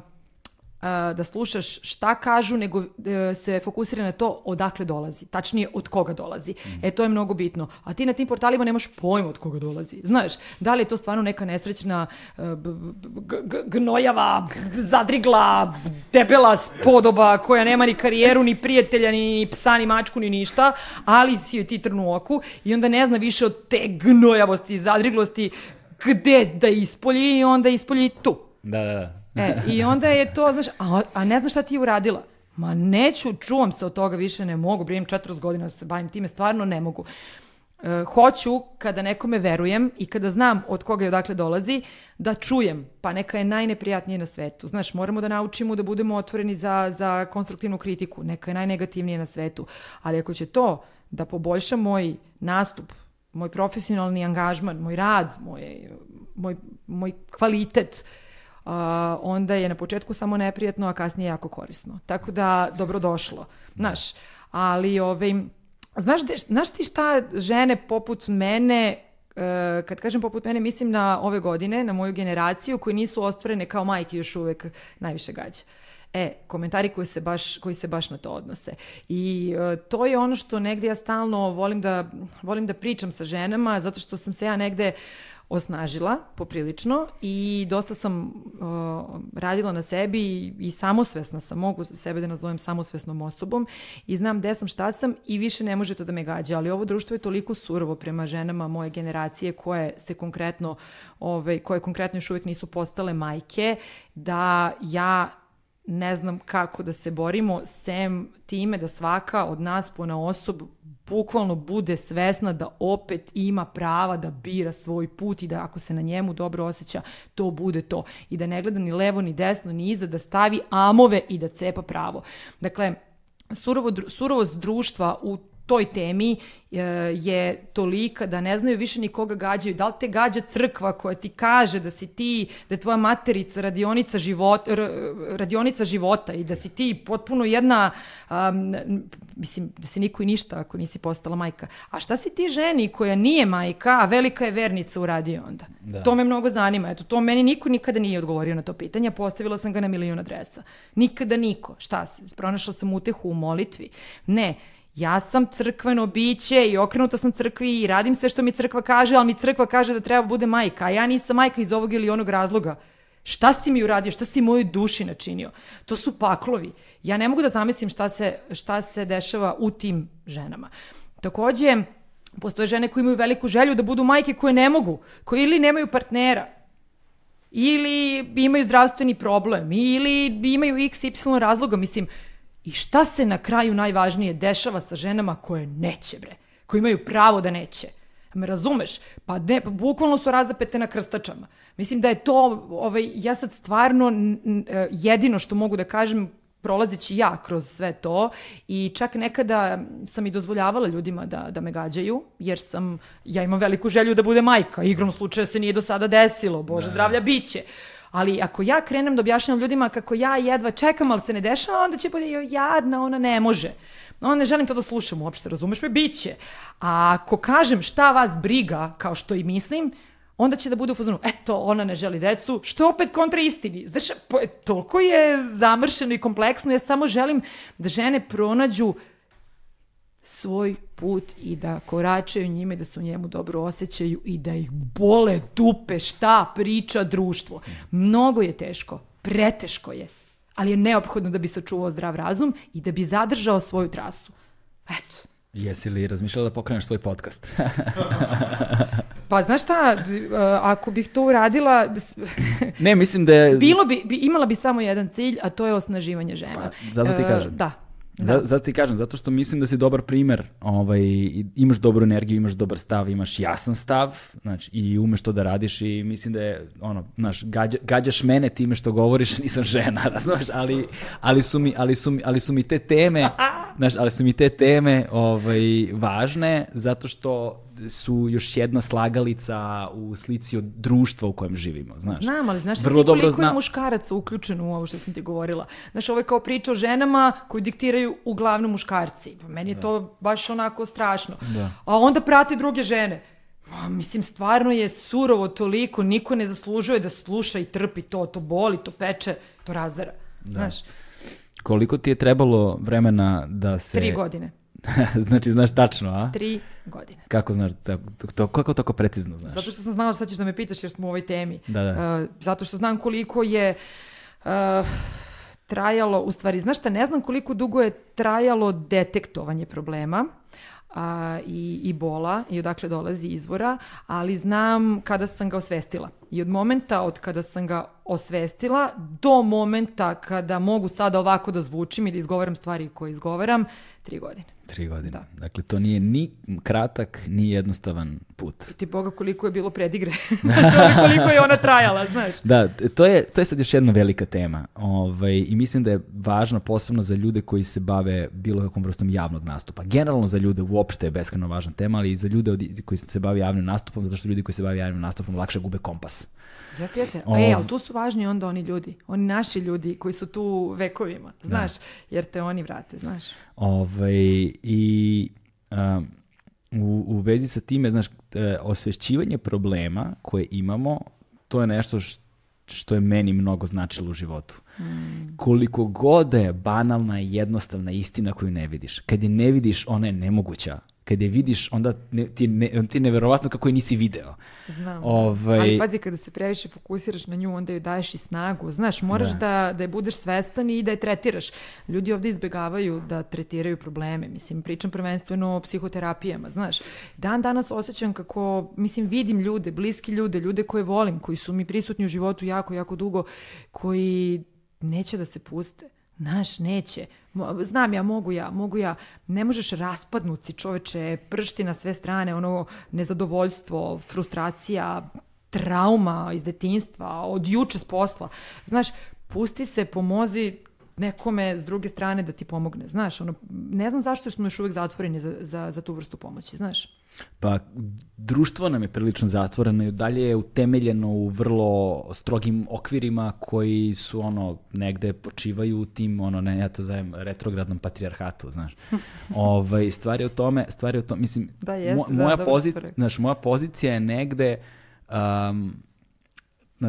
[SPEAKER 2] da slušaš šta kažu, nego e, se fokusira na to odakle dolazi. Tačnije, od koga dolazi. Mm. E, to je mnogo bitno. A ti na tim portalima nemaš pojma od koga dolazi. Znaš, da li je to stvarno neka nesrećna e, gnojava, zadrigla, debela spodoba koja nema ni karijeru, ni prijatelja, ni psa, ni mačku, ni ništa, ali si joj ti trnu oku i onda ne zna više od te gnojavosti zadriglosti gde da ispolji i onda ispolji tu.
[SPEAKER 1] Da, da, da.
[SPEAKER 2] E, i onda je to, znaš, a, a ne znaš šta ti je uradila? Ma neću, čuvam se od toga više, ne mogu, brijem 40 godina da se bavim time, stvarno ne mogu. E, hoću, kada nekome verujem i kada znam od koga i odakle dolazi, da čujem, pa neka je najneprijatnije na svetu. Znaš, moramo da naučimo da budemo otvoreni za, za konstruktivnu kritiku, neka je najnegativnije na svetu. Ali ako će to da poboljša moj nastup, moj profesionalni angažman, moj rad, moj, moj, moj kvalitet, uh, onda je na početku samo neprijatno, a kasnije jako korisno. Tako da, dobrodošlo. Znaš, ali ovaj, znaš, znaš ti šta žene poput mene Uh, kad kažem poput mene, mislim na ove godine, na moju generaciju, koji nisu ostvarene kao majke još uvek najviše gađa. E, komentari koji se baš, koji se baš na to odnose. I uh, to je ono što negde ja stalno volim da, volim da pričam sa ženama, zato što sam se ja negde osnažila poprilično i dosta sam uh, radila na sebi i, i samosvesna sam, mogu sebe da nazovem samosvesnom osobom i znam gde sam, šta sam i više ne može to da me gađa, ali ovo društvo je toliko surovo prema ženama moje generacije koje se konkretno, ovaj, koje konkretno još uvijek nisu postale majke, da ja ne znam kako da se borimo, sem time da svaka od nas po na osob bukvalno bude svesna da opet ima prava da bira svoj put i da ako se na njemu dobro osjeća, to bude to. I da ne gleda ni levo, ni desno, ni iza, da stavi amove i da cepa pravo. Dakle, surovo, surovost društva u toj temi e, je tolika da ne znaju više ni koga gađaju. Da li te gađa crkva koja ti kaže da si ti, da je tvoja materica radionica, život, radionica života i da si ti potpuno jedna, um, mislim, da si niko i ništa ako nisi postala majka. A šta si ti ženi koja nije majka, a velika je vernica u radio onda? Da. To me mnogo zanima. Eto, to meni niko nikada nije odgovorio na to pitanje. Postavila sam ga na milion adresa. Nikada niko. Šta se? Pronašla sam utehu u molitvi. Ne ja sam crkveno biće i okrenuta sam crkvi i radim sve što mi crkva kaže, ali mi crkva kaže da treba bude majka, a ja nisam majka iz ovog ili onog razloga. Šta si mi uradio? Šta si mojoj duši načinio? To su paklovi. Ja ne mogu da zamislim šta se, šta se dešava u tim ženama. Takođe, postoje žene koje imaju veliku želju da budu majke koje ne mogu, koje ili nemaju partnera, ili imaju zdravstveni problem, ili imaju x, y razloga. Mislim, I šta se na kraju najvažnije dešava sa ženama koje neće, bre? Koje imaju pravo da neće? Me razumeš? Pa ne, pa bukvalno su razapete na krstačama. Mislim da je to, ovaj, ja sad stvarno e, jedino što mogu da kažem prolazeći ja kroz sve to i čak nekada sam i dozvoljavala ljudima da, da me gađaju, jer sam, ja imam veliku želju da bude majka. Igrom slučaja se nije do sada desilo, Bože ne. zdravlja biće. Ali ako ja krenem da objašnjam ljudima kako ja jedva čekam, ali se ne dešava, onda će bude jadna, ona ne može. Ona ne želim to da slušam uopšte, razumeš me, biće. A ako kažem šta vas briga, kao što i mislim, onda će da bude u fazonu, eto, ona ne želi decu, što opet kontra istini. Znaš, toliko je zamršeno i kompleksno, ja samo želim da žene pronađu svoj put i da koračaju njime, da se u njemu dobro osjećaju i da ih bole dupe šta priča društvo. Mnogo je teško, preteško je, ali je neophodno da bi sačuvao zdrav razum i da bi zadržao svoju trasu. Eto.
[SPEAKER 1] Jesi li razmišljala da pokreneš svoj podcast?
[SPEAKER 2] Pa znaš šta, ako bih to uradila...
[SPEAKER 1] ne, mislim da je...
[SPEAKER 2] Bilo bi, bi, imala bi samo jedan cilj, a to je osnaživanje žena. Pa,
[SPEAKER 1] zato ti kažem.
[SPEAKER 2] Da,
[SPEAKER 1] Da. Zato ti kažem, zato što mislim da si dobar primer, ovaj, imaš dobru energiju, imaš dobar stav, imaš jasan stav, znači, i umeš to da radiš i mislim da je, ono, znaš, gađa, gađaš mene time što govoriš, nisam žena, razumeš, ali, ali, su mi, ali, su mi, ali su mi te teme, znaš, ali su mi te teme ovaj, važne, zato što su još jedna slagalica u slici od društva u kojem živimo, znaš.
[SPEAKER 2] Znam, ali znaš Vrlo ti koliko zna... je muškaraca uključen u ovo što sam ti govorila. Znaš, ovo je kao priča o ženama koji diktiraju uglavnom muškarci. Pa meni je da. to baš onako strašno. Da. A onda prati druge žene. Ma, mislim, stvarno je surovo toliko, niko ne zaslužuje da sluša i trpi to, to boli, to peče, to razara. Da. Znaš.
[SPEAKER 1] Koliko ti je trebalo vremena da se...
[SPEAKER 2] Tri godine.
[SPEAKER 1] znači, znaš tačno, a?
[SPEAKER 2] Tri godine.
[SPEAKER 1] Kako znaš, tako, to, kako tako precizno znaš?
[SPEAKER 2] Zato što sam znala šta ćeš da me pitaš jer smo u ovoj temi.
[SPEAKER 1] Da, da.
[SPEAKER 2] Uh, zato što znam koliko je uh, trajalo, u stvari, znaš šta, ne znam koliko dugo je trajalo detektovanje problema a, i, i bola i odakle dolazi izvora, ali znam kada sam ga osvestila. I od momenta od kada sam ga osvestila do momenta kada mogu sada ovako da zvučim i da izgovaram stvari koje izgovaram, tri godine.
[SPEAKER 1] Tri godine. Da. Dakle, to nije ni kratak, ni jednostavan put.
[SPEAKER 2] I ti boga koliko je bilo predigre. koliko je ona trajala, znaš.
[SPEAKER 1] Da, to je, to je sad još jedna velika tema. Ovaj, I mislim da je važno posebno za ljude koji se bave bilo kakvom vrstom javnog nastupa. Generalno za ljude uopšte je beskreno važna tema, ali i za ljude koji se bave javnim nastupom, zato što ljudi koji se bave javnim nastupom lakše gube kompas.
[SPEAKER 2] Jeste, jeste. O... E, ali tu su važni onda oni ljudi, oni naši ljudi koji su tu vekovima, da. znaš, da. jer te oni vrate, znaš.
[SPEAKER 1] Ovaj, I um, u, u vezi sa time, znaš, e, osvešćivanje problema koje imamo, to je nešto što što je meni mnogo značilo u životu. Mm. Koliko god da je banalna i jednostavna istina koju ne vidiš. Kad je ne vidiš, ona je nemoguća kad je vidiš, onda ne, ti, ne, ti je neverovatno kako je nisi video.
[SPEAKER 2] Znam, da. ovaj... ali pazi, kada se previše fokusiraš na nju, onda joj daješ i snagu. Znaš, moraš da, da, da je budeš svestan i da je tretiraš. Ljudi ovde izbegavaju da tretiraju probleme. Mislim, pričam prvenstveno o psihoterapijama, znaš. Dan danas osjećam kako, mislim, vidim ljude, bliski ljude, ljude koje volim, koji su mi prisutni u životu jako, jako dugo, koji neće da se puste. Naš, neće. Znam ja, mogu ja, mogu ja. Ne možeš raspadnuti čoveče, pršti na sve strane, ono nezadovoljstvo, frustracija, trauma iz detinstva, od juče s posla. Znaš, pusti se, pomozi nekome s druge strane da ti pomogne. Znaš, ono, ne znam zašto smo još uvek zatvoreni za, za, za tu vrstu pomoći, znaš.
[SPEAKER 1] Pa, društvo nam je prilično zatvoreno i dalje je utemeljeno u vrlo strogim okvirima koji su ono negde počivaju u tim ono ne ja to zovem retrogradnom patrijarhatu, znaš. Ovaj stvari o tome, stvari o tome, mislim
[SPEAKER 2] da, jeste,
[SPEAKER 1] mo, moja da, pozicija, znaš, moja pozicija je negde um,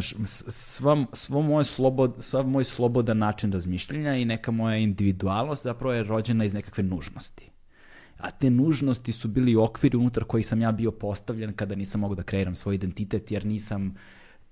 [SPEAKER 1] znaš, sva, svo moj slobod, sva moj slobodan način razmišljanja i neka moja individualnost zapravo je rođena iz nekakve nužnosti a te nužnosti su bili okviri unutar kojih sam ja bio postavljen kada nisam mogao da kreiram svoj identitet, jer nisam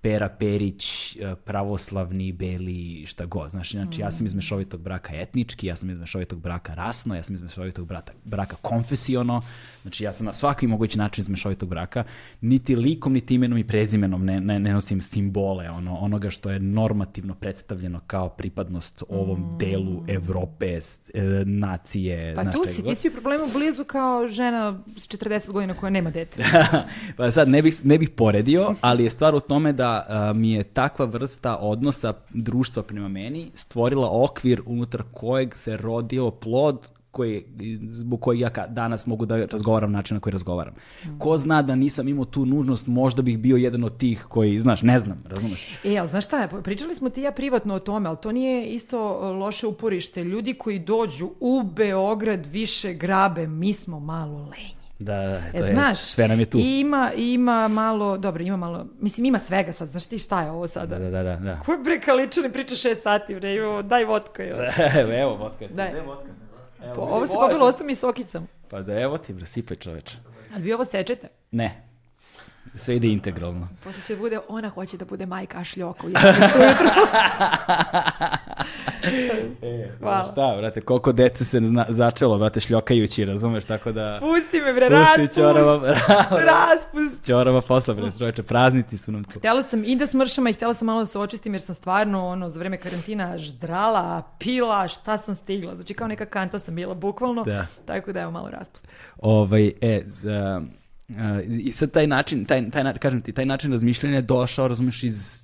[SPEAKER 1] Pera Perić, e, pravoslavni, beli, šta god. Znaš, znači, ja sam iz mešovitog braka etnički, ja sam iz mešovitog braka rasno, ja sam iz mešovitog braka, braka konfesiono, znači ja sam na svaki mogući način iz mešovitog braka, niti likom, niti imenom i prezimenom ne, ne, ne nosim simbole ono, onoga što je normativno predstavljeno kao pripadnost ovom mm. delu Evrope, e, nacije.
[SPEAKER 2] Pa tu si, ti si u problemu blizu kao žena s 40 godina koja nema dete.
[SPEAKER 1] pa sad, ne bih, ne bih poredio, ali je stvar u tome da a, mi je takva vrsta odnosa društva prema meni stvorila okvir unutar kojeg se rodio plod koji, zbog kojeg ja danas mogu da razgovaram na način na koji razgovaram. Ko zna da nisam imao tu nužnost, možda bih bio jedan od tih koji, znaš, ne znam, razumeš?
[SPEAKER 2] E, ali znaš šta, pričali smo ti ja privatno o tome, ali to nije isto loše uporište. Ljudi koji dođu u Beograd više grabe, mi smo malo lenji.
[SPEAKER 1] Da, da, e, to e, znaš, sve nam je tu.
[SPEAKER 2] Ima, ima malo, dobro, ima malo, mislim ima svega sad, znaš ti šta je ovo sada?
[SPEAKER 1] Da, da, da. da.
[SPEAKER 2] Ko bre kaličani priča šest sati, bre, evo, daj vodka. Evo,
[SPEAKER 1] evo, evo vodka. Daj. Daj vodka.
[SPEAKER 2] Evo, po, ovo se popilo, ostao mi sokicom.
[SPEAKER 1] Pa da evo ti, bre, sipaj čoveče.
[SPEAKER 2] Ali vi ovo sečete?
[SPEAKER 1] Ne. Sve ide integralno.
[SPEAKER 2] Posle će bude, ona hoće da bude majka šljoko.
[SPEAKER 1] E,
[SPEAKER 2] Hvala.
[SPEAKER 1] Šta, brate, koliko dece se zna, začelo, brate, šljokajući, razumeš, tako da...
[SPEAKER 2] Pusti me bre,
[SPEAKER 1] Pusti
[SPEAKER 2] raspust!
[SPEAKER 1] ćorava,
[SPEAKER 2] Raspust!
[SPEAKER 1] ćorava posla, bre, čoveče, praznici su nam tu.
[SPEAKER 2] Htjela sam i da smršam, i htjela sam malo da se očistim jer sam stvarno ono, za vreme karantina ždrala, pila, šta sam stigla. Znači kao neka kanta sam bila bukvalno.
[SPEAKER 1] Da.
[SPEAKER 2] Tako da evo malo raspust.
[SPEAKER 1] Ovaj, e, da, a, i sad taj način, taj, taj, kažem ti, taj način razmišljanja je došao, razumeš, iz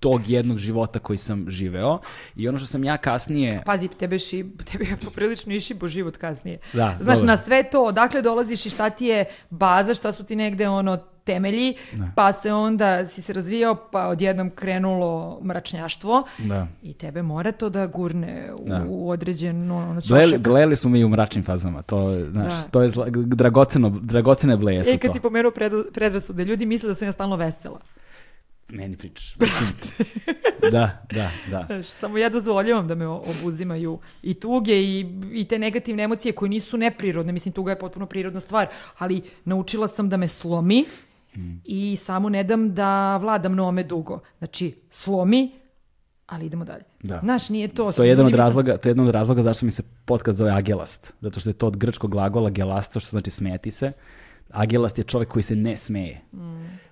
[SPEAKER 1] tog jednog života koji sam živeo i ono što sam ja kasnije
[SPEAKER 2] Pazi, tebe, ši, tebe je poprilično išibo život kasnije.
[SPEAKER 1] Da,
[SPEAKER 2] Znaš,
[SPEAKER 1] dobro.
[SPEAKER 2] na sve to, odakle dolaziš i šta ti je baza, šta su ti negde ono temelji, pa se onda si se razvijao, pa odjednom krenulo mračnjaštvo
[SPEAKER 1] Da.
[SPEAKER 2] i tebe mora to da gurne u,
[SPEAKER 1] Da.
[SPEAKER 2] u određen ono, ćošak.
[SPEAKER 1] gledali smo mi u mračnim fazama, to, znaš,
[SPEAKER 2] Da.
[SPEAKER 1] to je zla, dragoceno, dragocene bleje su
[SPEAKER 2] E, kad
[SPEAKER 1] to.
[SPEAKER 2] si pomenuo predrasude, ljudi misle da sam ja stalno vesela.
[SPEAKER 1] Meni pričaš. Mislim, da, da, da.
[SPEAKER 2] Znaš, samo ja dozvoljavam da me obuzimaju i tuge i, i te negativne emocije koje nisu neprirodne. Mislim, tuga je potpuno prirodna stvar, ali naučila sam da me slomi i samo ne dam da vladam nome dugo. Znači, slomi, ali idemo dalje.
[SPEAKER 1] Da.
[SPEAKER 2] Znaš, nije to...
[SPEAKER 1] To je jedan od razloga, to je jedan od razloga zašto mi se podcast zove agelast. Zato što je to od grčkog glagola gelasto, što znači smeti se. Agelast je čovjek koji se ne smeje.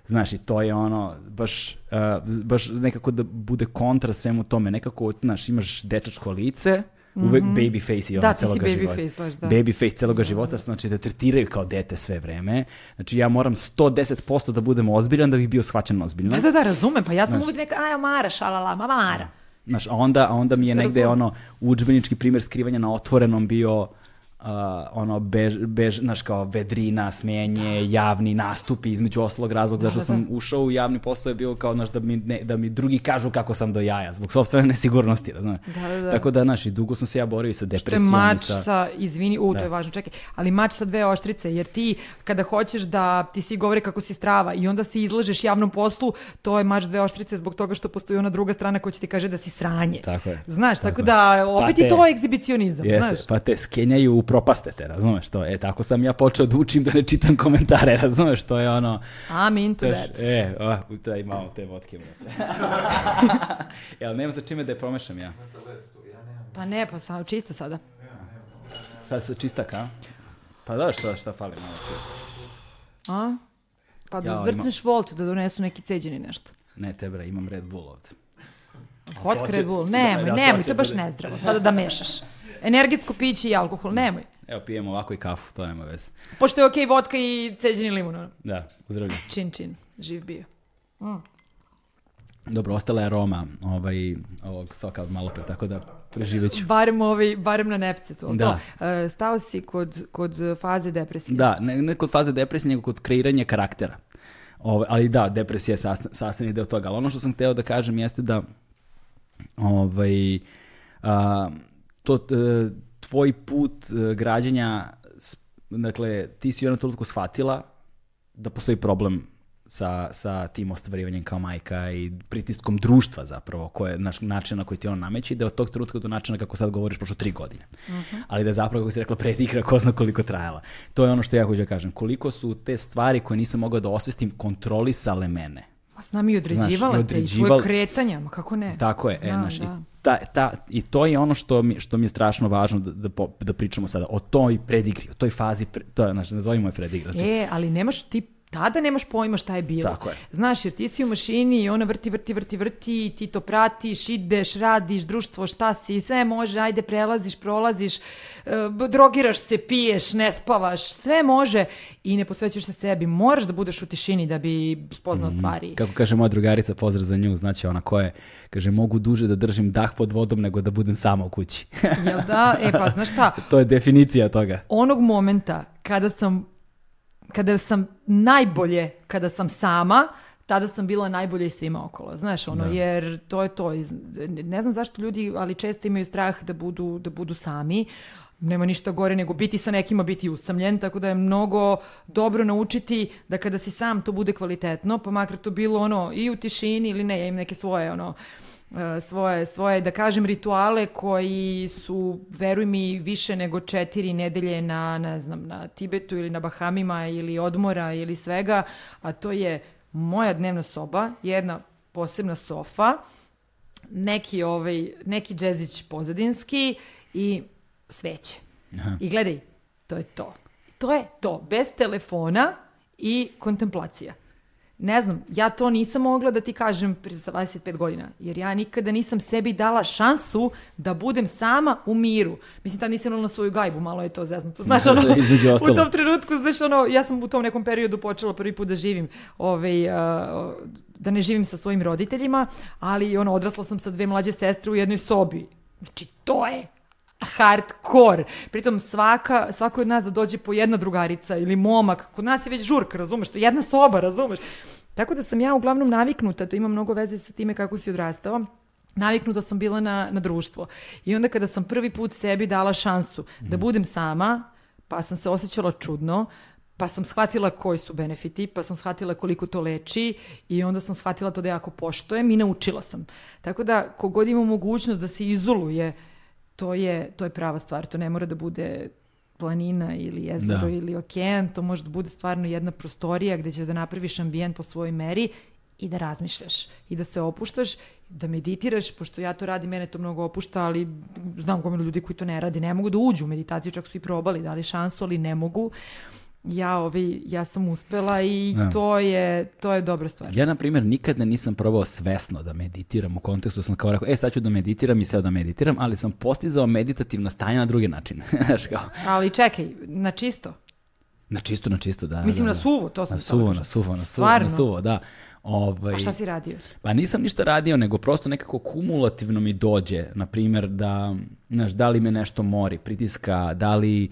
[SPEAKER 1] Znaš, i to je ono, baš, uh, baš nekako da bude kontra svemu tome. Nekako, znaš, imaš dečačko lice, uvek baby face i ono
[SPEAKER 2] Da,
[SPEAKER 1] celoga
[SPEAKER 2] baby
[SPEAKER 1] života.
[SPEAKER 2] face, baš da.
[SPEAKER 1] Baby face celoga života, znači da tretiraju kao dete sve vreme. Znači ja moram 110% da budem ozbiljan da bih bio shvaćen ozbiljno.
[SPEAKER 2] Da, da, da, razumem. Pa ja sam uvijek neka, aja Mara, šalala, mama Mara.
[SPEAKER 1] Znaš, a onda, a onda mi je negde ono udžbenički primjer skrivanja na otvorenom bio a, ono bež, bež, znaš kao vedrina, smenje, javni nastupi, između ostalog razlog zašto
[SPEAKER 2] da,
[SPEAKER 1] sam ušao u javni posao je bio kao znaš, da, mi, ne, da mi drugi kažu kako sam do jaja, zbog sopstvene nesigurnosti, razumiješ?
[SPEAKER 2] Da, da, da.
[SPEAKER 1] Tako da, znaš, i dugo sam se ja borio i sa
[SPEAKER 2] To je
[SPEAKER 1] depresijom.
[SPEAKER 2] mač
[SPEAKER 1] sa...
[SPEAKER 2] sa, izvini, u, to je važno, čekaj, ali mač sa dve oštrice, jer ti kada hoćeš da ti svi govore kako si strava i onda se izlažeš javnom poslu, to je mač dve oštrice zbog toga što postoji ona druga strana koja će ti kaže da si sranje.
[SPEAKER 1] Tako je.
[SPEAKER 2] Znaš, tako,
[SPEAKER 1] Tako je.
[SPEAKER 2] da opet
[SPEAKER 1] Pa
[SPEAKER 2] je
[SPEAKER 1] te-
[SPEAKER 2] to egzibicionizam,
[SPEAKER 1] Jeste,
[SPEAKER 2] znaš.
[SPEAKER 1] pa te skenjaju u propastete, razumeš to? E, tako sam ja počeo da učim da ne čitam komentare, razumeš? To je ono...
[SPEAKER 2] I'm into
[SPEAKER 1] Znaš,
[SPEAKER 2] that.
[SPEAKER 1] E, a, daj malo te vodke. Jel, nema sa čime da je promešam ja.
[SPEAKER 2] Pa ne, pa sam čista sada.
[SPEAKER 1] Sad sa čistak, a? Pa da, šta, šta fali malo čisto.
[SPEAKER 2] A? Pa da
[SPEAKER 1] Ja,
[SPEAKER 2] zvrcneš volt, da donesu neki ceđeni nešto.
[SPEAKER 1] Ne, te bre, imam Red Bull ovde.
[SPEAKER 2] Hot Red Bull,
[SPEAKER 1] da,
[SPEAKER 2] nemoj, nemoj, to je baš nezdravo, sada da mešaš. Energetsko piće i alkohol, nemoj.
[SPEAKER 1] Evo, pijem ovako i kafu, to nema veze.
[SPEAKER 2] Pošto je okej vodka i ceđeni limun.
[SPEAKER 1] Da, zdravlje.
[SPEAKER 2] čin čin, živ bio.
[SPEAKER 1] Dobro, ostala je aroma ovaj, ovog soka od malo pre, tako da preživeću.
[SPEAKER 2] Barem, ovaj, barem na nepce to.
[SPEAKER 1] Da.
[SPEAKER 2] to. E, stao si kod, kod faze depresije.
[SPEAKER 1] Da, ne, ne kod faze depresije, nego kod kreiranja karaktera. Ove, ali da, depresija je sastavni deo toga. Ali ono što sam hteo da kažem jeste da ovaj, a, to, e, tvoj put e, građenja, dakle, ti si u jednom trenutku shvatila da postoji problem sa, sa tim ostvarivanjem kao majka i pritiskom društva zapravo, koje, naš, način na koji ti on nameće i da je od tog trenutka do načina kako sad govoriš prošlo tri godine. Ali da je zapravo, kako si rekla, predigra ko zna koliko trajala. To je ono što ja hoću da kažem. Koliko su te stvari koje nisam mogao da osvestim kontrolisale mene.
[SPEAKER 2] Ma s nami i određivala
[SPEAKER 1] Znaš, i
[SPEAKER 2] te i tvoje kretanja, ma kako ne?
[SPEAKER 1] Tako je, e,
[SPEAKER 2] Znam,
[SPEAKER 1] znaš,
[SPEAKER 2] da.
[SPEAKER 1] i, ta, ta, i to je ono što mi, što mi je strašno važno da, da, da pričamo sada, o toj predigri, o toj fazi, pre, to je, znači, nazovimo je predigra. Znači,
[SPEAKER 2] E, ali nemaš ti tada nemaš pojma šta je bilo.
[SPEAKER 1] Tako je.
[SPEAKER 2] Znaš, jer ti si u mašini i ona vrti, vrti, vrti, vrti i ti to pratiš, ideš, radiš, društvo, šta si, sve može, ajde, prelaziš, prolaziš, e, drogiraš se, piješ, ne spavaš, sve može i ne posvećuješ se sebi. Moraš da budeš u tišini da bi spoznao stvari.
[SPEAKER 1] Kako kaže moja drugarica, pozdrav za nju, znači ona koja je, kaže, mogu duže da držim dah pod vodom nego da budem sama u kući.
[SPEAKER 2] Jel da? E pa, znaš šta,
[SPEAKER 1] to je definicija toga.
[SPEAKER 2] onog momenta kada sam kada sam najbolje kada sam sama tada sam bila najbolja i svima okolo znaš ono jer to je to. Ne znam zašto ljudi ali često imaju strah da budu da budu sami. Nema ništa gore nego biti sa nekima biti usamljen tako da je mnogo dobro naučiti da kada si sam to bude kvalitetno pa makar to bilo ono i u tišini ili ne ja imam neke svoje ono e, svoje, svoje, da kažem, rituale koji su, veruj mi, više nego četiri nedelje na, ne znam, na Tibetu ili na Bahamima ili odmora ili svega, a to je moja dnevna soba, jedna posebna sofa, neki, ovaj, neki džezić pozadinski i sveće. Aha. I gledaj, to je to. To je to, bez telefona i kontemplacija. Ne znam, ja to nisam mogla da ti kažem pre 25 godina, jer ja nikada nisam sebi dala šansu da budem sama u miru. Mislim, tad nisam na svoju gajbu, malo je to zeznuto. Znaš, ono, u tom trenutku, znaš, ono, ja sam u tom nekom periodu počela prvi put da živim, ovaj, uh, da ne živim sa svojim roditeljima, ali ono, odrasla sam sa dve mlađe sestre u jednoj sobi. Znači, to je hardcore. Pritom svaka, svako od nas da dođe po jedna drugarica ili momak, kod nas je već žurka, razumeš, to je jedna soba, razumeš. Tako da sam ja uglavnom naviknuta, to ima mnogo veze sa time kako si odrastao, naviknuta sam bila na, na društvo. I onda kada sam prvi put sebi dala šansu mm. da mhm. budem sama, pa sam se osjećala čudno, pa sam shvatila koji su benefiti, pa sam shvatila koliko to leči i onda sam shvatila to da jako poštojem i naučila sam. Tako da, kogod ima mogućnost da se izoluje to je, to je prava stvar. To ne mora da bude planina ili jezero da. ili okean, to može da bude stvarno jedna prostorija gde ćeš da napraviš ambijent po svojoj meri i da razmišljaš i da se opuštaš, da meditiraš, pošto ja to radim, mene to mnogo opušta, ali znam gomilu ljudi koji to ne radi, ne mogu da uđu u meditaciju, čak su i probali, dali šansu, ali ne mogu ja, ovi, ja sam uspela i ja. to, je, to je dobra stvar.
[SPEAKER 1] Ja, na primjer, nikada nisam probao svesno da meditiram u kontekstu, sam kao rekao, e, sad ću da meditiram i sad da meditiram, ali sam postizao meditativno stanje na drugi način.
[SPEAKER 2] ali čekaj, na čisto?
[SPEAKER 1] Na čisto, na čisto, da.
[SPEAKER 2] Mislim
[SPEAKER 1] da,
[SPEAKER 2] da. na suvo, to sam
[SPEAKER 1] na suvo, na suvo, na suvo, na suvo, da.
[SPEAKER 2] Ovaj, A šta si radio?
[SPEAKER 1] Pa nisam ništa radio, nego prosto nekako kumulativno mi dođe, na primjer, da, znaš, da li me nešto mori, pritiska, da li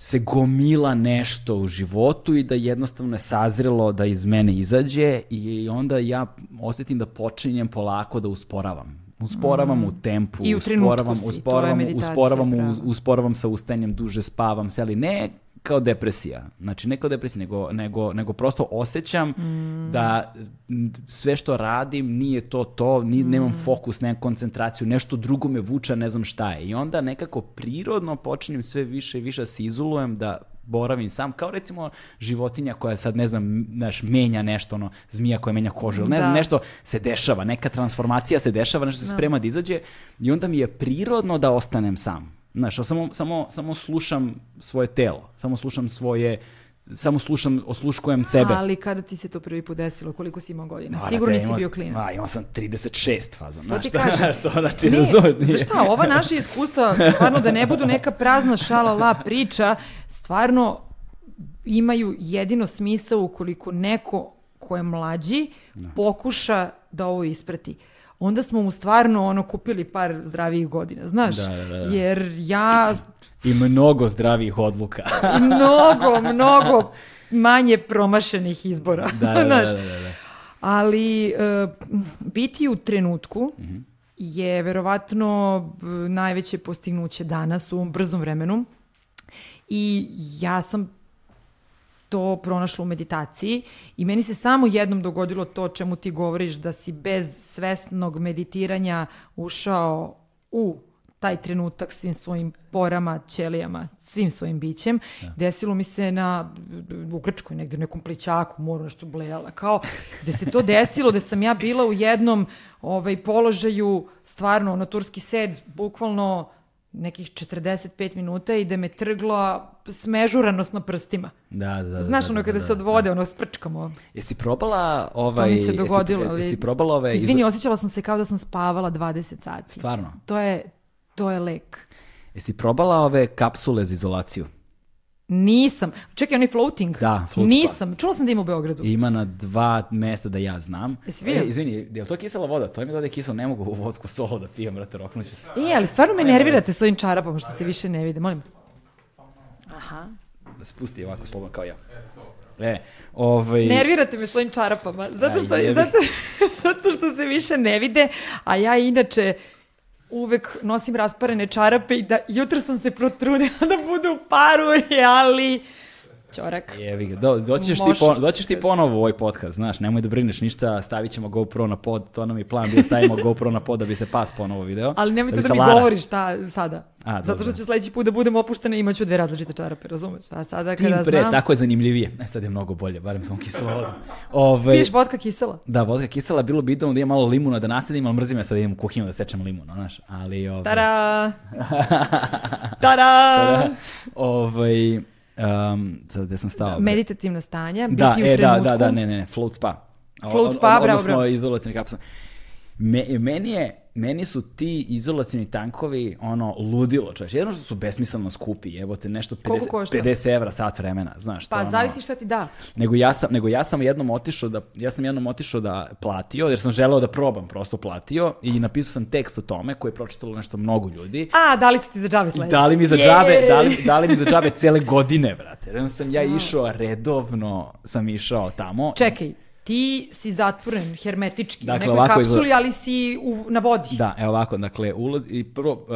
[SPEAKER 1] se gomila nešto u životu i da jednostavno je sazrelo da iz mene izađe i onda ja osetim da počinjem polako da usporavam. Usporavam mm. u tempu,
[SPEAKER 2] I
[SPEAKER 1] u usporavam, si, usporavam, usporavam, usporavam sa ustanjem, duže spavam se, ali ne kao depresija. Znači, ne kao depresija, nego, nego, nego prosto osjećam mm. da sve što radim nije to to, ni, mm. nemam fokus, nemam koncentraciju, nešto drugo me vuča, ne znam šta je. I onda nekako prirodno počinjem sve više i više se izolujem, da boravim sam, kao recimo životinja koja sad, ne znam, znaš, menja nešto, ono, zmija koja menja kožu, ne da. znam, nešto se dešava, neka transformacija se dešava, nešto se da. sprema da izađe i onda mi je prirodno da ostanem sam. Znaš, samo, samo, samo slušam svoje telo, samo slušam svoje samo slušam, osluškujem sebe.
[SPEAKER 2] Ali kada ti se to prvi put desilo, koliko si imao godina? Sigurno nisi bio klinac.
[SPEAKER 1] A, imao sam 36 fazom.
[SPEAKER 2] To ti kažem.
[SPEAKER 1] što, znači, razumeti.
[SPEAKER 2] Znaš šta, ova naša iskustva, stvarno da ne budu neka prazna šala la priča, stvarno imaju jedino smisao ukoliko neko ko je mlađi no. Da. pokuša da ovo isprati onda smo mu stvarno ono kupili par zdravijih godina, znaš? Da, da, da. Jer ja...
[SPEAKER 1] I mnogo zdravijih odluka.
[SPEAKER 2] Mnogo, mnogo manje promašenih izbora,
[SPEAKER 1] da, da, znaš? Da, da, da, da.
[SPEAKER 2] Ali uh, biti u trenutku mm -hmm. je verovatno najveće postignuće danas u ovom brzom vremenu. I ja sam to pronašla u meditaciji i meni se samo jednom dogodilo to čemu ti govoriš da si bez svesnog meditiranja ušao u taj trenutak svim svojim porama, ćelijama, svim svojim bićem. Ja. Desilo mi se na, u Grčkoj negde, u nekom plićaku, moru nešto blejala, kao gde se to desilo, gde sam ja bila u jednom ovaj, položaju, stvarno, na turski sed, bukvalno nekih 45 minuta i da me trgla smežuranost na prstima.
[SPEAKER 1] Da, da, da.
[SPEAKER 2] Znaš
[SPEAKER 1] da,
[SPEAKER 2] ono kada
[SPEAKER 1] da,
[SPEAKER 2] se odvode, da. ono sprčkamo.
[SPEAKER 1] Jesi probala ovaj...
[SPEAKER 2] To mi se dogodilo,
[SPEAKER 1] jesi,
[SPEAKER 2] ali...
[SPEAKER 1] Jesi probala ove...
[SPEAKER 2] Izvini, osjećala sam se kao da sam spavala 20 sati.
[SPEAKER 1] Stvarno?
[SPEAKER 2] To je, to je lek.
[SPEAKER 1] Jesi probala ove kapsule za izolaciju?
[SPEAKER 2] Nisam. Čekaj, onaj floating?
[SPEAKER 1] Da,
[SPEAKER 2] float Nisam. Čula sam da ima u Beogradu.
[SPEAKER 1] Ima na dva mesta da ja znam.
[SPEAKER 2] Jesi vidio?
[SPEAKER 1] E, izvini, je li to kisela voda? To je mi da je kiselo, ne mogu u vodku solo da pijem, brate, roknuću se.
[SPEAKER 2] E, ali stvarno me nervirate s ovim čarapama što se više ne vide, molim. Aha.
[SPEAKER 1] Da spusti ovako slobodno kao ja. E, ovaj...
[SPEAKER 2] Nervirate me svojim čarapama, zato što, Aj, zato, zato što se više ne vide, a ja inače uvek nosim rasparene čarape i da jutro sam se protrudila da budu u paru, ali Ćorak.
[SPEAKER 1] Jevi ga. Do, doćeš, ti, pon,
[SPEAKER 2] da
[SPEAKER 1] doćeš ti ponovo u ovaj podcast, znaš, nemoj da brineš ništa, stavit ćemo GoPro na pod, to nam je plan bio, stavimo GoPro na pod da bi se pas ponovo video.
[SPEAKER 2] Ali nemoj
[SPEAKER 1] da
[SPEAKER 2] to da mi
[SPEAKER 1] Lara-
[SPEAKER 2] govoriš šta sada.
[SPEAKER 1] A,
[SPEAKER 2] Zato što ću sledeći put da budem opuštena i imaću dve različite čarape, razumeš? A sada
[SPEAKER 1] Tim
[SPEAKER 2] kada
[SPEAKER 1] pre,
[SPEAKER 2] znam...
[SPEAKER 1] tako je zanimljivije. E, sad je mnogo bolje, barem sam kisela. Ovaj,
[SPEAKER 2] Piješ vodka kisela?
[SPEAKER 1] Da, vodka kisela, bilo bi idealno da imam malo limuna da nacedim, ali mrzim ja sad da idem u kuhinju da sečem limun, znaš, ali... Ovaj,
[SPEAKER 2] Tada! Tada!
[SPEAKER 1] ovaj, um, sad gde sam stao? bre?
[SPEAKER 2] Meditativna stanja,
[SPEAKER 1] Da,
[SPEAKER 2] biti u
[SPEAKER 1] e, da,
[SPEAKER 2] trenutku.
[SPEAKER 1] da, da, ne, ne, ne, float spa.
[SPEAKER 2] Float spa,
[SPEAKER 1] o-
[SPEAKER 2] bravo,
[SPEAKER 1] Odnosno
[SPEAKER 2] bravo.
[SPEAKER 1] izolacijni kapsula. Me, meni, je, meni su ti izolacijni tankovi ono ludilo, čovječ. Jedno što su besmisleno skupi, evo te nešto
[SPEAKER 2] Koliko
[SPEAKER 1] 50,
[SPEAKER 2] košta?
[SPEAKER 1] 50 evra sat vremena, znaš. to
[SPEAKER 2] Pa
[SPEAKER 1] ono-
[SPEAKER 2] zavisi šta ti da.
[SPEAKER 1] Nego ja sam, nego ja sam jednom otišao da, ja sam jednom otišao da platio, jer sam želeo da probam, prosto platio i napisao sam tekst o tome koji je pročitalo nešto mnogo ljudi.
[SPEAKER 2] A, dali si ti za džabe
[SPEAKER 1] I
[SPEAKER 2] sledeće.
[SPEAKER 1] dali mi za džabe, dali, dali mi za džabe cele godine, brate. Jednom sam ja išao redovno, sam išao tamo.
[SPEAKER 2] Čekaj, ti si zatvoren hermetički
[SPEAKER 1] Dakle,
[SPEAKER 2] u nekoj
[SPEAKER 1] ovako
[SPEAKER 2] kapsuli,
[SPEAKER 1] izgleda-
[SPEAKER 2] ali si u, na vodi.
[SPEAKER 1] Da, evo ovako, dakle, ulaz, i prvo,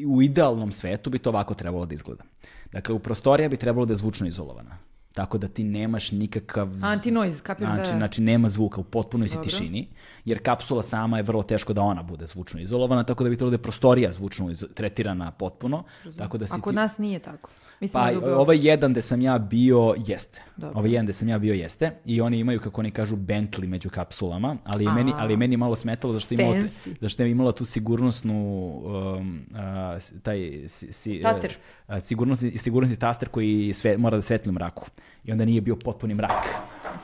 [SPEAKER 1] uh, u idealnom svetu bi to ovako trebalo da izgleda. Dakle, u prostorija bi trebalo da je zvučno izolovana. Tako da ti nemaš nikakav... z-
[SPEAKER 2] Anti-noise, kapiram,
[SPEAKER 1] znači,
[SPEAKER 2] da,
[SPEAKER 1] znači, nema zvuka, u potpunoj si tišini, jer kapsula sama je vrlo teško da ona bude zvučno izolovana, tako da bi trebalo da je prostorija zvučno izo- tretirana potpuno. Tako da si
[SPEAKER 2] A kod
[SPEAKER 1] ti...
[SPEAKER 2] nas nije tako. Mislim
[SPEAKER 1] Pa
[SPEAKER 2] da u
[SPEAKER 1] ovaj jedan gde sam ja bio jeste.
[SPEAKER 2] Dobro.
[SPEAKER 1] Ovaj jedan gde sam ja bio jeste i oni imaju kako oni kažu Bentley među kapsulama, ali je meni ali je meni malo smetalo zašto je imalo zašto je imala tu sigurnosnu um, a, s- taj si, si,
[SPEAKER 2] Taster.
[SPEAKER 1] a, sigurnosni sigurnosni taster koji sve, mora da svetli u mraku. I onda nije bio potpuni mrak.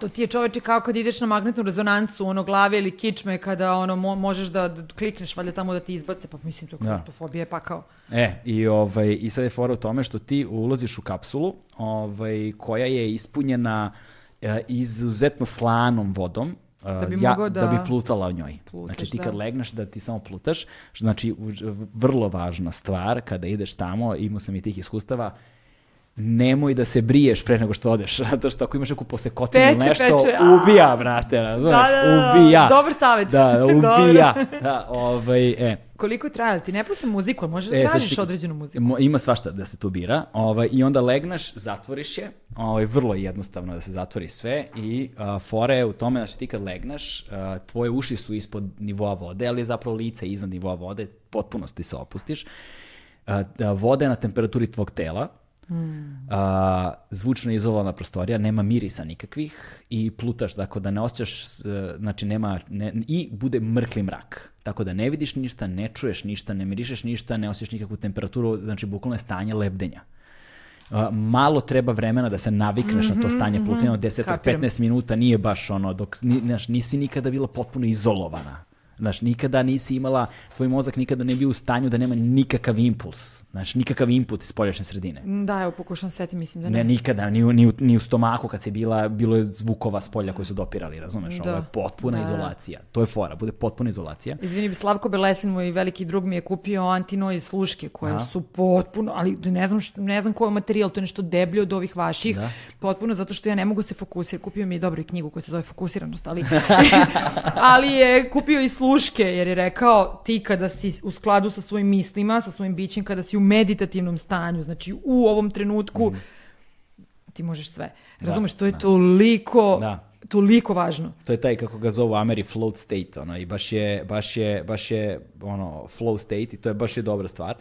[SPEAKER 2] To ti je čoveče kao kad ideš na magnetnu rezonancu, ono glave ili kičme, kada ono mo- možeš da, da klikneš valjda tamo da ti izbace, pa mislim to
[SPEAKER 1] Da.
[SPEAKER 2] klaustrofobija je pakao.
[SPEAKER 1] E, i, ovaj, i sad je fora u tome što ti ulaziš u kapsulu ovaj, koja je ispunjena e, izuzetno slanom vodom, e,
[SPEAKER 2] Da bi mogao da-
[SPEAKER 1] da bi plutala u njoj.
[SPEAKER 2] Plutaš,
[SPEAKER 1] znači ti
[SPEAKER 2] da.
[SPEAKER 1] kad legneš da ti samo plutaš, znači vrlo važna stvar kada ideš tamo, imao sam i tih iskustava, nemoj da se briješ pre nego što odeš, zato što ako imaš neku posekotinu
[SPEAKER 2] Peče,
[SPEAKER 1] nešto,
[SPEAKER 2] peče,
[SPEAKER 1] ubija, brate, razumeš?
[SPEAKER 2] Da, da, da,
[SPEAKER 1] ubija.
[SPEAKER 2] dobar savjet.
[SPEAKER 1] Da, ubija. da, ovaj, e.
[SPEAKER 2] Koliko traje? Ti ne pusti muziku, možeš da
[SPEAKER 1] E,
[SPEAKER 2] tražiš
[SPEAKER 1] ti-
[SPEAKER 2] određenu muziku.
[SPEAKER 1] Mo- Ima svašta da se tu bira. Ovaj, I onda legneš, zatvoriš je. Ovaj, vrlo je jednostavno da se zatvori sve. I a, fora je u tome, znači ti kad legneš, a, tvoje uši su ispod nivoa vode, ali je zapravo lice iznad nivoa vode, potpuno ti se opustiš. A, da, voda je na temperaturi tvog tela, a, zvučno izolovana prostorija, nema mirisa nikakvih i plutaš, tako da ne osjećaš, s- znači nema, ne, i bude mrkli mrak. Tako da ne vidiš ništa, ne čuješ ništa, ne mirišeš ništa, ne osjećaš nikakvu temperaturu, znači bukvalno je stanje lebdenja. A, malo treba vremena da se navikneš na to stanje plutanja, od 10 od
[SPEAKER 2] Kapiram.
[SPEAKER 1] 15 minuta nije baš ono, dok ni, znaš, nisi nikada bila potpuno izolovana. Znaš, nikada nisi imala, tvoj mozak nikada ne bio u stanju da nema nikakav impuls. Znaš, nikakav input iz spoljašnje sredine.
[SPEAKER 2] Da, evo pokušam se setiti, mislim da ne.
[SPEAKER 1] Ne, nikada, ni u, ni, u, ni u stomaku kad si bila, bilo je zvukova s polja koji su dopirali, razumeš?
[SPEAKER 2] Da.
[SPEAKER 1] Ovo je potpuna
[SPEAKER 2] Da, da.
[SPEAKER 1] izolacija. To je fora, bude potpuna izolacija.
[SPEAKER 2] Izvini, Slavko Belesin, moj veliki drug mi je kupio antinoid sluške koje
[SPEAKER 1] Aha.
[SPEAKER 2] su potpuno, ali ne znam, što, ne znam koji je materijal, to je nešto deblje od ovih vaših,
[SPEAKER 1] Da.
[SPEAKER 2] potpuno zato što ja ne mogu se fokusirati. Kupio mi je dobro i knjigu koja se zove Fokusiranost, ali, ali je kupio i sluške jer je rekao ti kada si u skladu sa svojim mislima, sa svojim bićem, kada si u meditativnom stanju, znači u ovom trenutku,
[SPEAKER 1] Mhm.
[SPEAKER 2] ti možeš sve. Razumeš, to je toliko,
[SPEAKER 1] Da.
[SPEAKER 2] toliko važno.
[SPEAKER 1] To je taj kako ga zovu Ameri float state, ono, i baš je, baš je, baš je, ono, flow state i to je baš je dobra stvar.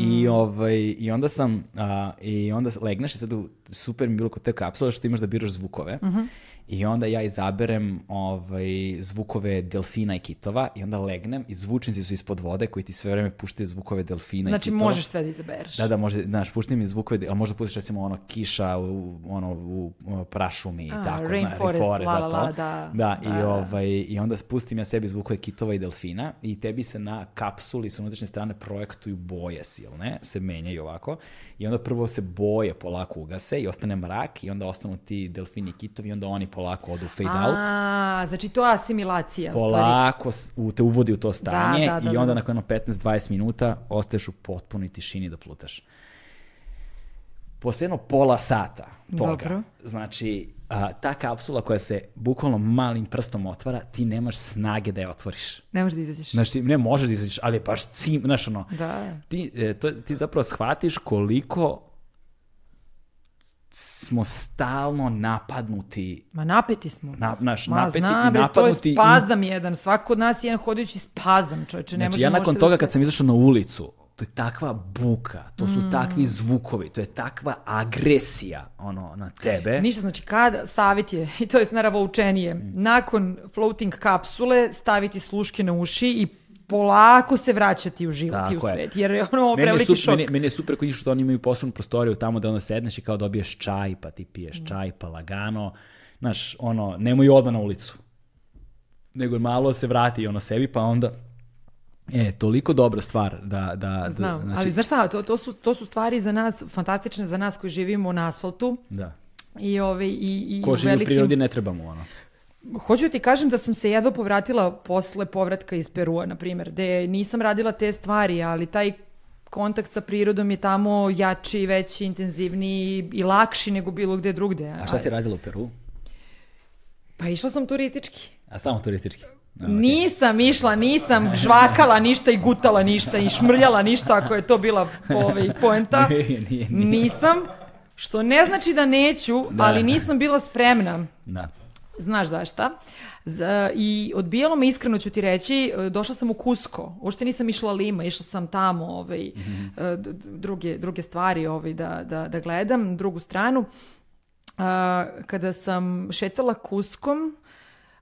[SPEAKER 1] I, ovaj, I onda sam, a, i onda legneš i sad u- super mi bilo kod te kapsule što imaš da biraš zvukove. I onda ja izaberem ovaj, zvukove delfina i kitova i onda legnem i zvučnici su ispod vode koji ti sve vreme puštaju zvukove delfina
[SPEAKER 2] Znači
[SPEAKER 1] i kitova.
[SPEAKER 2] možeš sve da izabereš.
[SPEAKER 1] Da, da, može, znaš, pušti mi zvukove, ali možda pustiš recimo ono kiša u, ono, u, prašumi i tako,
[SPEAKER 2] rainforest,
[SPEAKER 1] zna, rainforest,
[SPEAKER 2] la, la, la, da.
[SPEAKER 1] Da, i,
[SPEAKER 2] Da, da.
[SPEAKER 1] ovaj, i onda spustim ja sebi zvukove kitova i delfina i tebi se na kapsuli sa unutrašnje strane projektuju boje, jel ne? Se menjaju ovako. I onda prvo se boje polako ugase i ostane mrak i onda ostanu ti delfini i kitovi i onda oni polako odu fade out.
[SPEAKER 2] A, znači to je asimilacija u stvari.
[SPEAKER 1] Polako u, te uvodi u to stanje
[SPEAKER 2] da, da,
[SPEAKER 1] i onda
[SPEAKER 2] da.
[SPEAKER 1] nakon jedno 15-20 minuta ostaješ u potpunoj tišini da plutaš. Posle jedno pola sata toga,
[SPEAKER 2] Dobro.
[SPEAKER 1] znači a, ta kapsula koja se bukvalno malim prstom otvara, ti nemaš snage da je otvoriš.
[SPEAKER 2] Ne možeš da izađeš.
[SPEAKER 1] Znači, ne možeš da izađeš, ali baš cim, znaš ono,
[SPEAKER 2] Da.
[SPEAKER 1] ti, e, to, ti zapravo shvatiš koliko smo stalno napadnuti.
[SPEAKER 2] Ma napeti smo.
[SPEAKER 1] Na, naš,
[SPEAKER 2] Ma
[SPEAKER 1] napeti
[SPEAKER 2] znam,
[SPEAKER 1] i
[SPEAKER 2] bre, to je
[SPEAKER 1] napadnuti. i-
[SPEAKER 2] spazam jedan. Svako od nas je jedan hodajući spazam, čovječe. Ne
[SPEAKER 1] Znači, ja nakon
[SPEAKER 2] možete
[SPEAKER 1] toga
[SPEAKER 2] da
[SPEAKER 1] kad
[SPEAKER 2] se-
[SPEAKER 1] sam izašao na ulicu, to je takva buka, to
[SPEAKER 2] Mm.
[SPEAKER 1] su takvi zvukovi, to je takva agresija ono, na tebe.
[SPEAKER 2] Ništa, znači kad, savjet je, i to je naravoučenije,
[SPEAKER 1] Mm.
[SPEAKER 2] nakon floating kapsule staviti sluške na uši i polako se vraćati u život i u
[SPEAKER 1] Tako je.
[SPEAKER 2] svet, jer je ono
[SPEAKER 1] Meni je,
[SPEAKER 2] preveliki
[SPEAKER 1] super,
[SPEAKER 2] šok.
[SPEAKER 1] meni, meni je super kod njih što oni imaju poslovnu prostoriju tamo da onda sedneš i kao dobiješ čaj, pa ti piješ
[SPEAKER 2] Mm.
[SPEAKER 1] čaj, pa lagano. Znaš, ono, nemoj odmah na ulicu. Nego malo se vrati ono sebi, pa onda... E, toliko dobra stvar da... da,
[SPEAKER 2] Znam,
[SPEAKER 1] da znači,
[SPEAKER 2] ali znaš šta, to, to, su, to su stvari za nas, fantastične za nas koji živimo na asfaltu
[SPEAKER 1] Da.
[SPEAKER 2] i, ove, i, i
[SPEAKER 1] Ko živi u
[SPEAKER 2] velikim...
[SPEAKER 1] prirodi ne treba mu ono.
[SPEAKER 2] Hoću ti kažem da sam se jedva povratila posle povratka iz Perua, na primjer, gde nisam radila te stvari, ali taj kontakt sa prirodom je tamo jači, veći, intenzivniji i lakši nego bilo gde drugde.
[SPEAKER 1] A šta si radila u Peru?
[SPEAKER 2] Pa išla sam turistički.
[SPEAKER 1] A samo turistički? A, ok.
[SPEAKER 2] Nisam išla, nisam žvakala ništa i gutala ništa i šmrljala ništa ako je to bila ovaj, poenta. Nisam, što ne znači da neću,
[SPEAKER 1] Da.
[SPEAKER 2] ali nisam bila spremna.
[SPEAKER 1] Da.
[SPEAKER 2] Znaš zašta. I odbijalo me, iskreno ću ti reći, e, došla sam u Kusko. Uopšte nisam išla Lima, išla sam tamo ovaj, e, d- d- druge, druge stvari ovaj, da, da, da gledam, drugu stranu. A, kada sam šetala Kuskom,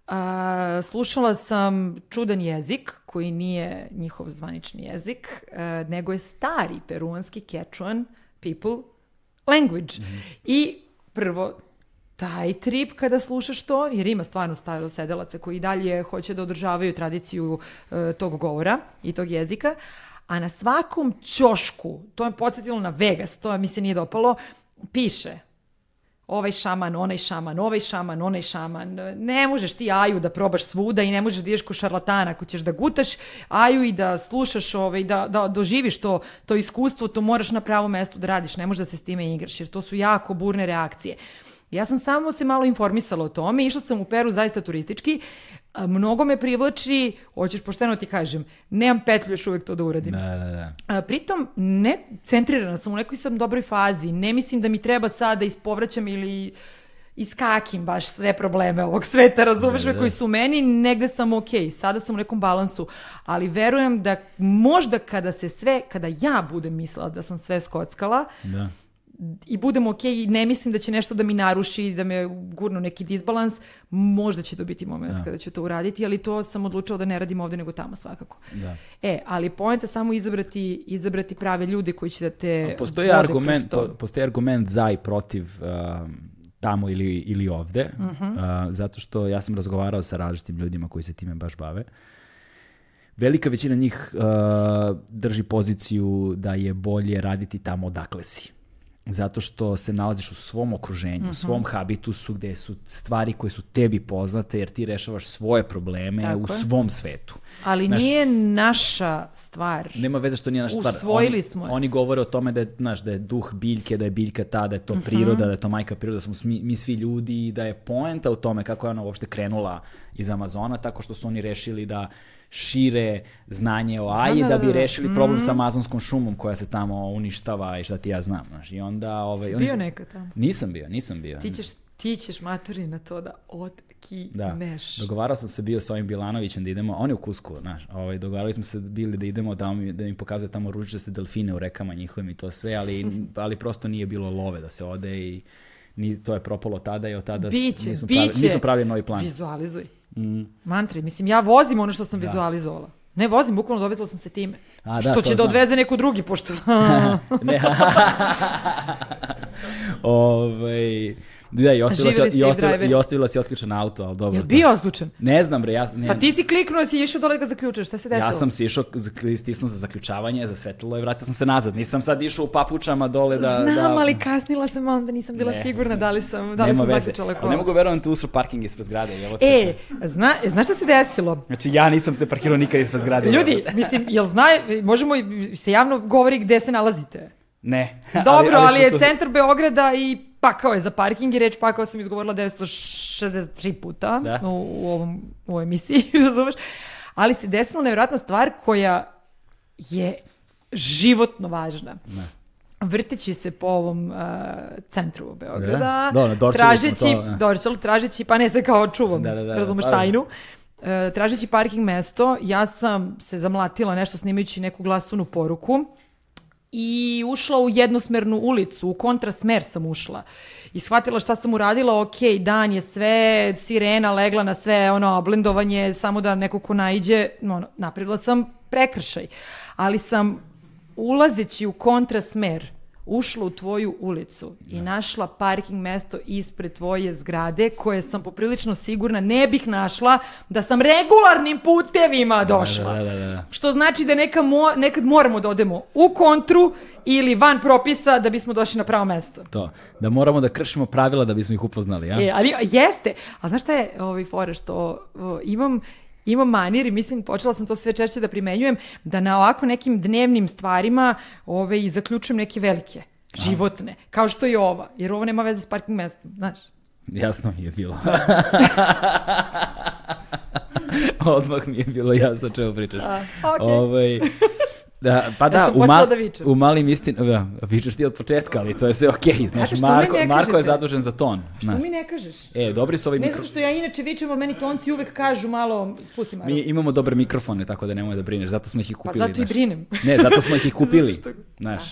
[SPEAKER 2] a, slušala sam čudan jezik, koji nije njihov zvanični jezik, e, nego je stari peruanski Quechuan people language. I prvo, taj trip kada slušaš to, jer ima stvarno staro sedelaca koji i dalje hoće da održavaju tradiciju e, tog govora i tog jezika, a na svakom ćošku, to me podsjetilo na Vegas, to mi se nije dopalo, piše ovaj šaman, onaj šaman, ovaj šaman, onaj šaman. Ne možeš ti Aju da probaš svuda i ne možeš da ideš ko šarlatana ako ćeš da gutaš Aju i da slušaš ovaj, da, da doživiš to, to iskustvo, to moraš na pravom mestu da radiš, ne možeš da se s time igraš jer to su jako burne reakcije. Ja sam samo se malo informisala o tome, išla sam u Peru zaista turistički, mnogo me privlači, hoćeš pošteno ti kažem, nemam petlju još uvek to da uradim.
[SPEAKER 1] Da, da, da.
[SPEAKER 2] A, pritom, ne, centrirana sam, u nekoj sam dobroj fazi. Ne mislim da mi treba sad da ispovraćam ili iskakim baš sve probleme ovog sveta, razumeš me, koji su meni, negde sam ok, sada sam u nekom balansu, ali verujem da možda kada se sve, kada ja budem mislila da sam sve skockala,
[SPEAKER 1] da.
[SPEAKER 2] I budem ok i ne mislim da će nešto da mi naruši, da me gurnu neki disbalans, možda će to biti moment kada ću to uraditi, ali to sam odlučila da ne radim ovde nego tamo svakako.
[SPEAKER 1] Da.
[SPEAKER 2] E, ali poenta samo izabrati, izabrati prave ljude koji će da te
[SPEAKER 1] Postoji
[SPEAKER 2] vode
[SPEAKER 1] argument, po- postoji argument za i protiv um, tamo ili, ili ovde,
[SPEAKER 2] Mhm.
[SPEAKER 1] uh, zato što ja sam razgovarao sa različitim ljudima koji se time baš bave. Velika većina njih uh, drži poziciju da je bolje raditi tamo odakle si. Zato što se nalaziš u svom okruženju, u svom habitusu gde su stvari koje su tebi poznate jer ti rešavaš svoje probleme
[SPEAKER 2] Tako
[SPEAKER 1] u
[SPEAKER 2] je.
[SPEAKER 1] svom svetu.
[SPEAKER 2] Ali
[SPEAKER 1] Znaš,
[SPEAKER 2] nije naša stvar.
[SPEAKER 1] Nema veze što nije naša stvar.
[SPEAKER 2] Usvojili
[SPEAKER 1] oni,
[SPEAKER 2] smo je.
[SPEAKER 1] Oni govore o tome da je, znaš, da je duh biljke, da je biljka ta, da je to priroda, da je to majka priroda, da smo mi, mi svi ljudi i da je poenta u tome kako je ona uopšte krenula iz Amazona, tako što su oni rešili da šire znanje o Aji
[SPEAKER 2] da,
[SPEAKER 1] da,
[SPEAKER 2] da,
[SPEAKER 1] bi
[SPEAKER 2] da.
[SPEAKER 1] rešili problem sa amazonskom šumom koja se tamo uništava i šta ti ja znam. Znaš. I onda... Ovaj,
[SPEAKER 2] Si
[SPEAKER 1] oni
[SPEAKER 2] bio nekad tamo?
[SPEAKER 1] Nisam bio, nisam bio.
[SPEAKER 2] Ti ćeš, ti ćeš matori na to da
[SPEAKER 1] Da,
[SPEAKER 2] otkineš.
[SPEAKER 1] dogovarao sam se bio sa ovim Bilanovićem da idemo, on je u Kusku, znaš, ovaj, dogovarali smo se bili da idemo da mi, da mi pokazuje tamo ružičaste delfine u rekama njihovim i to sve, ali, ali prosto nije bilo love da se ode i ni, to je propalo tada i od tada
[SPEAKER 2] Biće,
[SPEAKER 1] nismo,
[SPEAKER 2] biće.
[SPEAKER 1] pravili, nismo pravili novi plan.
[SPEAKER 2] Vizualizuj.
[SPEAKER 1] Mm.
[SPEAKER 2] Mantri, mislim, ja vozim ono što sam vizualizovala. Ne vozim, bukvalno dovezla sam se time.
[SPEAKER 1] A, da,
[SPEAKER 2] što
[SPEAKER 1] to
[SPEAKER 2] će da odveze neko drugi, pošto...
[SPEAKER 1] ne, ovaj, da, i ostavila, si, i, ostavila, i ostavila si otključan auto, ali dobro.
[SPEAKER 2] Je
[SPEAKER 1] to-
[SPEAKER 2] bio otključen?
[SPEAKER 1] Ne znam, bre, ja, ne,
[SPEAKER 2] Pa ti si kliknuo, si išao dole da ga zaključaš, šta se desilo?
[SPEAKER 1] Ja sam se išao, stisnuo za zaključavanje, za svetlo i vratio sam se nazad. Nisam sad išao u papučama dole da...
[SPEAKER 2] Znam,
[SPEAKER 1] da...
[SPEAKER 2] ali kasnila sam onda, nisam bila
[SPEAKER 1] Ne.
[SPEAKER 2] sigurna da li sam, da li sam zaključala
[SPEAKER 1] Ali
[SPEAKER 2] kola.
[SPEAKER 1] ne mogu verovati tu usro parking ispred zgrade. Evo
[SPEAKER 2] E, zna, znaš šta se desilo?
[SPEAKER 1] Znači ja nisam se parkirao nikad ispred zgrade.
[SPEAKER 2] Ljudi, mislim, jel zna, možemo, se javno govori gde se nalazite?
[SPEAKER 1] Ne.
[SPEAKER 2] Dobro, ali,
[SPEAKER 1] što
[SPEAKER 2] je
[SPEAKER 1] to-
[SPEAKER 2] centar Beograda i pakao je za parking i reč pakao sam izgovorila 963 puta
[SPEAKER 1] Da.
[SPEAKER 2] u, u, ovom, u ovoj emisiji, razumeš? Ali se desila nevjerojatna stvar koja je životno važna.
[SPEAKER 1] Ne.
[SPEAKER 2] vrteći se po ovom uh, centru Beograda,
[SPEAKER 1] Da, dorčali
[SPEAKER 2] tražeći,
[SPEAKER 1] to, da.
[SPEAKER 2] dorčal, tražeći, pa ne se kao čuvam,
[SPEAKER 1] Da, da, da,
[SPEAKER 2] razumeš
[SPEAKER 1] pa da.
[SPEAKER 2] tajnu, E, tražeći parking mesto, ja sam se zamlatila nešto snimajući neku glasunu poruku i ušla u jednosmernu ulicu, u kontrasmer sam ušla. I shvatila šta sam uradila, ok, dan je sve, sirena legla na sve, ono, blendovanje, samo da neko ko naiđe, ono, napravila sam prekršaj, ali sam ulazeći u kontrasmer, ušla u tvoju ulicu i našla parking mesto ispred tvoje zgrade koje sam poprilično sigurna ne bih našla da sam regularnim putevima došla.
[SPEAKER 1] Da, da, da, da.
[SPEAKER 2] Što znači da neka mo, nekad moramo da odemo u kontru ili van propisa da bismo došli na pravo mesto.
[SPEAKER 1] To, da moramo da kršimo pravila da bismo ih upoznali, ja?
[SPEAKER 2] E, ali jeste. A znaš šta je ovaj fora što o, imam imam manir i mislim, počela sam to sve češće da primenjujem, da na ovako nekim dnevnim stvarima ove, i zaključujem neke velike, životne, kao što je ova, jer ovo nema veze s parking mestom, znaš.
[SPEAKER 1] Jasno mi je bilo. Odmah mi je bilo jasno čemu pričaš.
[SPEAKER 2] A, okej.
[SPEAKER 1] Ovaj, da, pa da,
[SPEAKER 2] sam
[SPEAKER 1] u, mal,
[SPEAKER 2] da vičem.
[SPEAKER 1] u malim istinama, da, vičeš ti od početka, ali to je sve okej, znaš,
[SPEAKER 2] što mi
[SPEAKER 1] Marko,
[SPEAKER 2] ne
[SPEAKER 1] Marko je zadužen za ton.
[SPEAKER 2] Što
[SPEAKER 1] znaš.
[SPEAKER 2] mi ne kažeš?
[SPEAKER 1] E, dobri su ovi
[SPEAKER 2] Ne
[SPEAKER 1] mikrofoni.
[SPEAKER 2] zato što ja inače vičem, ali meni tonci uvek kažu malo, spusti malo.
[SPEAKER 1] Mi imamo dobre mikrofone, tako da nemoj da brineš, zato smo ih i kupili.
[SPEAKER 2] Pa zato i
[SPEAKER 1] znaš.
[SPEAKER 2] brinem.
[SPEAKER 1] Ne, zato smo ih i kupili,
[SPEAKER 2] što-
[SPEAKER 1] znaš.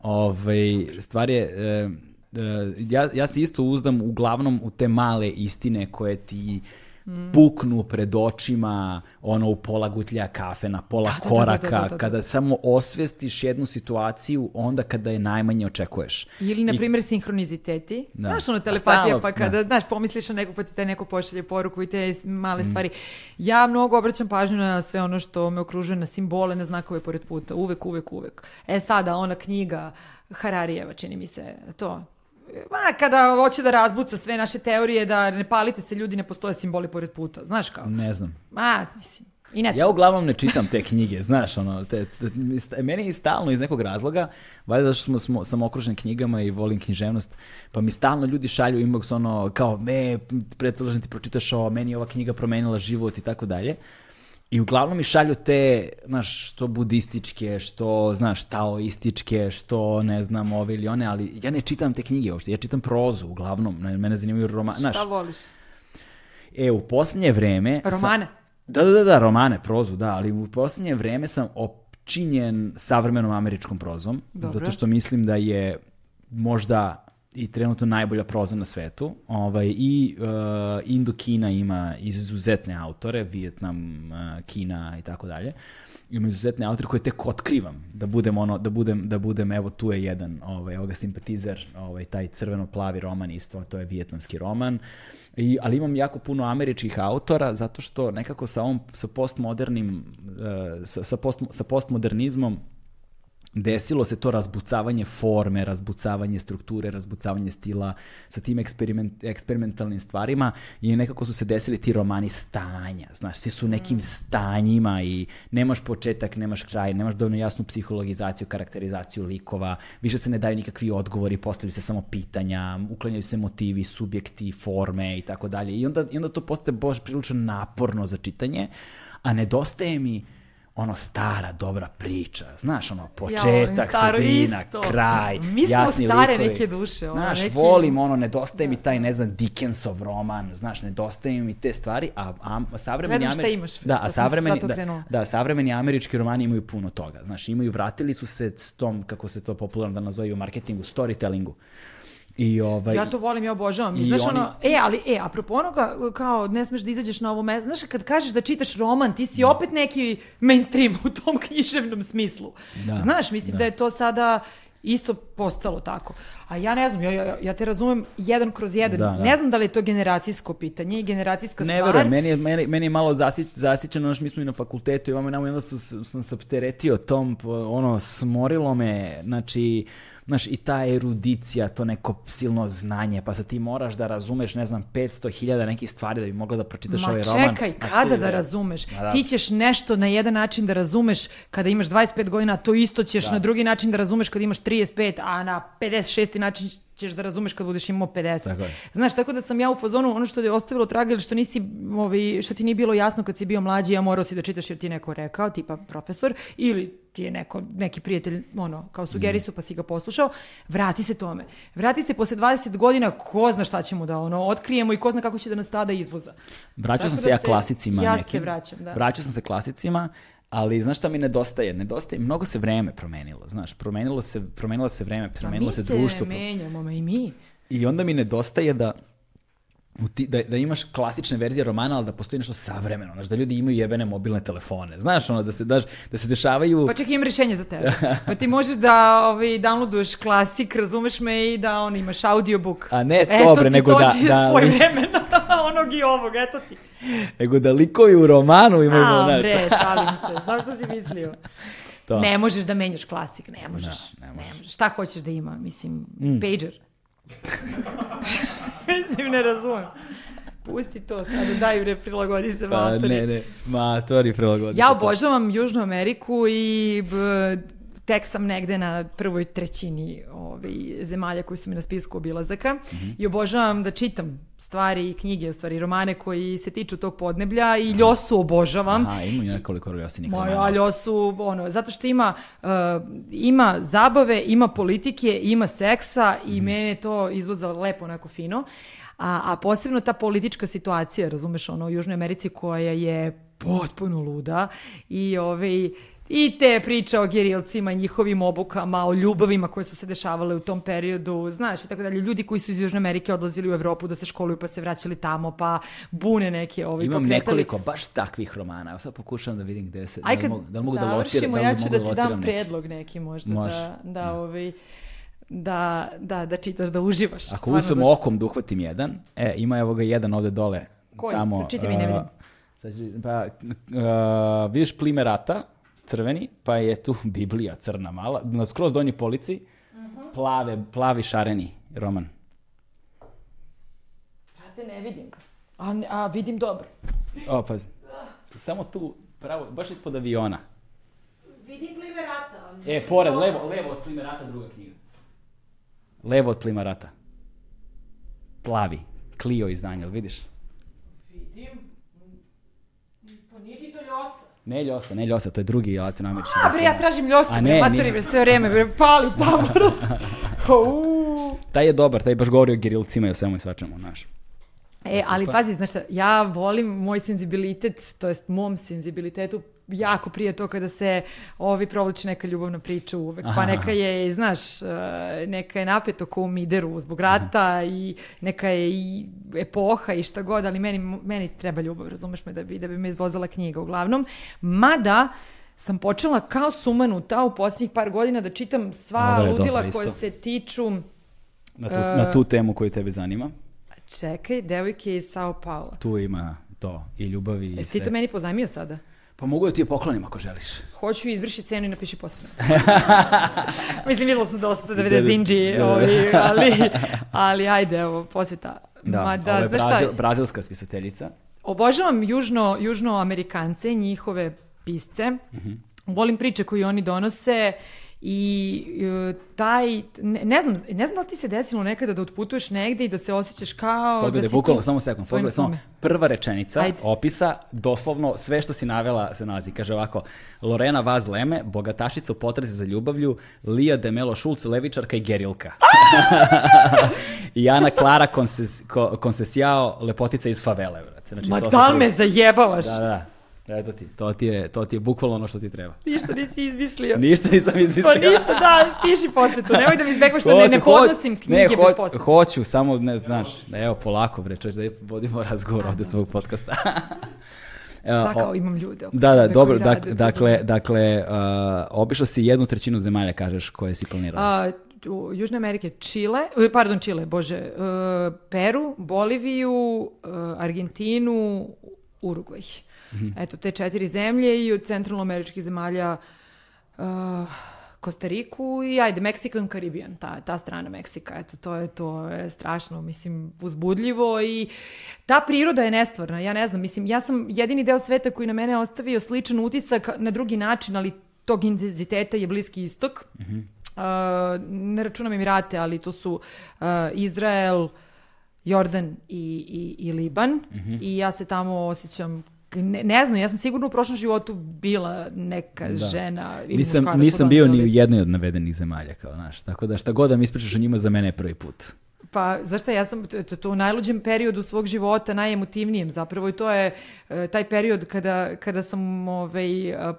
[SPEAKER 1] Ovaj, stvar je, e, e, ja, ja se isto uzdam uglavnom u te male istine koje ti
[SPEAKER 2] Mm.
[SPEAKER 1] puknu pred očima, ono u pola gutlja kafe, na pola
[SPEAKER 2] Da, da, da,
[SPEAKER 1] koraka,
[SPEAKER 2] da, da, da, da.
[SPEAKER 1] kada samo osvestiš jednu situaciju onda kada je najmanje očekuješ.
[SPEAKER 2] Ili, na
[SPEAKER 1] I-
[SPEAKER 2] primjer, sinhroniziteti.
[SPEAKER 1] Da.
[SPEAKER 2] Znaš, ono telepatija, pa kada,
[SPEAKER 1] da.
[SPEAKER 2] znaš, pomisliš na nekog, pa ti te neko pošalje poruku i te male stvari. Ja mnogo obraćam pažnju na sve ono što me okružuje, na simbole, na znakove pored puta. Uvek, uvek, uvek. E sada, ona knjiga Hararijeva, čini mi se, to. Ma, kada hoće da razbuca sve naše teorije, da ne palite se ljudi, ne postoje simboli pored puta. Znaš kao?
[SPEAKER 1] Ne znam.
[SPEAKER 2] Ma, mislim, i ne
[SPEAKER 1] Ja uglavnom ne čitam te knjige, znaš, ono, te, te, meni je stalno iz nekog razloga, valjda zato što smo, smo, sam okružen knjigama i volim književnost, pa mi stalno ljudi šalju inbox ono, kao, me, pretoložen ti pročitaš ovo, meni je ova knjiga promenila život i tako dalje. I uglavnom mi šalju te, znaš, što budističke, što, znaš, taoističke, što, ne znam, ove ili one, ali ja ne čitam te knjige uopšte, ja čitam prozu uglavnom, ne- mene zanimaju romani, znaš,
[SPEAKER 2] Šta voliš?
[SPEAKER 1] e, u posljednje vreme... sam-
[SPEAKER 2] Romane?
[SPEAKER 1] da, da, da, da, romane, prozu, da, ali u posljednje vreme sam opčinjen savremenom američkom prozom,
[SPEAKER 2] Dobro.
[SPEAKER 1] zato što mislim da je možda i trenutno najbolja proza na svetu. Ovaj, I uh, Indokina ima izuzetne autore, Vijetnam, uh, Kina i tako dalje. Ima izuzetne autore koje tek otkrivam, da budem ono, da budem, da budem, evo tu je jedan, ovaj, evo simpatizer, ovaj, taj crveno-plavi roman isto, to je vijetnamski roman. I, ali imam jako puno američkih autora zato što nekako sa ovom sa postmodernim uh, sa, sa, post, sa postmodernizmom desilo se to razbucavanje forme, razbucavanje strukture, razbucavanje stila sa tim eksperiment, eksperimentalnim stvarima i nekako su se desili ti romani stanja, znaš, svi su u nekim stanjima i nemaš početak, nemaš kraj, nemaš dovoljno jasnu psihologizaciju, karakterizaciju likova, više se ne daju nikakvi odgovori, postavljaju se samo pitanja, uklanjaju se motivi, subjekti, forme i tako dalje i onda, i onda to postaje baš prilično naporno za čitanje, a nedostaje mi ono stara dobra priča, znaš ono početak,
[SPEAKER 2] staro
[SPEAKER 1] sredina,
[SPEAKER 2] isto.
[SPEAKER 1] kraj,
[SPEAKER 2] Mi smo
[SPEAKER 1] jasni
[SPEAKER 2] stare
[SPEAKER 1] likovi.
[SPEAKER 2] neke duše, ono,
[SPEAKER 1] Znaš,
[SPEAKER 2] neki-
[SPEAKER 1] volim ono, nedostaje mi taj, ne znam, Dickensov roman, znaš, nedostaje mi te stvari, a, a savremeni
[SPEAKER 2] Gledam šta
[SPEAKER 1] Ameri-
[SPEAKER 2] imaš,
[SPEAKER 1] da, a savremeni, da, da, savremeni američki romani imaju puno toga, znaš, imaju, vratili su se s tom, kako se to popularno da nazove u marketingu, storytellingu. I ovaj,
[SPEAKER 2] Ja to volim, ja obožavam. I, znaš
[SPEAKER 1] oni-
[SPEAKER 2] ono, e, ali, e, apropo onoga, kao ne smeš da izađeš na ovo mesto, znaš, kad kažeš da čitaš roman, ti si opet neki mainstream u tom književnom smislu.
[SPEAKER 1] Da,
[SPEAKER 2] znaš, mislim da.
[SPEAKER 1] da.
[SPEAKER 2] je to sada isto postalo tako. A ja ne znam, ja, ja, ja te razumem jedan kroz jedan.
[SPEAKER 1] Da, da.
[SPEAKER 2] Ne znam da li je to generacijsko pitanje i generacijska
[SPEAKER 1] Ne
[SPEAKER 2] stvar.
[SPEAKER 1] verujem, meni je, meni, meni je malo zasi, zasićeno, znaš, mi smo i na fakultetu i namo, i onda su, sam se opteretio tom, ono, smorilo me, znači, znaš, i ta erudicija, to neko silno znanje, pa sad ti moraš da razumeš, ne znam, 500.000 nekih stvari da bi mogla da pročitaš
[SPEAKER 2] Ma
[SPEAKER 1] ovaj roman.
[SPEAKER 2] čekaj,
[SPEAKER 1] Ma
[SPEAKER 2] kada
[SPEAKER 1] to
[SPEAKER 2] da razumeš?
[SPEAKER 1] Da.
[SPEAKER 2] Ti ćeš nešto na jedan način da razumeš kada imaš 25 godina, to isto ćeš na drugi način da razumeš kada imaš 35, a na 56. način ćeš da razumeš kad budeš imao 50.
[SPEAKER 1] Tako je.
[SPEAKER 2] Znaš, tako da sam ja u fazonu, ono što je ostavilo traga ili što, nisi, ovi, što ti nije bilo jasno kad si bio mlađi, ja morao si da čitaš jer ti je neko rekao, tipa profesor, ili ti je neko, neki prijatelj, ono, kao sugerisu pa si ga poslušao, vrati se tome. Vrati se posle 20 godina, ko zna šta ćemo da ono, otkrijemo i ko zna kako će da nas tada izvoza.
[SPEAKER 1] Vraćao sam
[SPEAKER 2] da
[SPEAKER 1] se ja
[SPEAKER 2] se-
[SPEAKER 1] klasicima
[SPEAKER 2] ja se
[SPEAKER 1] nekim.
[SPEAKER 2] vraćam, da.
[SPEAKER 1] Vraćao sam se klasicima, ali znaš šta mi nedostaje? Nedostaje, mnogo se vreme promenilo, znaš, promenilo se, promenilo se vreme, promenilo
[SPEAKER 2] mi
[SPEAKER 1] se društvo.
[SPEAKER 2] menjamo, ma i mi.
[SPEAKER 1] I onda mi nedostaje da da, da imaš klasične verzije romana, ali da postoji nešto savremeno, znaš, da ljudi imaju jebene mobilne telefone, znaš, ono, da se, daš, da se dešavaju...
[SPEAKER 2] Pa čekaj, imam rješenje za tebe. Pa ti možeš da ovaj, downloaduješ klasik, razumeš me, i da on imaš audiobook.
[SPEAKER 1] A ne to,
[SPEAKER 2] Eto
[SPEAKER 1] bre,
[SPEAKER 2] ti,
[SPEAKER 1] nego da-
[SPEAKER 2] ti je
[SPEAKER 1] da-
[SPEAKER 2] spoj vremena, onog i ovog, eto ti.
[SPEAKER 1] Nego da likovi u romanu imaju,
[SPEAKER 2] A,
[SPEAKER 1] znaš,
[SPEAKER 2] bre, šalim se. Znaš što si mislio?
[SPEAKER 1] to.
[SPEAKER 2] Ne možeš da menjaš klasik, ne možeš.
[SPEAKER 1] Da, ne
[SPEAKER 2] ne
[SPEAKER 1] možeš.
[SPEAKER 2] možeš. Šta hoćeš da ima? Mislim, pager. Mislim, ne razumem. Pusti to sad, daj bre, prilagodi se
[SPEAKER 1] Pa,
[SPEAKER 2] matori.
[SPEAKER 1] ne, ne, matori prilagodite.
[SPEAKER 2] Ja obožavam Južnu Ameriku i b, tek sam negde na prvoj trećini ovaj, zemalja koji su mi na spisku obilazaka
[SPEAKER 1] Mhm.
[SPEAKER 2] i obožavam da čitam stvari i knjige, stvari romane koji se tiču tog podneblja i Ljosu obožavam.
[SPEAKER 1] Aha, ima i nekoliko Ljosinih
[SPEAKER 2] Ma
[SPEAKER 1] romana.
[SPEAKER 2] ja Ljosu, ono, zato što ima, uh, ima zabave, ima politike, ima seksa i mene to izvoza lepo, onako fino. A, a posebno ta politička situacija, razumeš, ono, u Južnoj Americi koja je potpuno luda i ovaj, i te priče o gerilcima, njihovim obukama, o ljubavima koje su se dešavale u tom periodu, znaš, i tako dalje. Ljudi koji su iz Južne Amerike odlazili u Evropu da se školuju pa se vraćali tamo, pa bune neke ovaj,
[SPEAKER 1] Imam
[SPEAKER 2] pokretali.
[SPEAKER 1] nekoliko baš takvih romana. Evo sad pokušavam da vidim gde se,
[SPEAKER 2] Aj
[SPEAKER 1] da,
[SPEAKER 2] kad
[SPEAKER 1] li mogu, da li mogu da lociram,
[SPEAKER 2] završimo,
[SPEAKER 1] da
[SPEAKER 2] ja ću da
[SPEAKER 1] da
[SPEAKER 2] ti dam
[SPEAKER 1] neki.
[SPEAKER 2] predlog neki možda
[SPEAKER 1] Može.
[SPEAKER 2] da, da, ovaj, da, da, da čitaš, da uživaš.
[SPEAKER 1] Ako uspemo
[SPEAKER 2] da-
[SPEAKER 1] okom da uhvatim jedan, e, ima evo ga jedan ovde dole.
[SPEAKER 2] Koji?
[SPEAKER 1] Tamo,
[SPEAKER 2] Pročitaj mi, ne vidim.
[SPEAKER 1] uh, pa, uh, vidiš plime rata, crveni, pa je tu Biblija crna mala, na skroz donjoj polici,
[SPEAKER 2] Mhm.
[SPEAKER 1] plave, plavi šareni roman.
[SPEAKER 2] Brate, ne vidim ga. A, a vidim dobro.
[SPEAKER 1] O, pazi. Samo tu, pravo, baš ispod aviona.
[SPEAKER 2] Vidim plime rata.
[SPEAKER 1] E, pored, levo, levo od plime rata druga knjiga. Levo od plima rata. Plavi. Clio izdanje, vidiš?
[SPEAKER 2] Vidim. Pa nije ti to ljosa.
[SPEAKER 1] Ne Ljosa, ne Ljosa, to je drugi latinoamerički.
[SPEAKER 2] A bre, ja tražim ljosu, bre,
[SPEAKER 1] nije.
[SPEAKER 2] bre, sve vreme, bre, pali tamo.
[SPEAKER 1] Taj je dobar, taj baš govori o gerilcima i o svemu i svačemu, znaš.
[SPEAKER 2] E, ali pazi, znaš šta, ja volim moj senzibilitet, to jest mom senzibilitetu, jako prije to kada se ovi provlači neka ljubavna priča uvek, pa neka je, znaš, e, neka je napeto ko u Mideru zbog rata i neka je i epoha i šta god, ali meni, meni treba ljubav, razumeš me, da bi, da bi me izvozala knjiga uglavnom. Mada, sam počela kao sumanuta u posljednjih par godina da čitam sva ludila
[SPEAKER 1] isto.
[SPEAKER 2] se tiču
[SPEAKER 1] Na tu,
[SPEAKER 2] E.
[SPEAKER 1] na tu temu koju tebe zanima.
[SPEAKER 2] Čekaj, devojke iz Sao Paula.
[SPEAKER 1] Tu ima to, i ljubavi i
[SPEAKER 2] Jesi ti
[SPEAKER 1] sve.
[SPEAKER 2] to meni pozajmio sada?
[SPEAKER 1] Pa mogu da ti je poklonim ako želiš.
[SPEAKER 2] Hoću izvrši cenu i napiši posvetu. Mislim, videla sam dosta 90
[SPEAKER 1] Da, da,
[SPEAKER 2] dinđi,
[SPEAKER 1] da, da.
[SPEAKER 2] ovi, ali, ali ajde, evo, posveta.
[SPEAKER 1] Da,
[SPEAKER 2] Ma da,
[SPEAKER 1] ovo je brazil, brazilska spisateljica.
[SPEAKER 2] obožavam južno, južnoamerikance, njihove pisce.
[SPEAKER 1] Mhm.
[SPEAKER 2] Volim priče koje oni donose i e, taj, ne, ne znam, ne znam da li ti se desilo nekada da otputuješ negde i da se osjećaš kao
[SPEAKER 1] Pogledaj,
[SPEAKER 2] da si
[SPEAKER 1] bukvalno,
[SPEAKER 2] tu
[SPEAKER 1] samo sekund, pogledaj, samo prva rečenica
[SPEAKER 2] Ajde.
[SPEAKER 1] opisa, doslovno sve što si navela se nalazi. Kaže ovako, Lorena Vaz Leme, bogatašica u potrazi za ljubavlju, Lija Demelo Šulc, levičarka i gerilka. I Ana Klara Konses, ko, Konsesijao, lepotica iz favele. Znači,
[SPEAKER 2] Ma
[SPEAKER 1] to
[SPEAKER 2] da
[SPEAKER 1] prvi-
[SPEAKER 2] me zajebavaš?
[SPEAKER 1] Da, da, da. Eto ti, to ti je, to ti je bukvalno ono što ti treba.
[SPEAKER 2] Ništa nisi izmislio.
[SPEAKER 1] Ništa nisam izmislio.
[SPEAKER 2] Pa ništa, da, piši posvetu. Nemoj da mi izbegvaš što ne, ne podnosim knjige
[SPEAKER 1] ne,
[SPEAKER 2] bez
[SPEAKER 1] ho-
[SPEAKER 2] posveta.
[SPEAKER 1] Hoću, samo ne, znaš, da evo polako bre, čovječ, da vodimo razgovor ovde svog podcasta.
[SPEAKER 2] Da, kao imam ljude oko
[SPEAKER 1] Da, da, dobro, dak-
[SPEAKER 2] rade
[SPEAKER 1] dakle, dakle, uh, obišla si jednu trećinu zemalja, kažeš, koje si planirala.
[SPEAKER 2] A, u Južne Amerike Čile, e, pardon Čile, bože, e, Peru, Boliviju, e, Argentinu,
[SPEAKER 1] Mhm.
[SPEAKER 2] Eto, te četiri zemlje i od centralnoameričkih zemalja e, Kostariku i ajde, Mexican Caribbean, ta, ta strana Meksika, eto, to je, to je strašno, mislim, uzbudljivo i ta priroda je nestvarna, ja ne znam, mislim, ja sam jedini deo sveta koji na mene ostavio sličan utisak na drugi način, ali tog intenziteta je Bliski istok. Uh, ne računam Emirate, ali to su uh, Izrael, Jordan i, i, i Liban. Mm -hmm. I ja se tamo osjećam ne, ne znam, ja sam sigurno u prošlom životu bila neka da. žena ili
[SPEAKER 1] nisam,
[SPEAKER 2] muškarac.
[SPEAKER 1] Nisam bio ni u jednoj od navedenih zemalja, kao naš. Tako da šta god da mi ispričaš o njima, za mene je prvi put.
[SPEAKER 2] Pa, znaš šta, ja sam to u najluđem periodu svog života, najemotivnijem zapravo i to je e, taj period kada, kada sam ovaj,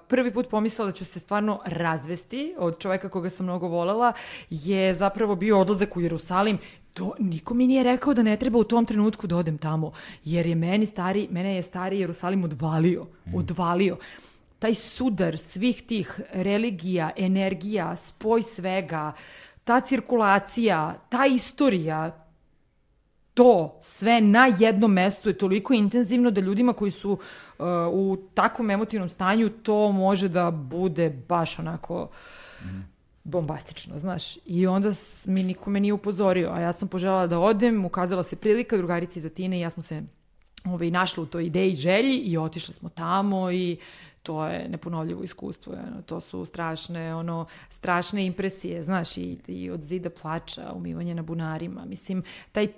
[SPEAKER 2] prvi put pomislila da ću se stvarno razvesti od čoveka koga sam mnogo volela, je zapravo bio odlazak u Jerusalim to niko mi nije rekao da ne treba u tom trenutku da odem tamo, jer je meni stari, mene je stari Jerusalim odvalio, mm. odvalio. Taj sudar svih tih religija, energija, spoj svega, ta cirkulacija, ta istorija, to sve na jednom mestu je toliko intenzivno da ljudima koji su uh, u takvom emotivnom stanju to može da bude baš onako mm bombastično, znaš. I onda mi niko me nije upozorio, a ja sam poželjala da odem, ukazala se prilika, drugarici za Tine i ja smo se ovaj, našli u toj ideji želji i otišli smo tamo i to je neponovljivo iskustvo, ono, to su strašne, ono, strašne impresije, znaš, i, i od zida plača, umivanje na bunarima, mislim, taj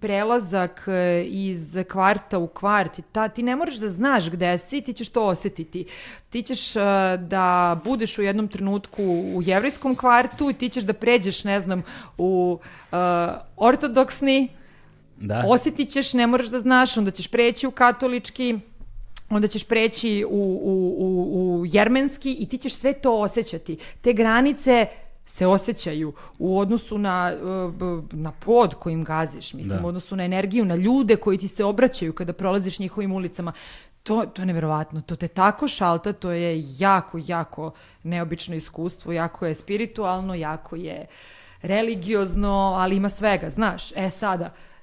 [SPEAKER 2] prelazak e, iz kvarta u kvart, ta, ti ne moraš da znaš gde si, ti ćeš to osetiti. Ti ćeš uh, da budeš u jednom trenutku u jevrijskom kvartu i ti ćeš da pređeš, ne znam, u uh, ortodoksni, da. osetit ćeš, ne moraš da znaš, onda ćeš preći u katolički, onda ćeš preći u, u, u, u jermenski i ti ćeš sve to osjećati. Te granice se osjećaju u odnosu na, uh, na pod kojim gaziš, mislim, da. u odnosu na energiju, na ljude koji ti se obraćaju kada prolaziš njihovim ulicama. To, to je neverovatno, to te tako šalta, to je jako, jako neobično iskustvo, jako je spiritualno, jako je religiozno, ali ima svega, znaš. E sada, uh,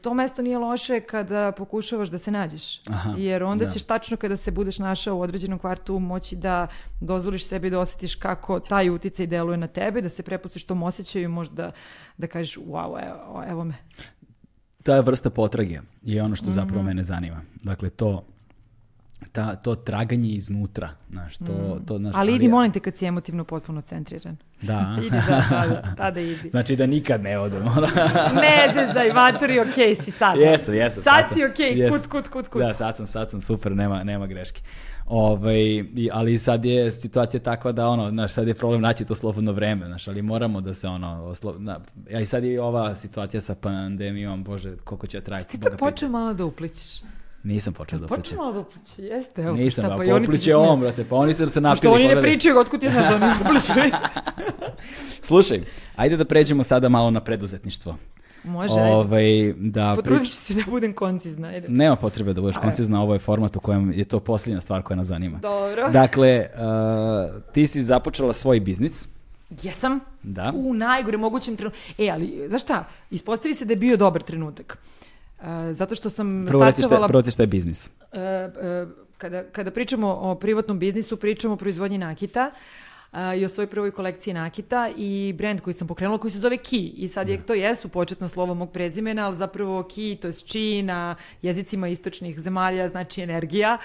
[SPEAKER 2] to mesto nije loše kada pokušavaš da se nađeš. Aha, jer onda da. ćeš tačno kada se budeš našao u određenom kvartu moći da dozvoliš sebi da osjetiš kako taj uticaj deluje na tebe, da se prepustiš tom osjećaju i možda da kažeš wow, evo, evo me.
[SPEAKER 1] Ta vrsta potrage je ono što zapravo mm -hmm. mene zanima. Dakle, to ta, to traganje iznutra, znaš, to, mm. to,
[SPEAKER 2] znaš, ali idi, molim te, kad si emotivno potpuno centriran.
[SPEAKER 1] Da.
[SPEAKER 2] idi da, tada, tada idi.
[SPEAKER 1] Znači da nikad ne odem.
[SPEAKER 2] ne zezaj, maturi, okej okay si sad.
[SPEAKER 1] Jesam, jesam.
[SPEAKER 2] Sad, sad si okej, okay, kuc, kuc, kuc, kuc.
[SPEAKER 1] Da, sad sam, sad sam super, nema, nema greške. Ovaj, ali sad je situacija takva da ono, znaš, sad je problem naći to slobodno vreme, znaš, ali moramo da se ono, oslo, na, a i sad je ova situacija sa pandemijom, bože, koliko će trajati.
[SPEAKER 2] Ti to počeo malo da uplićeš.
[SPEAKER 1] Nisam počeo da upliče.
[SPEAKER 2] Počeo malo da upliče, jeste. Evo,
[SPEAKER 1] Nisam, šta, pa, pa upliče on, brate, pa oni su se napili.
[SPEAKER 2] Što oni ne pričaju, otkud ti znaš da oni upliče?
[SPEAKER 1] Slušaj, ajde da pređemo sada malo na preduzetništvo.
[SPEAKER 2] Može.
[SPEAKER 1] Ovaj, da
[SPEAKER 2] Potrudit ću se da budem koncizna. Ajde.
[SPEAKER 1] Nema potrebe da budeš koncizna, ovo je format u kojem je to posljednja stvar koja nas zanima.
[SPEAKER 2] Dobro.
[SPEAKER 1] Dakle, uh, ti si započela svoj biznis.
[SPEAKER 2] Jesam.
[SPEAKER 1] Da.
[SPEAKER 2] U najgore mogućem trenutku. E, ali, znaš šta, ispostavi se da je bio dobar trenutak. Uh, zato što sam
[SPEAKER 1] Prvo startovala... Prvo šta je biznis. Uh,
[SPEAKER 2] uh, kada, kada pričamo o privatnom biznisu, pričamo o proizvodnji nakita i o svojoj prvoj kolekciji nakita i brend koji sam pokrenula koji se zove Ki i sad je, da. to jesu početna slova mog prezimena, ali zapravo Ki, to je Chi na jezicima istočnih zemalja, znači energija.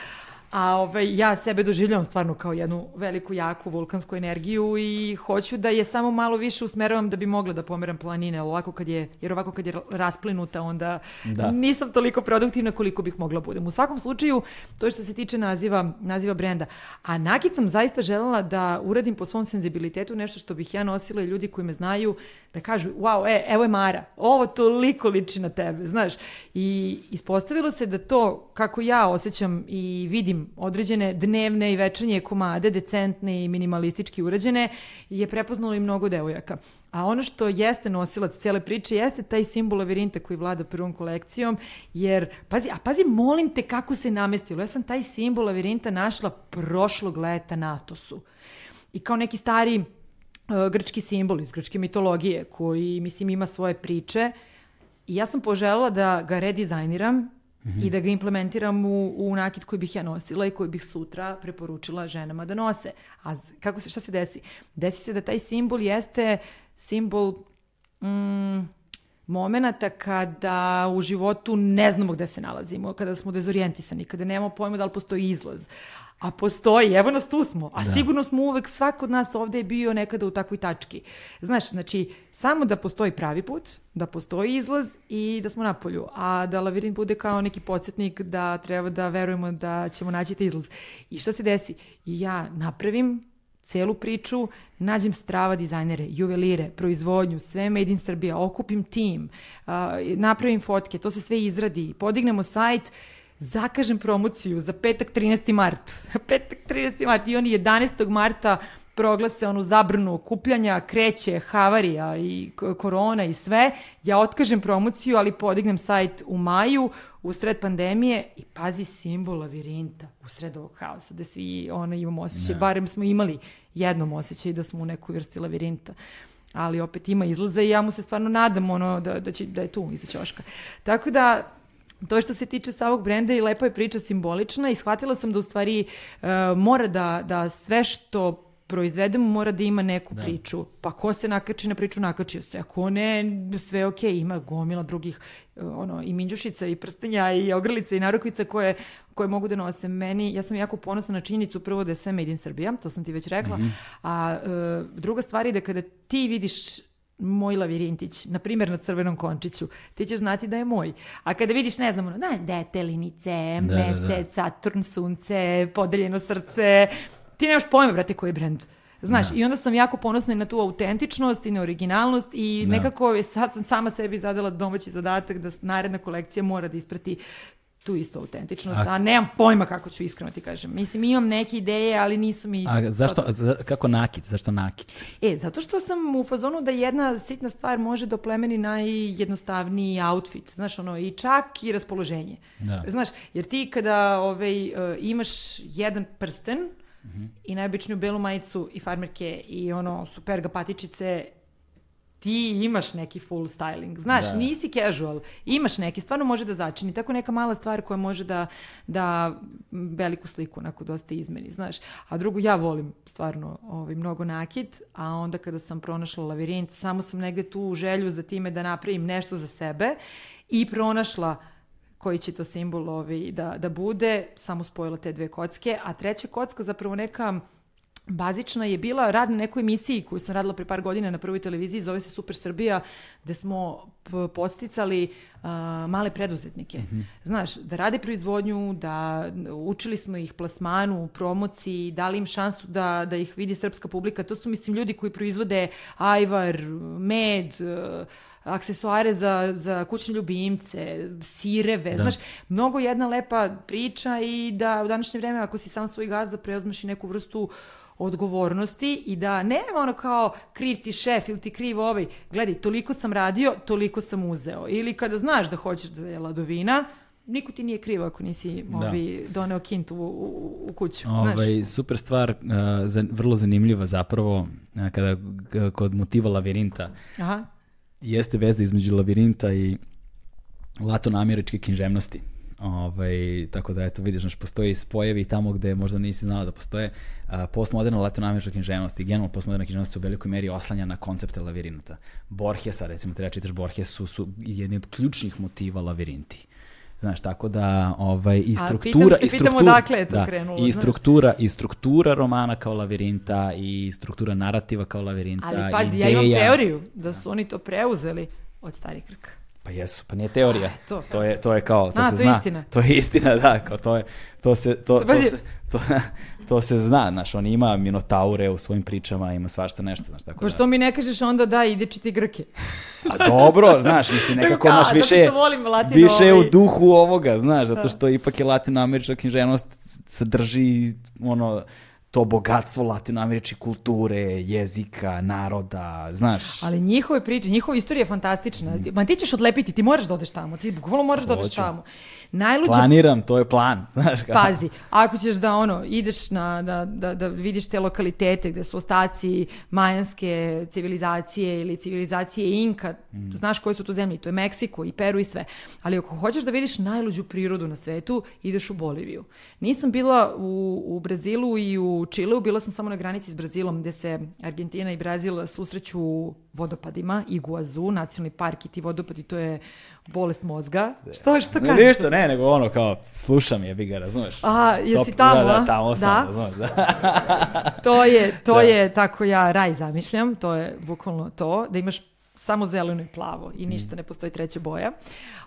[SPEAKER 2] A ovaj, ja sebe doživljavam stvarno kao jednu veliku, jaku vulkansku energiju i hoću da je samo malo više usmeravam da bi mogla da pomeram planine, ovako kad je, jer ovako kad je rasplinuta onda da. nisam toliko produktivna koliko bih mogla budem. U svakom slučaju, to što se tiče naziva, naziva brenda. A nakit sam zaista želela da uradim po svom senzibilitetu nešto što bih ja nosila i ljudi koji me znaju da kažu, wow, e, evo je Mara, ovo toliko liči na tebe, znaš. I ispostavilo se da to kako ja osjećam i vidim vidim određene dnevne i večernje komade, decentne i minimalistički urađene, je prepoznalo i mnogo devojaka. A ono što jeste nosilac cele priče jeste taj simbol lavirinta koji vlada prvom kolekcijom, jer, pazi, a pazi, molim te kako se namestilo. Ja sam taj simbol lavirinta našla prošlog leta na Atosu. I kao neki stari uh, grčki simbol iz grčke mitologije, koji, mislim, ima svoje priče, I ja sam poželjela da ga redizajniram -hmm. i da ga implementiram u, u nakit koji bih ja nosila i koji bih sutra preporučila ženama da nose. A kako se, šta se desi? Desi se da taj simbol jeste simbol mm, momenata kada u životu ne znamo gde se nalazimo, kada smo dezorijentisani, kada nemamo pojma da li postoji izlaz. A postoji, evo nas tu smo. A da. sigurno smo uvek, svako od nas ovde je bio nekada u takvoj tački. Znaš, znači, samo da postoji pravi put, da postoji izlaz i da smo na polju. A da lavirint bude kao neki podsjetnik da treba da verujemo da ćemo naći te izlaz. I šta se desi? I ja napravim celu priču, nađem strava dizajnere, juvelire, proizvodnju, sve made in Srbija, okupim tim, uh, napravim fotke, to se sve izradi, podignemo sajt, zakažem promociju za petak 13. mart. petak 13. mart i oni 11. marta proglase onu zabranu okupljanja, kreće havarija i korona i sve, ja otkažem promociju, ali podignem sajt u maju, u sred pandemije i pazi simbol lavirinta u sred ovog haosa, da svi ono, imamo osjećaj, ne. barem smo imali jednom osjećaj da smo u nekoj vrsti lavirinta ali opet ima izlaza i ja mu se stvarno nadam ono, da, da, će, da je tu iza ćoška. Tako da, To što se tiče samog brenda i lepo je priča simbolična i shvatila sam da u stvari uh, mora da, da sve što proizvedemo mora da ima neku da. priču. Pa ko se nakači na priču, nakačio se. Ako ne, sve ok, ima gomila drugih ono, i minđušica i prstenja i ogrlica i narukvica koje, koje mogu da nose. Meni, ja sam jako ponosna na činjenicu prvo da je sve made in Srbija, to sam ti već rekla, mm -hmm. a uh, druga stvar je da kada ti vidiš moj lavirintić, na primjer na crvenom končiću, ti ćeš znati da je moj. A kada vidiš, ne znam, ono, da, detelinice, da, mesec, da, da. Saturn, sunce, podeljeno srce, ti nemaš pojma, brate, koji je brend. Znaš, da. i onda sam jako ponosna na tu autentičnost i na originalnost i da. nekako sad sam sama sebi zadala domaći zadatak da naredna kolekcija mora da isprati tu isto autentičnost, a, a nemam pojma kako ću iskreno ti kažem. Mislim, imam neke ideje, ali nisu mi...
[SPEAKER 1] A zašto, za, kako nakit? Zašto nakit?
[SPEAKER 2] E, zato što sam u fazonu da jedna sitna stvar može da oplemeni najjednostavniji outfit. Znaš, ono, i čak i raspoloženje. Da. Znaš, jer ti kada ovaj, uh, imaš jedan prsten, mm -hmm. i najobičniju belu majicu i farmerke i ono super gapatičice ti imaš neki full styling. Znaš, da. nisi casual, imaš neki, stvarno može da začini. Tako neka mala stvar koja može da, da veliku sliku onako dosta izmeni, znaš. A drugo, ja volim stvarno ovaj, mnogo nakit, a onda kada sam pronašla lavirint, samo sam negde tu želju za time da napravim nešto za sebe i pronašla koji će to simbol ovaj, da, da bude, samo spojila te dve kocke, a treća kocka zapravo neka bazična je bila rad na nekoj emisiji koju sam radila pre par godina na prvoj televiziji, zove se Super Srbija, gde smo posticali uh, male preduzetnike. Mm -hmm. Znaš, da rade proizvodnju, da učili smo ih plasmanu, promociji, dali im šansu da, da ih vidi srpska publika. To su, mislim, ljudi koji proizvode ajvar, med, uh, aksesuare za, za kućne ljubimce, sireve, da. znaš, mnogo jedna lepa priča i da u današnje vreme ako si sam svoj gazda preuzmeš i neku vrstu odgovornosti i da nema ono kao kriv ti šef ili ti kriv ovaj, gledaj, toliko sam radio, toliko sam uzeo. Ili kada znaš da hoćeš da je ladovina, niko ti nije krivo ako nisi da. ovi, doneo kintu u, u, u kuću.
[SPEAKER 1] Ovaj, super stvar, uh, za, vrlo zanimljiva zapravo, uh, kada kod motiva lavirinta, Aha jeste veza između lavirinta i latono-američke književnosti. Ovaj, tako da, eto, vidiš, naš, postoji spojevi tamo gde možda nisi znao da postoje. A, postmoderna latinoamerička književnost i generalno postmoderna književnost su u velikoj meri oslanja na koncepte lavirinta. Borgesa, recimo, treba čitaš Borges, su, su jedni od ključnih motiva lavirinti. Znaš, tako da ovaj i struktura
[SPEAKER 2] A, se,
[SPEAKER 1] i struktura
[SPEAKER 2] odakle je to da, krenulo,
[SPEAKER 1] i struktura znaš? i struktura romana kao lavirinta i struktura narativa kao lavirinta
[SPEAKER 2] Ali pazi, ideja. ja imam teoriju da su oni to preuzeli od starih krka.
[SPEAKER 1] Pa jesu, pa nije teorija.
[SPEAKER 2] A, to,
[SPEAKER 1] to je to je kao to
[SPEAKER 2] A,
[SPEAKER 1] se
[SPEAKER 2] to
[SPEAKER 1] zna.
[SPEAKER 2] Istina.
[SPEAKER 1] To je istina, da, kao to je to se to, to se to, to se zna, znaš, on ima minotaure u svojim pričama, ima svašta nešto, znaš, tako
[SPEAKER 2] pa što da. mi ne kažeš onda da, ide čiti Grke.
[SPEAKER 1] A dobro, znaš, mislim, nekako naš više, više je u ovaj. duhu ovoga, znaš, zato da. što ipak je latinoamerička književnost sadrži, ono, to bogatstvo latinoameričke kulture, jezika, naroda, znaš.
[SPEAKER 2] Ali njihove priče, njihova istorija je fantastična. Mm. Ma ti ćeš odlepiti, ti moraš da odeš tamo, ti bukvalno moraš da odeš tamo.
[SPEAKER 1] Najluđe... Planiram, to je plan, znaš
[SPEAKER 2] kako. Pazi, ako ćeš da ono, ideš na, da, da, da vidiš te lokalitete gde su ostaci majanske civilizacije ili civilizacije Inka, mm. znaš koje su to zemlje, to je Meksiko i Peru i sve. Ali ako hoćeš da vidiš najluđu prirodu na svetu, ideš u Boliviju. Nisam bila u, u Brazilu i u Čileu, bila sam samo na granici s Brazilom gde se Argentina i Brazil susreću u vodopadima, Iguazu, nacionalni park i ti vodopadi, to je bolest mozga. Što, što
[SPEAKER 1] Ne,
[SPEAKER 2] kažeš?
[SPEAKER 1] ništa, ne, nego ono kao, slušam je, bi ga, razumeš?
[SPEAKER 2] Aha, jesi
[SPEAKER 1] Top-
[SPEAKER 2] tamo,
[SPEAKER 1] Da,
[SPEAKER 2] a?
[SPEAKER 1] da, tamo sam,
[SPEAKER 2] Da?
[SPEAKER 1] razumeš, da.
[SPEAKER 2] To je, to
[SPEAKER 1] Da.
[SPEAKER 2] je, tako ja raj zamišljam, to je bukvalno to, da imaš samo zeleno i plavo i ništa
[SPEAKER 1] Mm.
[SPEAKER 2] ne postoji treća boja.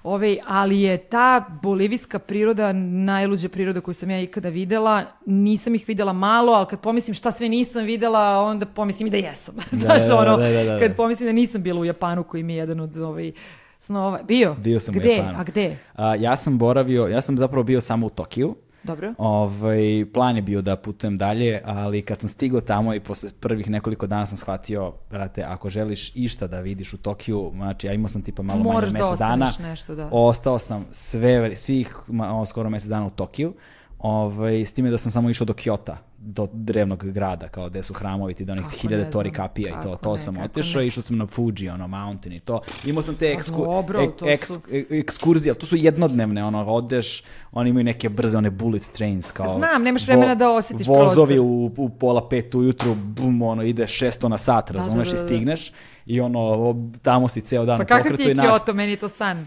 [SPEAKER 2] Ove, ali je ta bolivijska priroda najluđa priroda koju sam ja ikada videla. Nisam ih videla malo, ali kad pomislim šta sve nisam videla, onda pomislim i da jesam. Znaš,
[SPEAKER 1] da,
[SPEAKER 2] ono,
[SPEAKER 1] da, da, da.
[SPEAKER 2] kad pomislim da nisam bila u Japanu koji mi je jedan od ovaj, snova. Bio?
[SPEAKER 1] Bio sam
[SPEAKER 2] gde?
[SPEAKER 1] u Japanu.
[SPEAKER 2] A gde?
[SPEAKER 1] A, ja sam boravio, ja sam zapravo bio samo u Tokiju.
[SPEAKER 2] Dobro.
[SPEAKER 1] Ovaj, plan je bio da putujem dalje, ali kad sam stigao tamo i posle prvih nekoliko dana sam shvatio, brate, ako želiš išta da vidiš u Tokiju, znači ja imao sam tipa malo manje
[SPEAKER 2] Moraš
[SPEAKER 1] od
[SPEAKER 2] da
[SPEAKER 1] mesec dana,
[SPEAKER 2] ostaneš nešto, da.
[SPEAKER 1] ostao sam sve, svih ma, skoro mesec dana u Tokiju, ovaj, s time da sam samo išao do Kjota, do drevnog grada, kao gde su hramovi, ti do onih
[SPEAKER 2] Kako
[SPEAKER 1] hiljade tori kapija i to, to
[SPEAKER 2] ne,
[SPEAKER 1] sam otišao, išao sam na Fuji, ono, mountain i to. Imao sam te eksku,
[SPEAKER 2] dobro,
[SPEAKER 1] ek- eks-
[SPEAKER 2] su-
[SPEAKER 1] e- ekskurzije, ali to su jednodnevne, ono, odeš, oni imaju neke brze, one bullet trains, kao...
[SPEAKER 2] Znam, nemaš vremena da osjetiš
[SPEAKER 1] Vozovi u, u pola pet ujutru, bum, ono, ide 600 na sat, razumeš,
[SPEAKER 2] da, da,
[SPEAKER 1] i
[SPEAKER 2] da.
[SPEAKER 1] stigneš i ono, tamo si ceo dan
[SPEAKER 2] Pa kakav
[SPEAKER 1] pokretu
[SPEAKER 2] ti je
[SPEAKER 1] i nas-
[SPEAKER 2] Kyoto, meni je to san.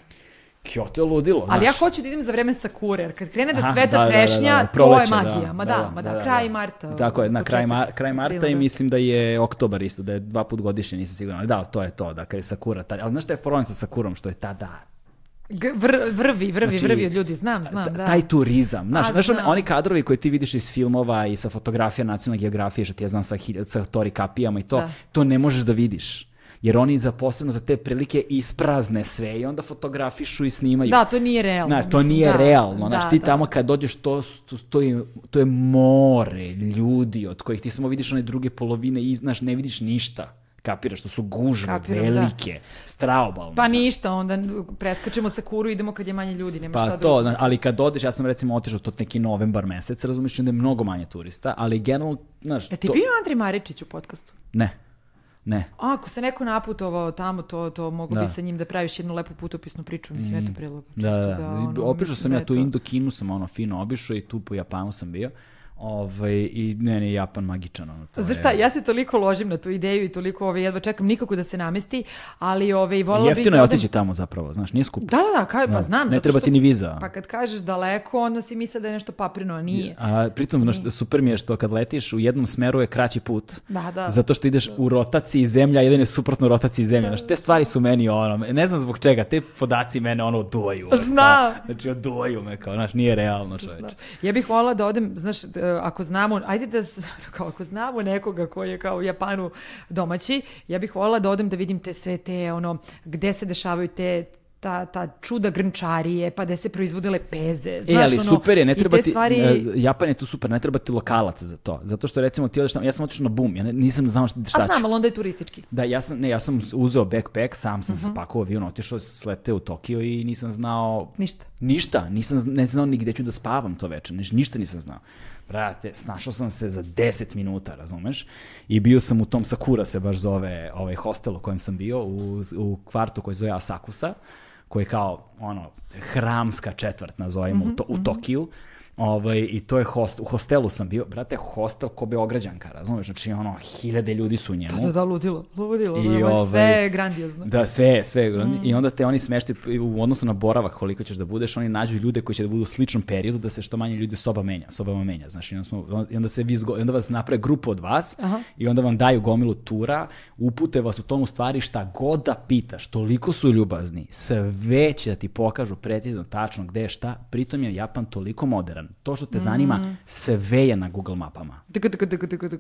[SPEAKER 1] Kyoto je ludilo,
[SPEAKER 2] Ali ja
[SPEAKER 1] znaš.
[SPEAKER 2] hoću da idem za vreme sakure, jer kad krene da
[SPEAKER 1] Aha,
[SPEAKER 2] cveta
[SPEAKER 1] da, da, da,
[SPEAKER 2] trešnja,
[SPEAKER 1] da,
[SPEAKER 2] to
[SPEAKER 1] proleće,
[SPEAKER 2] je magija. Ma da, ma da, kraj marta.
[SPEAKER 1] Tako je, na kraj, mar, kraj marta i
[SPEAKER 2] da.
[SPEAKER 1] mislim da je oktobar isto, da je dva put godišnje, nisam siguran. Ali da, to je to, da kad je sakura. Tad, ali znaš šta je problem sa sakurom, što je tada
[SPEAKER 2] G- vr- vrvi, vrvi,
[SPEAKER 1] Znači,
[SPEAKER 2] vrvi od ljudi, znam, znam,
[SPEAKER 1] Ta-
[SPEAKER 2] da.
[SPEAKER 1] Taj turizam, znaš,
[SPEAKER 2] A,
[SPEAKER 1] znaš on-
[SPEAKER 2] znam.
[SPEAKER 1] oni kadrovi koje ti vidiš iz filmova i sa fotografija nacionalne geografije, što ti ja znam sa, sa tori kapijama i to,
[SPEAKER 2] Da.
[SPEAKER 1] to ne možeš da vidiš. Jer oni za posebno za te prilike isprazne sve i onda fotografišu i snimaju.
[SPEAKER 2] Da, to nije realno.
[SPEAKER 1] Znaš, to
[SPEAKER 2] mislim,
[SPEAKER 1] nije
[SPEAKER 2] da,
[SPEAKER 1] realno. Znaš,
[SPEAKER 2] da,
[SPEAKER 1] ti
[SPEAKER 2] da.
[SPEAKER 1] tamo kad dođeš, to, to, to, je, to je more ljudi od kojih ti samo vidiš one druge polovine i, znaš, ne vidiš ništa. Kapiraš, to su gužve,
[SPEAKER 2] Kapiram, da.
[SPEAKER 1] velike, straobalne.
[SPEAKER 2] Pa ništa, onda preskačemo sakuru, idemo kad je manje ljudi, nema
[SPEAKER 1] Pa
[SPEAKER 2] šta
[SPEAKER 1] to,
[SPEAKER 2] drugo.
[SPEAKER 1] ali kad odeš, ja sam recimo otišao to neki novembar mesec, razumiješ, onda je mnogo manje turista, ali generalno, znaš,
[SPEAKER 2] E ti
[SPEAKER 1] to...
[SPEAKER 2] bio Andrej Maričić u podcastu?
[SPEAKER 1] Ne, ne.
[SPEAKER 2] A, ako se neko naputovao tamo, to, to mogu
[SPEAKER 1] Da.
[SPEAKER 2] bi sa njim da praviš jednu lepu putopisnu priču, mislim, eto predloga.
[SPEAKER 1] Da, da, da.
[SPEAKER 2] ono,
[SPEAKER 1] obišao
[SPEAKER 2] mislim
[SPEAKER 1] sam
[SPEAKER 2] da
[SPEAKER 1] ja
[SPEAKER 2] je
[SPEAKER 1] tu Indokinu, sam ono fino obišao i tu po Japanu sam bio. Ovaj, I ne, ne, Japan magičan. Ono, to
[SPEAKER 2] Znaš
[SPEAKER 1] je-
[SPEAKER 2] šta, ja se toliko ložim na tu ideju i toliko ovaj, jedva čekam nikako da se namesti, ali ovaj, volila bih
[SPEAKER 1] Jeftino
[SPEAKER 2] da
[SPEAKER 1] je otići tamo zapravo, znaš, nije skupo.
[SPEAKER 2] Da, da, da, kaj, pa
[SPEAKER 1] Da.
[SPEAKER 2] znam.
[SPEAKER 1] Ne treba
[SPEAKER 2] što-
[SPEAKER 1] ti ni viza.
[SPEAKER 2] Pa kad kažeš daleko, onda si misle da je nešto paprino, a nije.
[SPEAKER 1] A pritom, znaš, super mi je što kad letiš u jednom smeru je kraći put.
[SPEAKER 2] Da, da.
[SPEAKER 1] Zato što ideš u rotaciji zemlja, jedan je suprotno rotaciji zemlja. Znaš, te stvari su meni ono, ne znam zbog čega, te podaci mene ono oduvaju.
[SPEAKER 2] Znam.
[SPEAKER 1] kao, Znači, oduvaju me, kao, znaš, nije realno čoveč.
[SPEAKER 2] Da. Ja bih volila da odem, znaš, ako znamo, ajde da, kao ako znamo nekoga koji je kao u Japanu domaći, ja bih volila da odem da vidim te sve te, ono, gde se dešavaju te ta, ta čuda grnčarije, pa gde se proizvode lepeze. Znaš,
[SPEAKER 1] e, ali
[SPEAKER 2] ono,
[SPEAKER 1] super je, ne treba ti,
[SPEAKER 2] stvari...
[SPEAKER 1] e, Japan je tu super, ne treba ti lokalaca za to. Zato što recimo ti odeš tamo, ja sam otišao na bum, ja ne- nisam znao šta, šta
[SPEAKER 2] A znam,
[SPEAKER 1] ću.
[SPEAKER 2] ali onda je turistički.
[SPEAKER 1] Da, ja sam, ne, ja sam uzeo backpack, sam sam
[SPEAKER 2] Mhm.
[SPEAKER 1] se spakovao avion, otišao, sleteo u Tokio i nisam znao...
[SPEAKER 2] Ništa.
[SPEAKER 1] Ništa, nisam ne znao ni gde ću da spavam to veče, niš, ništa nisam znao. Brate, snašao sam se za 10 minuta, razumeš? I bio sam u tom Sakura se baš zove ovaj hostel u kojem sam bio, u, u kvartu koji zove Asakusa, koji je kao, ono, hramska četvrt, nazovimo, u, to, u Tokiju. Ovaj, I to je host, u hostelu sam bio, brate, hostel ko Beograđanka, razumeš? Znači, ono, hiljade ljudi su u njemu.
[SPEAKER 2] Da, da, ludilo, ludilo.
[SPEAKER 1] I ovaj-
[SPEAKER 2] sve je grandiozno.
[SPEAKER 1] Da, sve, sve. I onda te oni smeštaju u odnosu na boravak koliko ćeš da budeš, oni nađu ljude koji će da budu u sličnom periodu da se što manje ljudi soba menja, sobama menja. Znaš, i onda, smo, i onda se vi zgo- i onda vas naprave grupu od vas i onda vam daju gomilu tura, upute vas u tomu stvari šta god da pitaš, toliko su ljubazni, sve će da ti pokažu precizno, tačno gde šta, pritom je Japan toliko modern. To što te zanima, sve je na Google mapama.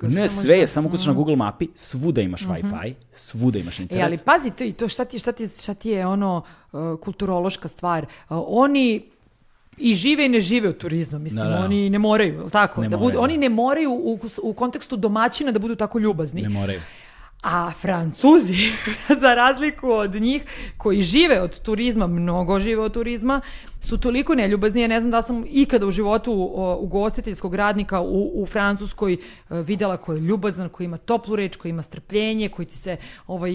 [SPEAKER 1] Ne, sve je,
[SPEAKER 2] da-
[SPEAKER 1] samo kucaš na Google mapi, svuda imaš Wi-Fi, svuda imaš
[SPEAKER 2] E,
[SPEAKER 1] internet.
[SPEAKER 2] ali pazi, to, i to šta ti, šta ti, šta ti je ono uh, kulturološka stvar. Uh, oni i žive i ne žive od turizma, mislim,
[SPEAKER 1] Da, da.
[SPEAKER 2] oni ne moraju, tako?
[SPEAKER 1] Ne
[SPEAKER 2] da
[SPEAKER 1] moraju,
[SPEAKER 2] budu,
[SPEAKER 1] da.
[SPEAKER 2] oni ne moraju u, u kontekstu domaćina da budu tako ljubazni.
[SPEAKER 1] Ne moraju.
[SPEAKER 2] A Francuzi, za razliku od njih, koji žive od turizma, mnogo žive od turizma, su toliko neljubazni. Ja ne znam da sam ikada u životu ugostiteljskog radnika u, u Francuskoj e, videla ko je ljubazan, koji ima toplu reč, koji ima strpljenje, koji ti se ovaj,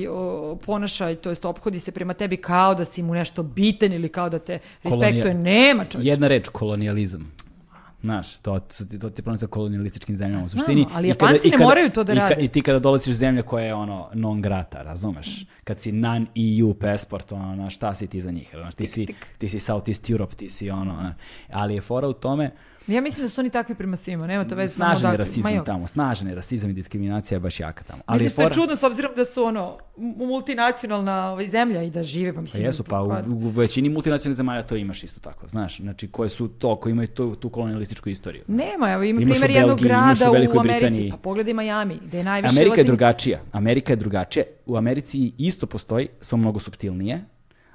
[SPEAKER 2] ponaša, to jest ophodi se prema tebi kao da si mu nešto bitan ili kao da te respektuje.
[SPEAKER 1] Kolonija-
[SPEAKER 2] Nema čovječe.
[SPEAKER 1] Jedna reč, kolonijalizam. Znaš, to, to ti je problem sa kolonijalističkim zemljama u
[SPEAKER 2] Znamo,
[SPEAKER 1] suštini.
[SPEAKER 2] ali
[SPEAKER 1] I kada-
[SPEAKER 2] Japanci
[SPEAKER 1] i
[SPEAKER 2] ne
[SPEAKER 1] kada-
[SPEAKER 2] moraju to da
[SPEAKER 1] i ka-
[SPEAKER 2] rade.
[SPEAKER 1] I ti kada dolaziš iz zemlje koja je ono non grata, razumeš? Kad si non-EU passport, ono, šta si ti za njih? Znaš, ti, si, ti si Southeast Europe, ti si ono, znaš. ali je fora u tome,
[SPEAKER 2] Ja mislim da su oni takvi prema svima, nema to veze samo
[SPEAKER 1] snažan je
[SPEAKER 2] da...
[SPEAKER 1] rasizam
[SPEAKER 2] Ma
[SPEAKER 1] tamo, snažan je rasizam i diskriminacija je baš jaka tamo. Ali
[SPEAKER 2] Mislim
[SPEAKER 1] je
[SPEAKER 2] što je čudno s obzirom da su ono mu- multinacionalna ovaj, zemlja i da žive, pa
[SPEAKER 1] Pa
[SPEAKER 2] mislim...
[SPEAKER 1] jesu, pa u, u većini multinacionalnih zemalja to imaš isto tako, znaš, znači koje su to, koji imaju tu, tu kolonijalističku istoriju.
[SPEAKER 2] Nema, evo ima
[SPEAKER 1] Imaš u
[SPEAKER 2] primjer jednog
[SPEAKER 1] u
[SPEAKER 2] grada
[SPEAKER 1] Velikoj
[SPEAKER 2] u Americi,
[SPEAKER 1] Britaniji.
[SPEAKER 2] pa pogledaj Miami, gde je najviše
[SPEAKER 1] Amerika je
[SPEAKER 2] latin-
[SPEAKER 1] drugačija. Amerika je drugačija. U Americi isto postoji, samo mnogo subtilnije,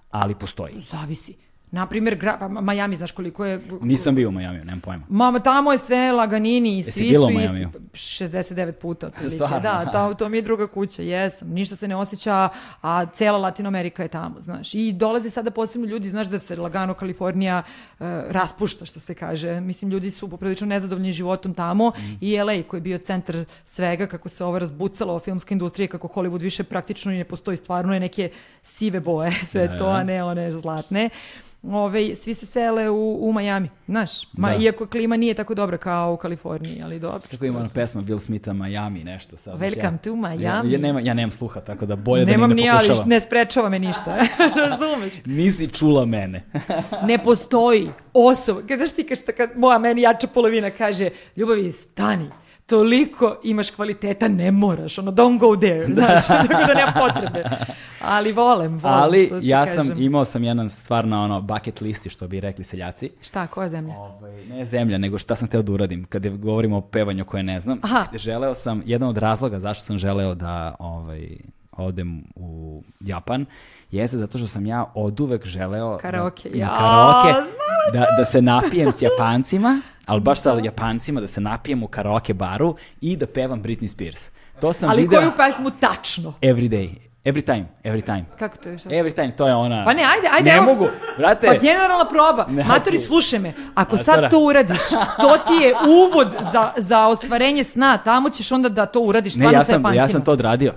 [SPEAKER 1] ali postoji.
[SPEAKER 2] Zavisi. Naprimjer, gra, pa Miami, znaš koliko je...
[SPEAKER 1] Nisam bio u Majamiju, nemam pojma.
[SPEAKER 2] Mama, tamo je sve laganini i
[SPEAKER 1] Jesi
[SPEAKER 2] svi
[SPEAKER 1] bila u
[SPEAKER 2] su
[SPEAKER 1] Majamiju?
[SPEAKER 2] isti. 69 puta otprilike. Da, to, to mi je druga kuća, jesam. Ništa se ne osjeća, a cela Latinoamerika je tamo, znaš. I dolaze sada posebno ljudi, znaš da se lagano Kalifornija uh, raspušta, što se kaže. Mislim, ljudi su poprilično nezadovoljni životom tamo
[SPEAKER 1] Mhm.
[SPEAKER 2] i LA koji je bio centar svega, kako se ovo razbucalo, filmska industrija, kako Hollywood više praktično i ne postoji, stvarno je neke sive boje, sve to, a ne one zlatne. Ove, svi se sele u, u Miami, znaš, ma,
[SPEAKER 1] Da.
[SPEAKER 2] iako klima nije tako dobra kao u Kaliforniji, ali dobro.
[SPEAKER 1] Kako ima ona pesma Will Smitha Miami, nešto sad.
[SPEAKER 2] Welcome to Miami.
[SPEAKER 1] Ja, ja, nema, ja nemam sluha, tako da bolje
[SPEAKER 2] Nemam
[SPEAKER 1] da
[SPEAKER 2] ni
[SPEAKER 1] ni
[SPEAKER 2] ja,
[SPEAKER 1] ne
[SPEAKER 2] ali
[SPEAKER 1] pokušava.
[SPEAKER 2] ne sprečava me ništa, razumeš?
[SPEAKER 1] Nisi čula mene.
[SPEAKER 2] Ne postoji osoba, kad znaš ti kad, šta- kad moja meni jača polovina kaže, ljubavi, stani, toliko imaš kvaliteta, ne moraš, ono, don't go there, znaš, tako da nema potrebe. Ali volem, volem,
[SPEAKER 1] Ali
[SPEAKER 2] što
[SPEAKER 1] ja
[SPEAKER 2] kažem.
[SPEAKER 1] sam, imao sam jedan stvar na ono bucket listi, što bi rekli seljaci.
[SPEAKER 2] Šta, koja zemlja?
[SPEAKER 1] Ovaj, ne zemlja, nego šta sam teo da uradim. Kad je govorimo o pevanju koje ne znam,
[SPEAKER 2] Aha.
[SPEAKER 1] želeo sam, jedan od razloga zašto sam želeo da ovaj, odem u Japan, jeste zato što sam ja oduvek želeo
[SPEAKER 2] Karaoke.
[SPEAKER 1] da,
[SPEAKER 2] Ja,
[SPEAKER 1] na karaoke, da, da se napijem s Japancima, ali baš sa Japancima, da se napijem u karaoke baru i da pevam Britney Spears. To sam
[SPEAKER 2] Ali
[SPEAKER 1] video
[SPEAKER 2] koju pesmu tačno?
[SPEAKER 1] every day. Every time, every time.
[SPEAKER 2] Kako to je? šta?
[SPEAKER 1] Every time, to je ona...
[SPEAKER 2] Pa ne, ajde, ajde.
[SPEAKER 1] Ne
[SPEAKER 2] evo-
[SPEAKER 1] mogu, brate.
[SPEAKER 2] Pa generalna proba.
[SPEAKER 1] Ne,
[SPEAKER 2] Matori,
[SPEAKER 1] ti-
[SPEAKER 2] slušaj me. Ako
[SPEAKER 1] Matora.
[SPEAKER 2] sad to uradiš, to ti je uvod za, za ostvarenje sna. Tamo ćeš onda da to uradiš
[SPEAKER 1] Ne, ja
[SPEAKER 2] sa
[SPEAKER 1] sam, ja sam to odradio.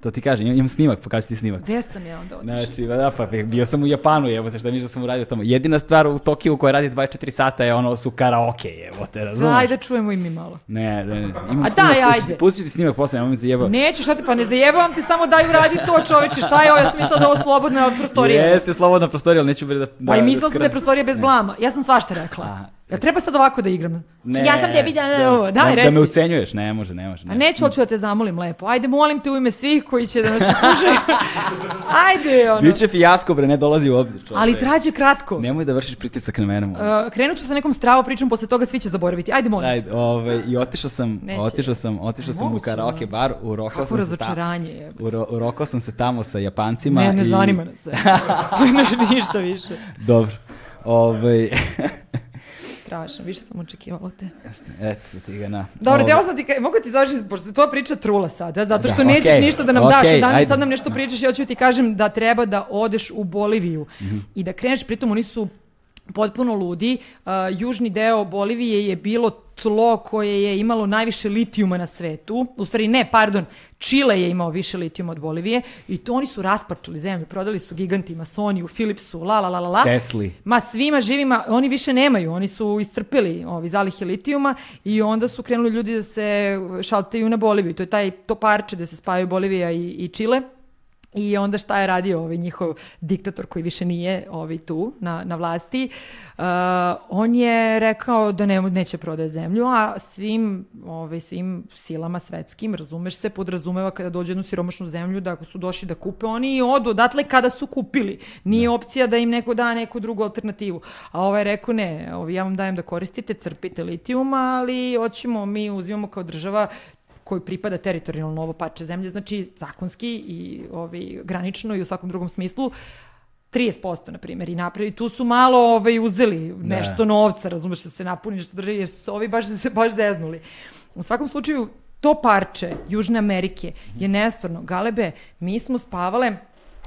[SPEAKER 1] To ti kažem, imam, snimak, pokaži ti snimak.
[SPEAKER 2] Gde sam ja onda otišla?
[SPEAKER 1] Znači, da, pa bio sam u Japanu, jebote, šta miš da sam uradio tamo. Jedina stvar u Tokiju koja radi 24 sata je ono su karaoke, jebote, razumiješ?
[SPEAKER 2] Ajde da čujemo i mi malo.
[SPEAKER 1] Ne, ne, ne. Imam
[SPEAKER 2] A
[SPEAKER 1] snimak,
[SPEAKER 2] daj, ajde.
[SPEAKER 1] Pustit ti snimak posle, nemoj me zajebao.
[SPEAKER 2] Neću, šta ti, pa ne zajebavam ti, samo daj uradi to čoveče, šta je ovo, ja sam mislila da ovo slobodna prostorija.
[SPEAKER 1] Jeste slobodna prostorija, ali neću bre da...
[SPEAKER 2] Pa i
[SPEAKER 1] da
[SPEAKER 2] mislila sam da je prostorija bez blama. Ja sam svašta rekla.
[SPEAKER 1] Aha.
[SPEAKER 2] Ja treba sad ovako da igram.
[SPEAKER 1] Ne,
[SPEAKER 2] ja sam tebi da, ovo,
[SPEAKER 1] da,
[SPEAKER 2] daj,
[SPEAKER 1] da, me ucenjuješ, ne može, ne može.
[SPEAKER 2] A
[SPEAKER 1] Ne.
[SPEAKER 2] neću, hoću da te zamolim lepo. Ajde, molim te u ime svih koji će da nas slušaju. Ajde, ono.
[SPEAKER 1] Biće fijasko, bre, ne dolazi u obzir, čovječe.
[SPEAKER 2] Ali trađe kratko.
[SPEAKER 1] Nemoj da vršiš pritisak na mene.
[SPEAKER 2] Uh, krenut ću sa nekom stravo pričom, posle toga svi će zaboraviti. Ajde, molim.
[SPEAKER 1] Ajde, ovaj, i otišao sam,
[SPEAKER 2] Neće.
[SPEAKER 1] otišao sam, otišao sam u karaoke
[SPEAKER 2] da.
[SPEAKER 1] bar, urokao
[SPEAKER 2] Kako
[SPEAKER 1] sam se
[SPEAKER 2] razočaranje je.
[SPEAKER 1] Uro, urokao sam se tamo sa Japancima
[SPEAKER 2] Ne, ne
[SPEAKER 1] i...
[SPEAKER 2] zanima nas. Nemaš ništa više.
[SPEAKER 1] Dobro. Ovaj,
[SPEAKER 2] Strašno, više sam očekivala te.
[SPEAKER 1] eto ti ga na.
[SPEAKER 2] Dobro, htjela sam ti, ka- mogu ti završiti, pošto je tvoja priča trula sada, zato što
[SPEAKER 1] Da,
[SPEAKER 2] nećeš
[SPEAKER 1] okej,
[SPEAKER 2] ništa da nam daš,
[SPEAKER 1] okej,
[SPEAKER 2] a danas
[SPEAKER 1] ajde.
[SPEAKER 2] sad nam nešto pričaš, ja ću ti kažem da treba da odeš u Boliviju
[SPEAKER 1] Mhm.
[SPEAKER 2] i da kreneš, pritom oni su potpuno ludi. Uh, južni deo Bolivije je bilo tlo koje je imalo najviše litijuma na svetu. U stvari ne, pardon, Čile je imao više litijuma od Bolivije i to oni su rasparčali zemlju, prodali su gigantima, Sonyu, Philipsu, la la la la la.
[SPEAKER 1] Tesli.
[SPEAKER 2] Ma svima živima, oni više nemaju, oni su iscrpili ovi zalihe litijuma i onda su krenuli ljudi da se šaltaju na Boliviju. To je taj to parče da se spajaju Bolivija i, i Čile. I onda šta je radio ovaj njihov diktator koji više nije ovaj tu na, na vlasti, uh, on je rekao da ne, neće prodaje zemlju, a svim, ovaj, svim silama svetskim, razumeš se, podrazumeva kada dođe jednu siromašnu zemlju da ako su došli da kupe oni i odu odatle kada su kupili. Nije opcija da im neko da neku drugu alternativu. A ovaj rekao ne, ovaj, ja vam dajem da koristite, crpite litijum, ali hoćemo, mi uzimamo kao država koji pripada teritorijalno ovo pače zemlje, znači zakonski i ovaj, granično i u svakom drugom smislu, 30% na primjer i napravi, tu su malo ovaj, uzeli nešto novca, razumeš da se napuni, nešto drže, jer su ovi baš se baš zeznuli. U svakom slučaju, to parče Južne Amerike je nestvarno. Galebe, mi smo spavale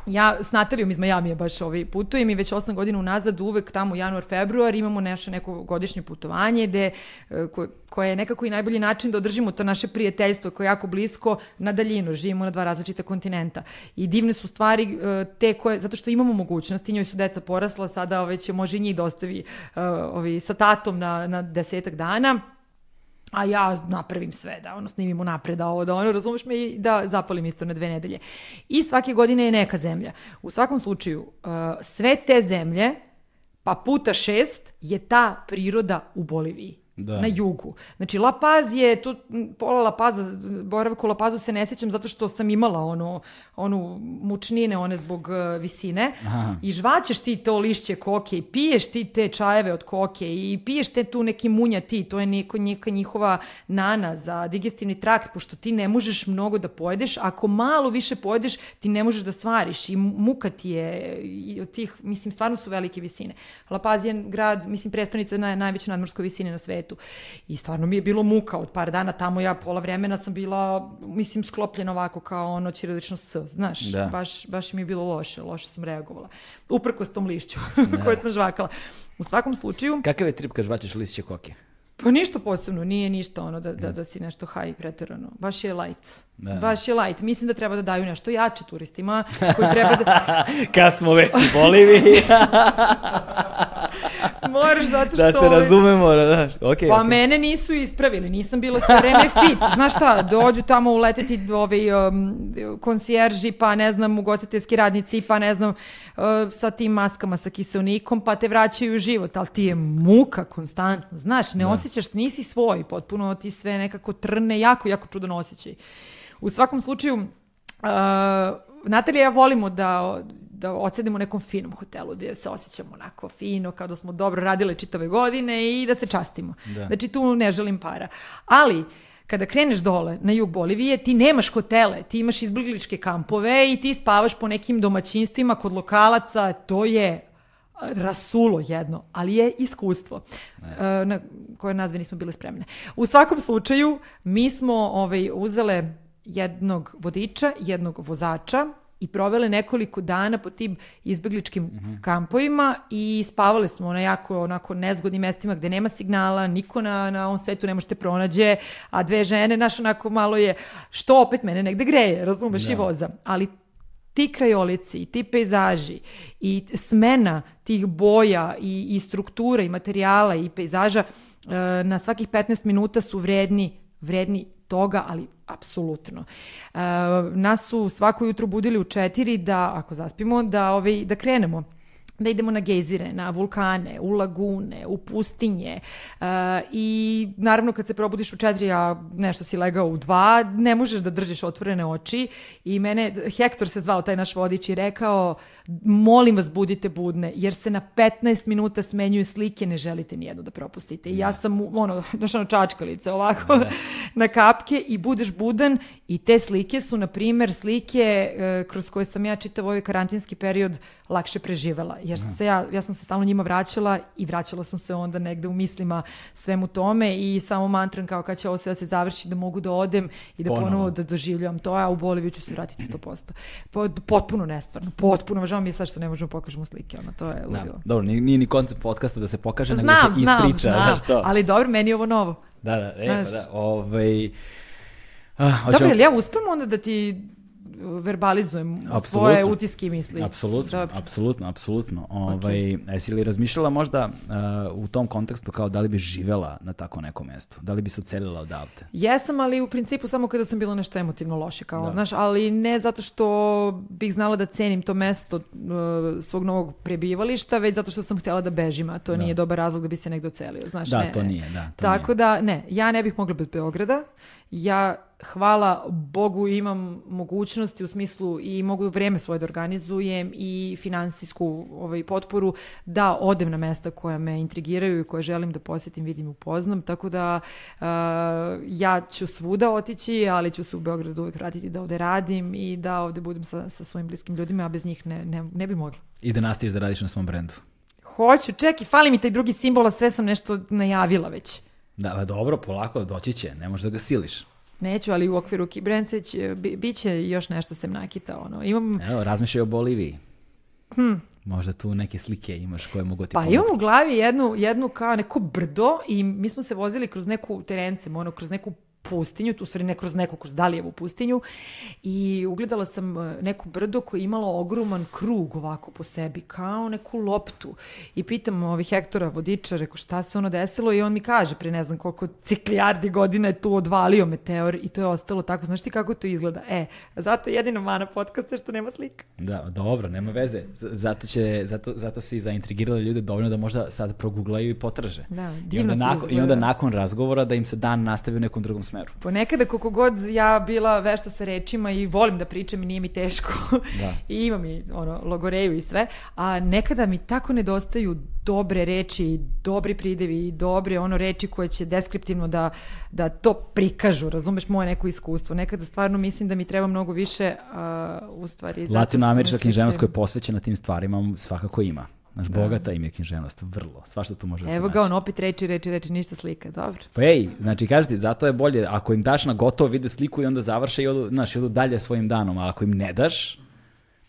[SPEAKER 2] ja s Natalijom iz Majamija baš ovaj, putujem i već 8 godina unazad uvek tamo januar, februar imamo naše neko godišnje putovanje gde, e, ko, koje je nekako i najbolji način da održimo to naše prijateljstvo koje je jako blisko na daljinu, živimo na dva različita kontinenta. I divne su stvari e, te koje, zato što imamo mogućnosti, njoj su deca porasla, sada već može i njih dostavi da ovi, sa tatom na, na desetak dana, a ja napravim sve, da ono snimimo napred, da ovo, da ono, razumeš me, i da zapalim isto na dve nedelje. I svake godine je neka zemlja. U svakom slučaju, uh, sve te zemlje, pa puta šest, je ta priroda u Boliviji da. na jugu. Znači, La Paz je, tu, pola La Paza, boravku La Pazu se ne sjećam zato što sam imala ono, onu mučnine, one zbog uh, visine. Aha. I žvaćeš ti to lišće koke i piješ ti te čajeve od koke i piješ te tu neki munja ti, to je neko, neka njihova nana za digestivni trakt, pošto ti ne možeš mnogo da pojedeš. Ako malo više pojedeš, ti ne možeš da svariš i muka ti je i od tih, mislim, stvarno su velike visine. La Paz je grad, mislim, prestonica na najveće nadmorskoj visine na svetu svetu. I stvarno mi je bilo muka od par dana tamo, ja pola vremena sam bila, mislim, sklopljena ovako kao ono ćirilično s, znaš, da. baš, baš mi je bilo loše, loše sam reagovala. Uprko s tom lišću da. koje sam žvakala. U svakom slučaju...
[SPEAKER 1] Kakav je trip kad žvaćeš lišće koke?
[SPEAKER 2] Pa ništa posebno, nije ništa ono da, da, da si nešto high preterano. Baš je light. Da. Baš je light. Mislim da treba da daju nešto jače turistima koji treba da...
[SPEAKER 1] Kad smo već u Boliviji.
[SPEAKER 2] Moraš zato što...
[SPEAKER 1] Da se razumemo, da, znaš. Okay,
[SPEAKER 2] pa
[SPEAKER 1] okay.
[SPEAKER 2] mene nisu ispravili, nisam bila sve vreme fit. Znaš šta, dođu tamo uleteti ovaj, um, konsjerži, pa ne znam, ugostiteljski radnici, pa ne znam, uh, sa tim maskama sa kiselnikom, pa te vraćaju u život, ali ti je muka konstantno, znaš, ne da. Osjećaš, nisi svoj, potpuno ti sve nekako trne, jako, jako čudan osjećaj. U svakom slučaju, uh, Natalija ja volimo da da odsedemo u nekom finom hotelu gdje se osjećamo onako fino, kao da smo dobro radile čitave godine i da se častimo. Da. Znači tu ne želim para. Ali, kada kreneš dole na jug Bolivije, ti nemaš hotele, ti imaš izbligličke kampove i ti spavaš po nekim domaćinstvima kod lokalaca, to je rasulo jedno, ali je iskustvo ne. na koje nazve nismo bile spremne. U svakom slučaju, mi smo ovaj, uzele jednog vodiča, jednog vozača i provele nekoliko dana po tim izbegličkim mm -hmm. kampovima i spavali smo na jako onako nezgodnim mestima gde nema signala, niko na, na ovom svetu ne možete pronađe, a dve žene, naš onako malo je, što opet mene negde greje, razumeš, da. i voza. Ali ti krajolici i ti pejzaži i smena tih boja i, i struktura i materijala i pejzaža uh, na svakih 15 minuta su vredni, vredni toga, ali apsolutno. E, nas su svako jutro budili u četiri da, ako zaspimo, da, ovaj, da krenemo da idemo na gejzire, na vulkane, u lagune, u pustinje uh, i naravno kad se probudiš u četiri, a nešto si legao u dva, ne možeš da držiš otvorene oči i mene, Hektor se zvao taj naš vodič i rekao molim vas budite budne jer se na 15 minuta smenjuju slike, ne želite ni jednu da propustite i ja da. sam ono, znaš ono čačkalice ovako ne. Da. na kapke i budeš budan i te slike su na primer slike uh, kroz koje sam ja čitav ovaj karantinski period lakše preživela jer sam se ja, ja sam se stalno njima vraćala i vraćala sam se onda negde u mislima svemu tome i samo mantram kao kad će ovo sve da se završi da mogu da odem i da ponovo, ponovo da doživljavam to, a u Boliviju ću se vratiti 100%. Potpuno nestvarno, potpuno, žao mi je sad što ne možemo da pokažemo slike, ono, to je da, ludilo.
[SPEAKER 1] Da, dobro, nije, nije ni koncept podcasta da se pokaže, nego da se ispriča. Znam, znam,
[SPEAKER 2] ali dobro, meni je ovo novo.
[SPEAKER 1] Da, da, e, pa da, ovaj...
[SPEAKER 2] Ah, Dobro, ali ja uspem onda da ti verbalizujem Absolutno. svoje utiske i misli.
[SPEAKER 1] Apsolutno, Dobro. apsolutno, apsolutno. Ovaj, okay. Jesi li razmišljala možda uh, u tom kontekstu kao da li bi živela na tako nekom mestu? Da li bi se ocelila odavde?
[SPEAKER 2] Jesam, ali u principu samo kada sam bila nešto emotivno loše. Kao, da. znaš, ali ne zato što bih znala da cenim to mesto uh, svog novog prebivališta, već zato što sam htjela da bežim, a to da. nije dobar razlog da bi se negde ocelio. Znaš,
[SPEAKER 1] da,
[SPEAKER 2] ne,
[SPEAKER 1] to nije. Da, to
[SPEAKER 2] Tako
[SPEAKER 1] nije.
[SPEAKER 2] da, ne, ja ne bih mogla bez Beograda. Ja hvala Bogu imam mogućnosti u smislu i mogu vreme svoje da organizujem i finansijsku ovaj, potporu da odem na mesta koja me intrigiraju i koje želim da posjetim, vidim i upoznam, tako da uh, ja ću svuda otići, ali ću se u Beogradu uvek vratiti da ovde radim i da ovde budem sa, sa svojim bliskim ljudima, a bez njih ne, ne, ne bi mogla.
[SPEAKER 1] I da nastaviš da radiš na svom brendu.
[SPEAKER 2] Hoću, čekaj, fali mi taj drugi simbol, a sve sam nešto najavila već.
[SPEAKER 1] Da, dobro, polako, doći će, ne možeš da ga siliš.
[SPEAKER 2] Neću, ali u okviru Kibrence će, bi, bit će još nešto sem nakita. Ono. Imam,
[SPEAKER 1] Evo, razmišljaj o Boliviji.
[SPEAKER 2] hm,
[SPEAKER 1] Možda tu neke slike imaš koje mogu ti
[SPEAKER 2] Pa
[SPEAKER 1] pomoći.
[SPEAKER 2] imam u glavi jednu, jednu kao neko brdo i mi smo se vozili kroz neku terence, ono, kroz neku pustinju, tu stvari ne kroz neku, kroz Dalijevu pustinju i ugledala sam e, neku brdo koje je imalo ogroman krug ovako po sebi, kao neku loptu. I pitam ovih Hektora vodiča, reko šta se ono desilo i on mi kaže pre ne znam koliko ciklijardi godina je tu odvalio meteor i to je ostalo tako. Znaš ti kako to izgleda? E, zato je jedina mana podcasta što nema slika.
[SPEAKER 1] Da, dobro, nema veze. Zato, će, zato, zato si zaintrigirali ljude dovoljno da možda sad proguglaju i potraže.
[SPEAKER 2] Da,
[SPEAKER 1] I
[SPEAKER 2] divno
[SPEAKER 1] onda,
[SPEAKER 2] to
[SPEAKER 1] nakon, I onda nakon razgovora da im se dan nastavi u nekom drugom smeru.
[SPEAKER 2] Ponekada koliko god ja bila vešta sa rečima i volim da pričam i nije mi teško
[SPEAKER 1] Da.
[SPEAKER 2] i imam i ono, logoreju i sve, a nekada mi tako nedostaju dobre reči i dobri pridevi i dobre ono reči koje će deskriptivno da, da to prikažu, razumeš moje neko iskustvo. Nekada stvarno mislim da mi treba mnogo više, a, u stvari...
[SPEAKER 1] Latinoamerička književnost koja je posvećena tim stvarima svakako ima. Znaš, bogata im je književnost, vrlo. Svašta tu može da se
[SPEAKER 2] Evo ga on opet reči, reči, reči, ništa slika, dobro.
[SPEAKER 1] Pa ej, znači kažeš ti, zato je bolje, ako im daš na gotovo vide sliku i onda završe i odu, znaš, i odu dalje svojim danom, a ako im ne daš,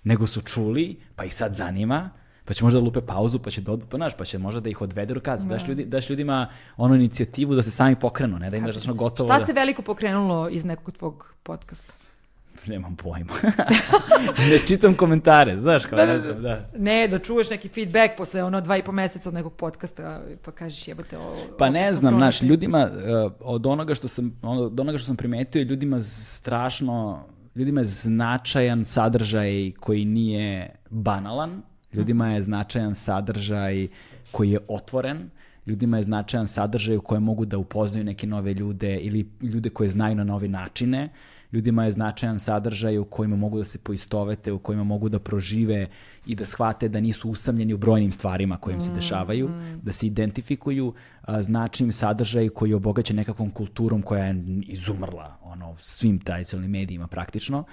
[SPEAKER 1] nego su čuli, pa ih sad zanima, pa će možda da lupe pauzu, pa će da odu, pa znaš, pa će možda da ih odvede rukac, daš, ljudi, daš ljudima onu inicijativu da se sami pokrenu, ne da im daš na gotovo
[SPEAKER 2] Šta
[SPEAKER 1] da...
[SPEAKER 2] se veliko pokrenulo iz nekog tvog podcasta?
[SPEAKER 1] Nemam pojma. ne čitam komentare, znaš, kao ne znam, da.
[SPEAKER 2] Ne, da čuješ neki feedback posle ono dva i po meseca od nekog podcasta pa kažeš jebote ovo.
[SPEAKER 1] Pa ne znam, znaš, ljudima, uh, od onoga što sam, od onoga što sam primetio, je ljudima strašno, ljudima je značajan sadržaj koji nije banalan, ljudima je značajan sadržaj koji je otvoren, ljudima je značajan sadržaj u kojem mogu da upoznaju neke nove ljude ili ljude koje znaju na nove načine, ljudima je značajan sadržaj u kojima mogu da se poistovete, u kojima mogu da prožive i da shvate da nisu usamljeni u brojnim stvarima koje im se dešavaju, da se identifikuju, a, znači im sadržaj koji je obogaćen nekakvom kulturom koja je izumrla ono, svim tradicionalnim medijima praktično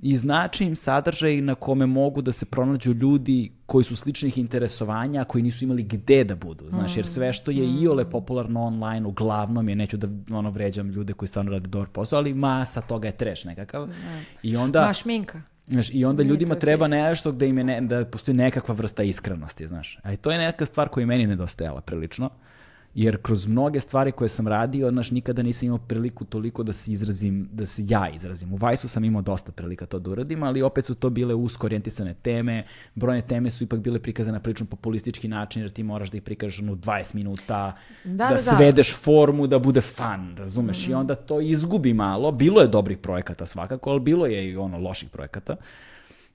[SPEAKER 1] i znači im sadržaj na kome mogu da se pronađu ljudi koji su sličnih interesovanja, koji nisu imali gde da budu, znaš, jer sve što je iole popularno online, uglavnom je, neću da ono vređam ljude koji stvarno rade dobar posao, ali masa toga je treš nekakav. I onda...
[SPEAKER 2] Ma šminka.
[SPEAKER 1] Znaš, I onda
[SPEAKER 2] Nije
[SPEAKER 1] ljudima treba nešto gde im je ne, da postoji nekakva vrsta iskrenosti, znaš. A i to je neka stvar koja je meni nedostajala prilično. Jer kroz mnoge stvari koje sam radio, znaš, nikada nisam imao priliku toliko da se izrazim, da se ja izrazim. U Vajsu sam imao dosta prilika to da uradim, ali opet su to bile usko orijentisane teme. Brojne teme su ipak bile prikazane na prilično populistički način, jer ti moraš da ih prikažeš ono 20 minuta,
[SPEAKER 2] Da,
[SPEAKER 1] da,
[SPEAKER 2] da, da.
[SPEAKER 1] svedeš formu, da bude fan, razumeš? I onda to izgubi malo. Bilo je dobrih projekata svakako, ali bilo je i ono loših projekata.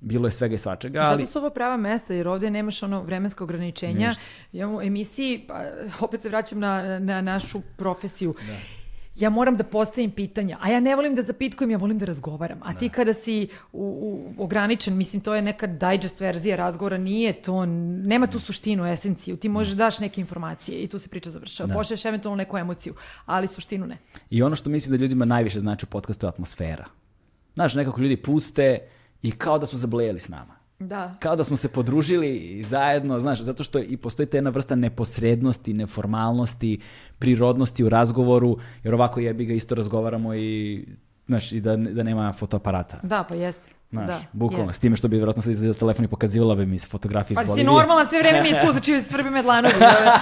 [SPEAKER 1] Bilo je svega i svačega, ali...
[SPEAKER 2] Zato su ovo prava mesta, jer ovdje nemaš ono vremensko ograničenja.
[SPEAKER 1] Ništa.
[SPEAKER 2] Imamo emisiji, pa, opet se vraćam na, na našu profesiju. Ja moram da postavim pitanja, a ja ne volim da zapitkujem, ja volim da razgovaram. A ti kada si u, u, ograničen, mislim, to je neka digest verzija razgovora, nije to, nema tu suštinu, esenciju. Ti možeš daš neke informacije i tu se priča završava. Pošlješ eventualno neku emociju, ali suštinu ne.
[SPEAKER 1] I ono što mislim da ljudima najviše znači u podcastu je atmosfera. Znaš, nekako ljudi puste i kao da su zablejali s nama.
[SPEAKER 2] Da.
[SPEAKER 1] Kao da smo se podružili zajedno, znaš, zato što i postoji ta jedna vrsta neposrednosti, neformalnosti, prirodnosti u razgovoru, jer ovako jebi ga isto razgovaramo i, znaš, i da, da nema fotoaparata.
[SPEAKER 2] Da, pa jeste.
[SPEAKER 1] Znaš,
[SPEAKER 2] da,
[SPEAKER 1] bukvalno,
[SPEAKER 2] jeste.
[SPEAKER 1] s time što bi vjerojatno sad izgledao telefon i pokazivala bi mi se fotografije iz
[SPEAKER 2] Pa si
[SPEAKER 1] Bolivije.
[SPEAKER 2] normalna, sve vreme mi je tu, znači Srbi Medlanovi,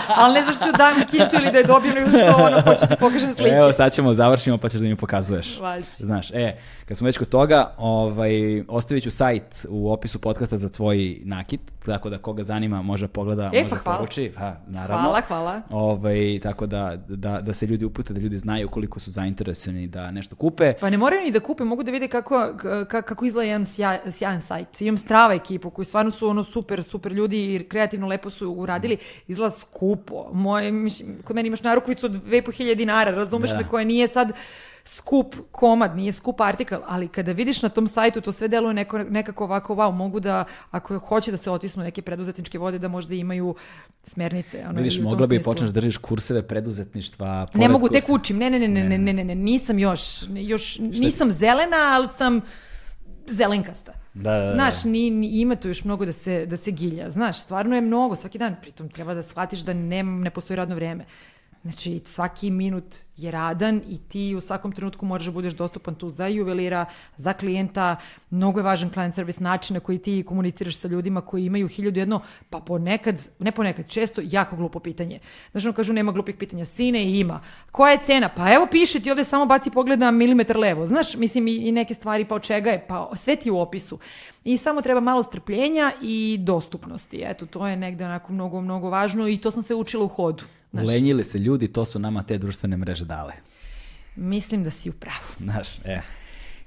[SPEAKER 2] ali ne znaš ću dam kintu ili da je dobijem, nego što ono, hoću ti pokažem slike.
[SPEAKER 1] Evo, sad ćemo, završimo pa ćeš da mi pokazuješ.
[SPEAKER 2] Važi.
[SPEAKER 1] Znaš, e, kad smo već kod toga, ovaj, ostavit ću sajt u opisu podcasta za tvoj nakit, tako da koga zanima može pogleda,
[SPEAKER 2] E,
[SPEAKER 1] može
[SPEAKER 2] pa hvala.
[SPEAKER 1] poruči. Pa, naravno.
[SPEAKER 2] Hvala, hvala.
[SPEAKER 1] Ovaj, tako da, da, da se ljudi upute, da ljudi znaju koliko su zainteresovani da nešto kupe.
[SPEAKER 2] Pa ne moraju ni da kupe, mogu da vide kako, ka- kako izgleda jedan sjaj, sjajan sajt. Imam strava ekipu koji stvarno su ono super, super ljudi i kreativno lepo su uradili. Izgleda skupo. Moje, kod mene imaš narukvicu od 2500 dinara, razumeš
[SPEAKER 1] Da.
[SPEAKER 2] me, koja nije sad skup komad, nije skup artikal, ali kada vidiš na tom sajtu to sve deluje neko, nekako ovako, wow, mogu da, ako hoće da se otisnu neke preduzetničke vode, da možda imaju smernice. Ono,
[SPEAKER 1] Vidiš, mogla bi počneš da držiš kurseve preduzetništva.
[SPEAKER 2] Ne mogu, tek
[SPEAKER 1] kursa.
[SPEAKER 2] učim. Ne, ne, ne, ne, ne, ne, ne, ne, nisam još, još nisam zelena, ali sam zelenkasta.
[SPEAKER 1] Da, da, da.
[SPEAKER 2] Znaš, ni, ni, ima tu još mnogo da se, da se gilja. Znaš, stvarno je mnogo svaki dan. Pritom treba da shvatiš da ne, ne postoji radno vrijeme. Znači, svaki minut je radan i ti u svakom trenutku moraš da budeš dostupan tu za juvelira, za klijenta. Mnogo je važan client service način na koji ti komuniciraš sa ljudima koji imaju hiljadu jedno, pa ponekad, ne ponekad, često jako glupo pitanje. Znaš, ono kažu, nema glupih pitanja. Sine, ima. Koja je cena? Pa evo piše ti ovde samo baci pogled na milimetar levo. Znaš, mislim i neke stvari, pa od čega je, pa sve ti u opisu. I samo treba malo strpljenja i dostupnosti. Eto, to je negde onako mnogo, mnogo važno i to sam sve učila u hodu.
[SPEAKER 1] Znaš. Lenjili se ljudi, to su nama te društvene mreže dale.
[SPEAKER 2] Mislim da si u pravu.
[SPEAKER 1] Znaš, e.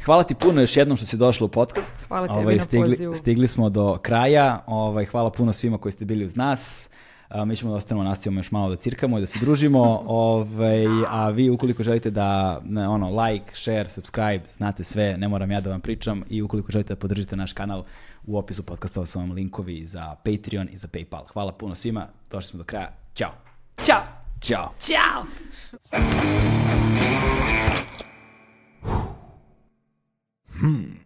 [SPEAKER 1] Hvala ti puno još jednom što si došla u podcast.
[SPEAKER 2] Hvala tebi ovaj,
[SPEAKER 1] stigli,
[SPEAKER 2] na pozivu.
[SPEAKER 1] Stigli smo do kraja. Ovaj, hvala puno svima koji ste bili uz nas. A, mi ćemo da ostanemo, nastavimo još malo da cirkamo i da se družimo. Ovaj, a vi ukoliko želite da ne, ono, like, share, subscribe, znate sve, ne moram ja da vam pričam i ukoliko želite da podržite naš kanal, u opisu podcasta su vam linkovi za Patreon i za PayPal. Hvala puno svima, došli smo do kraja. Ćao!
[SPEAKER 2] 叫
[SPEAKER 1] 叫
[SPEAKER 2] 叫。嗯。